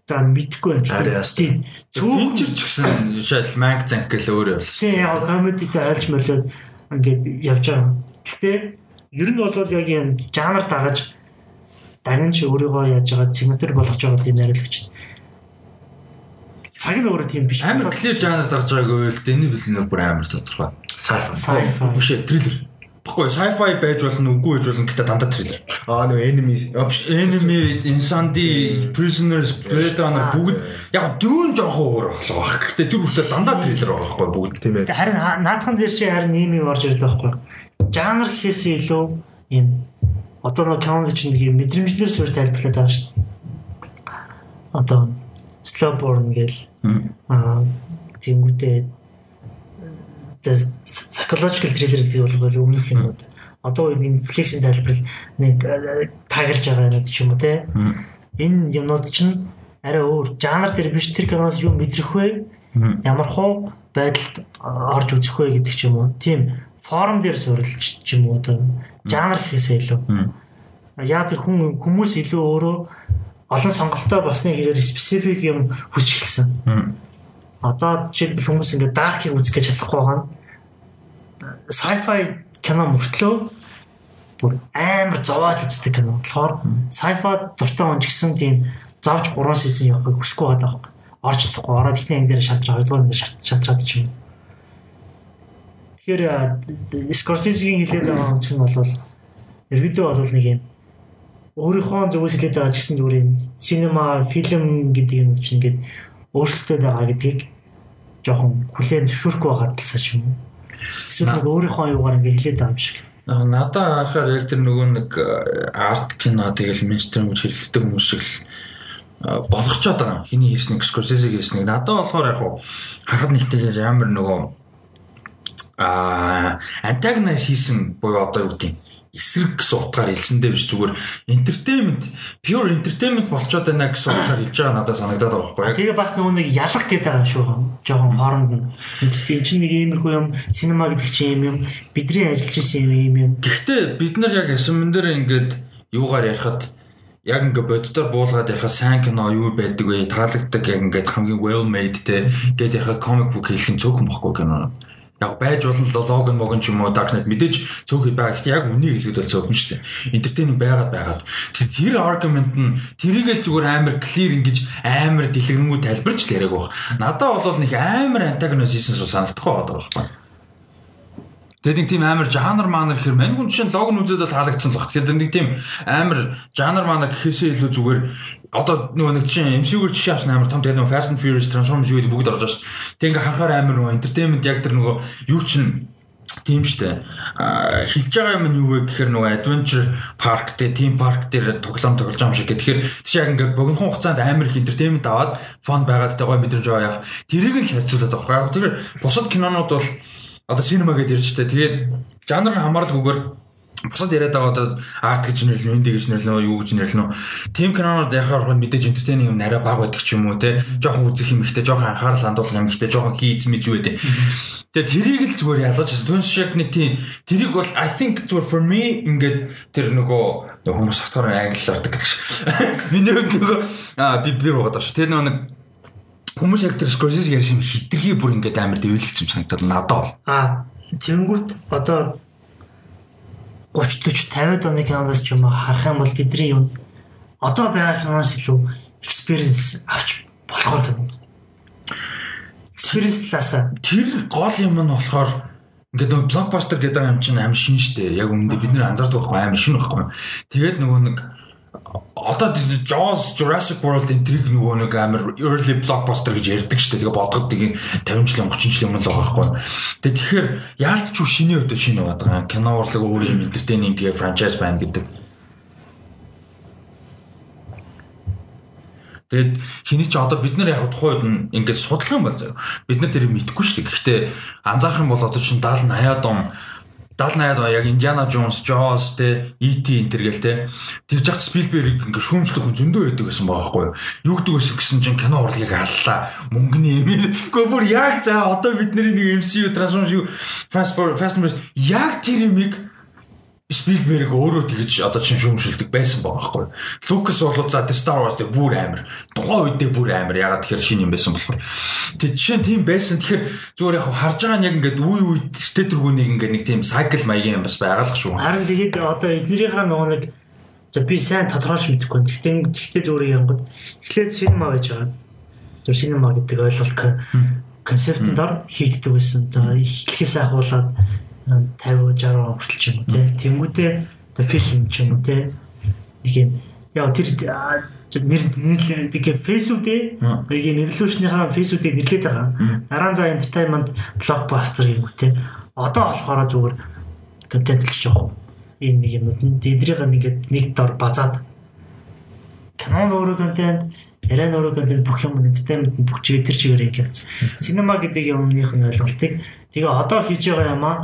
за мэдгүй байна. Тийм. Финчер ч гэсэн шал манг занк гэл өөр явлаа. Тийм яг комедитэй айлч молоод ингээд явж байгаа. Гэхдээ ер нь бол яг юм жанр дагаж дагнж өөрийгөө яаж байгаа сигнатур болгож байгаа тийм найруулагч. Цаг нь өөрөө тийм биш. Амар клир жанр дагж байгааг үйл дэний билнэ бүр амар тодорхой. Sci-fi. Биш триллер. Баггүй sci-fi байж болно, үгүй байж болно гэдэг дандаа триллер. Аа нөгөө enemy enemy insanity prisoners predator бүгд яг дүүн жоохон өөр болоо баг. Гэхдээ тэр үртэл дандаа триллер байгаа байхгүй бүгд тийм ээ. Харин наадхан дээр чи харин ийм юм орж ирлээ байхгүй. Жанр гэхээсээ илүү юм одоо нэг кинонд чинь нэг мэдрэмжлэр суурь тайлбарлаад байгаа шүү дээ. Одоо slow burn гэл аа тэнгуүтэй psychological thriller гэдэг бол өмнөх юмуд. Одоо энэ Netflix-ийн тайлбарл нэг таглаж байгаа юм ч юм уу те. Энэ юмнууд чинь арай өөр жанр дээр биш тэр киноос юу мэдрэх вэ? Ямар хуу байдалд орж үзэх вэ гэдэг ч юм уу. Тийм форум дээр суурилж ч юм уу одоо жанр гэхээсээ илүү. Яа тэр хүн хүмүүс илүү өөрөө олон сонголттой болсны хэрээр специфик юм хүсч эхэлсэн. Одоо жишээлбэл хүмүүс ингээд даркийг үзэх гэж чадахгүй байгаа нь sci-fi кино мөртлөө бүр амар зовоож үздэг кино. болохоор sci-fi дуртай хүн ч гэсэн тийм зовж 3 сисэн явахыг хүсэхгүй байгаа байхгүй. Орж чадахгүй ороод ихний анги дээр шантраа, хоёрдугаар анги шантраад ч юм. Тэгэхээр Scorsese-гийн хэлээд байгаа үнц нь бол ерөөдөө бол нэг юм өөрийнхөө зүгээс хэлээд байгаа ч гэсэн зүгээр юм синема, фильм гэдэг юм чинь ингээд өөрчлөлтөд байгаа гэдгийг жоохон хүлээн зөвшөөрөхгүй байгаа талсаа ч юм уу. Эсвэл нэг өөрийнхөө аюугаар ингээд хэлээд байгаа юм шиг. Надаа харахаар яг тэр нөгөө нэг арт кино тэгэл мейнстрим гэж хэлдэг хүмүүс шиг л болгочоод байгаа. Хиний хийснийг Scorsese хийснийг надад болохоор яг харахад нэгтэй амар нөгөө а антагонист хийсэн буюу одоо юу гэдэг эсрэг гэсэн утгаар хэлсэндээ биш зүгээр entertainment pure entertainment болчоод байна гэсэн утгаар хэлж байгаа надад санагдаад байгаа байхгүй яг. Тэгээ бас нөгөө нэг ялах гэдэг юм шүү. Жохон хооронд нь. Энэ чинь нэг иймэрхүү юм синема гэдэг чинь юм юм бидний ажиллаж исэн юм юм юм. Гэхдээ бид нар яг ясман дээр ингээд юугаар ярихад яг ингээ боддоор буулгаад ярихад сайн кино юу байдаг вэ? Таалагддаг яг ингээд хамгийн well made те гээд ярихад comic book хэлэх нь цөөхөн бохгүй кино. Яг байж болно логон могон ч юм уу Dark Knight мэдээж цөөхөд байгаа. Гэхдээ яг үнийг хэлэхэд бол цөөхөн шүү дээ. Entertaining байгаад байгаад. Тэр argument нь тэрийг л зүгээр амар clear ингэж амар дэлгэрэнгүй тайлбарч л яриаг баг. Надад бол нэг амар antagonist хийсэн санагдахгүй байгаа байхгүй. Тэгээд нэг тийм амар жанр манер гэхэр мань хүн чинь лог нь үзээд таалагдсан л баг. Тэгэхээр нэг тийм амар жанр манер гэхээсээ илүү зүгээр одоо нөгөө нэг чинь MCU-гэр жишээ авсан амар том тэгээд нөгөө Fast and Furious Transformers юу гэдэг бүгд орж байгаа шүү дээ. Тэг ингээ харахаар амар нөгөө entertainment яг тэр нөгөө юу чинь тийм штэ а хилж байгаа юм нь юу вэ гэхээр нөгөө adventure park те team park дээр тоглоом тоглож байгаа юм шиг. Тэгэхээр тийш яг ингээд богинохон хугацаанд амар их entertainment аваад fun байгаад байгаа мэдрэмж аваа яг тэрийг л хайцуулаад байгаа. Яг тэр бусад кинонууд бол одоо синема гэдээ ярьж та тэгээд жанр нь хамааралгүйгээр бусад яриад байгаа одоо арт гэж нэрлэнэ, инди гэж нэрлэнэ, юу гэж нэрлэнэ. Тим кинонууд яхаар мэдээж энтертейнинг юм нарай баг байдаг ч юм уу те. Жохон үзэх юм ихтэй, жохон анхаарал хандуулах юм ихтэй, жохон хийц мэд юу гэдэг. Тэгээ тэрийг л зүгээр ялгаж түн шиг нэг тийм тэрийг бол I think зүгээр for me ингээд тэр нөгөө хүмүүс хатгаар англиар гэдэг шиг. Миний хувьд нөгөө аа би би руугаад байгаа шүү. Тэр нөгөө нэг Хүмүүс яг тэр Scorsese ярьсан хитрхи бүр ингээд амар дэвлэгч юм санагдал надад бол. Аа тэнгүүт одоо 30 40 50 оны киноноос ч юм уу харах юм бол тэдний юм одоо байгаа киноноос илүү experience авч болохоор кино. Experience талаас тэр гол юм нь болохоор ингээд нөгөө блокбастер гэдэг юм чинь аим шин штэ. Яг үүндээ бид нэр анзаардаг байхгүй аим шин байхгүй. Тэгээд нөгөө нэг одоо Jaws Jurassic World энтриг нөгөө нэг амар early blockbuster гэж ярьдаг шүү дээ. Тэгээ бодгоддаг юм 50 жилийн 30 жилийн өмнө л байгаа байхгүй. Тэгээ тэгэхээр яалтч юу шинэ өдөө шинэ байгаад байгаа. Кино урлаг өөр юм entertaining тэгээ franchise байна гэдэг. Тэгэд хиний ч одоо бид нар яг тухайд нь ингээд судлах юм бол заяа. Бид нар тэрийг мэдэхгүй шүү дээ. Гэхдээ анзаарах юм бол одоо чинь 70 80-аад он 70 80 яг Indiana Jones, Jaws те ET энтер гэл те тэгж яхад Spielberg ингээ шүүмжлэх хүн зөндөө байдаг гэсэн байгаа байхгүй юу. Гэдэг вэ гэсэн чинь кино урлагийг аллаа. Мөнгөний. Гэхдээ бүр яг за одоо бидний нэг MCU Transformers Fast яг тэр юмыг Спилберг өөрөө тэгж одоо чин шүүмшилдэг байсан байгаа байхгүй. Лукас бол за тэр Star Wars дээр бүр амар. Тухайн үедээ бүр амар. Ягаад тэгэхээр шинэ юм байсан болохоор. Тэг жишээ нь тийм байсан. Тэгэхээр зүгээр яг харж байгаа нь яг ингээд үе үе тэртээ дөрвөнийг ингээд нэг тийм cycle маягийн юм бас байгалах шүү. Харин тэгээд одоо эднэрийнхээ нөгөө нэг за би сайн тодорхойлж мэдэхгүй. Гэхдээ гэхдээ зүгээр янгод эхлээд синема байж байгаа. Зүр синема гэдэг ойлголт концептын дор хийгддэг байсан. За эхлэхээс ахуулаад 50 60 он хүртэл ч юм уу тий. Тэнгүүдээ одоо фильм ч юм уу тий. Нэг юм яа тэр нэр нэрлээ фэйсүүдээ яг нэрлүүлснийхаа фэйсүүдээ нэрлээд байгаа. Дараа нь за entertainment blockbuster юм уу тий. Одоо болохоор зүгээр контент л жоох. Энэ нэг юмуд нь тэдрийг нэг нэг дор базаад канон өөрөө контент Арай нөрөө контент бүх юм entertainment бүх чигээр тэр чигээр ингэ явц. Синема гэдэг юмных нь ойлголтыг тэгээ одоо хийж байгаа юм аа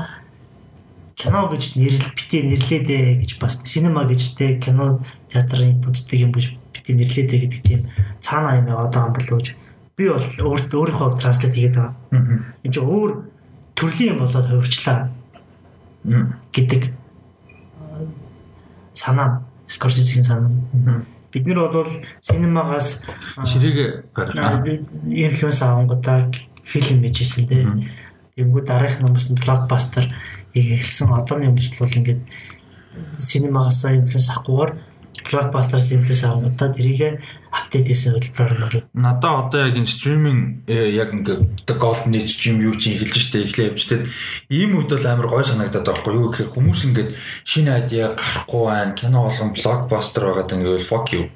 кино гэж нэрлэл битээ нэрлээдэ гэж бас синема гэж те кино театрын үздэг юм биш битээ нэрлээдэ гэдэг тийм цаана юм яваад байгаа юм болооч би бол өөрийнхөө транслейт хийгээд байгаа. Энд чинь өөр төрлийн юм болоод хувирчлаа гэдэг санаа Скорсезийн санаа. Бид нар бол синемагаас ширээг инфлюенс авангуудаа фильм хийжсэн те. Тэнгүү дараах нь блокбастер эхэлсэн. Одооны хүмүүс бол ингээд синемагаас инфлюенс авахгүйгээр блокбастерс инфлюенс авахудаа тэрийг апдейт хийсэн хөтөлбөрөөр нөр. Надаа одоо яг энэ стриминг яг ингээд голд нийт ч юм юу ч эхэлж штэ эхлээ явжтэй. Ийм үед бол амар гой санагдаад байгаа хгүй юу? Гэхээр хүмүүс ингээд шинэ айдиа гарахгүй байна. Кино болгон блокбастер байгаад ингээд fuck you.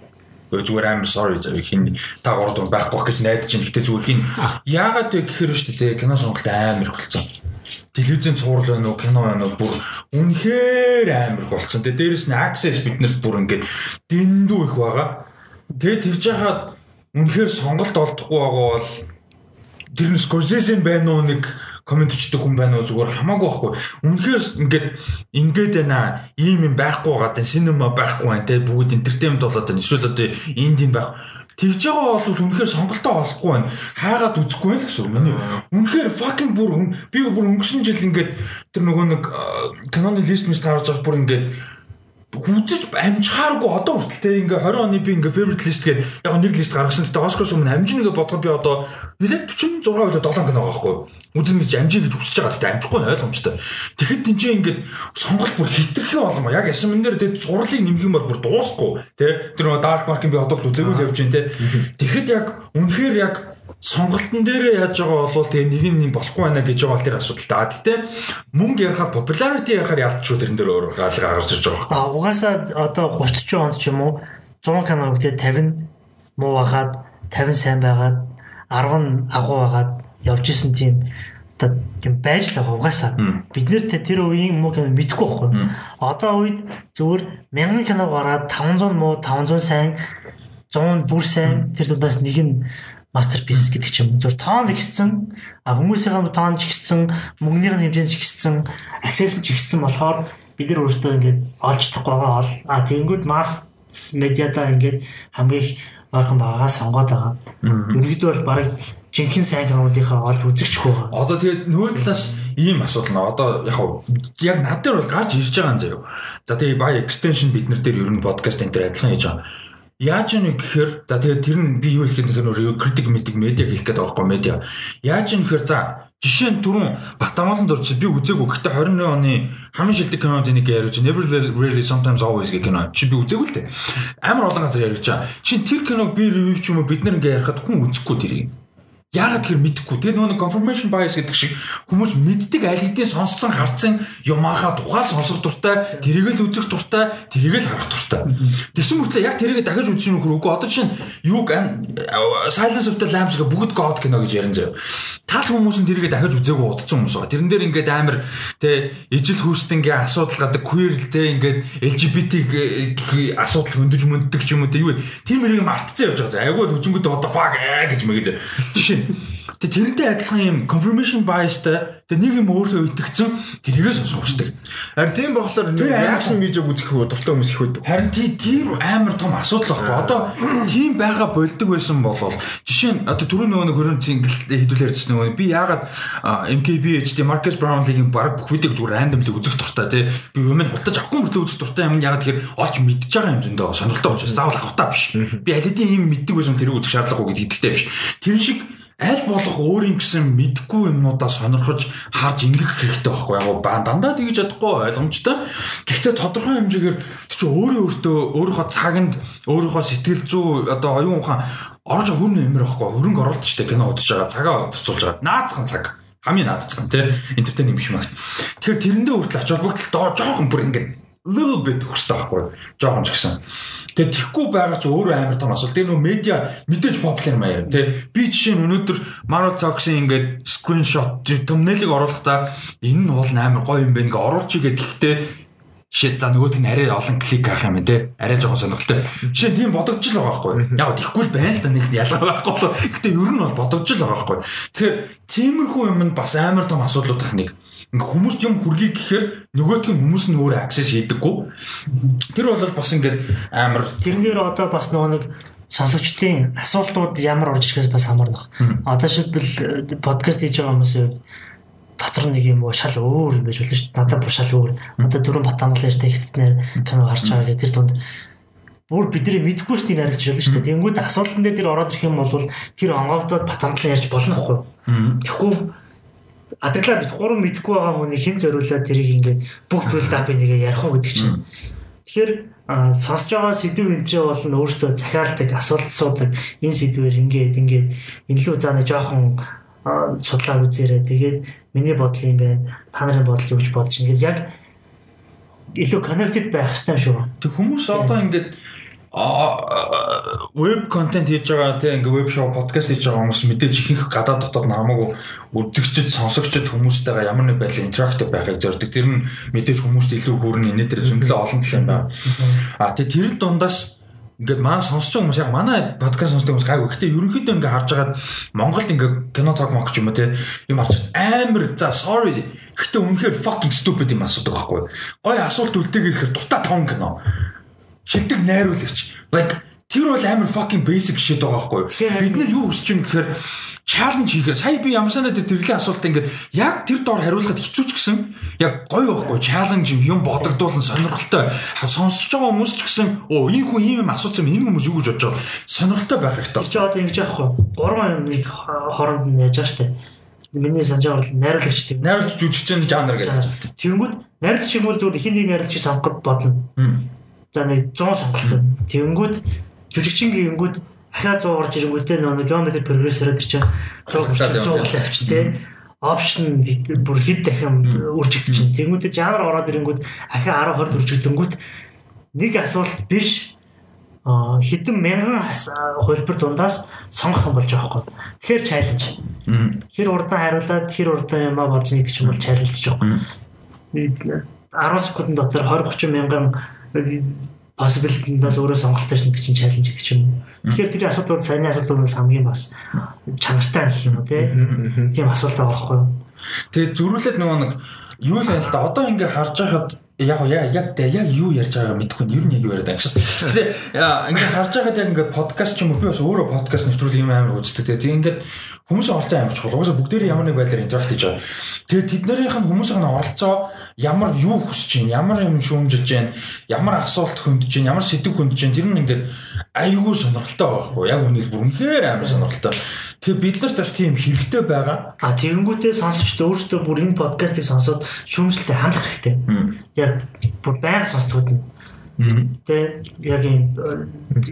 Зүгээр амар sorry. Зөв хин та гурд байхгүй гэж найдаж чинь гэтээ зүгээр хин. Яагаад вэ гэхээр шүү дээ кино сонголт амар их болсон телевизэн цуврал байна уу кино байна уу бүр үнэхээр амар болцсон. Тэгээ дээрэс нь access биднэрт бүр ингээд дэндүү их байгаа. Тэгээ тэгж яхад үнэхээр сонголт олдохгүй байгаа бол тэр нь Scorsese байна уу нэг комент өчтөг хүн байна уу зүгээр хамаагүй байхгүй. Үнэхээр ингээд ингээд байна. Ийм юм байхгүй. Тэн синема байхгүй байна. Тэ бүгд entertainment болоод байна. Эсвэл одоо энд энэ байх тэгж байгаа бол үнэхээр сонголтоо олохгүй байна. Хаагаад үзэхгүй байл гэсэн үг. Миний үнэхээр fucking бүр би бүр өнгөрсөн жил ингээд тэр нөгөө нэг киноны лист мэс таарж байгаа бүр ингээд үзэж амжихааргүй одоо хүртэл ингээ 20 оны би ингээ favorite list гээд яг нэг лист гаргасан. Гэтэ Оскарс өмнө амжин ингээ бодоход би одоо нэлээд 46 үлээ 7 кино байгаа байхгүй. Үзэн гэж амжиг гэж хүсэж байгаа. Гэтэ амжихгүй нь ойлгомжтой. Тэгэхэд тэнцээ ингээ сонголт бүр хитрхи болом. Яг ясам энэ дээр те зурлыг нэмэх юм бол бүр дуусахгүй. Те тэр dark mark би одоо л үзээгүй л явж байна те. Тэгэхэд яг үнэхээр яг сонголтын дээр яаж байгаа бол тэгээ нэг нь болохгүй байна гэж байгаа бол тэр асуудал та. Гэтэ мөнгө ярихаар popularity ярихаар ялцчихгүй тэрэн дээр өөр галга гарч ирж байгаа. А угаасаа одоо 30 40 онд ч юм уу 100 кино гэдэг 50 муу байгаад 50 сайн байгаад 10 нь агуу байгаад явж исэн тийм одоо юм байж л байгаа угаасаа. Бид нэр тэр үеийн муу кино мэдэхгүй байхгүй. Одоо үед зүгээр 1000 кино гараад 500 муу 500 сайн 100 бүр сайн тэр дундаас нэг нь мастерпис гэдэг ч юм. Зөв тоон ихсэн, а хүмүүсийн тоон ч ихсэн, мөнгөний хэмжээ ч ихсэн, access ч ихсэн болохоор бид нар өөрсдөө ингээд олж чадахгүй байгаа ол. А тэгэнгүүт масс медиада ингээд хамгийн их ойрхон байгаагаа сонгоод байгаа. Ерөнхийдөө бол барыг жинхэнэ сайн кинонуудынхаа олж үзэгч байгаа. Одоо тэгээд нөгөө талаас ийм асуудал нэ. Одоо яг яг над дээр бол гарч ирж байгаа юм заяа. За тэгээд бай extension бид нар дээр ер нь подкаст энэ төр адилхан хийж байгаа Яаж юм гэхээр за тэгээд тэр нь би юу хэлэх гээд нөхөр критик медик медиа хэлэх гээд байгаа байхгүй медиа. Яаж юм гэхээр за жишээ нь түрүүн Батамалан дурч би үзээгүй. Гэхдээ 21 оны хамгийн шилдэг кинонд нэг ярьж Never Really Sometimes Always гэх кино. Чи би үзээгүй л дээ. Амар олон газар байгаа. Чин тэр киног би ревю ч юм уу бид нар ингээ ярихад хүн үзэхгүй тэрийг. Яагаад тэр мэдхгүй. Тэр нөгөө confirmation bias гэдэг шиг хүмүүс мэддэг аль хэдийн сонсцсон харцсан юмаахаа тухай сонсох дуртай, тэрийг л үзэх дуртай, тэрийг л харах дуртай. Тэгсэн мөртлөө яг тэрийг дахиж үзэх юм хөрөөгөө одоо чинь юуг Silence of the Lambs гэх бүгд God кино гэж ярин заяа. Тал хүмүүс нь тэрийг дахиж үзээгүй удацсан хүмүүс байгаа. Тэрэн дээр ингээд амар тэ ижил хүүстэнгийн асуудал гадаг queer тэ ингээд LGBT асуудал хөндөж мөнддөг ч юм уу тэ юу тэр мэрийг мартцсан явж байгаа. Айгуул үзэнгүүд одоо fuck гэж мэгэж. Жишээ Тэгээ тэрнтэй адилхан юм confirmation biasтай тэгээ нэг юм өөрөө итгэцэн тэрийгээ сонсох хүсдэг. Харин тийм болохоор reaction видео үзэх үү дуртай хүмүүс их байдаг. Харин тийм амар том асуудал байхгүй. Одоо тийм байгаа болдог байсан болол жишээ нь одоо түрүү нөгөө хөрөн цингл хэдүүлэр ярьсан нөгөө би яагаад MKBHD Marcus Brownlee-ийн баг бүх видеог зүгээр randomly үзэх дуртай тий. Би юм хултаж авахгүй мөртлөө үзэх дуртай юм яагаад тэгэхээр олж мэдчихэж байгаа юм зөндөө сонирхолтой учраас заавал авах та биш. Би аль хэдийн юм мэддэг байсан тэрийг үзэх шаардлагагүй гэдэг итгэдэг биш. Тэр шиг аль болох өөрийн гэсэн мэдгүй юмнуудаа сонирхож харж ингэх хэрэгтэй байхгүй яг ба дандаа тэгж чадахгүй ойлгомжтой. Гэхдээ тодорхой хэмжээгээр чи өөрөө өөртөө өөрийнхөө цаганд өөрийнхөө сэтгэл зүй одоо оюун ухаан орж хөрнө юмэр байхгүй. Хөрөнгө оруулалт штэ кино удаж байгаа цагаа зарцуулж байгаа. Наацхан цаг. Хамгийн наадцхан тий энтертейн юм шиг байна. Тэгэхээр тэрэндээ хүртэл ач холбогдол жоохон бүр ингэ little bit өгсөй байхгүй жоохон ч гэсэн. Тэгээ тихгүй байгаа ч өөрөө амар том асуудал. Тэгээ нөө медиа мэдээж популяр маяар тий. Би жишээ нь өнөөдөр Marvel Talks-ийн ингээд screenshot thumbnail-ыг оруулахдаа энэ нь бол амар гоё юм байна гэ оруулж игээд гэхдээ Жишээ за нөгөөт нь арай олон клик авах юм те арай жоохон сонирхолтой. Жишээ тийм бодогдож л байгаа байхгүй. Яг тийхгүй л байна л да нэг ялгаа байхгүй болоо. Гэтэ ер нь бол бодогдож л байгаа байхгүй. Тэгэхээр тиймэрхүү юм нь бас амар том асуудлуудах нэг. Ингээ хүмүүст юм хүргэе гэхээр нөгөөтг нь хүмүүс нь өөрөө аксес хийдэггүй. Тэр бол бас ингээд амар тэрнээр одоо бас нөгөө нэг сонсогчдын асуултууд ямар орж ирэхээс бас хамаарна. Одоо шилбэл подкаст хийж байгаа хүмүүсийн дотор нэг юм уу шал өөр юм байж болно шүү дээ. Надад бүр шал өөр. Одоо дөрөв батамглаа ярьтай хэвтнээр кино гарч байгаа гэдэг тэр тунд бүр бидний мэдгүй шүү дээ нарилж болно шүү дээ. Тэнгүүд асуултан дээр тэр ороод ирэх юм бол тэр онгоогдоод батамглаа ярьж болно хгүй. Тэгэхгүй адаглаа бит гурван мэдэхгүй байгаа хүний хэн зориулаад тэрийг ингээд бүх build up-ыг нэгэ ярих уу гэдэг чинь. Тэгэхээр сонсож байгаа сэдв энтрээ бол өөртөө захиалдаг, асуулт асуудаг энэ сэдвээр ингээд ингээд энэ лүү заана жоохон судлаад үзээрэй. Тэгээд миний бодол юм байна. Та нарын бодол юу гэж бодож ингээд яг илүү connected байх хэрэгтэй шүү. Тэг хүмүүс одоо ингээд веб контент хийж байгаа тийм ингээ веб шоу подкаст хийж байгаа хүмүүс мэдээж ихэнх гадаад дотоод намаагүй үзэгчд сонсогчд хүмүүстэйгээ ямар нэг байдлаар интерактив байхыг зорддог. Тэр нь мэдээж хүмүүст илүү хүрнэ энэ дээр зөндлөө олон тал юм байна. А тэгээ тэр дундаас ингээд манай сонсож байгаа хүмүүс яг манай подкаст сонсдог хүмүүс гайгүй. Гэхдээ ерөнхийдөө ингээ харж байгаад Монголд ингээ кино цаг мах ч юм уу те юм харж амар за sorry. Гэхдээ үнэхээр fucking stupid юм асуудаг байхгүй. Гой асуулт үлдээгээ ихээр дутаа таван кино шилдэг найруулагч. Like тэр бол амар fucking basic shit байгаа байхгүй? Бид нар юу хүсэж байна гэхээр чаленж хийхээр сая би ямар санаа тэр тэрлийн асуулт ингээд яг тэр доор хариулахад хэцүү ч гэсэн яг гоё байхгүй чаленж юм бодогдуулан сонирхолтой сонсож байгаа хүмүүс ч гэсэн оо энэ хүн ийм юм асуусан энэ хүмүүс юу гэж бодож байгаа сонирхолтой байх хэрэгтэй. Чи одоо ингэж яахгүй. Гурван нэг хооронд нь яаж штэ. Миний санаж байгаа бол найруулагч тийм. Найруулж жүжигчин жанр гэж. Тэнгүүд найруулагч юм бол зүгээр хин нэг найруулагч сонгоход бодно. За нэг 100 сонголт. Тэнгүүд жүжигчин гингүүд дахиад 100 орж ирэнгүүтээ нөгөө геометри прогрессороо тэр чинь 100 100 авч тээ опшн бүр хэд дахин үржигдэж чинь. Тэнгүүдээ жанр ороод ирэнгүүт ахиа 10 20 үржигдэнгүүт нэг асуулт биш а хэдэн мянган хөлбөр дундаас сонгох юм болж байгаа байхгүй. Тэгэхээр чаленж. Хэр урдан хариулаад хэр урдан юмаа болж нэг ч юм бол чаленж гэж байгаа. 10 секундын дотор 20 30 мянган possibility-наас өөрөө сонголттой шнэ чинь чаленж гэдэг ч юм. Тэгэхээр тэр асуудал бол саяны асуудлаас хамгийн бас чанартай гэх юм уу тийм асуулт байгаа байхгүй юу. Тэгээд зөрүүлээд нөгөө нэг юу л байна л да. Одоо ингээ харж байхад яг яг яг яг юу ярьж байгааг мэдэхгүй нь ер нь яг юу яриад байгаа гэсэн. Тэгээ ингээ харж байгаад яг ингээ подкаст ч юм уу би бас өөрөө подкаст нэвтрүүлэг юм амар үздэг. Тэгээ ингээд хүмүүсийн оролцоо амар чухал. Угаасаа бүгдээрээ ямар нэг байдлаар интеракт хийж байгаа. Тэгээ тэднэрийнх нь хүмүүсийн оролцоо ямар юу хүсэж байна, ямар юм шүүмжилж байна, ямар асуулт хөндөж байна, ямар сэдв хөндөж байна. Тэр нь ингээд айгүй сонирхолтой байхгүй яг үнээр бүр үнэхээр амар сонирхолтой. Тэгээ бид нарт бас тийм хэрэгтэй байгаа. А тэгэнгүүтээ сонсогчдоо өөрсдөө бүр энэ подкастыг сонсоод шүүмжлэлтэй хандах хэрэгтэй. Яг бүр байнга сонсдгууд нь Тэ яг юм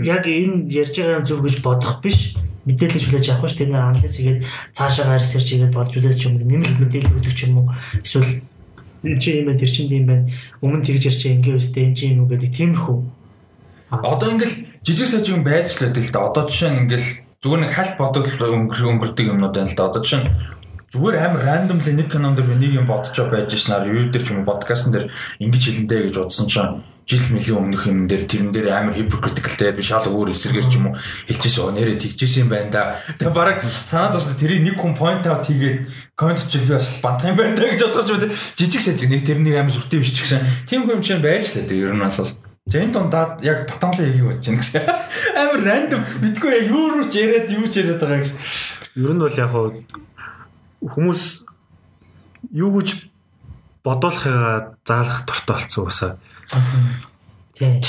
яг энэ ярьж байгаа зүг гэж бодох биш мэдээлэл хүлээж авах ш тэр нэр анализ хийгээд цаашаа research хийгээд болж үзэж юм нэмэлт мэдээлэл өгдөг ч юм уу. Эсвэл энэ чи юм байна тэр чинь юм байна өмнө тэгж ярьж ингээ өстэй энэ чинь юм уу гэдэг тиймэрхүү. Одоо ингээл жижиг саж юм байж л байдаг л да одоо жишээ нь ингээл зүгээр нэг хальт бодогдол өнгөрдөг юмнууд байна л да одоо жишээ нь зүгээр амар рандомли нэг кинон дээр нэг юм бодчоо байж шнаар юу дээр ч юм подкастн дээр ингэж хэлэндэ гэж бодсон чинь жил мөлийн өмнөх юм дээр тэрэн дээр амар hypocritical би шал өөр эсэргээр ч юм уу хэлчихсэн нэрэ тэгжсэн юм байна да. Тэгээ бараг санаа зовсон тэрийг нэг хүн point out хийгээд comment чи би бас бантах юм байна да гэж бодож байна. Жижиг сэж нэг тэрнийг амар сүртэй биш ч гэсэн тийм хүн чинь байж л дээ ер нь бол За энэ дундаад яг батонлын яг юу бодож байна гэсэн. Амар рандом битгүй яг юу руу ч яриад юу ч яриад байгаа гэж. Ер нь бол яг хүмүүс юу гэж бодуулахыгаа заалах дуртай болсон уусаа Тийм.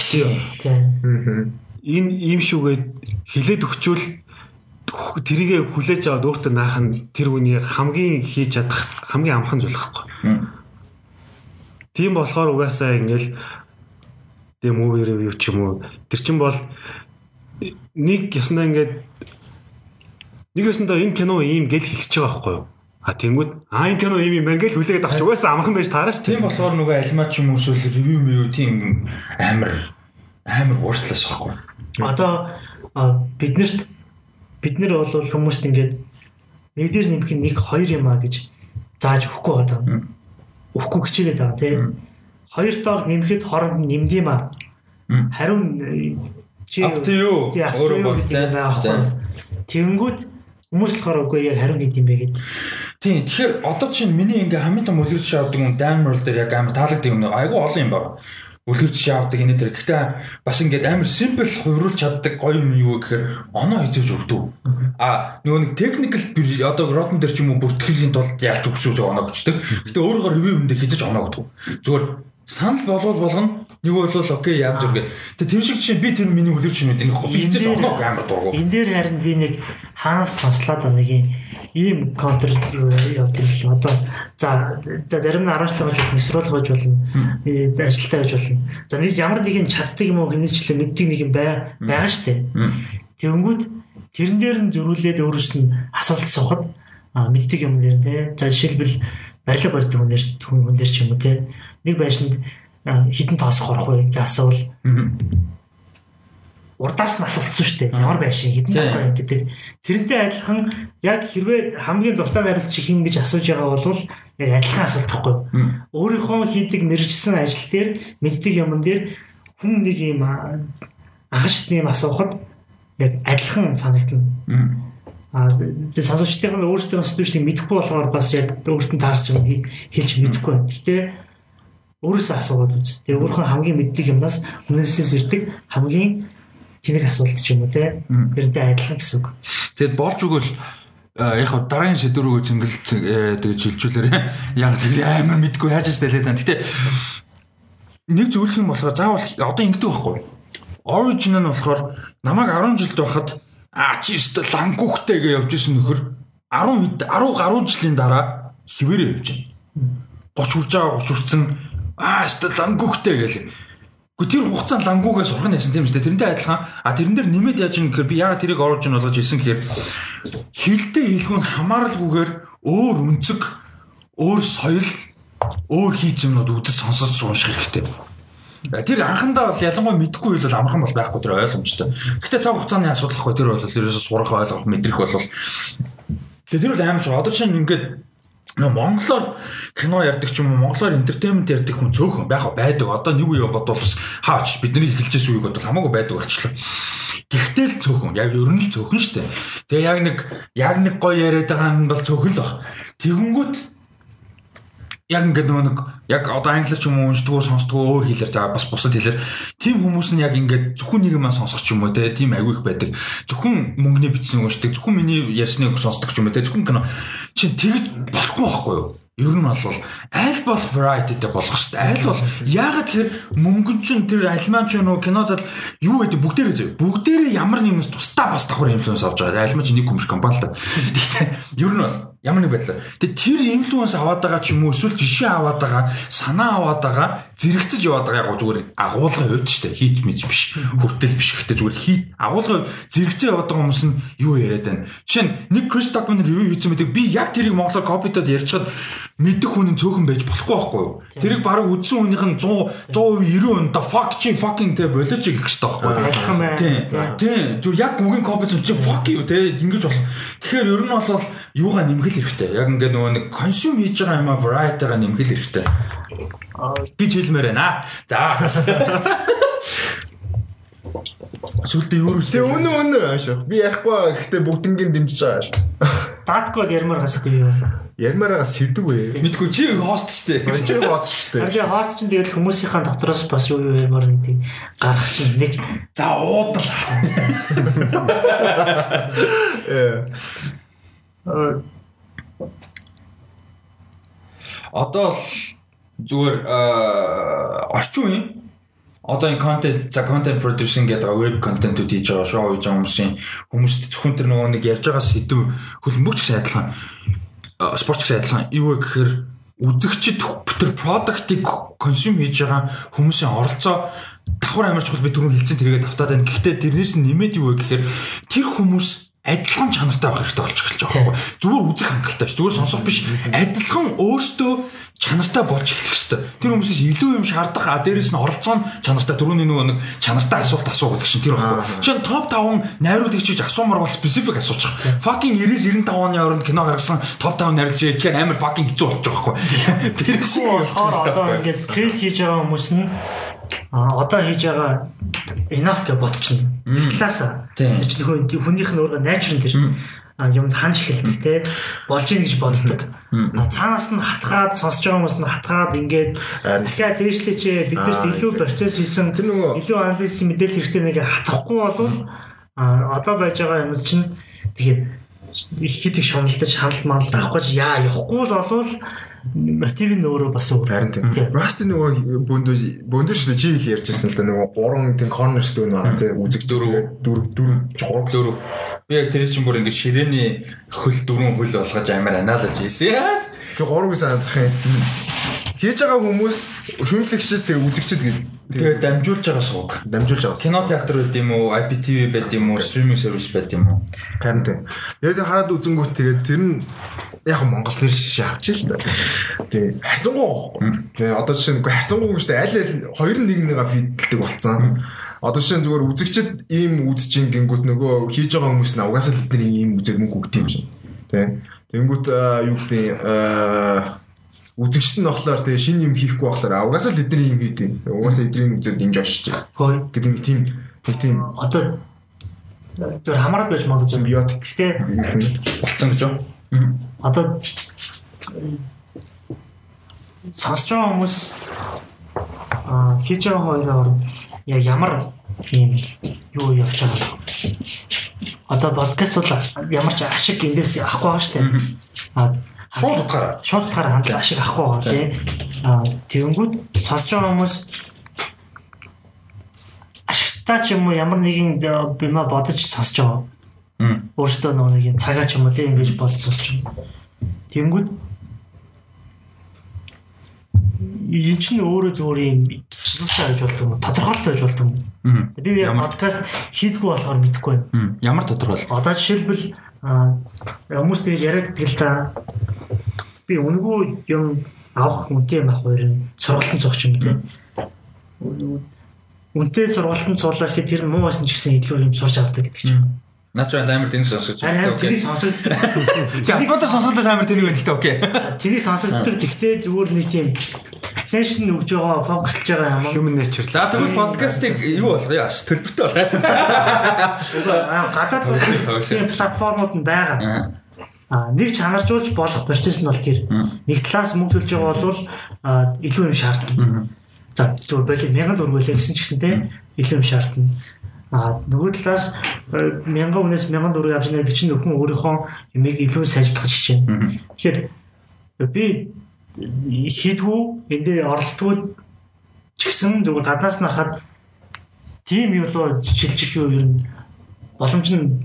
Тийм. Энэ ийм шүүгээд хилээд өгчүүл тэрийгэ хүлээж аваад өөртөө наах нь тэр хүний хамгийн хийж чадах хамгийн амархан зүйл хэвхэв. Тийм болохоор угаасаа ингээл тийм movie review ч юм уу тэр чин бол нэг яснаа ингээд нэг ясандаа энэ кино ийм гэл хэлчихэж байгаа байхгүй юу? А тэнгүүд аа энэ кино юм юм гэж хүлээгээд авч угаасаа амхан байж таараа шүү. Тийм болохоор нөгөө альмаа ч юм уу эсвэл ревю мэв тийм амар амар ууртлаас байхгүй. Одоо биднэрт бид нар бол хүмүүст ингээд нэглэр нэмэх нэг хоёр юм а гэж зааж өгөхгүй байгаа. Өгөхгүй хичээгээд байгаа тийм. Хоёр тоог нэмэхэд хооронд нэмд юм а. Харин чи өөрөө бодлоо. Тэнгүүд Хүмүүс болохоор үгүй яг хариу нийт юм бэ гэдэг. Тийм. Тэгэхээр одоо чинь миний ингээ хамгийн том үлгэрч авдаг юм Dynamol дээр яг амар таалагддаг юм айгүй олон юм байна. Үлгэрч авдаг энэ төр. Гэхдээ бас ингээд амар simple хувируулж чаддаг гоё юм юу гэхээр оноо хизээж өгдөг. А нөгөө нэг technical одоо Rotten дээр ч юм уу бүртгэлийн тулд яалч өгсөөсөө оноо өгчдөг. Гэхдээ өөрөөр review юм дээр хизээж оноо өгдөг. Зүгээр санал болвол болгоно нэг бол окей яаж зүргээ. Тэгээ тэр шиг чинь би тэр миний үлэрч юм гэдэг нөхөө. Би хэзээ оноо амар дургу. Энд дээр харин би нэг хаанаас сонслоод нэг ийм контр явуулдаг л одоо за за зарим нь 10 жил гэж нисрол гэж болно. Ажилтаа гэж болно. За нэг ямар нэгэн чаддаг юм уу хинээчлээ мэддэг нэг юм байгаа штэ. Тэнгүүд тэрэн дээр нь зөрүүлээд өөрөөс нь асуулт суухад мэддэг юм нэр те. За жишээлбэл барилга барьдаг хүн нэр хүн дээр ч юм уу те нэг байшинд хідэн тоосох орох вэ гэж асуувал урдаас нь асуултсан шүү дээ. Ямар байшин хідэн тоох юм гэдэг. Тэрнтэй адилхан яг хэрвээ хамгийн дуртай найруулагч хин гэж асууж байгаа бол яг адилхан асуулт тахгүй. Өөрийнхөө хийдэг мэржсэн ажил дээр мэддэг юмн дээр хүн нэг юм анхшигтны юм асуухад яг адилхан санагдана. А зөв сонсогчдын өөрсдөө сэтгэвчлийг мэдэхгүй болохоор бас яг өөртөө таарч юм хэлж мэдэхгүй. Гэтэ өөрөөсөө асуугаад үз. Тэгээ өөрийнхөө хамгийн мэддэг юмнаас хүмүүсээс ирдэг хамгийн тэнэг асуулт ч юм уу те. Тэрнтэй адилхан гэсэн үг. Тэгэд болж өгвөл яг дараагийн шийдвэр рүү цэнгэл тэгээ шилжүүлээрээ яг тэр амар мэдгүй яаж ч тайлаад байна. Гэтэ нэг зөвлөх юм болохоор заавал одоо ингэдэг байхгүй. Origin нь болохоор намайг 10 жилд байхад а чи өстө лангуухтай гэж явж исэн нөхөр 10 10 гаруй жилийн дараа хിവэрээ явж байна. 30 хүрж байгаа 30 хүрсэн аа өстө лангуухтай гээл Гэхдээ тэр хугацаанд лангуугаа сурах нь ясан тийм үстэй. Тэрнтэй адилхан. А тэрэн дээр нэмээд яаж юм гэхээр би яагаад тэрийг оруулж ийн болгож хэлсэн гэхээр хилдэ хэлгүүн хамааралгүйгээр өөр үнцэг, өөр соёл, өөр хийц юмнууд үдэс сонсож унших хэрэгтэй. Тэр анхандаа бол ялангуяа мэдхгүй бол амархан бол байхгүй тэр ойлгомжтой. Гэхдээ цаг хугацааны асуудал ахгүй тэр бол ерөөсө сурах ойлгох мэдрэх бол Тэгээ тэр бол амар ч одоо чинь ингээд монголоор кино ярддаг ч юм уу монголоор entertainment ярддаг хүн цөөхөн байх байдаг. Одоо нэг үе бодвол бас хаач бидний эхэлжсэн үеиг бодвол хамаагүй байдаг болчихлоо. Гэхдээ л цөөхөн яг ер нь л цөөхөн шүү дээ. Тэгээ яг нэг яг нэг гоё яриад байгаа нь бол цөөхөн л баг. Тэгэнгүүт яг ингээд нөгөө нэг яг одоо англиар ч юм уу уншдгоо сонсдгоо өөр хэлээр за бас бусад хэлээр тийм хүмүүс нь яг ингээд зөвхөн нэг юм сонсох ч юм уу те тийм аягүй их байдаг. Зөвхөн мөнгөний бичсэн уншдаг зөвхөн миний ярьсныг сонсдог ч юм уу те зөвхөн кино. Чи тэгж болохгүй байхгүй юу Ер нь бол аль болох varietyтэй болох хэрэгтэй. Аль бол яагаад тэгэхээр мөнгөн чинь тэр альман ч нөө кино зал юу гэдэг бүгдээрээ зөв. Бүгдээрээ ямар нэгнээс тусдаа бас давхар инфлюенс авч байгаа. Альман чинь нэг хүмүүс компани л да. Гэхдээ ер нь бол Ямар нэг байдлаар. Тэгээ тэр инфлюенс аваад байгаа ч юм уу эсвэл жишээ аваад байгаа, санаа аваад байгаа, зэрэгцэж яваад байгаа яг зүгээр агуулгын хувьд ч тийм хийт мэж биш. Хүртэл биш гэхдээ зүгээр хийт агуулгын зэрэгцээ яваад байгаа хүмүүс нь юу яриад байна. Жишээ нь нэг Крис Докман ревю хийсэн мэдэг би яг тэрийг монголоор копитод ярьчихад мэддэг хүн нь цөөхөн байж болохгүй байхгүй юу? Тэрийг баг үдсэн хүнийх нь 100 100% 90% the fuck чи fucking тэ болооч гэх хэрэгтэй байхгүй юу? Адилхан байна. Тийм. Тийм. Зүгээр яг үгийн копитод чи fuck юу те ингэж болох. Тэгэхээр ер нь бол юугаа нэмгэл хэрэгтэй. Яг ингээд нөгөө нэг консюм хийж байгаа юм а variety-га нэмгэл хэрэгтэй. гэж хэлмээр байна. За. Сүлдээ юу вэ? Өнөө өнөө аашаа. Би ярихгүй гэхдээ бүгднгийн дэмжиж байгаа аашаа. Даткод ярмаар гасдаг юу? Ярмаараа сэдв вэ? Мэдгүй чи хост штэ. Чи хост штэ. Тэгэхээр хост чинь тэгэл хүмүүсийнхаа дотроос бас юу юу ярмаар нэг гарах чинь нэг за уудал. Э одоо л зүгээр орчин үеийн одоо энэ контент за контент producing гэдэг веб контентууд хийж байгаа шоу хийж байгаа хүмүүсийн хүмүүст зөвхөн тэр нөгөө нэг ярьж байгаа сэдв хөлбөмбөгч гэсэн адилхан спортч гэсэн адилхан юу вэ гэхээр үзэгчд тэр продуктыг консюм хийж байгаа хүмүүсийн оролцоо давхар амарч хол би түрүү хэлсэн тэргээ давтаад байна. Гэхдээ тэрнээс нэмээд юу вэ гэхээр тэр хүмүүс адилхан чанартай байх хэрэгтэй болж эхэлж байгаа байхгүй. Зүгээр үзэх хангалттай ш зүгээр сонсох биш. Адилхан өөртөө чанартай болж эхлэх хэрэгтэй тэр хүмүүсээс илүү юм шаардах а дээрэс нь оролцоо нь чанартай. Түрүүний нөгөө нэг чанартай асуулт асуугаад чинь тэр байхгүй. Чинь топ 5 найруулагч гэж асуумар бол специфик байгаа fucking 90 95 оны оронд кино гаргасан топ 5 найруулагч хэлчихээр амар fucking хэцүү болж байгаа байхгүй. Тэр шиг одоо ингээд крит хийж байгаа хүмүүс нь одоо хийж байгаа enough гэж ботчихно. Тэр талаас тэр чинь хүнийх нь өөрөө найчрын тэр юмд ханж эхэлдэг те болж ийн гэж боддог. Цаанаас нь хатгаад сонсож байгаа хүмүүс нь хатгаад ингээд дахиад дээшлээч бид нарт илүү процесс хийсэн илүү анализ мэдээлэл хэрэгтэй нэг хатахгүй болвол одоо байж байгаа юм чинь тэгэхээр их их шуналдаж ханалт маналт авахгүй яа явахгүй л болвол мотив нь өөрөө бас өөр. Харин тийм. Rusty нөгөө бөндөө бөндөө шүү дээ чи их ярьжсэн л да нөгөө гурван тийм cornerstone байгаа тийм үзэг дөрөв дөрөв дөрөв дөрөв. Би яг тэр чинь бүр ингэ ширээний хөл дөрвөн хөл болгож амар аналож ийсэн. Би гурвыг санах юм. Хийж байгаа хүмүүс шүүмжлэгчд тэгээ үзэгчд гэж тэгээ дамжуулж байгаа сууг. Дамжуулж байгаа. Кино театр байд юм уу, IPTV байд юм уу, стриминг сервис байд юм уу? Харин тийм. Яг хараад үзэнгүүт тэгээ тэр нь яг Монгол нэр шишээ авч л та. Тэгээ хайцангуу. Тэгээ одоо жишээ нь хайцангуу гэж аль аль хоёр нэг нэгэ фидэлдэг болцсон. Одоо жишээ нь зүгээр үзэгчд ийм үзэж гингүүт нөгөө хийж байгаа хүмүүс нь угаасаа л бидний ийм үзэг мөнгө өгд юм шиг. Тэ. Тэнгүүт юу гэдэг үзэгчд нь болохоор тэгээ шинэ юм хийхгүй болохоор угаасаа л эдний юм хийдэг. Угаасаа эдний үзээд дэмж очиж. Гэдэг нэг тийм нэг тийм одоо зөв хамаарал байж магадгүй биотик. Гэтэ болцсон гэж байна. Одоо сонсож байгаа хүмүүс аа хийж байгаа хоёроор яг ямар юм юу явж байгаа одоо подкаст бол ямар ч ашиг эндээс авахгүй байгаа шүү дээ. А Шууд утгаараа. шууд утгаараа хандлага ашиг авахгүй байгаа тийм. А тэгэнгүүт сонсож байгаа хүмүүс ашигтай ч юм уу ямар нэгэн бима бодож сонсож байгаа. Мм. Өөрөөсөө нөгөө нэг юм цагаа ч юм уу тийм ингэж бодож сонсож байгаа. Тэгэнгүүт энэ чинь өөрөө зүгээр юм юусаа гэж болдог юм уу? Тодорхойлолтой гэж болдог юм. Би подкаст хийдгүү болохоор мэдэхгүй байна. Ямар тодорхойл? Одоо жишээлбэл хүмүүс тэгж яриад идэл та би үнэгүй юм авах үнтэй юм авах хоёрын сургалтын цогч юм тийм. Үнтэй сургалтын цуулах гэхэд тэр муу байсан ч гэсэн илүү юм сурч авдаг гэдэг чинь. Наач амар тэнэг сонсож Харин байна. тэрийг Окей. сонсогддог. Японоор сонсоод амар тэнэг байна гэхдээ окей. Тэрийг сонсогддог. Гэхдээ зүгээр нэг тийм attention өгж байгаа, фокуслж байгаа юм. Human nature. За тэгвэл подкастыг юу болгоё? Төлбөртэй болгооч. Аа, гадаад платформуд нь байгаа. А нэг чанаржуулж болох процесс нь бол тэр. Нэг талаас мөнгө төлж байгаа бол илүү юм шаардна. За зөв болоо 1000 төгрөгөлээ гэсэн ч гэсэн те илүү юм шаардна. А нөгөө талаас 1000 үнээс 1000 төгрөг авч нэг чинь өхөн өөрийнхөө юмыг илүү сайжруулах хичээнэ. Тэгэхээр би хийдгүү эндээ оролцдгоо ч гэсэн зүгээр гаднаас нь харахад тийм юу лөө шилжих юу ер нь боломж нь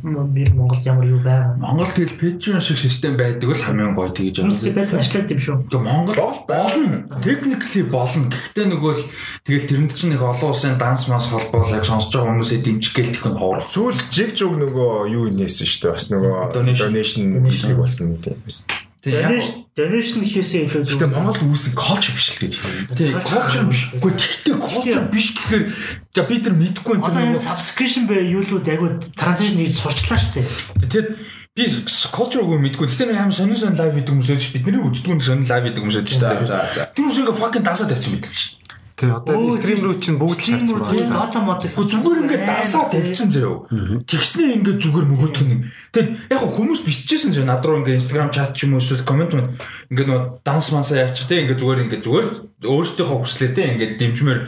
Монголд ямар юу байгаа. Монгол тэгэл Patreon шиг систем байдаг л хамгийн гоё тэгж байна. байт ажиллаад юм шүү. Гэхдээ Монгол болно. Technically болно. Гэхдээ нөгөө л тэгэл тэрэнд чинь нэг олон улсын данс мас холбоолыг сонсож байгаа хүмүүсээ дэмжих гээл тэх нь хоорох. Сүүл жиг жуг нөгөө юу нээсэн шүү дээ. Бас нөгөө Donation. хийдэг болсон гэдэг юм. Тэг Donation donation хийхээсээ илүү Гэтэ Монголд үүсэн culture биш л гэдэг. Тэг culture биш. Үгүй тэгтээ culture биш гэхээр за би тэр мэдгүй энэ Одоо энэ subscription бай юу л дагуу transition хийж сурчлаа штэ. тэгээд би culture-г мэдгүй. Гэтэ нэг аим сонин сонин live хийдэг хүмүүс биш. Бидний үздэг нэг сонин live хийдэг хүмүүс биш. Тэр хүмүүс ингээ fucking дансаа тавьчих мэддэг шин. Тий одоо стрим рүү чинь бүгд тийм харцсан дата мод. Гэхдээ зүгээр ингээ дансаа тавьчихсан заяа. Тэгснээ ингээ зүгээр нөгөөдх нь. Тэгээд яг хүмүүс биччихсэн заяа. Над руу ингээ Instagram chat ч юм уу эсвэл комент мөн ингээ нөө данс мансаа яачих те ингээ зүгээр ингээ зүгээр өөртөөхөө хүслээ те ингээ дэмжмээр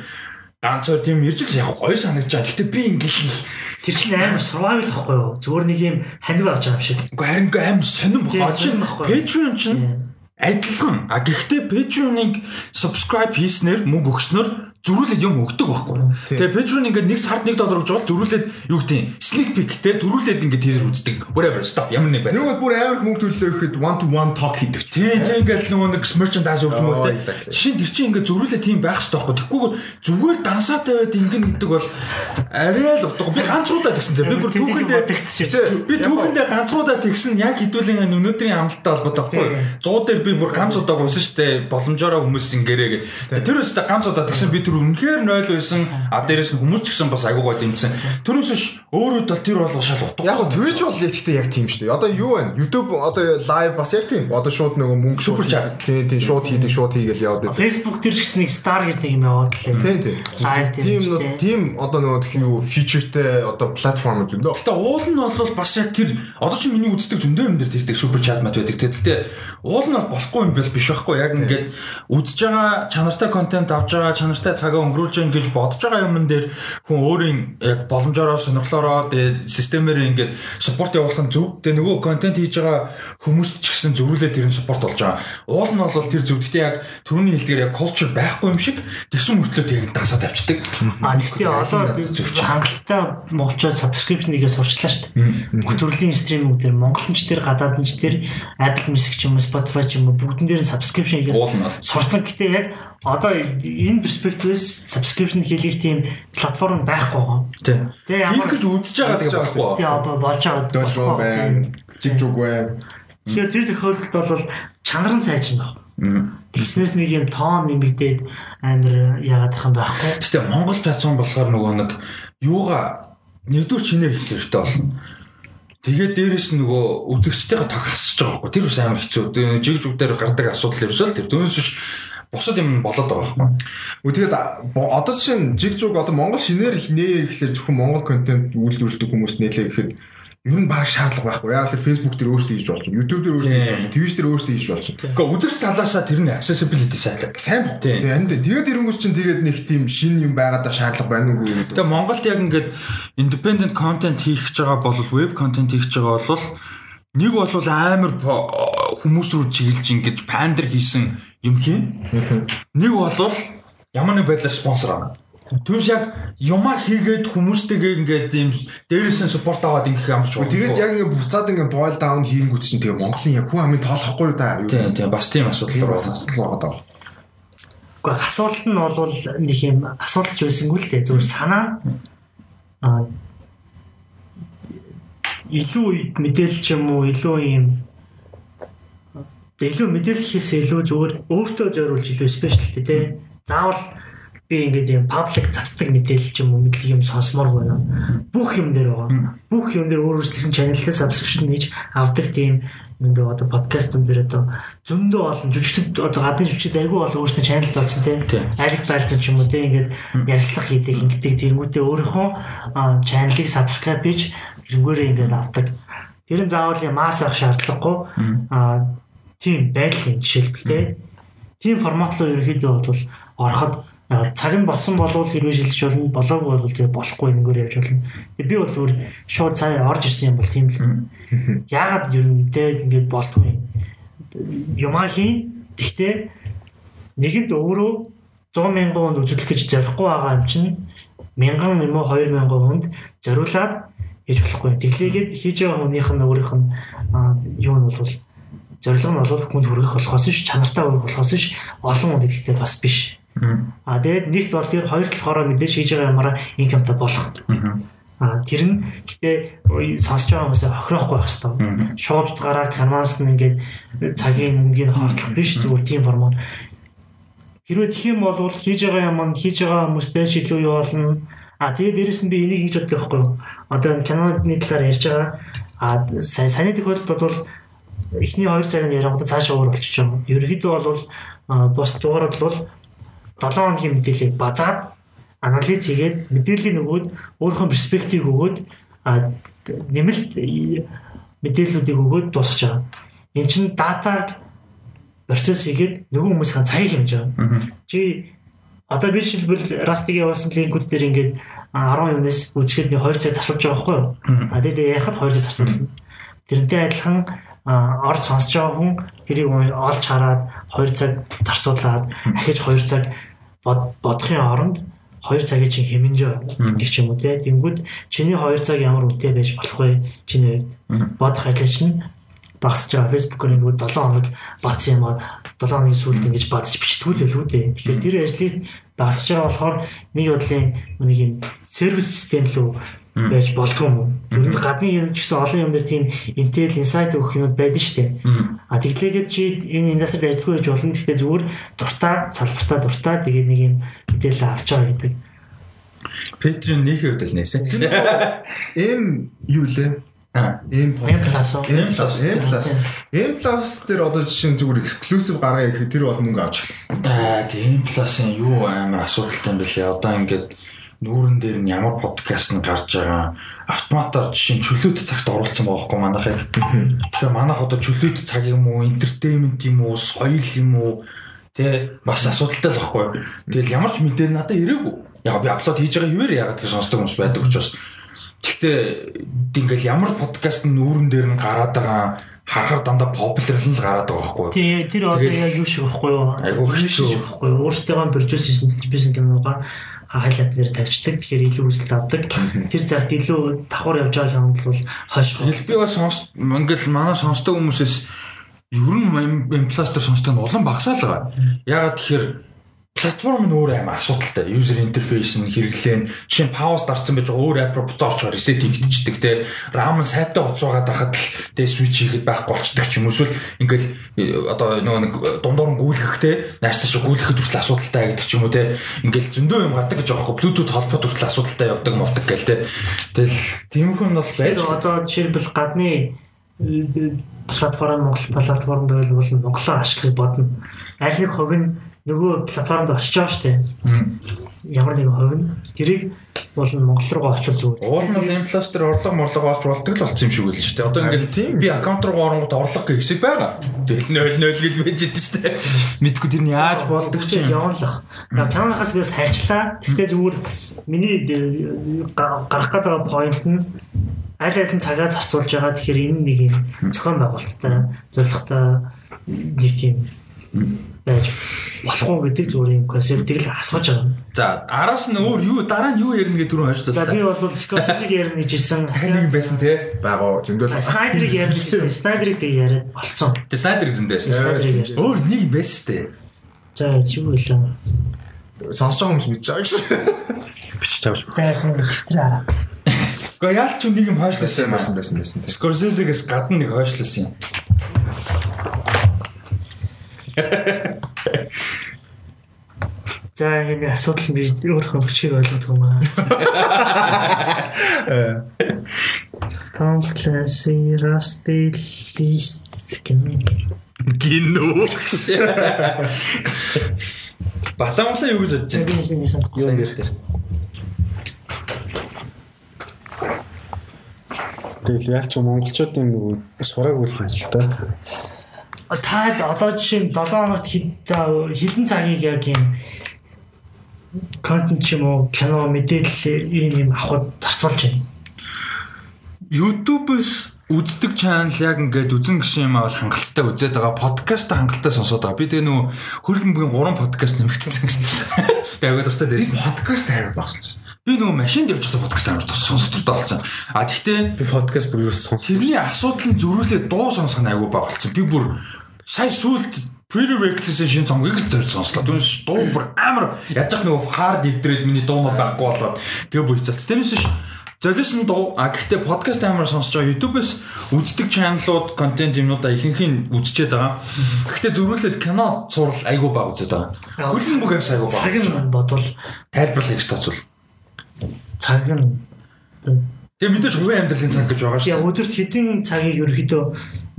ганцаар тийм ирж л яг гоё санагдаж байгаа. Гэтэ би ингээ хийх Тэр чинь амар survival байхгүй юу? Зүгээр нэг юм ханив авч байгаа юм шиг. Уу харин аим сонирн байхгүй. Patreon чинь адилхан. А гэхдээ Patreon-ыг subscribe хийснээр мөнгө өгснөөр зөрүүлээд юм өгдөг байхгүй. Тэгээ Patreon ингээд нэг сард 1 доллар өгч бол зөрүүлээд юу гэдэг юм sneak peek те зөрүүлээд ингээд teaser үздэг. Whatever stuff ямар нэг байна. Нэг бол бүр амар мөнгө төлөө гэхэд one to one talk хийдэг. Тийм тийм ингээл нөгөө нэг merchandise өгч мөн те. нь тэр чинь ингээд зөрүүлээ тийм байх хэрэгтэй байхгүй. Тэгвгүй зүгээр дансаа тавиад ингэн гэдэг бол арай л утга. Би ганцуудаа тэгсэн зэ. Би бүр түүхэндээ тэгсэн Би түүхэндээ ганцуудаа тэгсэн яг хэдүүлэн өнөөдрийн амлалттай холбоотой байхгүй. 100 дээр би бүр ганц удаа гуйсан штэ боломжоор хүмүүс ингээрээ гэ. Тэр өстө ганц удаа тэгсэн би тэр үнэхээр 0 байсан. А дээрэс нь хүмүүс ч гэсэн бас агуу гой дэмжсэн. Тэрөөс биш өөрөө тал тэр бол шал утга. Яг Twitch бол ихтэй яг тийм шүү дээ. Одоо юу вэ? YouTube одоо live бас яг тийм. Одоо шууд нөгөө мөнгө шууд- chat. Тийм тийм шууд хийдэг, шууд хийгээл яваад байдаг. Facebook дээр ч гэсэн нэг star гэж нэг юм яваад лээ. Тийм тийм. Live Тийм тийм тийм. одоо нөгөө тхий юу featureтэй одоо платформ үү зөндөө. Гэтэ уул нь бол бас яг тэр одоо чи миний үздэг зөндөө юм дээр тэгдэг супер чат мат байдаг. Гэтэ уул нь бол болохгүй юм бол биш байхгүй. Яг ингээд үзэж байгаа чанартай контент авж байгаа чанартай цагаа өнгөрүүлж байгаа гэж бодож байгаа юмн дээр хүн өөрийн яг боломжоор сонирхлоороо тэгээд системээр ингээд суппорт явуулах нь зөв. Тэгээд нөгөө контент хийж байгаа хүмүүст ч гэсэн тэр нь суппорт болж байгаа. Уул нь бол тэр зөв. Гэтэ яг түрүүний хэлдгээр яг culture байхгүй юм шиг тэгсэн мөртлөө тэгээд дасаа тавьчихдаг. А нэгтээ зөвч. хангалттай монголчууд subscription-ийг сурчлаа шүү дээ. Бүх төрлийн стриминг дээр монголч дээр гадаадч дээр Apple Music ч юм уу Spotify ч юм уу бүгдэн дээр subscription хийгээс сурцсан гэхдээ яг одоо энэ перспективээс subscription хийх тийм платформ байхгүй байгаа. Тий. Тэгээ ямар- гэж үзэж байгаа тэгээ болохгүй. Тэгээ одоо болж байгаа Долоо байна. Жиг жуг байна. Тэгэхээр тэр тохиолдолд бол чанар нь сайжин баг. Тэгснээс нэг юм тоон нэмэгдээд амар яагаад юм байхгүй. Гэтэ Монгол платформ болохоор нөгөө нэг юугаа нэгдүгээр чинээр хэлэх хэрэгтэй болно. Тэгээд дээрэс нөгөө үзэгчтэйгээ таг хасчих байхгүй. Тэр бас амар хэцүү. Жиг зүг дээр гардаг асуудал ерөөсөө л тэр. Түүнээс биш бусад юм болоод байгаа байхгүй. Тэгээд одоо жишээ нь жиг жуг одоо Монгол шинээр нээ гэхэлэр зөвхөн Монгол контент үйлдвэрлэдэг хүмүүс нээлээ гэхэд ер нь баг шаардлага байхгүй. Яг л Facebook дээр өөртөө хийж болж байна. YouTube дээр өөртөө хийж болж байна. Twitch дээр өөртөө хийж болж байна. Гэхдээ үзэгч талаасаа тэр нь accessibility сайн. Сайн баг. Тэгээ энэ тэгээд ирэнгүүс чинь тэгээд нэг тийм шин юм байгаад та шаардлага байна уу гэдэг. Тэгээ Монголд яг ингээд independent content хийх гэж байгаа бол web content хийх гэж байгаа бол нэг бол амар хүмүүс рүү чиглэж ингэж пандер хийсэн юм хийн. Нэг бол ямар нэг байдлаар спонсор авах. Түнш яг юма хийгээд хүмүүстэйгээ ингээд юм дээрээс нь суппорт аваад ингэх ямар ч байна. Тэгээд яг ингээд буцаад ингээд boil down хийнгүүт чинь тэгээ Монголын яг хүн амын тоолохгүй да. Тийм тийм бас тийм асуудал бас асуудал байгаа даа. Гэхдээ асуулт нь бол нэг юм асуулт ч байсангүй л дээ. Зүгээр санаа а илүү мэдээлэл ч юм уу илүү юм илүү мэдээлэл хийхээс илүү зүгээр өөртөө зориулж илүү спешиал тий. Заавал би ингээд юм паблик цацдаг мэдээлэл ч юм уу мэдлэг юм сонсомоор байна. Бүх юм дээр байгаа. Бүх юм дээр өөр өөрчлөсөн чаналтай subscription хийж авдаг тийм дээр одоо подкаст юм дээр одоо зөндөө олон жүжигчд одоо гадны жүжигчд айгүй олон өөрсдөө чанал золцсон тийм айлг байлт ч юм уу тийм ингээд ярьслах хийдэг ингээд тэгэнгүүтээ өөрийнхөө чаналыг subscribe хийж тэрнгээрээ ингээд авдаг. Тэр нь заавал масс авах шаардлагагүй. Тийм байдлын жишээлбэл тийм формат руу ерөөхдөө бол ороход цаг нь болсон болвол хэрвээ шилжиж болно болоогүй бол тэгээ болохгүй нэгээр явж болно. Тэгээ би бол зүгээр шууд цаа орж ирсэн юм бол тийм л. Яагаад ер нь тэ ингээд болдгүй юм хийн. Гэхдээ нэгэнд өөрөө 100 мянган хүнд үзүүлэх гэж зорихгүй байгаа юм чинь 1000 юм уу 2000 хүнд зориулаад хийж болохгүй. Тэглээгээд хийж байгаа хүнийх нь өөрийнх нь юу нь бол зорилго нь бол хүнд хүргэх болохоос ш чанартай хүргэх болохоос ш олон хүнд идэхтэй бас биш А тэгээд нэгт бол тэр хоёр талаараа мэдээж хийж байгаа юмараа инкамтай болох. А тэр нь гэтээ сонсож байгаа хүмүүсээ хохироохгүй байх хэрэгтэй. Шууд гараа канвас нь ингээд цагийн мөнгөний хоослох биш зүгээр тийм формат. Хэрвээ тэх юм бол хийж байгаа юм нь хийж байгаа хүмүүстэй ч илүү юу болно. А тэгээд дээрэс нь би энийг хийж боддог байхгүй юу? Одоо энэ киноны талаар ярьж байгаа. А саний тохиолдолд бол эхний хоёр цагийн ярингууд цаашаа өөр болчих юм. Ерөнхийдөө бол бус дугаард бол 7 хоногийн мэдээллийг базаад анализ хийгээд мэдээллийн нөгөөд өөрийнхөө перспектив өгөөд нэмэлт мэдээллүүдийг өгөөд дуусгаж байгаа. Энд чинь датаг процесс хийгээд нөгөө хүмүүсийн цагийг хэмжиж байгаа. Чи одоо би жишээлбэл Rust-ийг явуулсан линкүүд дээр ингээд 10 юунаас үзэхэд нэг 2 цаг зарцуулж байгаа байхгүй юу? А тэгээд ярихад 2 цаг зарцуулна. Тэрнтэй адилхан орж сонсож байгаа хүн тэрийг олж хараад 2 цаг зарцуулаад ахиж 2 цаг бодохын оронд 2 цагийн чинь хэмнэж ч юм уу те. Тэнгүүд чиний 2 цаг ямар үнэтэй байж болох вэ? Чиний бодох ажил чинь багсаж байгаа. Facebook-оор ингээд 7 хоног бац юм аа 7 хоногийн сүүлд ингэж бацж бичтгүүл л үү дээ. Тэгэхээр тэр ажлыг багсаж байгаа болохоор нэг бодлын нэг юм сервис систем рүү байж болдгоо юм. Ер нь гадны юм ч гэсэн олон юм дээр тийм intel insight өгөх юм байдаг шүү дээ. А тэглээгээд чи энэ индастрид ажиллахгүй гэж болно. Гэхдээ зүгээр дуртай салбартаа дуртай тэгээд нэг юм мэдээлэл авч байгаа гэдэг. Петрийн нийхий хөдөл нээсэн. Эм юу лээ? Эм плюс Эм плюс Эм плюс Эм плюс дээр одоо жишээ нь зүгээр эксклюзив гаргая гэхэд тэр бол мөнгө авч Аа тийм плюсын юу амар асуудалтай юм бэлээ. Одоо ингээд нүүрэн дээр нь ямар подкаст нь гарч байгаа автоматар жишээ чөлөөт цагт оруулсан байгаа хгүй манайхыг. Тэгэхээр манайх одоо чөлөөт цаг юм уу, entertainment юм уу, соёл юм уу тэ бас асуудалтай л байхгүй. Тэгэл ямар ч мэдээлэл надад ирээгүй. Яг би апплод хийж байгаа хэвээр яагаад гэж сонсдог хүмүүс байдаг учраас. Гэхдээ ингээл ямар подкаст нүүрэн дээр нь гараад байгаа харахаар дандаа популяр л гараад байгаа байхгүй юу. Тий, тэр одоо яг юу шиг байхгүй юу? Айгуу хэцүү байхгүй юу? Өөртөө продюс хийсэн телевизэн киногаа хайлт нэр тавьчихдаг. Тэгэхээр илүү үзэлт авдаг. Тэр цагт илүү давхар явж байгаа юм бол хойш. Би бас сонс ингээл манай сонсдог хүмүүсээс ер нь импластер сонсдог нь улам багасаа л байгаа. Ягаад тэгэхээр платформ нь өөр амар асуудалтай. User interface нь хэрэглээ нь жишээ нь pause дарсан байж байгаа өөр app руу буцааж reset хийгдчихдэг те. RAM нь сайтай байгаа дахад л те switch хийгээд байхгүй болчдөг ч юм эсвэл ингээл э, одоо нөгөө нэг дундуур нь гүйлгэх те. Нааштай шиг гүйлгэхэд хүртэл асуудалтай гэдэг ч юм уу те. Ингээл зөндөө юм гардаг гэж байгаа. Bluetooth холбоод хүртэл асуудалтай явдаг мовдаг гэл те. Тэгэл тиймэрхүү нь бол байж. Одоо жишээлбэл гадны э, платформ Монгол платформ байвал Монголоор ашиглахыг бодно. Аль нэг хувь нь нөгөө платформд очиж байгаа шүү дээ. ямар нэгэн хувь нь тэрийг бол Монгол руу очил зүгээр. Уул нь бол импластер орлого морлого олж болдог л болсон юм шиг үл шүү дээ. Одоо ингээл би аккаунт руу оронгод орлого гэх хэсэг байгаа. Нойл нойл гэл байж идэв шүү дээ. Мэдгүй тэр нь яаж болдог ч юм. явуулах. Яг Канадаас би хайчлаа. Гэхдээ зүгээр миний га- гарах гэдэг point нь аль аль нь цагаа зарцуулж байгаа. Тэгэхээр энэ нэг юм зохион байгуулалттай зорилготой нэг тийм байж болох уу гэдэг зүгээр юм концептыг л асууж байгаа. За араас нь өөр юу дараа нь юу ярина гэдэг түрүү За хойшлууллаа. би бол Scorsese-ийг ярина гэж хэлсэн. Тань нэг байсан те. байгаа зөндөл Снайдерийг ярина гэж хэлсэн. Снайдерийг тэг яриад болцсон. Тэ Снайдер гэсэн дээр. Снайдерийг ярьсан. Өөр нэг байсан дээ. За юу хэлээ. сонсож байгаа хүмүүс мэдж байгаа гэж. бичиж авч. За яасан дэвтрээ хараа. Гэхдээ яалч ч нэг юм хойшлуулсан юм байсан байсан. Скорсезегээс гадна нэг хойшлуулсан юм. За ингэ нэг асуудал би өөрөө өчиг ойлгодог юм аа. Tom Clancy Rusty List. Гинөө. Батамглаа юу гэж бодож Би байна? нэг нэг Юу нэр дээр. Тэгэл яалч монголчуудын нөгөө сураг үл хаан л та. Та одоо жишээ нь 7 хоногт хэдэн цагийг яг юм контент ч юм уу кино мэдээлэл ийм юм авахд зарцуулж байна. YouTube-с үздэг чанал яг ингээд үзэн гişin юм аа бол хангалттай үзээд байгаа. Подкаст хангалттай сонсоод байгаа. Би тэгээ нөгөө хөрөлн бүгийн 3 подкаст нэмэгдсэн гэсэн. Тэгээ дуртай дээрсэн. Подкаст хайр багсан. Би нөгөө машинд явж байгаа подкаст амар сонсох дуртай болсон. А тэгтээ Би подкаст бүр юу сонс. тэрний асуудал нь зөрүүлээ дуу сонсох нь айгүй баг болсон. Би бүр сая сүулт Pretty Reckless шин цомгийг л зорж сонслоо. Түүнээс дуу бүр амар яаж яг нөгөө hard дэвдрээд миний дуунууд байхгүй болоод тэгээ бүр хэцэлц. Тэрнээс ш золиосон дуу а гэхдээ подкаст амар сонсож байгаа YouTube-с үздэг чаналууд контент юмнуудаа ихэнх нь үзчихэд байгаа. Гэхдээ зөрүүлээд кино сурал айгүй баг үзээд байгаа. Хөлн бүгээс айгүй баг. Цаг үзэж нь бодвол Тайлбарлах гэж тооцвол. Цаг нь Тэгээ мэдээж хувийн амьдралын цаг гэж байгаа шүү дээ. өдөрт хэдэн цагийг ерөөхдөө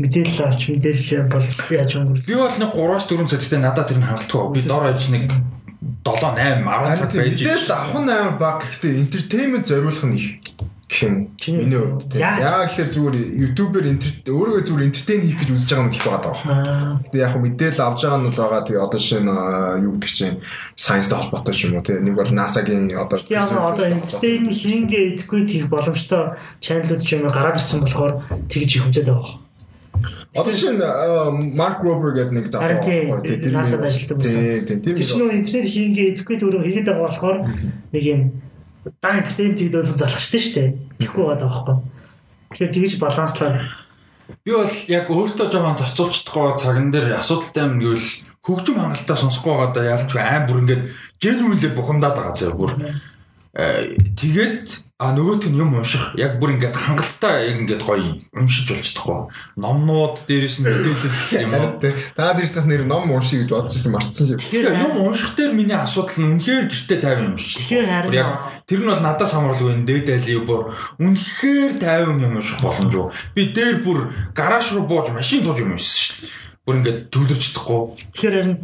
мэдээлэл авч мэдээлэл бол яаж өнгөрөх? Би бол нэг 3-4 цаг гэхдээ надад тэр нь хангалтгүй. Би дор аж нэг 7 8 10 цаг байж Мэдээлэл авах нь амар баг. Гэхдээ entertainment зориулах нь их гэх юм. Миний хувьд. тийм. яаж? Яа гэхээр зүгээр YouTube-ээр өөрийгөө зүгээр entertain хийх гэж үзэж байгаа юм гэх байгаа даа. аа Тэгээ яг хөө мэдээлэл авж байгаа нь бол байгаа. Тэгээ одоо аа, юу гэдэг чинь science-тэй холбоотой юм уу. Тэгээ нэг бол NASA-гийн одоо яг одоо entertain хийнгээ идэхгүй тийх боломжтой чаналууд ч юм уу гараад ирсэн болохоор тэгж их үзээд байгаа. Одоо аа, Mark Rober гэдэг нэг зав. Харин тийм, Тэр NASA-д ажилладаг байсан. Тийм тийм тийм. Тэр чинь интернет хийнгээ идэхгүй төрөө хийгээд байгаа болохоор нэг юм дан entertainment хийдэл залхаштай шүү дээ. Тэгэхгүй байгаа байхгүй. Тэгэхээр тэгж баланслаад Би бол яг өөртөө жоохон зарцуулж чадахгүй цаган дээр асуудалтай юм гэвэл хөгжим хангалттай сонсохгүй байгаа да ялч аим бүр ингээд genuinely бухимдаад байгаа зэ бүр. Э, Тэгээд а нөгөөт нь юм унших яг бүр ингээд хангалттай ингээд гоё уншиж болж чадахгүй. Номнууд дээрээс нь мэдээлэл юм уу. Та дэрсэх нэр ном уншия гэж бодож ирсэн марцсан юм. Тэгэхээр юм унших дээр миний асуудал нь үнэхээр гэртээ тайван юм шиг. Тэгэхээр харин яг тэр нь бол надад самруулгүй энэ дээдэлийг бүр үнэхээр тайван юм унших боломжгүй. Би дээр бүр гараж руу бууж машин тууж юм уншсан шүү дээ. Бүр ингээд төвлөрч чадахгүй. тэгэхээр харин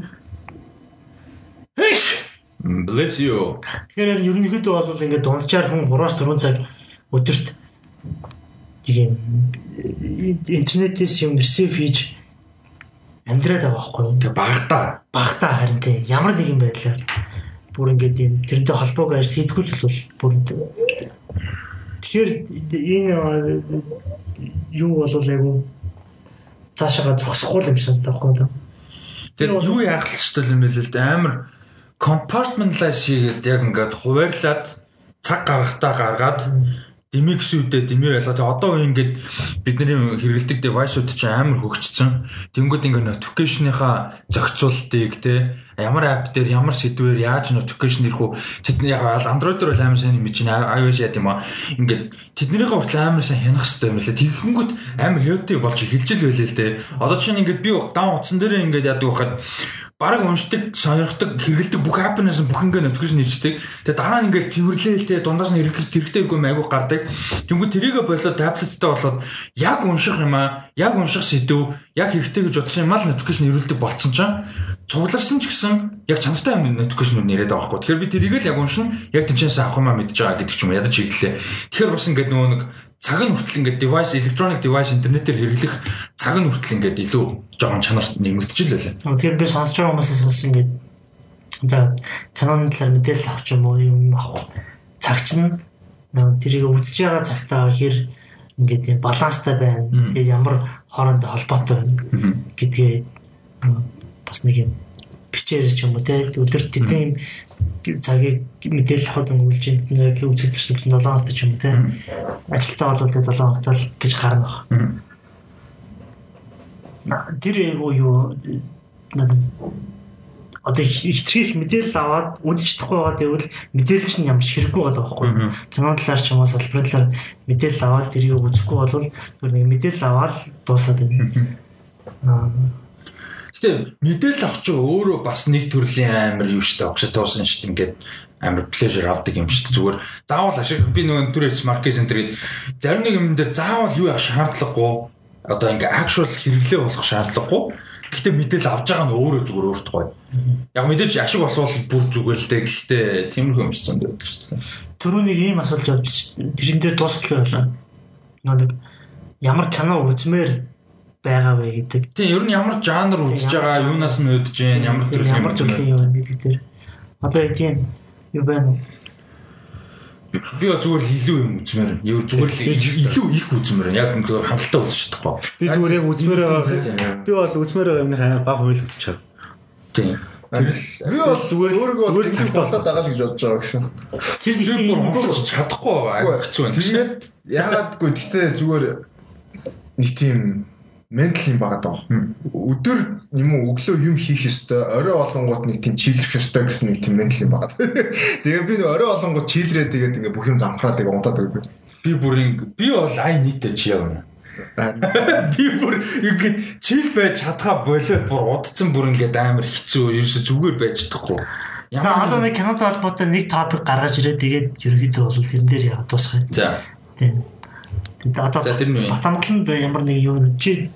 Хэш! Bless you. Тэгэхээр ерөнхийдөө бол ингээд дунджаар хүн 3-4 цаг өдөрт тийм интернетээс юм ресив хийж амьдраад байгаа байхгүй юу? Тэг багтаа. багтаа харин тийм ямар нэгэн байдлаар бүр ингээд юм тэрнтэй холбоог ажил хийдгүүл бол бүр тэгэхээр энэ юу бол айгу цаашаага зогсохгүй юм шиг таахгүй да. Тэг юу яах л шүү дээ юм бэ л дээ амар compartmentalize хийгээд яг ингээд хуваарлаад цаг гаргахтаа гаргаад дими гэсүүдээ дими байлаа. Тэгээ одоо үе ингээд бидний хэрэгэлдэг девайсууд чинь амар хөгжсөн. Тэнгүүд ингээд notification-ийнхаа зохицуултыг те ямар app дээр ямар сэдвээр яаж notification ирэх үү тэд яг Android дээр амар сайн юм чинь iOS яа гэм аа ингээд тэднийхээ хүртэл амар сайн хянах хэрэгтэй юм лээ. Тэгэнгүүт амар хэвтэй болж эхэлж л байлээ л дээ. Одоо чинь ингээд би даун утсан дээр ингээд яадаг байхад бараг уншдаг, сонирхдаг, хэрэгэлдэг бүх happiness бүх ингээ notification хийждэг. Тэгээ дараа нь ингээ цэвэрлээл те дундаас нь хэрэглэх хэрэгтэй үгүй айгу гардаг. Тэнгүү тэрийгэ болоод таблеттай болоод яг унших юм аа, яг унших сэдв, яг хэрэгтэй гэж бодсон юм аа notification ирүүлдэг болцсон чинь цугларсан ч гэсэн яг чанартай юм notification нэрэд байгаа байхгүй. Тэгэхээр би тэрийг л яг уншин яг тэнцээс авах юм аа мэдж байгаа гэдэг ч юм ядаж чиглэлээ. Тэгэхээр бас ингээ нөгөө нэг цаг нь хүртэл ингээд device electronic device интернетээр хэрэглэх цаг нь хүртэл ингээд илүү жоохон чанар нэмэгдэж л байлаа. Тэгэхээр би сонсож байгаа хүмүүсээс бас ингээд за Canon талаар мэдээлэл авах юм уу юм авах. Цаг чинь тэрийг үзэж байгаа цагтаа хэр ингээд юм баланстай байна. Тэгээд ямар хоорондоо холбоотой байна гэдгээ бас нэг юм бичээр ч юм уу те. Өдөрт тэдний цагийг мэдээлэл авахд өнгөрүүлж энэ цагийг үзэх зэрэг 7 хоногт ч юм уу те. Ажилтаа бол тэгээ 7 хоногт л гэж гарна баг. Тэр эго юу надад одоо хитрхийх мэдээлэл аваад үзэж чадахгүй байгаа гэвэл мэдээлэл чинь ямар ч хэрэггүй байгаа байхгүй. Кино талаар ч юм уу салбарын талаар мэдээлэл аваад тэрийг үзэхгүй бол нэг мэдээлэл аваад дуусаад байна. Гэтэ мэдээлэл авч байгаа өөрөө бас нэг төрлийн амар юу штэ окситоцин штэ ингээд амар pleasure авдаг юм штэ. Зүгээр заавал ашиг би нөгөө түрээс маркет центр гээд зарим нэг юм дээр заавал юу яах шаардлагагүй? Одоо ингээ actual хэрэглээ болох шаардлагагүй Гэхдээ мэдээлэл авж байгаа нь өөрөө зүгээр өөрт гоё. Яг мэдээж ашиг болвол бүр зүгээр л дээ. Гэхдээ тиймэрхүү юм шиг байдаг шүү дээ. Төрөнийг ийм асуулт явж тэрэн дээр дуусгах байлаа. Нэг ямар кино үзмээр байгаа вэ гэдэг. Тийм ер нь ямар жанр үзэж байгаа, юунаас нь өдөж जैन, ямар төрлийн ямар төрлийн юм гэдэг дээр. Одоо тийм юу байна вэ? Би зүгээр л илүү юм үзмээр. Юу зүгээр л илүү их үзмээр. Яг хангалттай үзэж чадахгүй. Би зүгээр яг үзмээр байгаа. Би бол үзмээр байгаа юмны хаяа баг хууль үзчихэв. Тийм. Би бол зүгээр зүгээр цагт болоод байгаа л гэж бодож байгаа гэсэн. Тэр би бүр өнгөрч чадахгүй байгаа. Хэцүү байна. Тэгээд яагаадгүй гэхдээ зүгээр нэг тийм ментал юм байгаа даа. Өдөр юм уу өглөө юм хийх ёстой, орой олонгууд нэг тийм чийлрэх ёстой гэсэн нэг тийм ментал юм байгаа. Тэгээ би нэг орой олонгууд чийлрээ тэгээд ингээ бүх юм замхраад яг унтаад байв. Би бүр ин би бол ай нийтэ чи явна. Би бүр ингээд чил байж чадхаа болоод бүр удцсан бүр ингээд амар хэцүү ерөөсө зүгээр байж чадахгүй. За одоо нэг кинотой холбоотой нэг топик гаргаж ирээ тэгээд ерөөдөө бол тэрэн дээр яа дуусгая. За. Тийм. Одоо Батамгаланд ямар нэг юу чи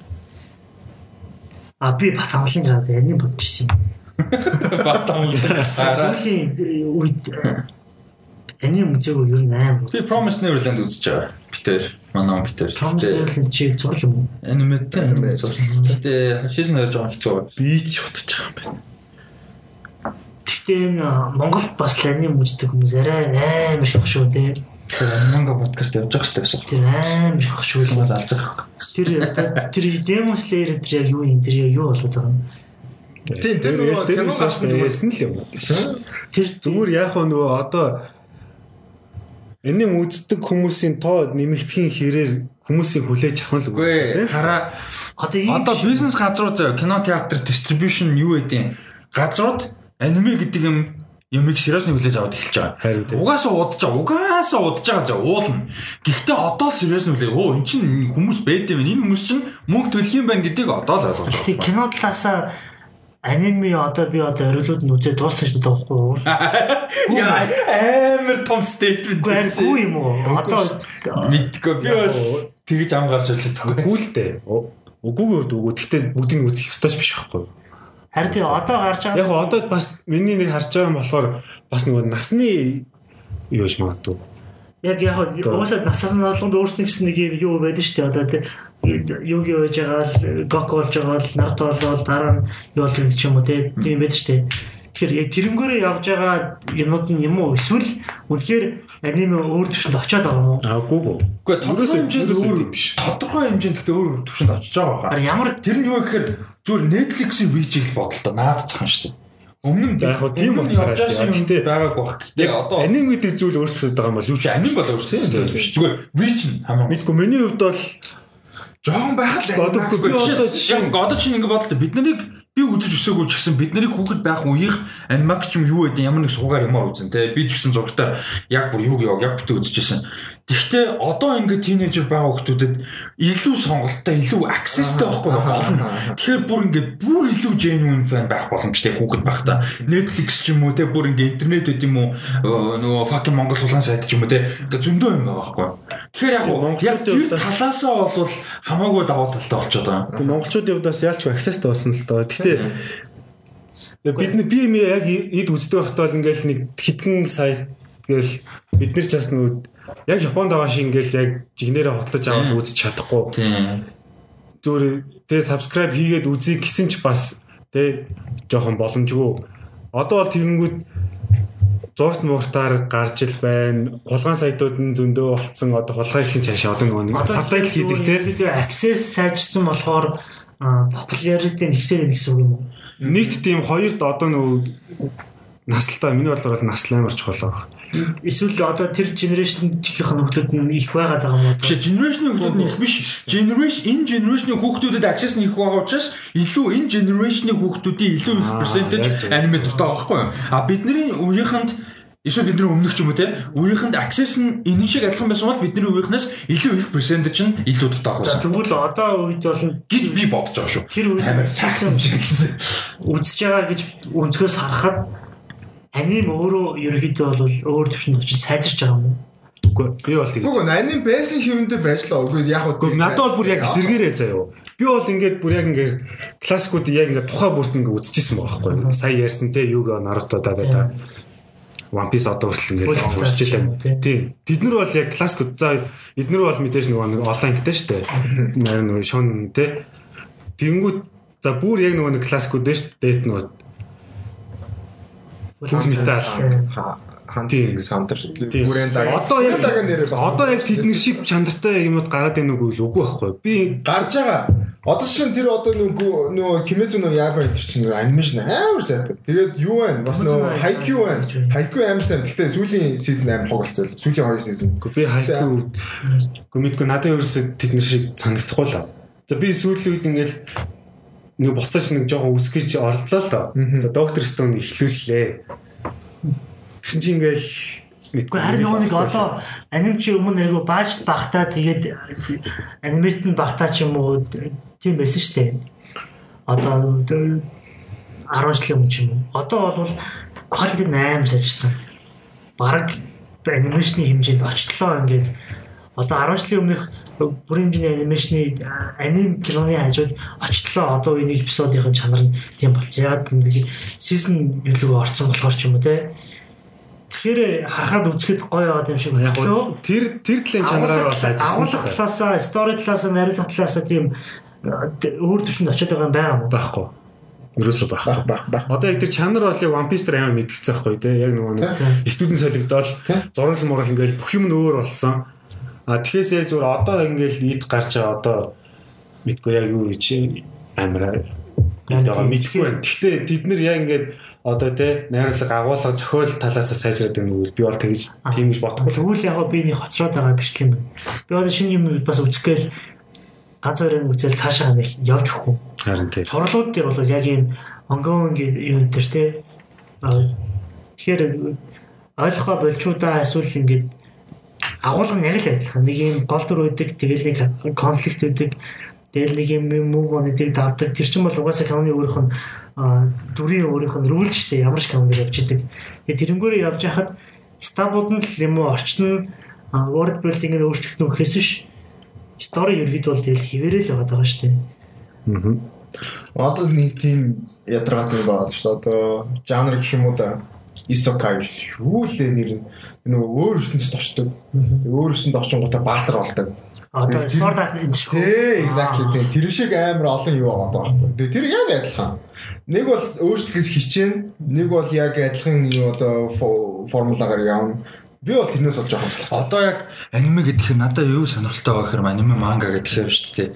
А би Батамгалын гад яны бодож ирсэн юм. Батамгалан сүүлийн үед аним үзээгөө ер нь аим. Би Promise Neverland үзэж байгаа. Питер, манай Питер. Promise Neverland чи зурлаа юм уу? Аниматай аниме зурлаа. Гэтэ шийсэн харж байгаа хэцүү. Би ч бодож байгаа юм байна. Гэхдээ энэ Монголд бас аним үздэг хүмүүс арай амар их шүү дээ. Манга подкаст явж байгаа шүү дээ. Тэр амар их шүү л бол алж байгаа. Тэр тэр Demon Slayer тэр яг юу юм тэр яг юу болоод байгаа юм. Тийм тэр нөгөө кино гарсан байсан л юм. Тэр зүгээр яг нөгөө одоо Энийг үздэг хүмүүсийн тоо нэмэгдэхийн хэрээр хүмүүсийн хүлээж авах л үгүй. Хараа одоо одоо бизнес газрууд заяа кино театр дистрибьюшн юу гэдэг газрууд аниме гэдэг юм юмыг сериосны хүлээж аваад эхэлж байгаа. Угаасаа удаж байгаа. Угаасаа удаж байгаа заа уулна. Гэхдээ одоо л сериосны хүлээ. Оо эн чинь хүмүүс байдсан байна. Энэ хүмүүс чинь мөнгө төлөх юм байна гэдгийг одоо л ойлгож байгаа. Кино талаасаа аниме одоо би одоо орилууд нь үзээ дууссан шүү дээ байхгүй юу? Яа амар том стейтмент байсан. Үгүй юм уу? Одоо мэдгүй би бол тэгж ам гарч болж чадахгүй. Үгүй л дээ. Үгүйгээ үгүй. Гэхдээ бүгдийг үзэх ёстой биш байхгүй юу? Харин тий одоо гарч байгаа. Яг одоо бас миний нэг харж байгаа юм болохоор бас нөгөө насны юу гэж магадгүй. Яг яг уусаад насаас нь олонд өөрснөө гэсэн нэг юм юу байдаг шүү дээ. Одоо тий юу юу байж байгаа л гок болж байгаа л нарт болоод дараа нь юу болж байгаа ч юм уу тийм байдаг шүү дээ. Тэгэхээр тэрнгээрээ явж байгаа юмуд нь юм уу эсвэл үнэхээр аниме өөр төвшөнд очиод байгаа юм уу? Аагүй гоо. Гэхдээ тодорхой хэмжээнд өөр биш. Тодорхой хэмжээнд гэхдээ өөр төвшөнд очиж байгаа хаа. Ямар тэр нь юу гэхээр зүгээр Netflix-ийн reach-ийг л бодолтой наадцхан шүү дээ. Өмнө нь яг тийм утгаараа гэхдээ байгаагүй бах. Гэтэ одоо аним гэдэг зүйл өөрчлөлт байгаа юм бол юу ч аним бол өөрчлөлт биш. Зүгээр reach нь хамаагүй. Мэдгүй миний хувьд бол жоохон байхад л бодоггүй би одоо жишээ одоо чинь ингэ бодлоо бид нарыг би үзэж өсөөгөө ч гэсэн бид нарыг хүүхэд байх үеийнх анимакс юм юу гэдэг ямар нэг суугаар юмар үзэн те би ч гэсэн зургатаар яг бүр юуг яг яг бүтэ үзчихсэн. Гэхдээ одоо ингээд тийнейжер байгаа хүүхдүүдэд илүү сонголттой, илүү accessтэй байхгүй болно. Тэгэхээр бүр ингээд бүр илүү genuine fan байх боломжтой хүүхэд байх та. Netflix ч юм уу те бүр ингээд интернет гэдэг юм уу нөгөө fucking Монгол улаан сайт ч юм уу те ингээд зөндөө юм байгаа байхгүй. Тэгэхээр яг яг тэр талаасаа бол хамаагүй даваа талтай болчиход байгаа. Монголчуудын хувьд бас ялч accessтэй болсон л доо. Гэхдээ бид би юм яг эд үздэг байхдаа л ингээл нэг хитгэн сайт гээл бид нар ч бас нөгөө яг Японд байгаа шиг ингээл яг жигнэрээ хотлож аваад үзэж чадахгүй. Тийм. Зүгээр тэгээ subscribe хийгээд үзье гэсэн ч бас тэгээ жоохон боломжгүй. Одоо бол тэгэнгүүт зургт мууртаар гарч ил байна. Хулгайн сайтууд нь зөндөө болцсон. Одоо хулгай их цаашаа одоо нөгөө нэг сабтайтл хийдэг те. Access сайжирсан болохоор popularity нэгсээр нэгсэн үг юм уу? Нийт тийм хоёрт одоо нөгөө наслтаа миний бодлоор бол насл амар чухал байгаа. Эсвэл одоо тэр generation-ийн хүмүүсд нь их байгаа даа юм уу? Биш generation-ийн хүүхдүүд нь их биш. Generation энэ generation-ийн хүүхдүүдэд access нь их байгаа учраас илүү энэ generation-ийн хүүхдүүдийн илүү их percentage аниме дуртай байгаа байхгүй юу? А бидний үеийнхэнд эсвэл бидний өмнөх ч юм уу те үеийнхэнд access нь энэ шиг адилхан байсан бол бидний үеийнхнээс илүү их percentage нь илүү дуртай байсан. Тэгвэл одоо үед бол гэж би бодож байгаа шүү. Тэр үед факт шиг үзэж байгаа гэж өнцгөөс харахад аним өөрөө ерөөхдөө бол өөр төвшөнд очиж сайжирч байгаа юм уу? Үгүй би бол тэгэж. Үгүй аним байсан хэвэндээ байжлаа. Үгүй яг Үгүй надад бол бүр яг эсэргээрээ заяа. Би бол ингээд бүр яг ингээд классикууд яг ингээд тухай бүрт ингээд үзчихсэн байгаа байхгүй. Сая ярьсан те юугаа Наруто да да да. One Piece одоо хүртэл ингээд уншиж илээ. Тийм. Тэд нар бол яг классикууд за эднэр бол мэдээж нөгөө нэг онлайн гэдэг шүү дээ. Нарийн нөгөө шон те. Тэнгүүд за бүр яг нөгөө нэг классикууд дээ шүү дээ. Дэт нөгөө Хүрнэтэй хантинг сандар бүрэн даг. Одоо яг одоо яг тэдний шиг чанартай юмуд гараад байна уу үгүй байхгүй. Би гарч байгаа. Одоо шин тэр одоо нөгөө нөгөө Kimetsu no Yaiba энэ чинь анимашн амар сайтай. Тэгээд юу вэ? Бас нөгөө Haikyuu байна. Haikyuu амар сайн. Гэхдээ сүүлийн сизон амар хог болцсон. Сүүлийн хоёр сизон. Би Haikyuu гүмитгүй надад ерөөсө тэдний шиг санагдахгүй л. За би сүүлийн үед ингээл нэг буцаач нэг жоохон үсгэж орлоо л доо. За доктор Стон эхлүүллээ. Тэгсэн чинь ингээл Гэхдээ харин нөгөө нэг одоо аним чи өмнө айгу бааж багтаа тэгээд анимет нь багтаа ч юм уу тийм байсан шүү дээ. Одоо 10 жилийн өмнө ч юм уу. Одоо бол quality 8 сажирсан. Бараг анимашны хэмжээнд очлоо ингээд одоо 10 жилийн өмнөх бүрийн хэмжээний анимашны аним киноны хажууд очлоо одоо энэ эпизодын чанар нь тийм болчих. Яг нэг сизон илүү орцсон болохоор ч юм уу те. Тэгэхээр харахад үзэхэд гоё яваад юм шиг яг тэр тэр талын чанараар бас ажилласан. Агуулга талаасаа, стори талаасаа, найруулга талаасаа тийм өөр төвшөнд очиод байгаа юм байгаа юм уу? Байхгүй. Ерөөсөө байхгүй. Одоо яг тэр чанар бол яг One Piece дээр амар мэдгэцсэн байхгүй тий. Яг нөгөө нэг студент солигдоод зураг мурал ингээл бүх юм нь өөр болсон. А тэгэхээр зүгээр одоо ингээл ид гарч байгаа одоо мэдгүй яг юу чи амар яг мэдгүй байна. Гэхдээ тэд нар яг ингээд одоо те найруулга агуулга зохиол талаас сайжраад байгаа нүгэл би бол тэгж тийм гэж бодохгүй. Тэгвэл яг би нэг хоцроод байгаа бичлэг юм. Би одоо шинэ юм бас үзгээл ганц хоёрын үзэл цаашаа нэг явж өгөх. Харин тийм. Цорлууд дээр бол яг ийм ongoing юм дээр те. Тэгэхээр ойлгохоо болчуудаа эсвэл ингээд агуулга нь яг л адилхан. Нэг юм гол төр үүдэг, тэгэл нэг конфликт үүдэг. Тэгэл нэг юм move on гэдэг давдаг. Тэр чинь бол угаасаа каноны өөрийнх нь дүрийн өөрийнх нь рүүл ч дээ ямар ч каноныг явж идэг. Тэгээ тэрнгүүрээ явж хахад стабууд нь л юм уу орчин нь world building-ыг өөрчлөлт нөхөөс биш. Story ерөөд бол тэгэл хിവэрэл яваад байгаа шүү дээ. Аа. Одоо нэг тийм ядаргаатай байгаа шүү дээ. Одоо жанр гэх юм уу да Исокай шүү лээ нэр нь нөгөө өөр ертөнцид очдог. Өөр ертөнцид очингуудаа баатар болдог. Одоо Sword Art энэ шүү. Тий, exactly тий. Тэр шиг амар олон юу байгаа байхгүй. Тэгээ тэр яг адилхан. Нэг бол өөрчлөлт хичээн, нэг бол яг адилхан юу одоо формулагаар явна. Би бол тэрнээс бол жоохон залхсан. Одоо яг аниме гэхээр надад юу сонирхолтой байгаа гэхээр аниме манга гэхээр шүү дээ.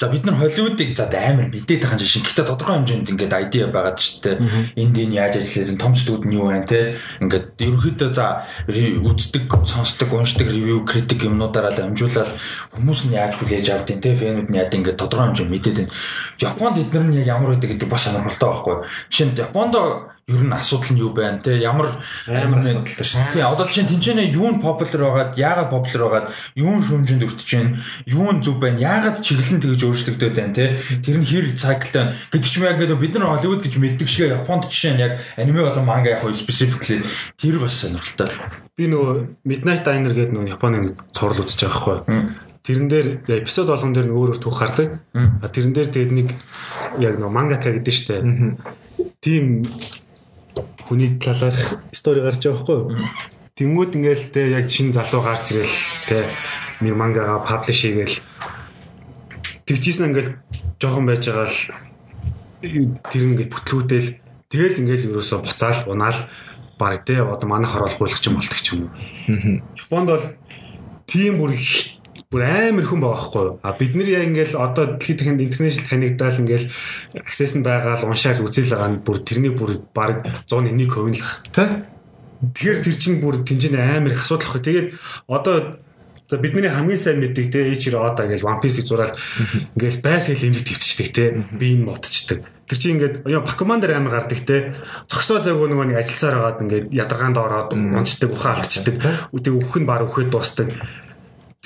За бид нар Холливуудыг за амар мэдээд байгаа жишээ. Гэхдээ тодорхой хэмжээнд ингээд айдиа байгаад шүү дээ. Энд энэ яаж ажилласан том студ нь юу байна те. Ингээд ерөнхийдөө за үздэг, сонсдог, уншдаг ревю, критик юмнуудаараа дамжуулаад хүмүүс нь яаж хүлээж авдیں۔ те. Фэнүүд нь яа ингээд тодорхой хэмжээнд мэдээд байна. Японд эдгээр нь яг ямар байдаг гэдэг бас сонирхолтой байхгүй. Жишээ нь Японд ер нь асуудал нь юу байна те ямар Амар асуудалтай шүү. тий одоо чинь тэнцэнэ юу нь популяр байгаад яагаад популяр байгаад юу нь шүмжинд өртөж байна юу нь зөв байна яагаад чиглэн тэгж өөрчлөгдөд байна те тэр нь хэр cycleтай гэдэг ч юм яг гэдэг бид нар Hollywood гэж мэддэг шиг Японд жишээ нь яг аниме болон манга яг specifically тэр бас сонирхолтой Би нөгөө Midnight Diner гэдэг нөгөө Японы цуврал үзэж байгаа байхгүй. Тэрэн дээр эпизод болгон дээр нөгөө өөрөөр түүх гардаг. Тэрэн дээр тэгээд нэг яг нөгөө мангака гэдэг нь штэ. Тийм хүний талаарх стори гарч байгаа байхгүй. Тэнгүүд ингээл те яг шинэ залуу гарч ирэл те нэг мангага паблиш хийгээл тэгжсэн ингээл жоохон байж байгаа л тэр ингээд бүтлгүүтэл тэгэл ингээл ерөөсө буцаал унаал баг те одоо манайх ч юм болдог ч юм уу. Японд бол тийм бүр их- бүр амар хүн байгаа байхгүй юу? А бид нар яа ингээл одоо дэлхийд дахинд интернэшнл танигдаал ингээл access нь байгаа л уншаал үзэл байгаа нь бүр тэрний бүр баг 101% л ах. Тэ? Тэгэхээр тэр чинь бүр тэнцэн амар их асуудал واخхой. Тэгээд одоо За бидний хамгийн сайн мэддэг те H Roda гэж One Piece-ийг зураал ингээл байс хэл имлэг твчдэг те би энэ модчдаг. Тэр чинь ингээд ёо Pokemon дээр амар гардаг те цогсоо завгүй нөгөө нэг ажилсаар байгаад ингээд ядаргаанд ороод унцдаг ухаалтчдаг. Үтэг өөх нь баг өөхөд дуустдаг.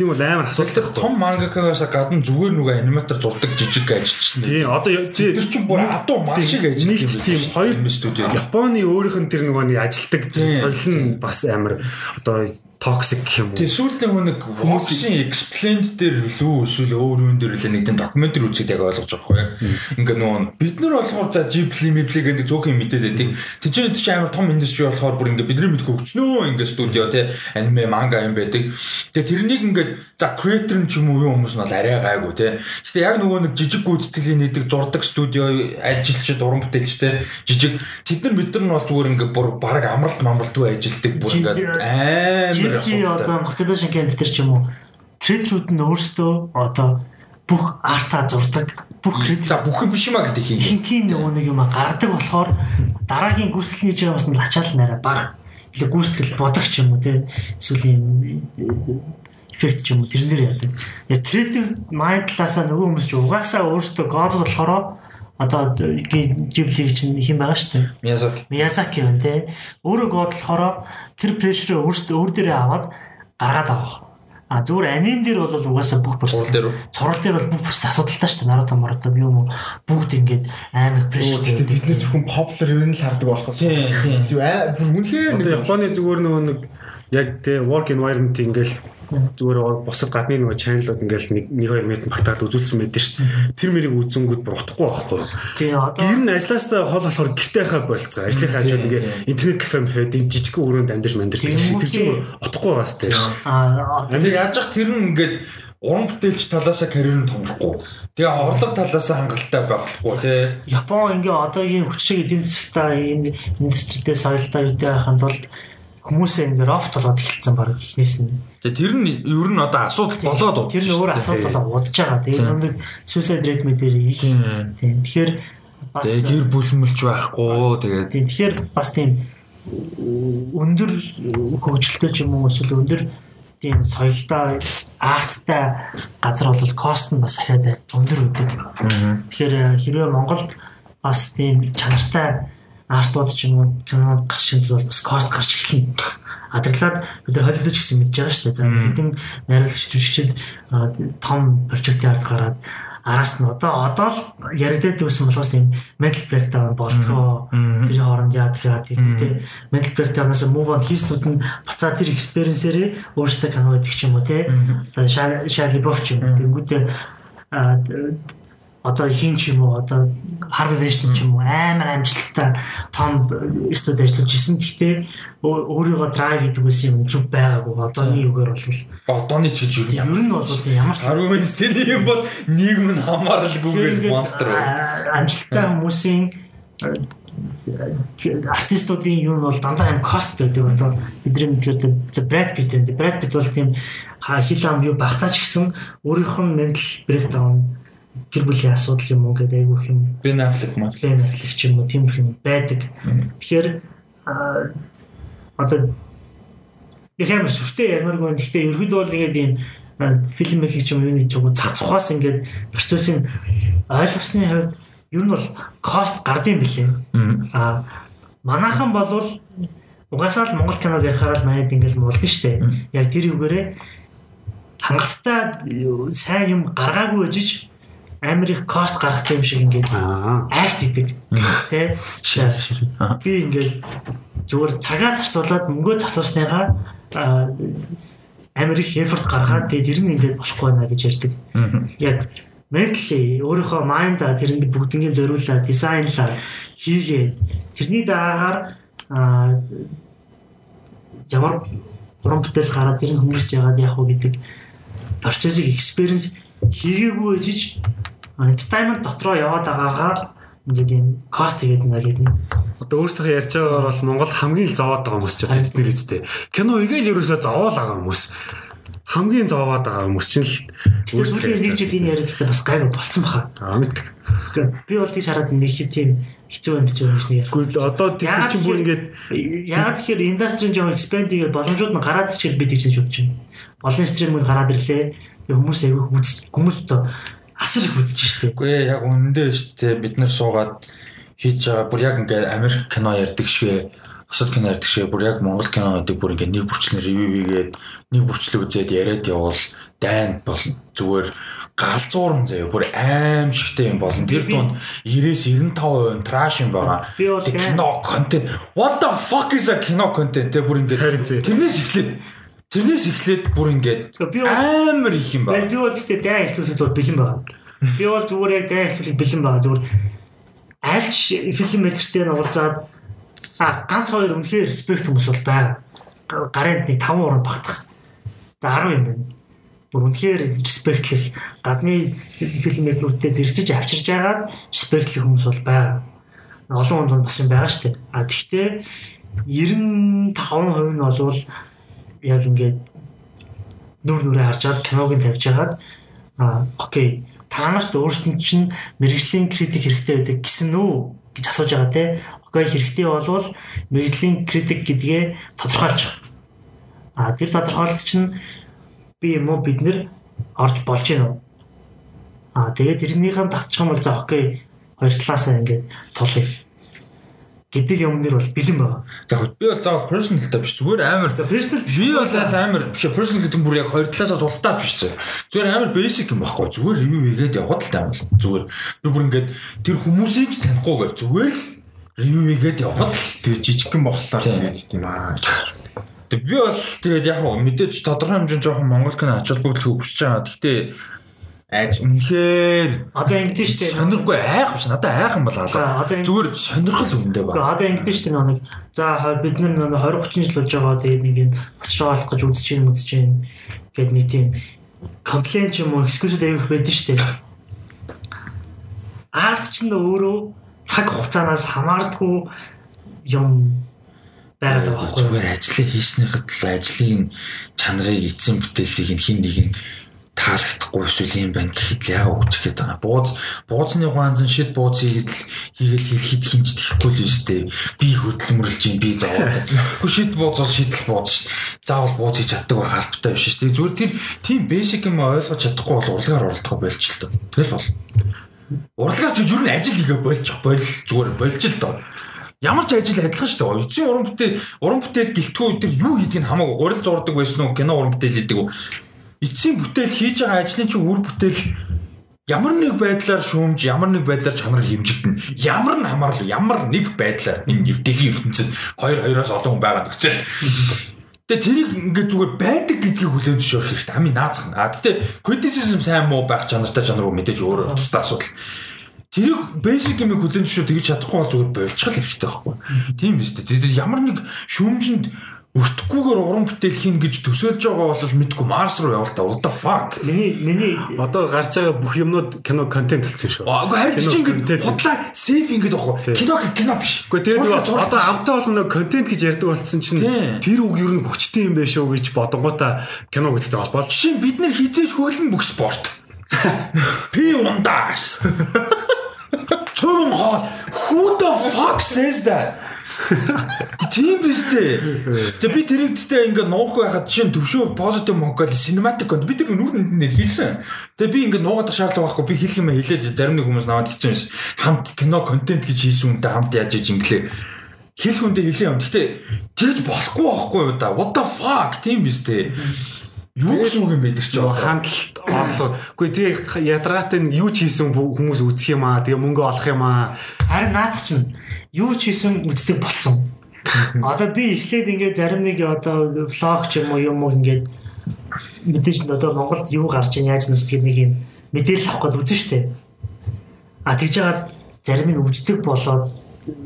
Тийм бол амар асуудалтай тэр том мангакагаас гадна зүгээр нөгөө аниматор зурдаг жижиг ажилч Тийм одоо тэр чинь бүр адуу маш шиг ажил нийт тийм хоёр студио Японы өөрийнх нь тэр нөгөө нэг Тийм, соёл нь бас амар одоо токсик гэх юм уу. Тэгээ сүүлдээ нэг хүмүүсийн explained дээр лүү эсвэл өөр юм дээр л нэг тийм докюментари үзээд яг ойлгож байгаа хгүй яг. Ингээ нөгөө бид нар болохоор за Ghibli Mibli гэдэг зөөхөн мэдээд байдаг. Тэжээ тийч амар том индастри болохоор бүр ингээ бидний мэдгүй хөгжнөө ингээ студио те аниме манга юм байдаг. Тэгээ тэрнийг ингээ за creator нь ч юм уу юу хүмүүс нь бол арай гайгүй те. Гэтэ яг нөгөө нэг жижиг гүйцэтгэлийн нийдэг зурдаг студио ажилчид уран бүтээлчтэй жижиг тэд нар бид нар нь бол зүгээр ингээ бүр баг амралт мамралтгүй ажилдаг бүр ингээ амар Жирки одоо Македошин кент тэр ч юм уу? Креаторууд нь өөрсдөө одоо бүх артаа зурдаг бүх креатор За бүх юм биш юм а гэдэг юм. хинхийн нөгөө нэг юм гаргадаг болохоор дараагийн гүйцэтгэлийн жимс нь ачаал нарай баг. Илүү гүйцэтгэл бодог ч юм уу те эсвэл юм эффект ч юм уу тэрнэр яадаг. Яг креатив майнд талаасаа нөгөө хүмүүс ч угаасаа өөрсдөө год болохоор одоо жиблиг чинь хэм байгаа шүү дээ. Миязаки. Миязаки байна те. Өөрөө год болохоор тэр прешрээ өөртөө өөр дээрээ аваад гаргаад авах. А зүгээр аним дээр бол угаасаа бүх процесс Цуврал дээр үү? цуврал дээр бол бүх процесс асуудалтай шүү дээ. Наруто Наруто юм уу бүгд ингээд амар прештэй. Гэтэ бид нэр зөвхөн popular юм л хардаг болохоос. Тийм, бүр үнэхээр нэг Японы зүгээр нөгөө нэг яг тэ work environment ингээл зүгээр бусад гадны нөгөө чаналууд ингээл нэг 1 2 метр багтаал үзүүлсэн байдаг шүү дээ. Тэр мэрийг үзэнгүүд бүр утахгүй байхгүй. тий одоо Гэр нь ажлаасаа хол болохоор гэртээ хаа болцсон. Ажлынхаа хажууд ингээ интернет кафе мэфэ дэм жижиг өрөөнд амьдарч мандэрч Тийм, тэр чинь утахгүй бас тэ. а Тэгээ яаж зах тэр нь ингээд уран бүтээлч талаасаа карьер нь томрохгүй. Тэгээ орлого талаасаа хангалттай байхгүй тий. Япон ингээ одоогийн хүчтэй эдийн засгтаа энэ индустридээ соёлтой үедээ тулд хүмүүсээ ингээ рофт болоод эхэлсэн баг ихнээс нь. Тэгээ тэр нь ер нь одоо асуудал болоод удаа. Тэр нь өөр асуудал болоо удаж байгаа. Тэгээ нэг suicide rate мэдэр их. Тийм. Тэгэхээр бас Тэгээ гэр бүлмэлж байхгүй тэгээд тийм тэгэхээр бас тийм өндөр хөгжилтэй ч юм уу эсвэл өндөр тийм соёлтой арттай газар бол кост нь бас ахаад өндөр үүдэг. Тэгэхээр хэрвээ Монголд бас тийм чанартай артууд ч юм уу кинод гарч ирэх бол бас кост гарч эхэлнэ. Адаглаад бид нар холидож гэсэн мэдж байгаа шүү дээ. За хэдэн найруулагч жүжигчид а, том прожектын ард гараад араас нь одоо одоо л яригдаад байсан болохоос тийм mental breakdown болтгоо тэр хооронд яадаг яадаг тийм mental breakdown-аас move on хийснүүд нь буцаа тэр experience-ээрээ өөрсдөө кино гэдэг ч юм уу тийм одоо Shirley Buff ч юм д- одоо хин ч юм уу одоо Harvey Weinstein ч юм уу амар амжилттай том студ ажиллаж исэн. Гэхдээ өө- өөрийгөө drive гэдэг үсэн юм зүг байгаагүй. Одооний үгээр бол одооны ч гэж юу? Ер нь бол ямар ч Харин Винстений юм бол нийгэм нь хамааралгүйгээр монстр. а- амжилттай хүмүүсийн артистуудын юу нь бол дандаа юм кост гэдэг одоо бидний мэдгээр Brad Pitt энэ Brad Pitt бол тийм хил ам юу багтаач гэсэн өөрийнх нь mental breakdown гэр бүлийн асуудал юм уу гэдэг айгүй юм Ben Affleck маа. Ben Affleck ч юм уу тийм юм байдаг. Тэгэхээр одоо их амар сүртэй ямар гоо гэхдээ ерөөд бол ингээд ийм фильм их юм юуны зүг цац цухаас ингээд процессын ойлгосны хувьд ер нь бол кост гардыг билээ. Аа манайхан болвол угаасаа л Монгол киног ярихаар л манайд ингээл молдсон штэ. Яг тэр үгээрээ хангалттай сайн юм гаргаагүй ээжиж амар их кост гаргацсан юм шиг ингээд акт идэг. Тэ? Би ингээд зүгээр цагаа зарцуулаад мөнгөө зарцуулсныхаа амар их effort гаргаад тэгээд тэр нь ингээд болохгүй байна гэж ярьдаг. Яг mentally өөрийнхөө майнда тэрэнд бүгднийг зориулаад дизайнлаад хийгээд тэрний дараагаар ямар уран бүтээл гараад тэр хүмүүс яагаад яах вэ гэдэг процессыг experience хийгээгүй ээжиж entertainment дотроо яваад байгаагаа ингээд юм кост тэгээд ингээд одоо өөрсдөө ярьж байгаагаар бол Монгол хамгийн л зовоод байгаа хүмүүс ч тэд нэр үстэй кино игээл ерөөсөө зовоол байгаа хүмүүс. Хамгийн зовоод байгаа хүмүүс чинь л өөрсдөө нэг жил энэ яриад бас гайг болцсон баха. Аа мэддэг. Би бол тийш хараад нэг хэв тийм хэцүү юм хэцүү юм шиг нэр. Гэхдээ одоо тэр чинь бүр ингээд яагаад тэгэхээр индастрийн жоо экспанд хийгээд боломжууд нь гараад ирчихэл би тийч бодож байна. Олон стрим нь гараад ирлээ. Хүмүүс аягүй хүмүүс одоо асар их үзэж штэ. Үгүй ээ яг үнэндээ штэ бид нар суугаад хийж байгаа бүр яг ингээд Америк кино ярьдаг шигэ бусад кино ярьдаг шигэ бүр яг Монгол кино гэдэг бүр ингээд нэг бүрчлэн ревю хийгээд нэг бүрчлэг үзээд яриад явбал дайн болно. Зүгээр галзуурн заяа бүр аим шигтэй юм болно. Тэр дунд 90-95% траш юм байгаа. Кино контент. What the fuck is a кино контент? Тэр бүр ингээд тэрнээс эхлээд Тэрнээс эхлээд бүр ингээд амар их юм байна. Би бол гэхдээ дайн эхлүүлэхэд бол бэлэн байна. Би бол зүгээр яг дайн эхлүүлэх бэлэн байна. Зүгээр альч фильм мейкертэй нь уулзаад а ганц хоёр үнэхээр респект хүмүүс бол байгаа. Гаранд нэг 5 уран багтах. За 10 юм байна. Бүр үнэхээр респектлэх гадны фильм мейкерүүдтэй зэрэгцэж авчирж байгаа респектлэх хүмүүс бол байгаа. Олон хүнд бас юм байгаа шүү дээ. А тэгвэл 95% нь болвол яг ингээд нүр нүрээ харж чад киног нь тавьж хагаад а окей та нарт өөрсдөнд чинь мэрэгжлийн критик хэрэгтэй байдаг гэсэн үү гэж асууж байгаа те. Окей хэрэгтэй болвол мэрэгжлийн критик гэдгээ тодорхойлж. А тэр тодорхойлолт чинь би юм уу бид нэр орж болж гин үү а тэгээд тэрнийхэн давчих юм бол за окей хоёр талаасаа ингээд тулъя гэдэг юмнэр бол бэлэн байгаа. Яг би бол заавал personal та биш зүгээр амар personal биш. Би бол амар биш personal гэдэг нь бүр яг хоёр талаасаа дултаад биш зэ. Зүгээр амар basic юм баггүй. Зүгээр review хийгээд явахад л таамал. Зүгээр би бүр ингээд тэр хүмүүсийг ч танихгүйгээр зүгээр л review хийгээд явахад л тэр жижигхэн болохоор тэгээд тийм аа. Тэг би бол тэгээд яг мэдээж тодорхой хэмжээнд жоохон монгол кино ач холбогдол хүсэж байгаа. Гэхдээ айж. Үнэхээр одоо ингэдэж штэ сонирхгүй айх биш надад айхан бол алга. Зүгээр сонирхол үндэ ба одоо ингэдэж штэ нэг за бид нар 20 30 жил болж байгаа тэгээд нэг юм очроо олох гэж үзэж юм үзэж юм гэд нэг тийм комплейн ч юм уу экскьюз дэвих байдаг штэ арт ч нь өөрөө цаг хугацаанаас хамаардгүй юм байгаад байгаа зүгээр ажлаа хийснийхэд л ажлын чанарыг эзэн бүтээлийг хин нэг нь таалагдахгүй эсвэл юм байна гэхэд л яа өгч гээд байгаа. Бууз буузны ганц шид бууз хийгээд л хийгээд хэлхийд хинж тэхгүй л үстэй. Би хөдөлмөрлж юм би зовоод. Хөө шид бууз бол шидэл бууз шүү дээ. Заавал бууз хийж чаддаг байх албатай биш шүү дээ. Зүгээр тэр тийм бэсик юм ойлгож чадахгүй бол урлагаар оролдох байлч л доо. Тэгэл бол. Урлагаар ч юу н ажил хийгээ болж бойл зүгээр болж л доо. Ямар ч ажил адилхан шүү дээ. Эцсийн уран бүтээл уран бүтээл гэлтгүү өдр юу хийдгийг хамаагүй. Гурил зурдаг байсан уу? Кино уран бүтээл хийдэг үү? Эцсийн бүтээл хийж байгаа ажлын чинь үр бүтээл ямар нэг байдлаар шүүмж ямар нэг байдлаар чанар хэмжигдэн ямар нь хамаарал ямар нэг байдлаар энэ дэлхийн ертөнцид хоёр хоёроос олон хүн байгаа нөхцөл Тэгээ тэрийг ингээд зүгээр байдаг гэдгийг хүлээн зөвшөөрөх хэрэгтэй. Амийн наацх. А гэтээ criticism сайн муу байх чанартай чанар уу мэдээж өөр тусдаа асуудал. Тэрийг basic юм хүлээн зөвшөөр тэгж чадахгүй бол зүгээр болчихл хэрэгтэй байхгүй. Тийм биз дээ. Тэгээд ямар нэг шүүмжинд өртөхгүйгээр уран бүтээл хийн гэж төсөөлж байгаа бол мэдгүй Марс руу явал та what the fuck. Миний миний Одоо гарч байгаа бүх юмнууд кино контент болсон шүү. Агүй харин чи контент. худлаа сейф ингээд авах. Кино кино биш. Гэхдээ тэр одоо амтаа болгоно контент гэж ярьдаг болсон чинь тэр үг ер нь хүчтэй юм байх шүү гэж бодонгуудаа кино гэдэгтэй холбоол. Жишээ нь бид нэр хизээж хөглөн бүх спорт. Пи ундаас. Цөөн хоол. Who the fuck says that? Тийм биз дээ. Тэгээ би тэрийг гэхдээ ингээд нуухгүй байхад жишээ нь төвшөө позитив мөнгөөл cinematic конт би тэр нүрэн дээр хэлсэн. Тэгээ би ингээд нуугаад шаардлага байхгүй би хэлэх юм хэлээд зарим нэг хүмүүс наваад хэцүү юмс хамт кино контент гэж хийсэн үнтэй хамт яаж иж инглээ. Хэлэх үндэ хэлээ юм. Гэхдээ тэгж болохгүй байхгүй юу да. What the fuck тийм биз дээ. Юу гэсэн үг юм бэ тэр чинь хандлт орлоо. Гэхдээ тэгээ ядаргаатай нэг юу ч хийсэн хүмүүс үзэх юм аа. Тэгээ мөнгө олох юм аа. харин наад чинь юу ч хийсэн үздэг болцсон. Одоо би эхлээд ингээд зарим нэг одоо влог ч юм уу юм уу ингээд мэдээж одоо Монголд юу гарч ийн яаж нэрч гэдэг нэг юм мэдээлэл авах гээд үзэн штэ. А тэгж жагаад зарим нь өвждөг болоод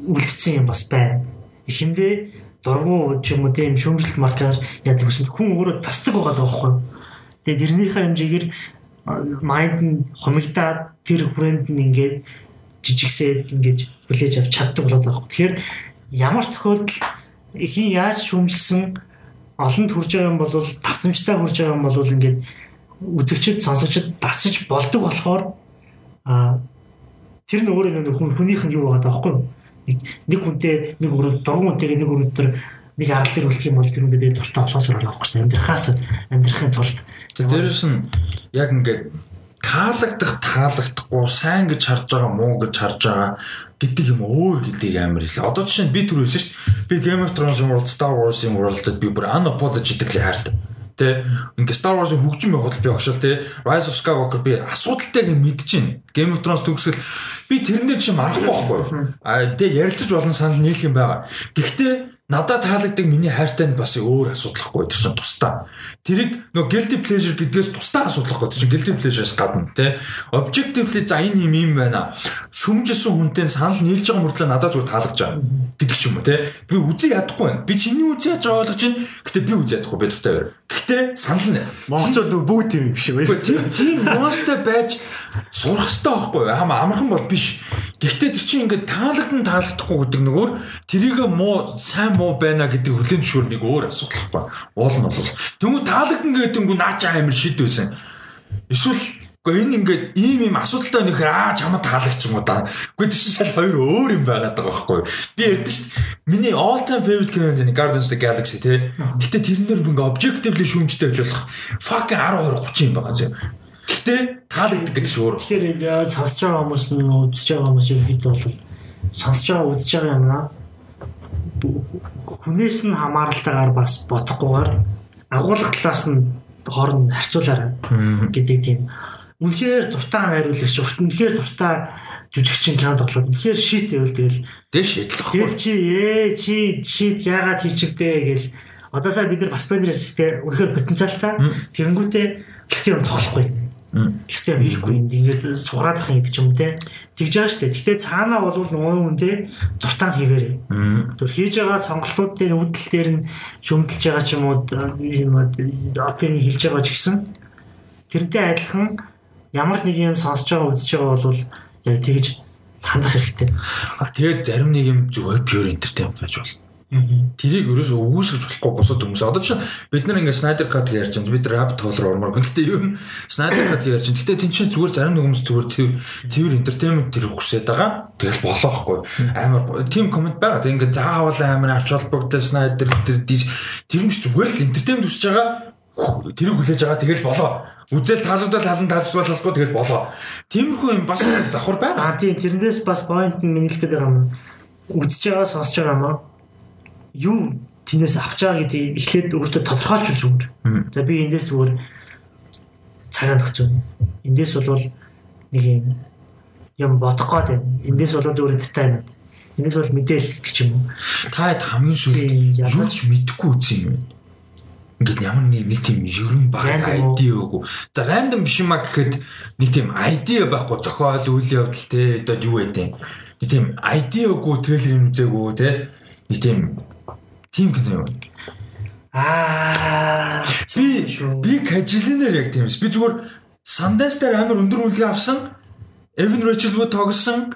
үлдсэн юм бас байна. Эхэндээ дургу ч юм уу тийм шүүмжлэлт маркаар яадаг гэсэн хүн өөрөө тасдаг байгаа даа байхгүй юу? Тэгээ тэрнийхээ хэмжээгээр майнд нь хумигдаад тэр брэнд нь ингээд жижигсээд ингээд хүлээж авч чаддаг болоод байгаа. Тэгэхээр ямар тохиолдолд хин яаж шүүмжилсэн олонд хүрж байгаа юм бол тавтамжтай хүрж байгаа юм бол ингээд үзэгчд сонсогчд дацж болдог болохоор а тэр нь өөрөө нэг хүн хүнийх нь юу байгаа даахгүй? Нэг хүнтэй нэг өрөө дургуун хүнтэйгээ нэг өрөөдөр нэг арал дээр үлдэх юм бол тэр хүндээ дуртай олоосоор шүү дээ. Амьдрахаас амьдрахын тулд дээрэс нь яг ингээд таалагдах таалагдахгүй сайн гэж харж байгаа муу гэж харж байгаа гэдэг юм өөр гэдгийг амар хэлээ. Одоо жишээ нь би түр хэлсэн шүү дээ. Би Game of Thrones world, Star Wars-ийн world-д би бүр unapologetically хайртай. Тэ ингээ Star Wars-ийн хөгжим явахад би огшол тэ Rise of Skywalker би асуудалтайг мэдэж байна. Game of Thrones төгсгөл би тэрнээ чинь марахгүй байхгүй? А тэ ярилцаж болон санал нийлэх юм байгаа. Гэхдээ надад таалагддаг миний хайртай нь бас өөр асуудал хгүй тэр чинь тусдаа. Тэрийг нөгөө guilty pleasure гэдгээс тусдаа асуудал хгүй тэр чинь guilty pleasure-с гадна тий. Objectively за энэ юм юм байна. Шүмжилсэн хүнтэй санал нийлж байгаа мөртлөө надад зүгээр таалагдж байгаа гэдэг ч юм уу тий. Би үзий ядахгүй байна. Би чиний үзий яаж ойлгож байна. Гэтэ би үзий ядахгүй би дуртай байна. Гэтэ санал нь Монголчууд бүгд тийм биш үү? Тийм нуустай байж сурах хэрэгтэй байхгүй юу? Хам амархан бол биш. Гэхдээ тэр чинь ингээд таалагдан таалагдахгүй гэдэг нөгөө тэрийг муу сайн муу байна гэдэг хүлэн зөвшөөрнийг өөр асуудал байхгүй. Уул нь бол. Тэнгүү таалагдан гэдэггүй наа чи амир шид байсан. Эсвэл Гэхдээ энэ ингээд ийм ийм асуудалтай нөхөр аа чамд таалагдсан уу да. Гэхдээ чинь шал хоёр өөр юм байгаад байгаа байхгүй юу? Би ярьдэн шүү дээ. Миний all time favorite game нь Guardians of the Galaxy тий. Гэтэ тэрэн дээр ингээ objectively шүүмжтэй байж болох fucking 10 20 30 юм байгаа зү. Гэтэ таалагддаг гэдэг өөр. Тэгэхээр сонсож байгаа хүмүүс нь үзэж байгаа хүмүүс юм хэд бол сонсож байгаа үзэж байгаа юм аа хүнээс нь хамааралтайгаар бас бодохгүйгээр агуулга талаас нь хооронд харьцуулаарай гэдэг тийм үнэхээр дуртай найруулагч урт үнэхээр дуртай жүжигчин кино тоглоод үнэхээр шийт байвал тэгэл тэр шийтлэхгүй. Тэр чи ээ чи шийт яагаад хийчихдээ гэл одоосаа бид нар бас банер ажилладаг үнэхээр потенциалтай тэгэнгүүтээ гэхдээ юм тоглохгүй. Гэхдээ хийхгүй юм ингээд сугаадах юм гэдэг юм те. Тэгж байгаа штэ. Гэхдээ цаанаа бол нуун үн те дуртай хийвэрээ. Зүр хийж байгаа сонголтууд дээр үүдэл дээр нь шөмдөлж байгаа ч юм уу юм апын хэлж байгаа ч гэсэн тэрнтэй адилхан ямар нэг юм сонсож байгаа үзэж байгаа бол яг тэгж хандах хэрэгтэй. А тэгээд зарим нэг юм зүгээр pure entertainment байж болно. Тэрийг ерөөсөө өгөөсгөж болохгүй босод хүмүүс. Одоо чинь бид нар ингээд Snyder Cut гэж ярьж байгаа. Бид rabbit hole руу ормоор. Гэхдээ юу Snyder Cut гэж ярьж байгаа. Гэхдээ тэн чинь зүгээр зарим нэг хүмүүс зүгээр цэвэр цэвэр entertainment тэр хүсээд байгаа. Тэгэл болоо хгүй. Амар тийм комент байгаа. Тэг ингээд заавал амар ач холбогдол Snyder тэр тэр юм ч зүгээр л entertainment хүсэж байгаа. Тэрийг хүлээж байгаа. Тэгэл болоо. Үзэл таалагдвал халан таалагдвалгүй тэгэл болоо. Тиймэрхүү юм бас давхар байна. А тийм тэрнээс бас point нь минийх гэдэг юм. Үзэж байгаа сонсож байгаа юм аа. Юу тэнээс авч байгаа гэдгийг эхлээд өөртөө тодорхойлж зүгээр. За би эндээс зүгээр цагаан өгцөө. Эндээс бол нэг юм юм бодох гээд байна. Эндээс бол зүгээр entertainment. Эндээс бол мэдээлэл гэх юм уу. Та хэд хамгийн сүүлд юу ч мэдэхгүй үзсэн юм. Ингээд ямар нэг нэг тийм ерөн баг Random? ID өгөө. За рандом биш юма гэхэд нэг тийм ID байхгүй зохиол үйл явдал те одоо юу юм. Нэг тийм ID өгөө трейлерын үзээгөө те. Нэг тийм тийм кино юм. Аа Би би кажлинер яг тийм ш. Би зүгээр Sundance дээр амар өндөр үнэлгээ авсан. Evan Rachel Wood тогсон.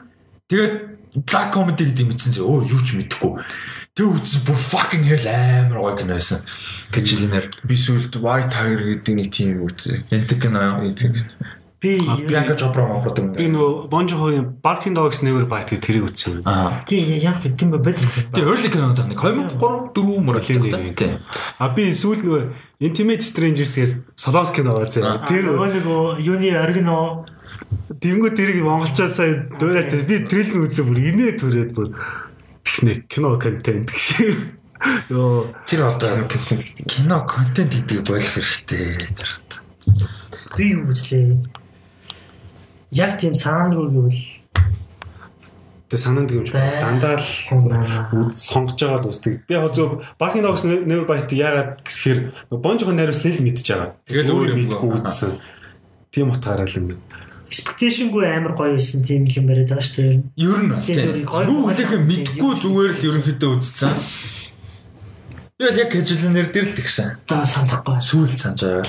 Тэгээд Black Comedy гэдэг юм бичсэн зэ өөр юу ч мэдэхгүй. Тэг үзсэн бүр fucking hell амар гоё кино байсан. Кажлинер Би сүлд White Tiger гэдэг нэг тийм үзээ. энтэг кино. би Bianca Chopra мопрот юм. Би нөгөө Bonjour-ийн Barking Dogs Never Bite гэх тэрийг үзсэн. Аа. тийм яг тийм ба бод. Тэгээ early кинонод нэг 2003 4 мөр Тийм. тийм. А би сүүл нөгөө Intimate Strangers-гээс Солонгос кино үзээ. Тэр нөгөө юуны оригино Тэнгүү тэрийг монголчууд сая дуурайц би трейлер үзээ бүр инээ төрөөд бүр тэгснэ кино контент гэж. Йоо Тэр одоо кино контент гэдэг болох хэрэгтэй зэрэг. би юу үзлээ. Яг тийм санаандгүй гэвэл тэг санаанд гэмж дандаа л сонгож байгаа л үздэг. Би яг зөв Barking Dogs Never Bite яагаад гэхээр нөгөө Bonjour найруулс л мэдж байгаа. Тэгэл өөр мэдгүй үзсэн. Тийм утгаараа л юм. Expectation-гүй амар гоё байсан тийм юм яриад байгаа шүү дээ. Ер нь бол Тийм, Юу хэлэх гоё мэдгүй тийм. зүгээр л ерөнхийдөө үзсэн. Тэгэл яг кажлинер дээр л тэгсэн. За санахгүй. Сүүл санаж байгаа.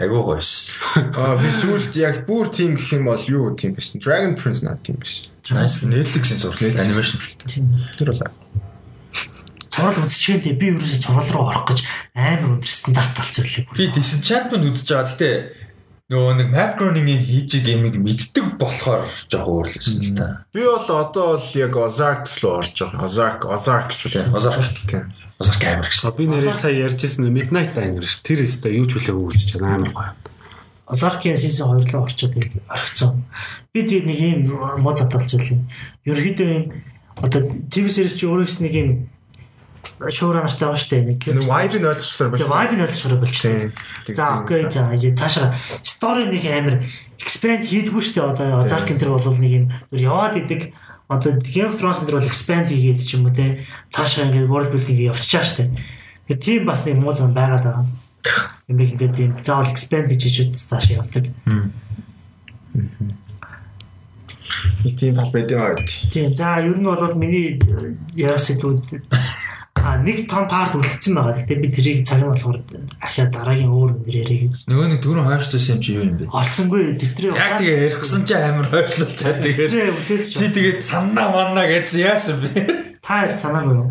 Айгуу гоёс. Аа би сүлд яг бүр тийм гэх юм бол юу тийм байсан. Dragon Prince над тийм биш. Nice Netflix-ийн зураг анимашн. Тийм. Тэр бол Цорол үзчихэндээ би ерөөсөө цорол руу орох гэж амар өндөр стандарт болчихлоо. Би Disenchantment үзэж байгаа. Гэтэ нөгөө нэг Matt Groening-ийн хийж геймийг мэддэг болохоор жоохон өөрлөсөн л та. би бол одоо бол яг Ozark руу орж байгаа. Ozark Ozark ч. Тийм. Озарк амар А гэсэн. би нэрээ сая ярьжсэн Midnight Anger ш. Тэр өстө юу ч хүлээгүй үзэж байгаа амар гоё. Озаркийн сизон 2 руу орчод орхицсан. Би тэгээд нэг юм муу задал зүйл юм. Ерөнхийдөө юм одоо ТV series чи өөрөөс нэг юм шуураа нартай байгаа шүү дээ. Нэг vibe-ыг ойлгочлоо vibe-ыг ойлгочихороо болчихлоо. Тийм. За окей за яа цаашаа story нэг амар expand хийдгүү шүү дээ. Одоо Ozark энэ төр бол нэг юм зүр яваад идэг. Одоо Game of Thrones энэ төр бол expand хийгээд ч юм уу те. Цаашаа ингээд world building явчихаа шүү дээ. Тэгээ тийм бас нэг муу зам байгаад байгаа. Юм би ингээд тийм заавал expand хийж цаашаа явдаг. Нэг тийм тал байд юм аа гэд. Тийм. За ер нь бол миний ярих сэдвүүд а нэг том парт үлдсэн байгаа. Гэхдээ би тэрийг цагаан болохоор ахиад дараагийн өөр өндөр ярих. Нөгөө нэг түрүүн хойшлуулсан юм чи юу юм бэ? Олсонгүй дэвтрээ. Яг тэгээ ярихгүй чи амар хойшлуулж чад тэгээд чи тэгээд санаа манаа гэж яасан бэ? та санаагүй юу?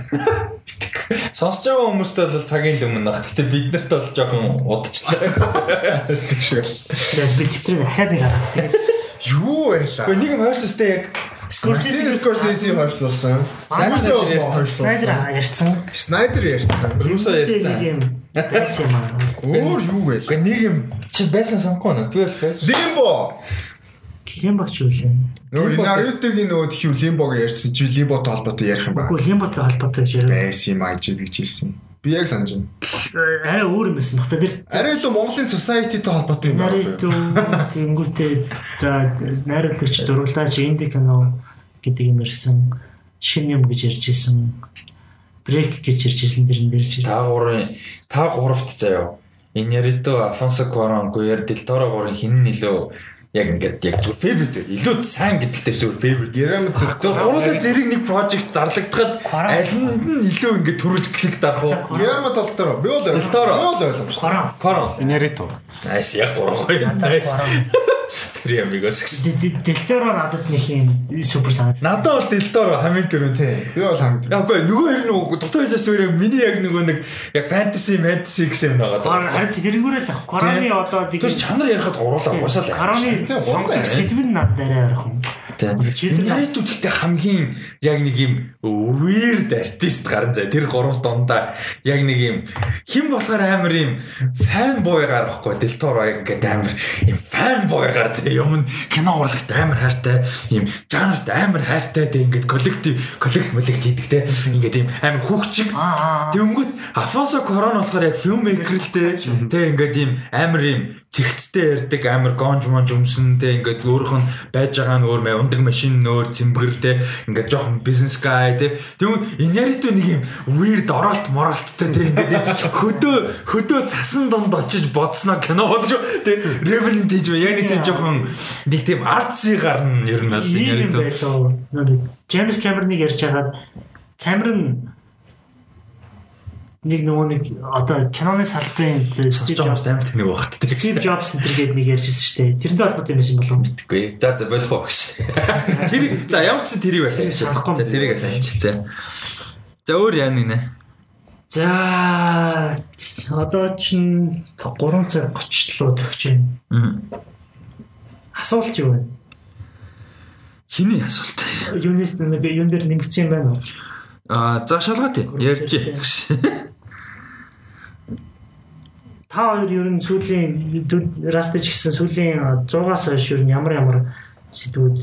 Сонсож байгаа хүмүүст бол цагийн л өмнө баг. Гэтэ бид нарт бол жоохон удчихлаа. Тэгээд би дэвтрээ ахиад нэг хараад. Тэгээд Юу байлаа? Гэхдээ нэг юм хойшлуулстай яг Scorsese Scorsese хойшлуулсан. Снайдер Снайдер ярьсан. Снайдер ярьсан. Юусоо ярьсан. Нэг юм байсан юм аа. Өөр юу байлаа? Гэхдээ нэг юм чи байсан санахгүй нэ? Бол байсан. Limbo. Лимбо ч юу лээ. Нөгөө Naruto-гийн нөгөө тхив Limbo-г ярьсан. Чи Limbo-той холбоотой ярих юм байна. Үгүй лимботой холбоотой гэж яриа. Байсан юм аа гэж хэлсэн. Би яг санаж байна. Арай өөр юм байсан. Багтаа тэр Арай илүү Монголын society-тэй холбоотой юм байна. Тэнгүүтээ за найруулагч зурлаач инди кино гэдэг юм ярьсан. Шин юм гэж ярьж исэн. Брейк гэж ярьж исэн дэрэн дээрс. Та гурын та гуравт заяа. Инярито, Афонсо Корон, Гуер Дел Торо гурын хин нь илүү яг ингээд яг зүгээр favorite илүү сайн гэдэгтэй зүгээр favorite. Гэрэмт Зөв гурлаа зэрэг нэг project зарлагдахад аль нь илүү ингээд төрүүлж клик дарах уу? Гэрэмт толтор. Би бол ойлгомжтой. Би бол ойлгомжтой. Корон. Корон. Инярито. Nice яг гурав гоё. Nice. Three amigos гэсэн. Дэлтөөрөө надад нэг юм супер санаад. Надад бол Делторо хамгийн түрүүнд. Тийм. Би бол хамгийн. Яг гоо нөгөө хоёр нь дотор хэсэс зүгээр миний яг нөгөө нэг яг fantasy fantasy гэсэн юм байгаа даа. Харин тэрнгүүрээ л ах. Короны одоо Тэр чанар ярихад гурлаа уусаал. Короны гурлаа. сэдв нь надад арай арайхан. Нарийнх гэхдээ хамгийн яг нэг юм weird artist гарan заа. Тэр гурав дундаа яг нэг юм хэн болохоор амар юм fanboy гарахгүй. Делторо яг ингээд амар юм fanboy гар заа. Юм кино урлагт амар хайртай, юм жанрт амар хайртай тэг ингээд коллектив коллект молект хийдэг те. Ингээд юм амар хүүхчиг. Тэнгүүт Афонсо Корон болохоор яг filmmaker л те. Ингээд юм амар юм цэгцтэй ярддаг амар гонж монж өмсөн те ингээд өөрөх нь байж байгаа нь өөр мэ ундаг машин нөөр цэмбэр те ингээд жоохон бизнес guy те. Тэгвэл Инярито нэг юм weird оролт моролттой те ингээд хөдөө хөдөө цасан донд очиж бодсноо кино бодож те Revenant хийж яг нэг тийм жоохон нэг тийм artsy гарна ер нь бол. Нэг Джеймс Кэмероныг ярьж хагаад Кэмерон нэг нөгөө нэг одоо киноны салбарын Стив Джобс амар тэнэг багт тийм. Стив Джобс гээд нэг ярьжсэн шүү дээ. Тэрнтэй холбоотой юм шиг болов уу? Үгүй. За за болох уу гэж. Тэр за ямар ч тэрийг байлаа. Юм. За тэрийг байлаач. За. За өөр яа нэ. За одоо чинь 3 цаг 30 лөө төгч байна. Асуулт юу вэ? Хиний асуулт. Юунес нэг юун дээр нэмэгдсэн юм байна уу? Аа за шалгаатай. Ярьж. Та хоёр ер нь сүүлийн растаж гисэн сүүлийн 100-аас хойш ер нь ямар ямар сэдвүүд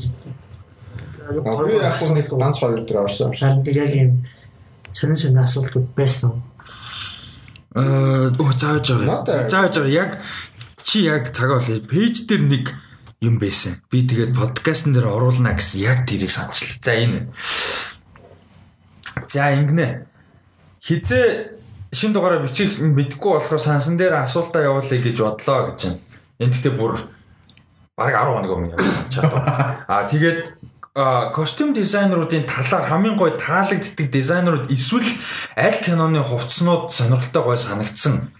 Би яг хөө нэг ганц хоёр дээр орсон. харин яг юм сонин сонин асуултууд байсан уу? Аа оо зааж байгаа. Зааж байгаа. Яг чи яг цаг болъё. Пэйж дээр нэг юм байсан. Би тэгээд подкастн дээр оруулна гэсэн яг тэрийг сануулсан. За энэ. За ингэнэ. Хизээ шин дугаараа бичих мэдгүй болохоор сансан дээр асуултаа явуулъя гэж бодлоо гэж байна. Энэ гэхдээ бүр бараг 10 хоног өмнө явуулсан чадвар. Аа тэгээд костюм дизайнеруудын талаар хамгийн гой таалагддаг дизайнерууд эсвэл аль киноны хувцснууд сонирхолтой гой санагдсан.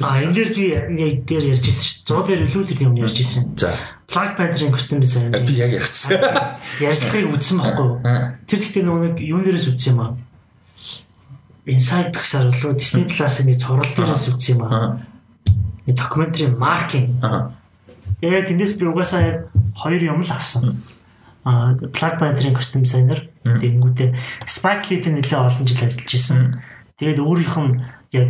А энэ дээр би яг дээр ярьжсэн шүү дээ. 100 дээр илүү тэр юм ярьжсэн. За Black Panther-ын костюм дизайн. би яг ярьсан. Ярьцлагыг үзсэн байхгүй юу? Тэр ихтэй нэг юун дээрээс үзсэн юм аа. Inside Pixar болоо Disney Plus-ын нэг цуврал дээрээс үзсэн юм аа. Нэг докюментари маркинг. Аа. Тэгээд тэндээс би угаасаа яг хоёр юм л авсан. Аа Black Panther-ын костюм дизайнер тэгэнгүүтээ Spike Lee-тэй нэлээд олон жил ажиллаж исэн. Тэгээд өөрийнх нь яг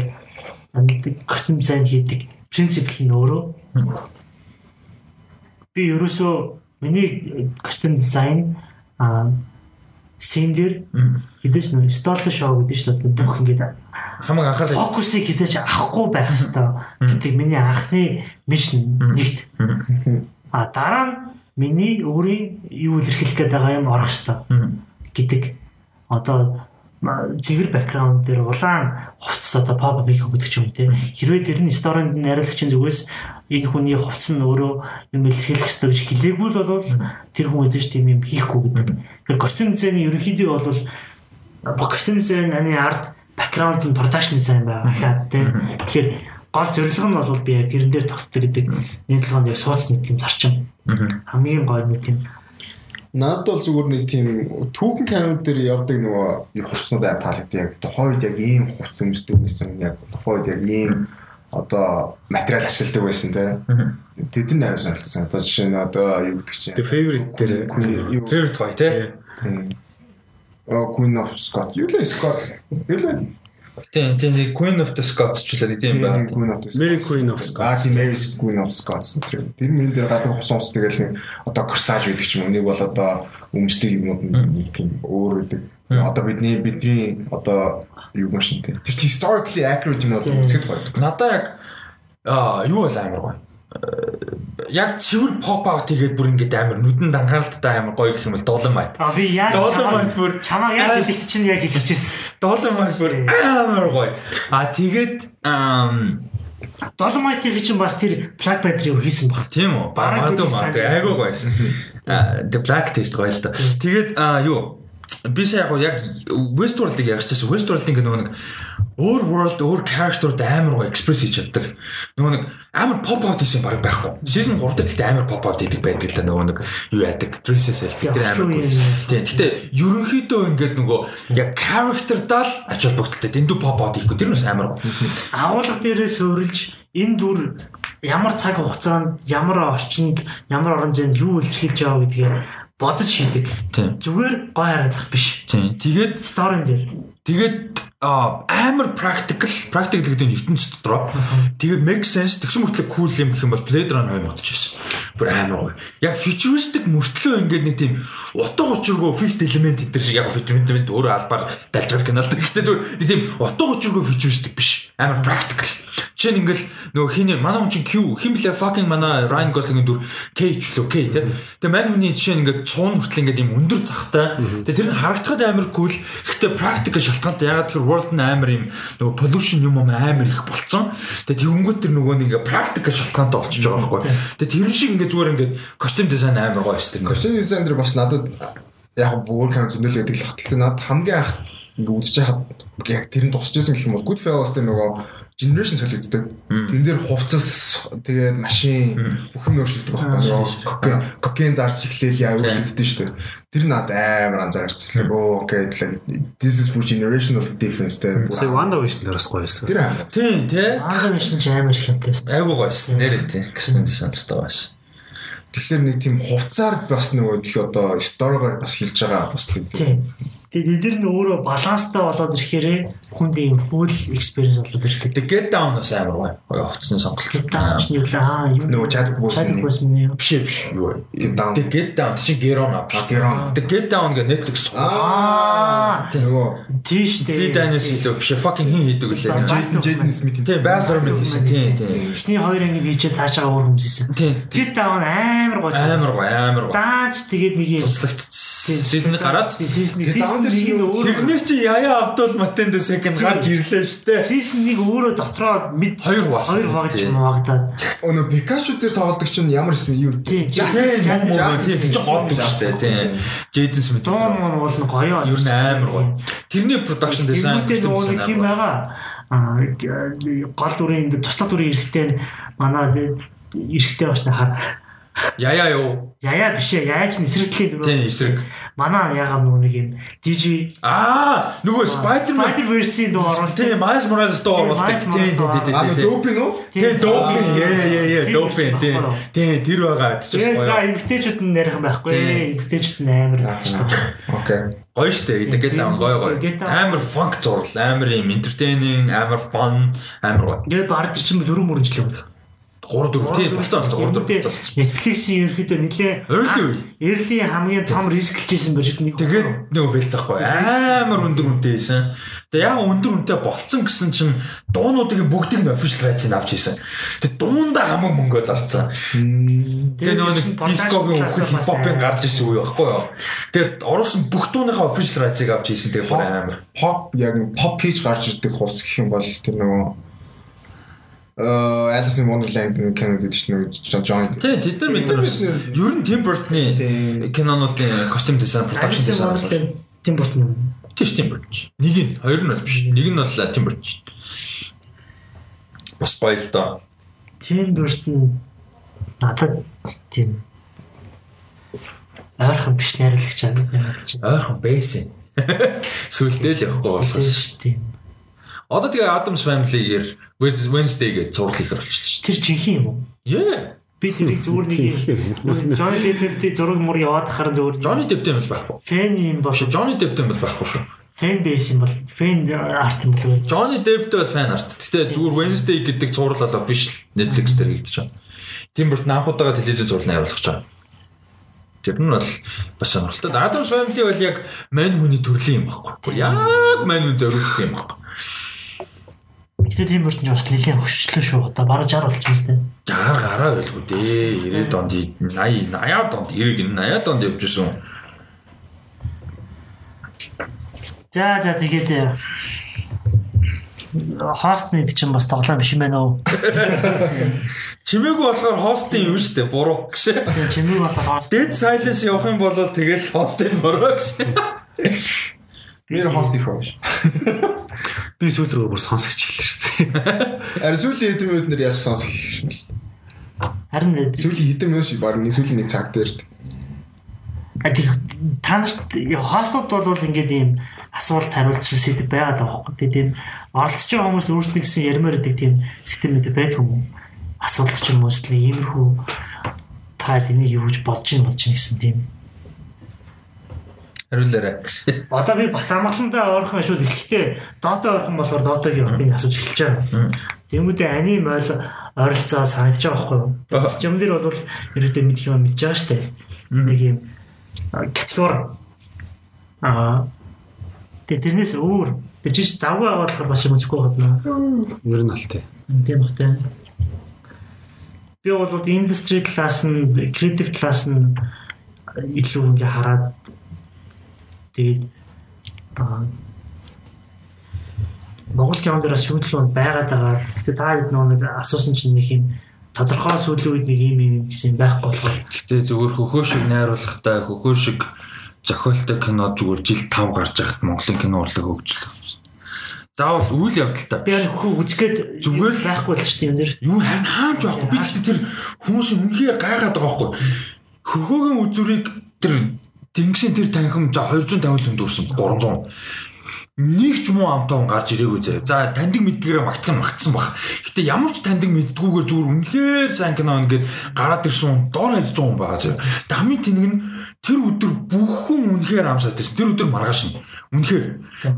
костюм дизайн хийдэг принцип нь өөрөө. Би ерөөсөө миний костюм дизайн аа синдер хизээч нөө столтой шоу гэдэг шүү дээ бүх ингээд Хамаг анхаалаа. фокусыг хизээч авахгүй байх хэрэгтэй гэдэг миний анхны мишн нэгт. А дараа нь миний өөрийн юу илэрхийлэх байгаа юм орох хэрэгтэй гэдэг. Одоо цэгэр бэкграунд дээр улаан хувцас одоо pop up хийх гэдэг ч юм те. Хэрвээ тэр нь сторийн найруулагчийн зүгээс энэ хүний хувцас нь өөрөө юм илэрхийлэх хэрэгтэй гэж хэлээгүй л бол тэр хүн эзэж тийм юм хийхгүй гэдэг. Тэр костюм дизайны ерөнхийдөө бол костюм дизайн аны арт бэкграунд нь продакшн дизайн байгаа хаад те. Тэгэхээр гол зорилго нь бол би тэрэн дээр тогтдог гэдэг нэг талаанд яг сууц нэг тийм зарчим. Хамгийн гол нэг тийм Надад бол зүгээр нэг тийм түүхэн камер дээр явдаг нөгөө аим таалагддаг. Яг тухайн үед яг ийм хувцс өмсдөг байсан. Яг тухайн үед яг ийм одоо материал ашигладаг байсан те. Тэд нар амар сонирхолтой. Одоо жишээ нь одоо юу гэдэг чинь. The favorite дээр Favorite гоё тий. тийм. Queen of Scott. Юу л Scott. Юу л Тийм тийм Queen of the Scots ч үлээ тийм байна. Queen of Scott. Mary Queen of Scots. Аа тийм Mary Queen of Scots тэр. Тэр мөрөн дээр гадуур хусан ус тэгэл нэг одоо corsage гэдэг ч юм уу. Нэг бол одоо өмсдөг юмуд тийм өөр үүдэг. Одоо бидний бидний одоо юу машин тийм. Тэр чи historically accurate юм бол үзэхэд гоё. Надаа яг аа юу бол амар гоё. Яг цэвэр pop out хийгээд бүр ингээд амар нүдэн дангаалттай амар гоё гэх юм бол Dolomite. А би яг Dolomite бүр чамаа яг хэлэхэд чинь яг хэлчихсэн. Dolomite бүр амар гоё. А тэгээд Dolomite-ийг чинь бас тэр Black Panther-ийг хийсэн баг. тийм үү? Бараг маа сайн. айгуу гоёсэн. А the black taste гоё л да. Тэгээд юу би сая яг Westworld-ыг ярьчихсан. Westworld-ийн нөгөө нэг өөр world өөр character-ууд амар гоё express хийж чаддаг. Нөгөө нэг амар pop out гэсэн баг байхгүй. Season 3 дээр тэгтээ амар pop out хийдэг байдаг л да нөгөө нэг юу яадаг. Princess хэлдэг тэр амар. Тийм. Гэтэ ерөнхийдөө ингээд нөгөө яг character-даа л ач холбогдолтой. Дэндүү pop out хийхгүй. Тэр нь амар гоё. Агуулга дээрээ суурилж энэ дүр ямар цаг хугацаанд ямар орчинд ямар орон зайд юу илэрхийлж байгаа гэдгээ бодож хийдэг. Зүгээр гой харагдах биш. Тэгээд Сторин дээр. Тэгээд амар practical practical гэдэг нь ертөнцийн дотроо. Тэгээд make sense тэгсэн мөртлөө cool юм гэх юм бол Blade Runner 2 бодчихсон. Бүр амар гоё. Яг futuristic мөртлөө ингээд нэг тийм утга учиргүй fifth element гэдэг шиг яг fifth element өөрөө албаар дальж байгаа кино л дээ. Гэхдээ зүгээр тийм утга учиргүй futuristic биш. Амар practical. Жишээ нь ингээл нөгөө хиний манай хүн чинь Q хин блэ fucking манай Ryan Gosling-ийн дүр K ч лөө K тий. Тэгээ мань хүний жишээ нь ингээд цуун хүртэл ингээд юм өндөр захтай. Тэгээ тэр нь харагдахад амар cool. Гэхдээ practical шалтгаантай ягаад тэр world нь амар юм нөгөө pollution юм юм амар их болцсон. Тэгээ тэгэнгүүт тэр нөгөө нэг ингээд practical шалтгаантай болчихж байгаа байхгүй. Тэгээ тэр шиг ингээд зүгээр ингээд costume design амар гоё шүү дээ. Costume design дээр бас надад яг бүр камер зөндөл гэдэг л хат. Тэгэхээр надад хамгийн анх ингээ үзэж хахад яг тэр нь тусч байсан гэх юм бол Goodfellas-тэй нөгөө generation солигддаг. Тэрэн дээр хувцас тэгээд машин бүх юм өөрчлөгдөг байхгүй юу? Кокен зарж эхлээл яа өөрчлөгддөг шүү дээ. Тэр над амар анзаарч байна. Оо окей this is for generational difference гэдэг. Сая Wanda Vision дээрээс гоё байсан. Тэр амар. Тийм тий. Ангар мишин ч амар их хэнтэйсэн. Айгуу гойсон. Нэрээ тий. Л таа байсан. Тэгэхээр нэг тийм хувцаар бас нөгөө их одоо сторигоор бас хэлж байгаа бас тийм. Тэгээд эдгээр нь өөрөө баланстай болоод ирэхээрээ хүнд ийм full experience болоод ирдэг. The Get Down бас амар гоё. Гоё хувцсны сонголт. Дааш нь юу л аа юу Нөгөө Chadwick Boseman-ы. Boseman-ы. Биш биш юу вэ? Get Down. The Get Down чи Geron аа. Geron. The Get Down гэ Netflix Аа. Нөгөө тийш дээ. Daniels хэлөө биш fucking хин хийдэг үлээ. Jason Jaden Smith-ийн Тийм Baz Luhrmann хийсэн. Тийм тийм. Эхний хоёр анги хийчээ цаашаа өөр хүмжсэн. Тийм. Тэр даун амар гоё. Амар гоё амар гоё. Дааж тэгээд нэг юм Цуцлагдсан. Season-ыг гараад Season Нь чинь өөрөө Тэрнээс чи Яя Абдул Матенде second гарч ирлээ штэ. Season нэг өөрөө дотроо мэд Хоёр хуваасан. хоёр хувааж юм магадаа. Өнөө Pikachu дээр тоглодог чинь ямар юм юу? Тийм чи гол штэ тийм. Jaden Smith. Дон мон бол нь гоё. Ер нь амар гоё. Тэрний production design нэг юм байгаа. Аа гол дүрийн туслах дүрийн эрэхтэй манай эрэхтэй башна хаа. Яя юу. Яя биш ээ. Яаж нэсрэгдэлийн Тийм дөрөв. эсрэг. Манай ягаа нөгөө нэг юм DJ Аа нөгөө Spider-Man Spider-Verse-ийн дуу оруулалт. Тийм Miles Morales дуу. Miles Тийм Morales тийм тийм Аа тийм. доопи нөө? Тийм допин. Яа яа яа Тийм биш тийм. Тийм тэр байгаа. Ч Тэгээ за гоё. эмгтээчүүд нь ярих юм байхгүй. Тийм. Эмгтээчүүд нь амар гэж байна. Окей. Гоё штэ. Get Down гоё гоё. Амар funk зурлал, амар юм entertaining, амар fun, амар гоё. Тэгээд баг тэр чинь дөрөв мөрөнчлөө байна. 3 4 тийм болцсон болцсон 3 4 болцсон. Netflix-ийн ерөөдөө нэлээ Early. Early хамгийн том рисклжсэн байж нэг Тэгээд нөгөө бэлцэхгүй амар өндөр үнэтэй байсан. Тэгээ яг өндөр үнэтэй болцсон гэсэн чинь дуунуудыг бүгдийг нь official rights-ыг авч хийсэн. Тэгээ дуунда хамаг мөнгө зарцсан. Тэгээ нөгөө дискогийн үхэл хипхопын гарч ирсэн үе байхгүй юу. Тэгээд оруулсан бүх дууныхаа official rights-ыг авч хийсэн тэгээ бүр амар. Pop яг pop хийж гарч ирдэг хувцс гэх юм бол тэр нөгөө Alice in Wonderland нэг кино гэдэг чинь John Тий, тэд нар мэдэр ер нь Tim Burton-ы кинонуудын костюм дизайн, production дизайн тийм бутна. тийш Tim Burton. Нэг нь, хоёр нь бол биш. Нэг нь бол Tim Burton. Бас гоё л доо. Тийм бертэн надад тийм ойрхон биш найруулагч аа. Ойрхон байсан. Сүлдээ л явахгүй болохоос. шүү дээ. Одоо тэгээ Adams Family-гээр Wednesday гэж зурлал ихэр болчихлоо шүү Тэр жинхэнэ юм уу? Yeah. Би тэрийг зүгээр нэг юм Johnny Depp-ийн зураг мөр яваад харан зүгээр Johnny Depp-тэй юм бол байхгүй. фэн юм бол Биш Johnny Depp-тэй юм бол байхгүй шүү. фэн бейс юм бол фэн арт юм бол Johnny Depp-тэй бол fan art. Гэтэ зүгээр Wednesday гэдэг зурлал бол official Netflix дээр хийгдэж байгаа. Тийм бүрт анх удаага телевиз зурлал найруулах гэж байгаа. Тэр нь бол бас сонирхолтой. Adams Family бол яг мань хүний төрлийн юм байхгүй. Яг мань хүн зориулсан юм байхгүй. Гэтэ тийм бүрт нь бас нэлээд хөшчлөө шүү. Одоо бараг 60 болчихсон юм 60 гараа байлгүй дээ. 90 донд 80 80 донд 90 80 донд явж исэн. За за тэгээд хостны чинь бас тоглоом биш юм байна уу? Чимээгүй болохоор хостын юм шүү дээ. Буруу гэж. Тэгээ чимээ бас хост. Dead Silence явах юм бол тэгэл хостын буруу гэсэн. Мэр хост их байна. Би сүүл рүү бүр сонсогч. Ари сүүлийн хэдэн минут нэр яаж сонсох юм бэ? Харин Сүүлийн хэдэн минут шиг баг нэг сүүлийн нэг цаг дээр. А тэг та нарт хостууд бол ингээд ийм асуулт хариулт сэдв байгаад байгаа байхгүй тийм оролцож байгаа хүмүүс өөрсдөө гэсэн ярмаар байдаг тийм сэдв мэд байдаг юм уу? Асуулт ч юм уу эсвэл иймэрхүү та энийг юу гэж бодож ин болж ин гэсэн тийм. Хариулаарай гэсэн. Одоо би Батамгаландаа ойрхон шууд эхлэхдээ Дота ойрхон болохоор Дотагийн би асууж эхэлж байгаа. Тэгмүүдээ аним ойл ойролцоо санагдаж байгаа байхгүй юу? Юм дээр бол ерөөдөө мэдх юм мэдж байгаа штэ. Нэг юм категори. Аа тэр тэрнээс өөр тэр жиш завгүй аваад болохоор бас юм үзэхгүй гадна. Ер нь аль тий. Тийм багтай. Би бол industry class нь creative class нь илүү ингээ хараад тэгээд Монгол календараас шүүмжлэл байгаад байгаа. Гэтэ та хэд нэг асуусан чинь нэг юм тодорхой сүүлийн үед нэг юм юм гэсэн байхгүй болохоор Гэтэ зүгээр хөхөө шиг найруулахтай хөхөө шиг зохиолтой кино зүгээр жил 5 гарч байхад Монголын кино урлаг хөгжлөө. Заавал үйл явдалтай. Би яг хөө үзгээд Зүгээр л- байхгүй л шүү дээ юм дээр. Юу харин хаанч байхгүй. Би тэгтээ тэр хүмүүсийн үнхээр гайхаад байгаа байхгүй. Хөхөөгийн үзүрийг тэр Тэнгисийн тэр танхим за 250 л өндөрсөн 300. Нэг ч муу амтаа гарч ирээгүй заяа. За таньдаг мэддгээрээ магтах нь магтсан баг. Гэтэ ямар ч таньдаг мэддгүүгээр зүгээр үнэхээр сайн кино ингээд гараад ирсэн хүн дор хаяж 100 хүн байгаа заяа. Хамгийн тэнэг нь тэр өдөр бүх хүн үнэхээр амсаад байсан. Тэр өдөр маргааш нь. Үнэхээр.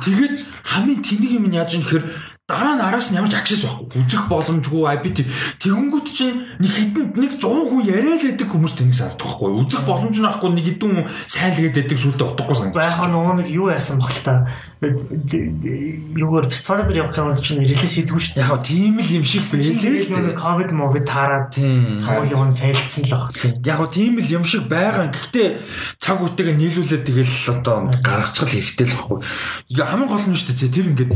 Тэгээд хамгийн тэнэг юм нь яаж юм гэхээр дараа нь араас нь ямар ч аксес байхгүй. Үзэх боломжгүй IPT. Тэгэнгүүт чинь нэг хэдэнд нэг 100 хүн яриа л байдаг хүмүүс тэнийг сарддаг байхгүй. Үзэх боломж нь байхгүй нэг хэдэн хүн сайн л гэдэг сүлдө утгагүй санагдаж. Баахаа нөгөө нэг юу яасан баг л та. Юугаар фестивалд явах кинод чинь релиз хийдгүү шүү дээ. Яг тийм л юм шиг байлээ л дээ. ковид мовид хамгийн юм фейлдсэн л баг. Яг тийм л юм шиг байгаа. Гэхдээ цаг үетэйгээ нийлүүлээд тэгэл одоо гаргачихл хэрэгтэй л. Ингээ хамгийн гол нь шүү дээ тэр ингээд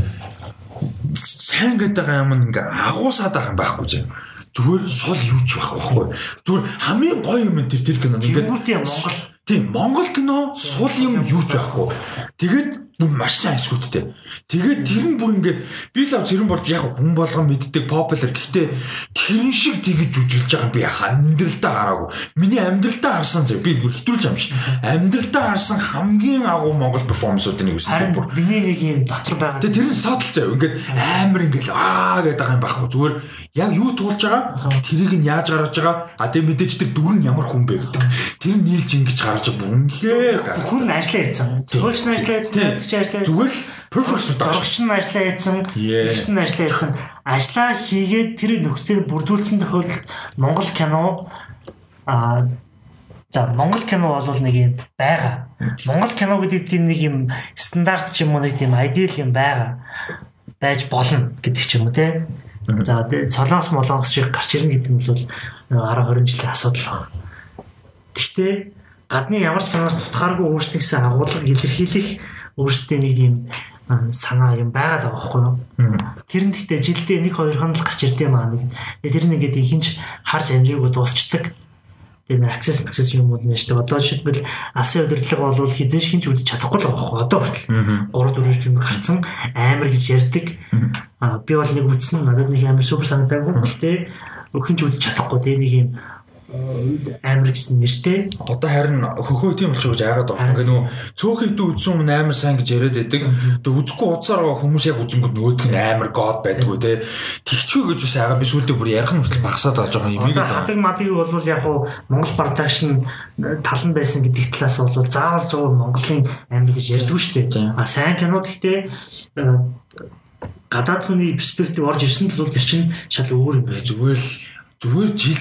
сайн гэдэг юм ингээ агуусаад байгаа юм байхгүй чинь. Зүгээр сул юу ч байхгүй байхгүй. Зүгээр хамгийн гоё юм энэ тэр кино ингээд Монгол Тийм Монгол кино сул юм юу ч байхгүй. Тэгээд бүр маш сайн эсгүүдтэй. Тэгээд тэр нь бүр ингээд би л зэрэн болж яг хүн болгон мэддэг популяр гэхдээ тэрэн шиг тэгж үжилж байгаа би амьдралдаа хараагүй. Миний амьдралдаа харсан зэрэг би бүр хэтрүүлж юм шиг. Амьдралдаа харсан хамгийн агуу Монгол перформансуудын нэг үстэй бүр. миний нэг юм дотор байгаа. Тэгээ тэр нь содл заяа. Ингээд амар ингээд аа гэдэг байгаа юм байхгүй. Зүгээр яг юу туулж байгаа тэрийг нь яаж гаргаж байгаа. А тэгээ мэдээж тэр дүр нь ямар хүн бэ гэдэг. Тэр нийлж ингэж гаргаж байгаа. Үнхээр гар. хүн ажиллаа хийсэн. Нь ажиллаа хийсэн, Нэгч ажиллаа. Зүгээр л perfect. Зоргогч нь ажиллаа хийсэн, нэгч нь ажиллаа хийсэн. Ажлаа хийгээд тэр нөхцөлөөр бүрдүүлсэн тохиолдолд Монгол кино а за Монгол кино бол нэг юм байгаа. Монгол кино гэдэг тийм нэг юм стандарт ч юм уу нэг тийм ideal юм байгаа. байж болно гэдэг ч юм уу те. За тэгээ солонгос молонгос шиг гарч ирнэ гэдэг нь бол 10 20 жилийн асуудал байна. Гэхдээ гадны ямар ч киноос тутахааргүй өөрсдөө гэсэн агуулга илэрхийлэх өөрсдөө нэг юм санаа юм байгаад байгаа байхгүй юу? Тэр нь гэхдээ жилдээ нэг хоёр хон л гарч ирдээ маа нэг. Тэр нь ингээд ихэнч харж амжаагүй дуусчдаг. Нэг access access юмуд нэ штэ. Одоо жишээлбэл асын удирдлага бол хизээш хинч үзэж чадахгүй л байхгүй одоо хүртэл 3 4 юм гарцсан амар гэж ярьдаг. Би бол нэг үтсэн надад нэг амар супер санагдаагүй. Гэхдээ өхөнч үзэж чадахгүй тэгээ нэг юм амар гэсэн нэртэй Одоо харин хөхөө тийм болчих гэж яагаад байгаа. Ингээ нөгөө цөөхөн идүү үзсэн өмнө амар сайн гэж яриад байдаг. Тэгээ үзэхгүй удасаар байгаа хүмүүс яг үзэнгүүд нөгөөдг нь амар god байдгүй те. Тэгчгүй гэж бас яагаад би сүулдэ бүр ярих нь хүртэл багасаад байгаа жоохон юм игээд Одоо хадаг мадыг бол яг хуу Монгол продакшн тал нь байсан гэдэг талаас бол заавал 100 Монголын амир гэж ярьдгүй шүү дээ. А сайн кино гэхдээ э, гадаад хүний перспектив орж ирсэн тул тэр чинь шал өөр юм байна. Зүгээр л зүгээр жил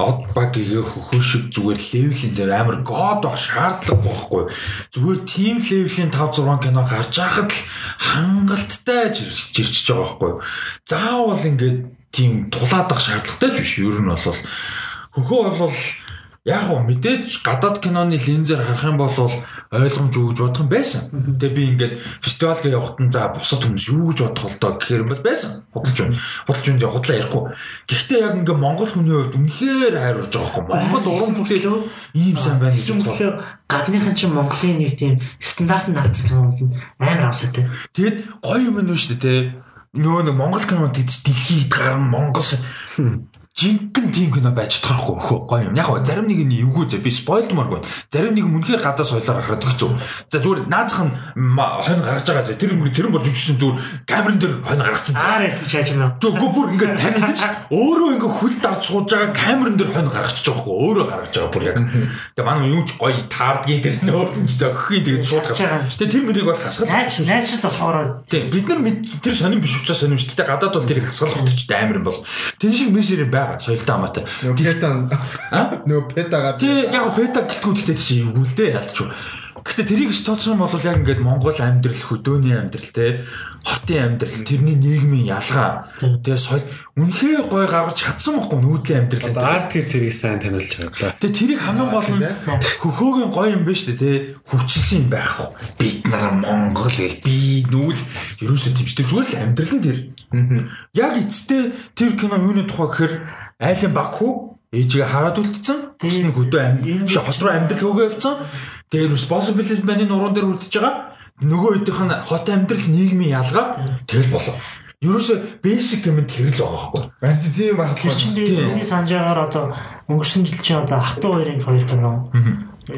од баг гээ хөхөө шиг зүгээр левлийн зөв амар god байх шаардлага байхгүй. Зүгээр team левлийн 5 6 кино гарч байхад л хангалттай жирч жирчж байгаа байхгүй. Заавал ингээд тийм тулаадах шаардлагатай ч биш. Ер нь бол хөхөө бол Яг гоо мэдээж гадаад киноны линзээр харах юм бол ойлгомж өгж бодох юм байсан. Тэгээ би ингээд фестивалд явахад нь за бусад хүмүүс юу гэж бодох бол доо гэхээр юм бол байсан. Худалж байна. Худалж тэгээ худлаа ярихгүй. Гэхдээ яг ингээд монгол хүний хувьд үнэхээр хайрурж байгаа хөөе. Монгол уран бүтээл ийм сайн байна гэж бодлоо. гадныхан чинь Монголын нэг тийм стандарт нагц кинонд нь амар амсаатай. Тэгэд гоё юм байна шүү дээ те. Нөгөө нэг монгол кинонд тийч дэлхийд гарна монгол жинхэнэ тим кино байж чадахгүй хөө гоё юм. Яг зарим нэг нь эвгүй зэ би спойлдмааргүй. Зарим нэг нь үнэхээр гадаа соёлоор харахад хэцүү. За зүгээр наазах нь хонь гаргаж байгаа зэ тэр тэр болж үжсэн зүгээр камерын дээр хонь гаргацсан. Аар ярьж шааж байна. Тэгвэл бүр ингээд тань гэж өөрөө ингээд хөл давж сууж байгаа камерын дээр хонь гаргачих жоохгүй өөрөө гаргаж байгаа бүр яг. Тэгээ манай юу ч гоё таардгийн тэр нөөр нь зөгөхийн тэгээд шууд гаргаж. Тэгээ тэр мөрийг бол хасгал. Найч найч болохоор Тийм бид нар тэр сонирн биш учраас сонирн шүү дээ. Гадаад бол тэрийг хасгалах хэрэгтэй амар юм бол. Тэн шиг мессер байгаа соёлтой хамаатай. Нөгөө пета нөгөө пета гарч Тий яг пета гэлтгүүд ихтэй чи юу л дээ ялч. Гэтэ тэрийг тооцсон бол яг ингээд Монгол амьдрал хөдөөний амьдрал те хотын амьдрал тэрний нийгмийн ялгаа тэгээ соёл үнэхээр гой гаргаж чадсан бохгүй нүүдлийн амьдрал арт гэр тэрийг сайн таниулж байгаа да. Тэгээ тэрийг хамгийн гол нь хөхөөгийн гоё юм байна шүү дээ тий хүчилсэн юм байхгүй. Бид нар Монгол гэл би нүүл ерөөсөө тэмцдэг зүгээр л амьдрал нь тэр. Яг эцэстээ тэр кино юуны тухай гэхээр айлын Баку ээжигээ хараад үлдсэн. Бус нь хөдөө амьд биш хот руу амьдрал хөөгөө явцсан. Тэгээд responsibility маань нуруунд дээр үлдчихэж байгаа. Нөгөө хэдийнх нь хот амьдрал нийгмийн ялгаад тэгэл болоо. Ерөөсө basic юм тэр л байгаа байхгүй. Анти тийм байх Тэр чинь миний санаж байгаагаар одоо өнгөрсөн жил чинь одоо ах トゥ хоёрын хоёр кино.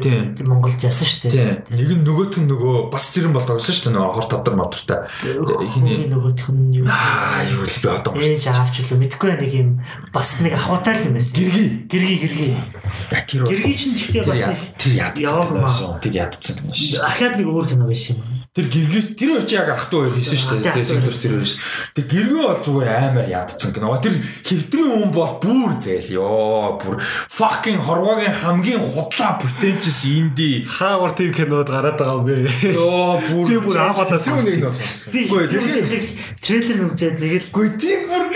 Тийм. Монголд ясан шүү дээ. Нэг нь нөгөөх нь нөгөө бас зэрэн болдог гэсэн шүү дээ нөгөө хор тавдар модортай. Хиний нөгөөх нь юу Аа юу л би одоо ээж аавч л мэдгүй нэг юм бас нэг ахуйтай л юм байсан. Гэргий. Гэргий гэргий. тэр бол Гэргий чинь гэхдээ бас нэг тэр ядцсан. Тэр ядцсан ахаад нэг өөр кино байсан юм. Тэр гэргээс тэр хоёр чи яг ах トゥ хоёр хийсэн шүү дээ. Тэр сектор тэр хоёроос. Тэг гэргээ бол зүгээр амар ядцсан кино. Тэр хэвтрийн хүн бол бүр зээл ёо. Бүр fucking хорвогийн хамгийн худлаа pretentious инди. Хаавар тийм кинод гараад байгаа юм бэ? Ёо бүр Би бүр анх удаа Тэр үнийг нь сонссон. Би трейлер үзээд нэг л Гүй тийм бүр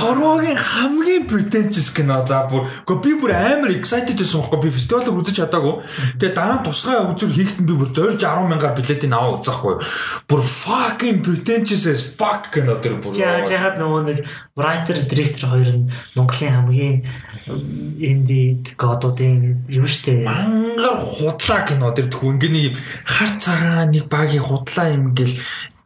хорвогийн хамгийн pretentious кино за бүр үгүй би бүр амар excited байсан байхгүй би фестивалд үзэж чадаагүй. Тэгээ дараа нь тусгай үзүр хийхтэн би бүр зорж 10 мянгаар билетийн аваа үзэхгүй. Бүр fucking pretentious as fuck кино тэр бүр. Жаа жахад нөгөө нэг writer director хоёр нь Монголын хамгийн инди годуудын юм штэ. Мангар худлаа кино тэр тхүү ингээ нэг хар цагаан нэг багийн худлаа юм гэл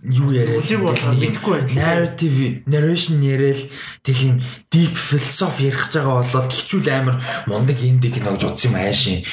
юу яриад байна. narrative narration яриад юм deep philosophy ярих гэж байгаа болоод гिचүүл амар мундаг инди кино гэж утсан юм аашийн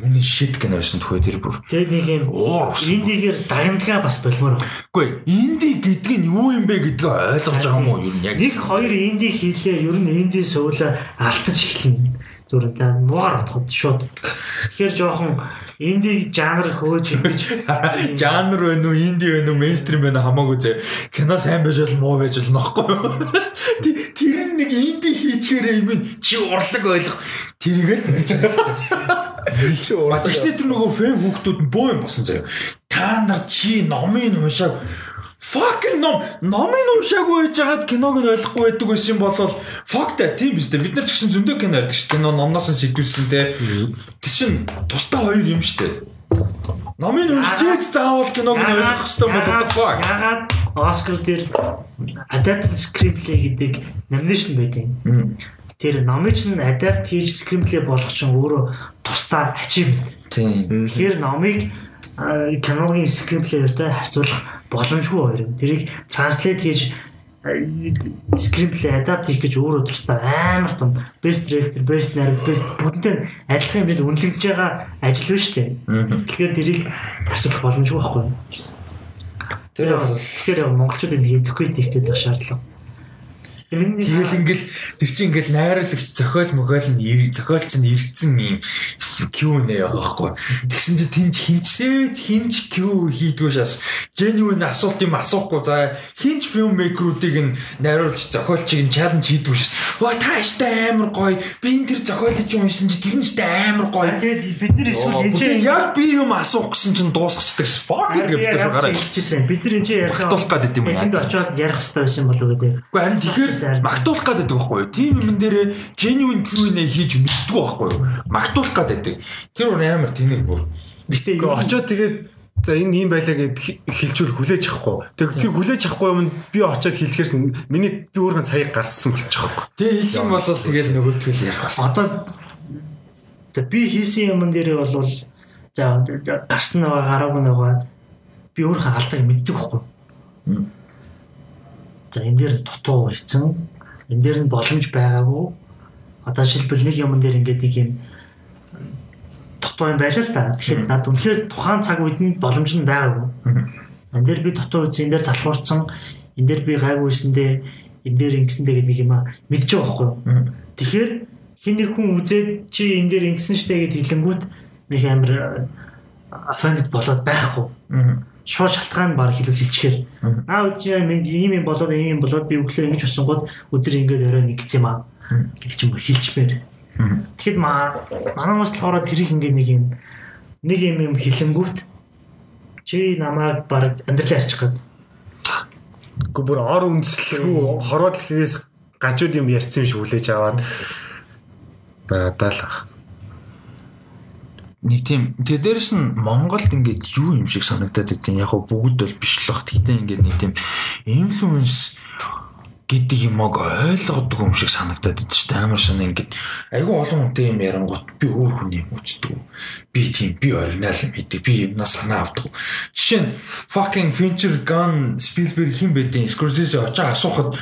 үний shit кино байсан тхүү тэр бүр Тэгээд нэг юм индигээр дагнадгаа бас болмоор үгүй инди гэдэг нь юу юм бэ гэдгээ ойлгож байгаа юм уу юу яг Нэг хоёр инди хийлээ ер нь инди суулаа алтаж эхэлнэ. Зүрх та муугар бодоход шууд. Тэгэхээр жоохон инди жанр хөөж ингэж. Жанр байна уу? Инди байна уу? Мейнстрим уу? Хамаагүй зэ кино сайн байж бол муу байж бол нохгүй юу? Ти- тэр нэг инди хийчихээрээ юм чи урлаг ойлгох. Тэрийгээ ба тэгснэ тэр нөгөө фэн хүүхдүүд нь боо юм босон заяа та нар чи номын уншааг fucking ном. Номын уншаагүй байж хагаад киног нь ойлгохгүй байдаг байсан юм бол fuck та тийм биз дээ. Бид нар ч гэсэн зөндөө кино ярьдаг шүү кино номноос нь сэтгүүлсэн те. Тэр чин тусдаа хоёр юм шүү дээ. Номын уншиж заавал киног нь ойлгох хэрэгтэй бол what the fuck. Ягаад Оскар дээр adapted screenplay гэдэг nomination байдаг. Тэр номыг ч нь adapt хийж screenplay болгох чинь өөрөө тусдаа achievement. тийм. Тэгэхээр номыг киногийн screenplay-тэй харьцуулах боломжгүй хоёр юм. Тэрийг translate хийж а, screenplay adapt хийх гэж өөрөө тусдаа амар том best director, best narrative бүгдээ адилхан юмд үнэлэгдэж байгаа ажил шүү дээ. Тэгэхээр тэрийг асуулах боломжгүй байхгүй юу? Тэр бол тэгэхээр яг монголчуудын нэг educate хийх гэдэг шаардлага. Тэгэл ингээл тэр чинь ингээл найруулагч зохиол мөхөөл нь зохиолч нь ирцэн юм Q&A байгаа байхгүй. Тэгсэн чинь тэнч хинчээж хинч Q хийдгүй шас. Genuine асуулт юм асуухгүй за хинч film maker-уудыг нь найруулагч зохиолчийг нь challenge хийдгүй шас. Ва тааштай амар гоё. Би энэ тэр зохиолч юм уншсан чи тэр нь штэ амар гоё. тэгээд бид нар эсвэл энэ Тэгээ яг би юм асуух гэсэн чинь дуусчихдаг ш. Fuck гэдэг бид тэр гараа. хэлчихсэн. Бид нар энэ ярих Магтуулах байт юм яа. Энд очиод ярих хэрэгтэй байсан болов уу гэдэг. Уу харин тэгэхээр магтуулах байдаг байхгүй юу? Тим юм дээр genuine Q&A хийж мэддэггүй байхгүй юу? Магтуулах байдаг. Тэр бүр амар тэнэг бүр. Гэхдээ очоод тэгээд За энэ юм байлаа гэд хэлжүүл хүлээж авахгүй. Тэг тэр хүлээж авахгүй юм би очиад хэлэхээс миний би өөрөө цаяг гарсан болчихог. Тэг хэлэх юм бол тэгэл нөгөөдгөл ярих бол. Одоо би хийсэн юм дээр бол за гарсан нэг гараг нэг би өөрөө алдаг мэддэг байхгүй. За энэ дээр дутуу хийсэн. Энэ дээр нь боломж байгаагүй. Одоо шилбэл нэг юм дээр ингээд нэг юм дутуу юм байлаа л да. Тэгэхээр над үнэхээр тухайн цаг үед нь боломж нь байгаагүй. Энэ дээр би дутуу үзсэн, энэ дээр залхуурсан, энэ дээр би гайгүйсэндээ энэ дээр ингэсэндээ гэдэг нэг юм а мэдчихэж байгаа байхгүй юу? Тэгэхээр хин нэг хүн үзээд чи энэ дээр ингэсэн штэ гэд хэлэнгүүт нэг амар offended болоод байхгүй. Шууд шалтгаан баг хэлүүл хэлчихээр. Аа үгүй минь ийм юм болоод ийм юм болоод би өглөө ингэж усангууд өдөр ингэж орой нэгц юм аа гэдэг ч юм хэлчихмээр. Тэгэхэд маа манай хүмүүс болохоор тэрийг ингэ нэг юм нэг юм юм хэлэнгүүт чи намайг баг амьдралаа арчих гээд Гэхдээ бүр ор үндэслэхүү хорвоод лхээс гажууд юм ярьсан юм шиг хүлээж аваад бадаалах. Нэг тийм тэгээ дээрэс нь Монголд ингээд юу юм шиг санагдаад байдیں۔ Яг гоо бүгд бол биш л бах. Тэгтээ ингээд нэг тийм influence гэдэг юмог ойлгодог юм шиг санагдаад шүү дээ. Амар шин ингээд айгүй олон хүнтэй юм ярангууд би өөр хүн юм үздэг. Би тийм би оригинал юм хийдэг. Би юмнаас санаа авдаг. Жишээ нь fucking Fincher Gun Spielberg хин бэдийн Scorsese очоо асуухад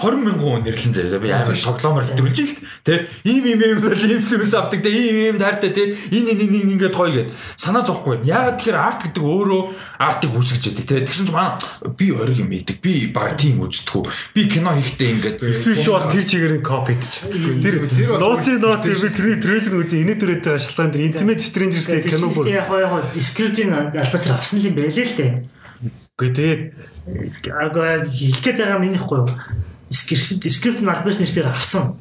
20 мянган хүн нэрлэн заяа. Би амар тоглоомор хэвтрүүлж л тэ. Ийм ийм ийм бол ийм төс авдаг тэ. Ийм ийм таартай тэ. Энэ энэ энэ ингээд гоё гэд санаа зовхгүй. Яагаад тэгэхээр арт гэдэг өөрөө артыг үүсгэж яадаг тэ. Тэгсэн чинь манай би ориг юм идэг. Би баг тийм үздэггүй. Би кино хийхдээ ингээд эсвэл шууд тэр чигээр копи идчихдэг. Тэр тэр нууцын нууц би тэр трейлер үзээ инээ төрөйтэй шалтгаан тэр Intimate Strangers гэх кино бүр. Яг яг скриптийн албацар авсан юм байлээ л дээ. Үгүй тэгээд ага хэлэх гээд байгаа юм ихгүй юу? Скрипт скрипт нь альбас нэрээр авсан.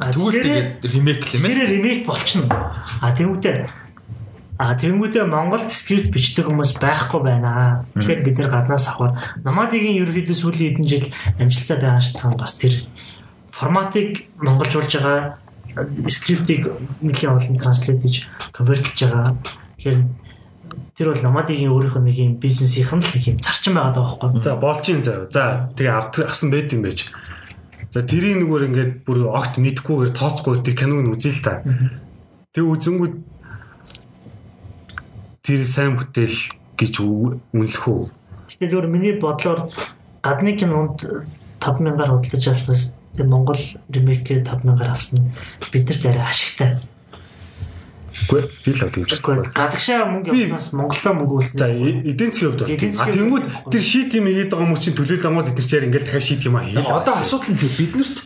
Тэгвэл ремейк л юм ээ. Тэр ремейк болчихно. А тэгвэл А тэгмүүдээ Монголд скрипт бичдэг хүмүүс байхгүй байна. Тэгэхээр бид нар гаднаас авахар номадигийн ерөөхдөө сүүлийн хэдэн жил амжилттай байгаа шалтгаан бас тэр форматыг монголжуулж байгаа скриптийг нэлийн олон транслейт хийж конвертлж байгаа. Тэгэхээр тэр бол номадигийн өөрийнх нь нэг юм бизнесийнх нь л нэг юм зарчим байгаа даа байхгүй. За болж ин зав. За тэгээ авсан байд юм байж. За тэрийн нүгээр ингээд бүр огт мэдхгүйгээр тооцгүй тэр киног нь үзээ л та. Тэг үзэнгүүд тэр сайн бүтээл гэж үнэлэх үү? Гэтэ зөвөр миний бодлоор гадны кинонд 5000-аар худалдаж тэр Монгол ремейкээр 5000-аар авсан биднэрт арай ашигтай. Үгүй би л тэгж Гэхдээ гадагшаа мөнгө явуулнаас Монголдо мөнгө үлдсэн. За эдийн засгийн хувьд бол тийм. А тэнгууд тэр шийт юм хийгээд байгаа хүмүүс чинь төлөөлөл амууд эдгээр ингээл дахиад шийт юм аа хийлээ. Одоо асуудал нь тийм биднэрт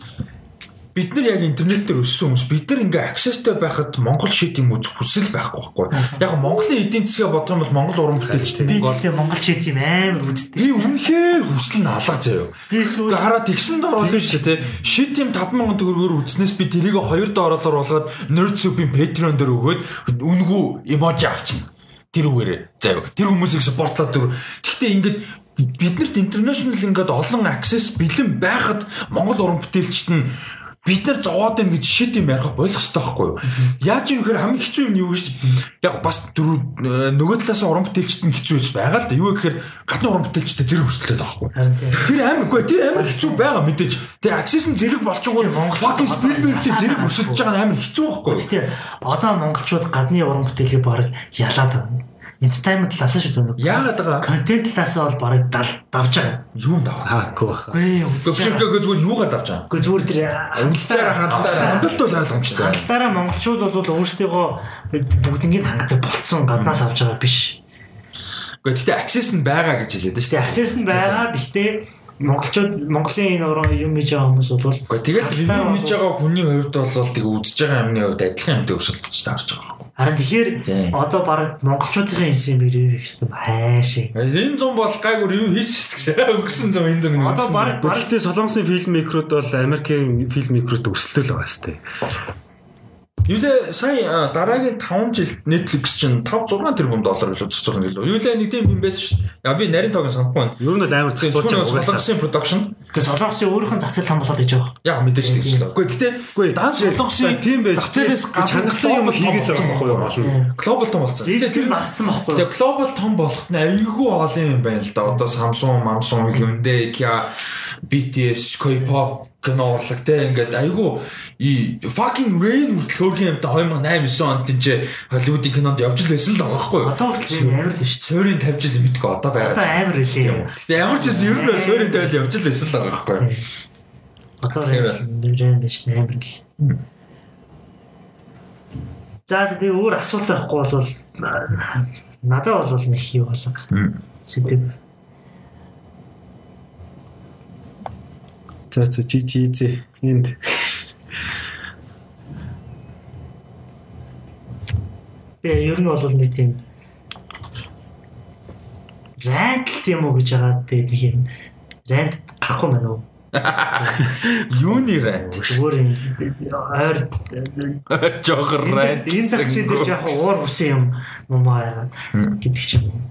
бид нар яг интернет дээр өссөн хүмүүс бид нар ингээ аксестэй байхад Монгол шит юм үзэх хүсэл байхгүй байхгүй. Яг Монголын эдийн засгаа бодох юм бол Монгол уран бүтээлчд би гэхдээ Монгол шит юм амар үздэг. Би үнэхээр хүсэл нь алга заяа. Би сүүл хараад тэгсэн дор болно шүү дээ. Шит юм 5000 төгрөгөөр үзнээс би тэрийг 2 доллараар болгоод Nerd Soup-ийн Patreon дээр өгөөд үнгүү эможи авчна. Тэр үгээрээ. Заяа. Тэр хүмүүсийг спортлоод дөр. Гэхдээ ингээд биднэрт international ингээд олон access бэлэн байхад Монгол уран бүтээлчд нь бид нар зовоод байна гэж шит юм ярих болох хэрэгтэй байхгүй юу? Яаж юм гэхээр хамгийн хэцүү юм юу гэж яг бас дөрөв нөгөө талаас уран бүтээлчд нь хэцүү байж байгаа л да. Юу гэхээр гадны уран бүтээлчдэд зэрэг байгаа байхгүй юу? Тэр амаргүй тэр амар хэцүү байгаа мэдээж. Тэгээ аксес нь зэрэг болчихгоо fucking Spielberg-тэй зэрэг өсөж байгаа нь амар хэцүү байхгүй юу? Гэтэ одоо монголчууд гадны уран бүтээлийг баг ялаад байна entertainment талаас шүү дээ. Яагаад байгаа? Контент талаас бол барыг давж байгаа. Юу даваа? Хаагүй. Үгүй Гэхдээ зүгээр юугаар давж байгаа? Үгүй зүгээр тэр байгаа хандлаараа Хандлт бол ойлгомжтой. хандлаараа монголчууд бол өөрсдөө бүгднийг хангадаг болцсон гаднаас авч байгаа биш. Гэхдээ access нь байгаа гэж хэлээд шүү дээ. access нь байгаа. Гэхдээ монголчууд Монголын энэ уран юм хийж байгаа хүмүүс бол тэгэл ревю хийж байгаа хүний хувьд бол тэг үзэж байгаа юмны хувьд адилхан юмтай өрсөлдөж таарч байгаа байхгүй. харин тэгэхээр одоо баг монголчуудын инсэн бэрээр их юм хайшаа. Энэ зам бол гайгүй ревю хийсэн шүү дээ. Өгсөн зам энэ зам Одоо баг Гэхдээ солонгосын фильммейкерүүд бол Америкийн фильммейкерүүд өсөлтөл байгаа сте. Юулээ сая дараагийн 5 жилд Netflix чинь 5 6 тэрбум доллар илүү зөрчил гэлөө. Юулээ нэг тийм юм байсан шүү. Я би нарийн тоог санахгүй байна. Ер нь бол амар зөвхөн байгаа. солонгосын production Гэхдээ солонгосын өөрийнх нь зах зээл хамгаалаад хийж байгаа. яг мэдээж тэгж л. Гэхдээ гэтээ дан солонгосын тийм байж зах зээлээс чанартай юм хийгээд байгаа байхгүй юу. Global том болсон. Нь тэр багассан байхгүй юу? Тэгээ global том болохт нь айгүй олон юм байна л да. Одоо Samsung, Samsung, Hyundai, Kia, BTS, K-pop кино урлаг те ингээд айгүй и fucking rain хүртэл хөөрхөн юмтай 2008 9 онд тийч Hollywood-ийн кинонд явж л байсан л байгаа байхгүй юу? Одоо бол амар л шүү. Суурийн тавьж л мэдгүй одоо Одоо байгаа. амар хэлээ. Гэтэ ямар ч юм ер нь суурийн тавьж явж л байсан л байгаа байхгүй юу? Одоо нэрэн биш амар л. За тэгээ өөр асуулт байхгүй бол надад бол нэг юу болго. Сэтэв. За за чи чи зэ энд Тэгээ ер нь бол нэг тийм райт юм уу гэж байгаа тэгээ нэг юм райт гарахгүй байна уу? Юуны райт? Зүгээр юм ойр Жогор райт. энэ засгийн дээр яг уур хүсэн юм юм аа гэдэг ч юм уу.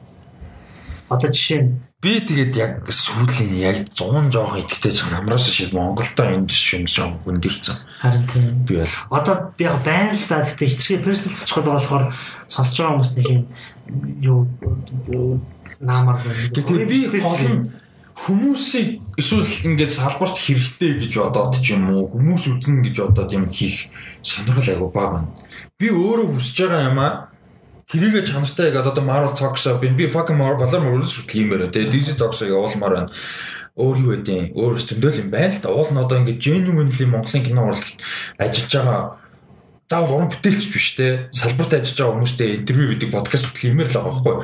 Одоо жишээ нь Би тэгээд яг сүүлийн яг 100 жоох идэвхтэй ч намраас шиг Монголдо энэ юм жоох өндөрцөн. харин тийм Би бол одоо би яг байна л да гэхдээ хитрхи персонал байгаа болохоор сонсож байгаа хүмүүс нэг юм юу наамар байна. Тэгээ би гол нь хүмүүсийг эсвэл ингээд салбарт хэрэгтэй гэж бодоод ч юм уу хүмүүс үзнэ гэж бодоод юм хийх сонирхол айгу бага. Би өөрөө хүсэж байгаа юм аа тэрийг чанартай яг одоо Marvel Talks би би fucking Marvel Marvel шүтлэх юм байна. Тэгээ DC Talks-ыг явуулмаар байна. Өөр юу гэдэг өөр зөндөл юм байна л да. Уул нь одоо ингээд genuinely Монголын кино урлагт ажиллаж байгаа заавал уран бүтээлч биш те салбарт ажиллаж байгаа хүмүүстэй интервью гэдэг подкаст хүртэл хиймээр л байгаа байхгүй.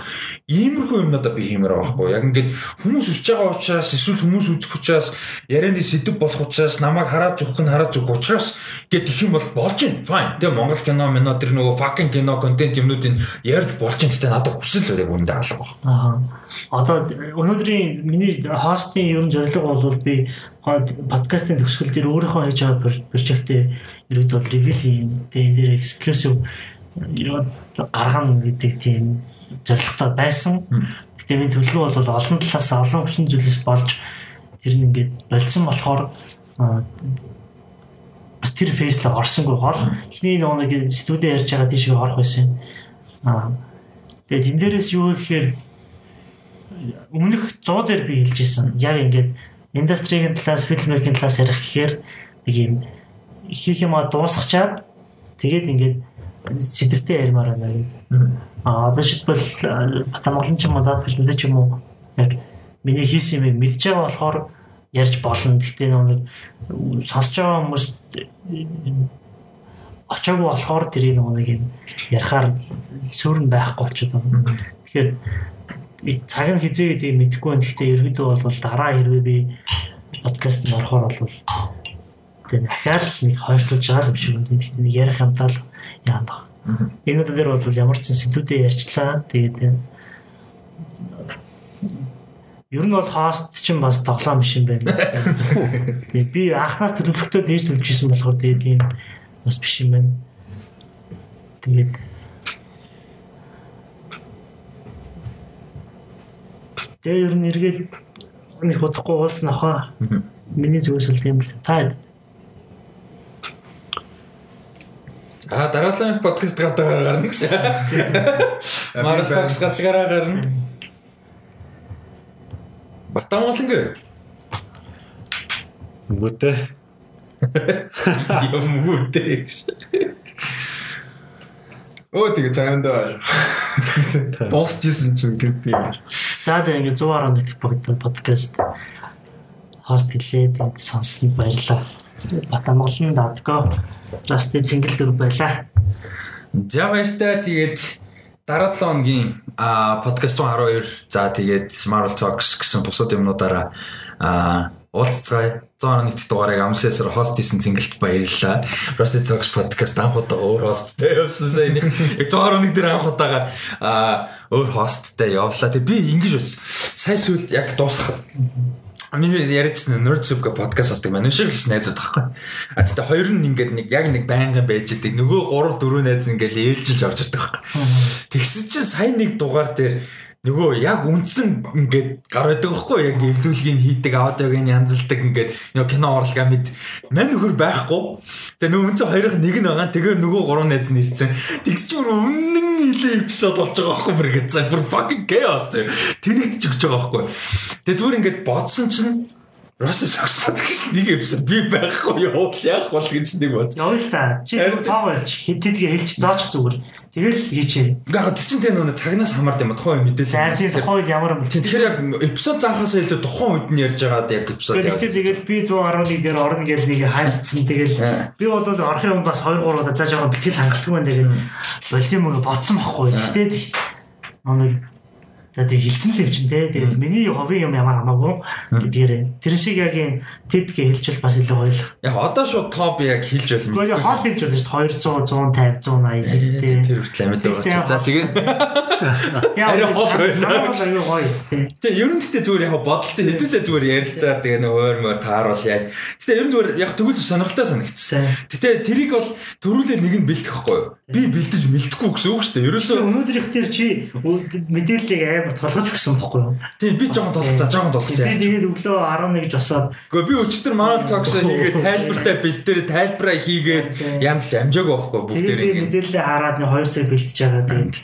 Иймэрхүү юмнуудаа би хиймээр байгаа байхгүй. Яг ингээд хүмүүс үсэж байгаа учраас эсвэл хүмүүс үзэх учраас ярианы сэдв болох учраас намайг хараад зүгх нь хараад зүгх учраас гэд их юм бол болж байна. Fine. Тэгээ Монгол кино мино тэр нөгөө fucking кино контент юмнуудыг ярьж болж байна. Гэтэ надад хүсэл яг үндэ алга байна. Аа одоо өнөөдрийн миний хостын ерөн зорилго бол би подкастын төгсгөл дээр өөрийнхөө хийж байгаа прожектээ ерөөд бол ревил хийн тэгээ энэ дээр эксклюзив гаргана гэдэг тийм зорилготой байсан. Гэтэ миний төлөвлөгөө бол олон талаас олон хүчин зүйлээс болж тэр нь ингээд болцсон болохоор бас тэр фейслээ орсонгүй гол эхний нэг студид ярьж байгаа тийшээ орох байсан. Аа тэгээд тэн дээрээс юу гэхээр өмнөх 100 дээр би хэлж исэн. Яг ингээд индастригийн талаас, фильммейкинг талаас ярих гэхээр нэг юм хийх юм а дуусгачаад тэгээд ингээд сэдвтэй ярмаар байна гэх. Аа одоо шийдвэл Батамгалан ч юм уу даад гэж мэдээ ч юм уу яг миний хийсэн юм мэдж байгаа болохоор ярьж болно. Гэхдээ нэг сонсож байгаа хүмүүс очоогүй болохоор тэрийг нэг юм ярихаар сүрэн байхгүй болчиход байна. Тэгэхээр цаг нь хизээ гэдгийг мэдэхгүй байна. Гэхдээ ерөөдөө бол дараа хэрвээ би подкаст нь орохоор бол тэгээ дахиад нэг хойшлуулж байгаа юм шиг байна. Гэхдээ нэг ярих юмтаа л яадаг. Энэ дээр бол ямар ч сэдвүүдээ ярьчлаа. Тэгээд ер нь бол хост чинь бас тоглоом биш юм байна. Тэгээд би анхнаас төлөвлөгтөө дээж төлөвчсэн болохоор тэгээд ийм бас биш юм байна. Тэгээд Тэгээ ер нь эргээд нэг бодохгүй уулзна хаа. Миний зүгээс л тийм л та А дараагийн подкаст гадаг гарна гэж. Марл цагс гадагаараа гарна. Батамгалан гээ. Мөтэ. Юм мөтэ гэж. Оо тэгээ таймдаа. Дуусчихсан чинь гэнт юм. За за ингэ 111 подкаст хост хэлээ тэгээд сонссонд баярлалаа. Батамгалан дадгаа. Расты цэнгэл дүр байлаа. За баяртай тэгээд дараа 7 хоногийн подкаст 12 за тэгээд Marvel Talks гэсэн бусад юмнуудаараа. 111 дэх дугаарыг амсаасаар хост хийсэн цэнгэлт баярлалаа. Rusty Talks podcast анх удаа өөр хосттэй явсан сайн. Яг 111 дээр анх удаага өөр хосттэй явлаа. Тэг би ингэж бас сая сүлд яг дуусгах Миний яриадсан Nerd Soup гэх подкаст сонсдог маань шиг л найзууд байхгүй. А тэгтээ хоёр нь ингээд нэг яг нэг байнгын байж идэг. Нөгөө 3 4 найз ингээл ээлжилж орж ирдэг байхгүй. Тэгсэн чинь сайн нэг дугаар дээр нөгөө яг үндсэн ингээд гар байдаг байхгүй яг эвлүүлгийг хийдэг аудиог нь янзалдаг ингээд нөгөө кино орлого мэд. Мань нөхөр байхгүй. Тэгээ нөгөө үндсэн хоёрын нэг нь байгаа. Тэгээ нөгөө гурван найз нь ирсэн. Тэгс чи бүр үнэн хилээ эпизод болж байгаа байхгүй бүр гэж бүр fucking chaos. Тэнэгт ч өгч байгаа байхгүй. Тэгээ зүгээр ингээд бодсон чинь Russell Sox podcast нэг эпизод би байхгүй явуул яах бол гэж нэг бод. Л та. Чи тоо байлч хэд хэдгээ хэлж зооч зүгээр. Тэгэл хийчээ. Ингээ яг тийч тэ нүг цагнаас хамаард юм тухайн мэдээлэл. За тийм тухайн үед ямар юм. Тэгэхээр яг эпизод заахаас илүү тухайн үед нь ярьж байгаад яг эпизод. Тэгэхээр тэгэл би 111 дээр орно гэж нэг хайрцсан. Тэгэл би бол орохын өмнө бас 2 3 удаа зааж байгаа бэлтгэл хангалтгүй байна. Тэгээд болдим мөнгө бодсон байхгүй. Гэтэ нэг Тэгээ хилцэн л юм чинь те. Тэгээд миний ховын юм ямар хамаагүй гэдгээр тэр шиг яг юм тэдгээ хэлчихвэл бас илүү л. Яг одоо шууд топ яг хэлж болно. Гэхдээ хоол хэлж болно шүү дээ 200 150 180 те. Тэр хүртэл амьд байгаа. За тэгээд Яа хоол гоё. Тэгээ ер нь гэхдээ зүгээр яг бодолцоо хэдүүлээ зүгээр ярилцаа тэгээ нөө өөр мөр тааруул яа. Гэтэ ер нь зүгээр яг тэгвэл сонирхолтой санагдсан. Гэтэ тэрийг бол төрүүлээ нэг нь бэлтгэхгүй юу? Би бэлдэж мэлдэхгүй гэсэн үг шүү дээ. Ерөөсөө өнөөдрийнх дээр чи мэдээллийг амар тулгаж өгсөн бохгүй юу? Тийм би жоохон толцоо, жоохон толцоо. Би тэгээд өглөө 11 жосоод Гэхдээ би өчтөр Moral Talks хийгээд тайлбартай бэлдээр тайлбараа хийгээд янз ч амжаагүй байхгүй тэгээд бүгдээр ингэ. мэдээлэлээ хараад нэг 2 цаг бэлтэж байгаа тэгээд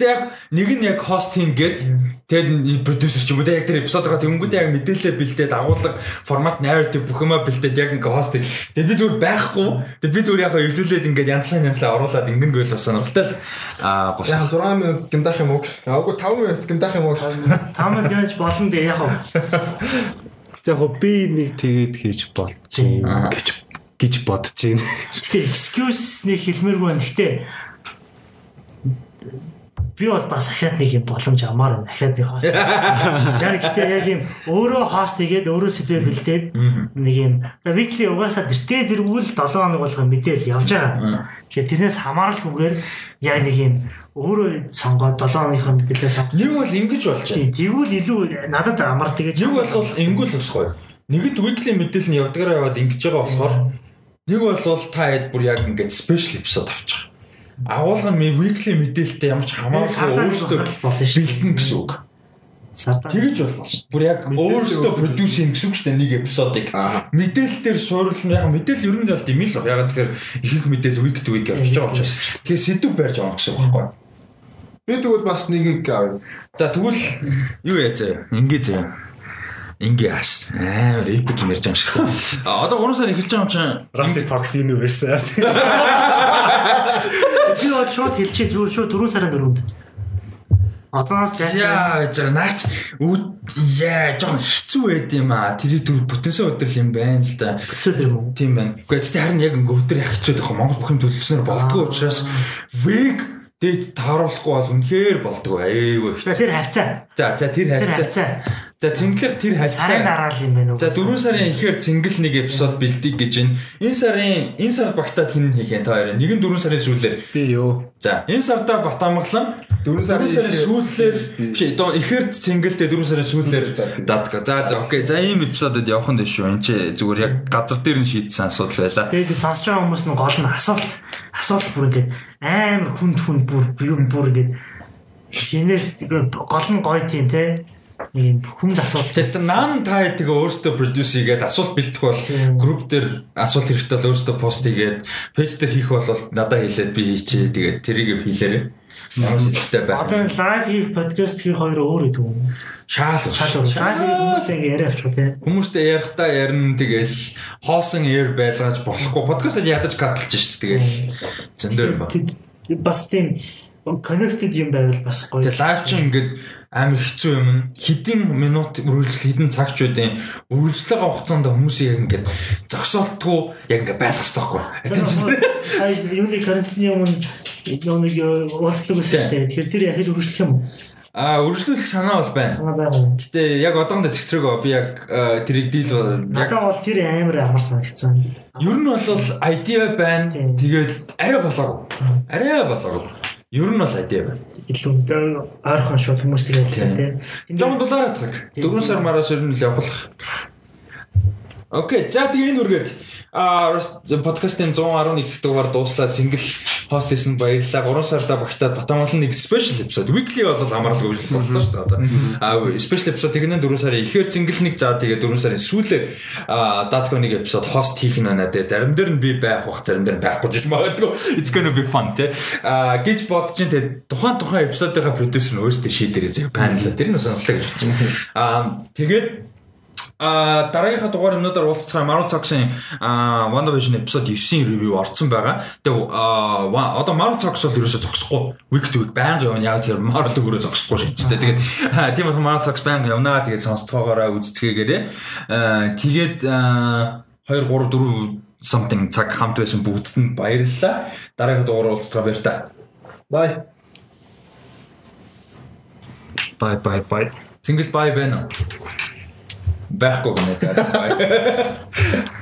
Гэтэ яг нэг нь яг хост хийн гээд тэгээд продюсер ч юм уу яг тэр эпизодоо тэнгүүдээ яг мэдээлэл бэлдээд агуулга формат narrative бүх юмаа бэлдээд яг ингээ хост. Тэгээд би зүгээр байхгүй. Тэгээд би зүгээр яг эвлүүлээд ингээ янзлаа янзлаа оруулаад ингэн гээл бас сонирхолтой л аа. Яг 6 минут гиндах юм уу? Аагүй 5 минут гиндах юм уу? 5 минут гэнэж болно дээ яг хав. За яг би нэг тэгээд хийж болж байна гэж гэж бодож байна. Гэтэ excuse нэг хэлмээргүй байна. Гэтэ би бол бас ахаад нэг юм боломж амаар байна. Ахаад нэг хост. Яг гэтээ яг юм өөрөө хост хийгээд өөрөө сэдвээ бэлдээд нэг юм за weekly угаасаа тэртээ тэргүүл 7 хоног болгоо мэдээл явж байгаа. Тэгэхээр тэрнээс хамааралгүйгээр яг нэг юм өөрөө сонгоод 7 хоногийнхаа мэдээлэлээ сонгоод Нэг бол ингэж болж байна. тэгвэл илүү надад амар тэгэж Нэг бол ингүүл усгүй. Нэгэд weekly мэдээлэл нь явдгаараа яваад ингэж байгаа болохоор нэг бол та хэд бүр яг ингээд special episode авчих. Агуулга нь weekly мэдээлэлтэй ямар ч хамаагүй Сардаа өөрөөсөө болно шүү дээ. бэлдэн гэсэн үг. Сардаа Тэгэж болно шүү. дээ. Бүр яг өөрөөсөө produce хийн гэсэн үг шүү дээ нэг эпизодыг. Аа. Мэдээлэл дээр суурилна. Яг мэдээлэл ер нь бол тийм л баг. Яг тэгэхээр их их мэдээлэл week to week явчихж байгаа учраас. Тэгээ сэдв барьж байгаа гэсэн үг байхгүй. Би тэгвэл бас нэгийг авъя. За тэгвэл юу яа заяа. Ингээ заяа. Ингээ аш. Аа, эпик юм ярьж байгаа юм шиг одоо 3 сар эхэлж байгаа юм чинь Rusty Fox Universe. би бол шууд хэлчихээ зүгээр шууд 4 сарын 4-нд одоос яа гэж наач үд яа жоохон хэцүү байд юм аа. Тэр түр потенциал өдрөл юм байна л да. өцөд юм уу Тийм байна. Гэхдээ тэ харин яг ингээ өдөр яг хэцүү байх. Монгол бүхэн төлөвлөснөр болдгоо учраас вег дэд тааруулахгүй бол үнэхээр болдгоо. Айгүй тэр хавцаа За за тэр хавцаа За цэнгэлэр тэр сарын хайцаа. дараал юм байна уу За 4 сарын ихээр цэнгэл нэг эпизод бэлдэх гэж байна. Энэ сарын энэ сар багтаад хин хийх юм та хоёрын. Нэг нь 4 сарын сүүлээр. Би юу? За энэ сарда Батамглан 4 сарын 4 сарын ихээр- сүүлээр биш доо ихээр цэнгэлтэй 4 сарын сүүлээр датга. За за окей. За ийм эпизодод явах нь дэш шүү. Энд чи зүгээр яг газар дээр нь шийдсэн асуудал байлаа. тэгээд сонсож байгаа хүмүүс нь гол нь асуулт асуулт бүр ингээд амар хүнд хүнд бүр бүр ингээд хинээс гол нь гоё тийм те юм хүнд асуулт Тэгээд наан та тэгээ өөрөөсөө продюс хийгээд асуулт бэлдэх бол Тийм. групп дээр асуулт хэрэгтэй бол өөрөөсөө пост хийгээд пэйж дээр хийх бол надад хэлээд би хийчээ. Тэгээд тэрийг хийлээрээ. Ямар сэтгэлтэй байх. одоо лайв хийх подкаст хийх хоёр өөр гэдэг юм Шаал. шал лайв хийх хүмүүс ингээд яриа авчих те Хүмүүстэй ярихтаа ярина тэгэл хоосон air байлгаж болохгүй подкастыг ядаж катлж шít тэгэл зөндөө ба. Тэг- бас тийм connected юм байвал бас гоё Тэгээ лайв чинь ингээд амар хэцүү юм. Хэдин минут үргэлжлэл хэдин цаг ч үдийн үргэлжлэлээ хугацаанд хүмүүсийг яг ингээд зогсоолтгүй яг ингээд байх хэрэгтэй байхгүй. Сая юуны карантины өмнө нэг уулзлаг байсан шүү дээ. Тэгэхээр тэр яхаж үргэлжлэх юм? Аа үргэлжлүүлэх санаа бол байна. Санаа байгаа юм. Гэтэ яг одоохондоо зэгцрээгөө би яг тэрийг дийл Надад бол тэр амар амар санагдсан. ер нь бол idea байна. Тэгээд арай болоогүй. Арай болоогүй. Ер нь бол idea байна. Илүү ойрхон шууд хүмүүс тэгээд хэлсэн тийм. Жон доллараа таг. 4 сар мараас ер нь л явуулах. Окей, за тэгээ энэ үргээд а подкастын 111 дахь дугаар дууслаа цэнгэл хост хийсэн баярлалаа. 3 сарда багтаад Батамгалан нэг special episode. Weekly бол хамаарлаг үйлдэл боллоо шүү дээ одоо. А special episode тэгнэ 4 сарын ихээр цэнгэл нэг за тэгээ 4 сарын сүүлээр датко нэг episode хост хийх нь байна тэгээ. Зарим дээр нь би байх бах, зарим дээр нь байхгүй гэж магадгүй. It's gonna be fun тий. А гэж бодож чинь тэгээ тухайн тухайн episode-ийн продюсер нь өөрсдөө шийдэрээ зэ панел тэр нь сонирхолтой гэж бодчих. А тэгээд А дараагийнхаа дугаар өнөөдөр уулзцгаа Marvel Talks-ын WandaVision episode 9-ийн review орсон байгаа. Тэгээ одоо Marvel Talks бол ерөөсө зогсохгүй. Week to week байнга явна. Яг тэгэхээр Marvel өөрөө зогсохгүй шинжтэй. Тэгээд тийм бол Marvel Talks байнга явнаа. Тэгээд сонсцоогоороо үзцгээгээрээ. Тэгээд а, 2 3 4 something цаг хамт байсан бүгдд нь баярлалаа. Дараагийн дугаар уулзцгаа баяр та. Бай. Bye bye bye. Single bye байна уу? weg kom net uit.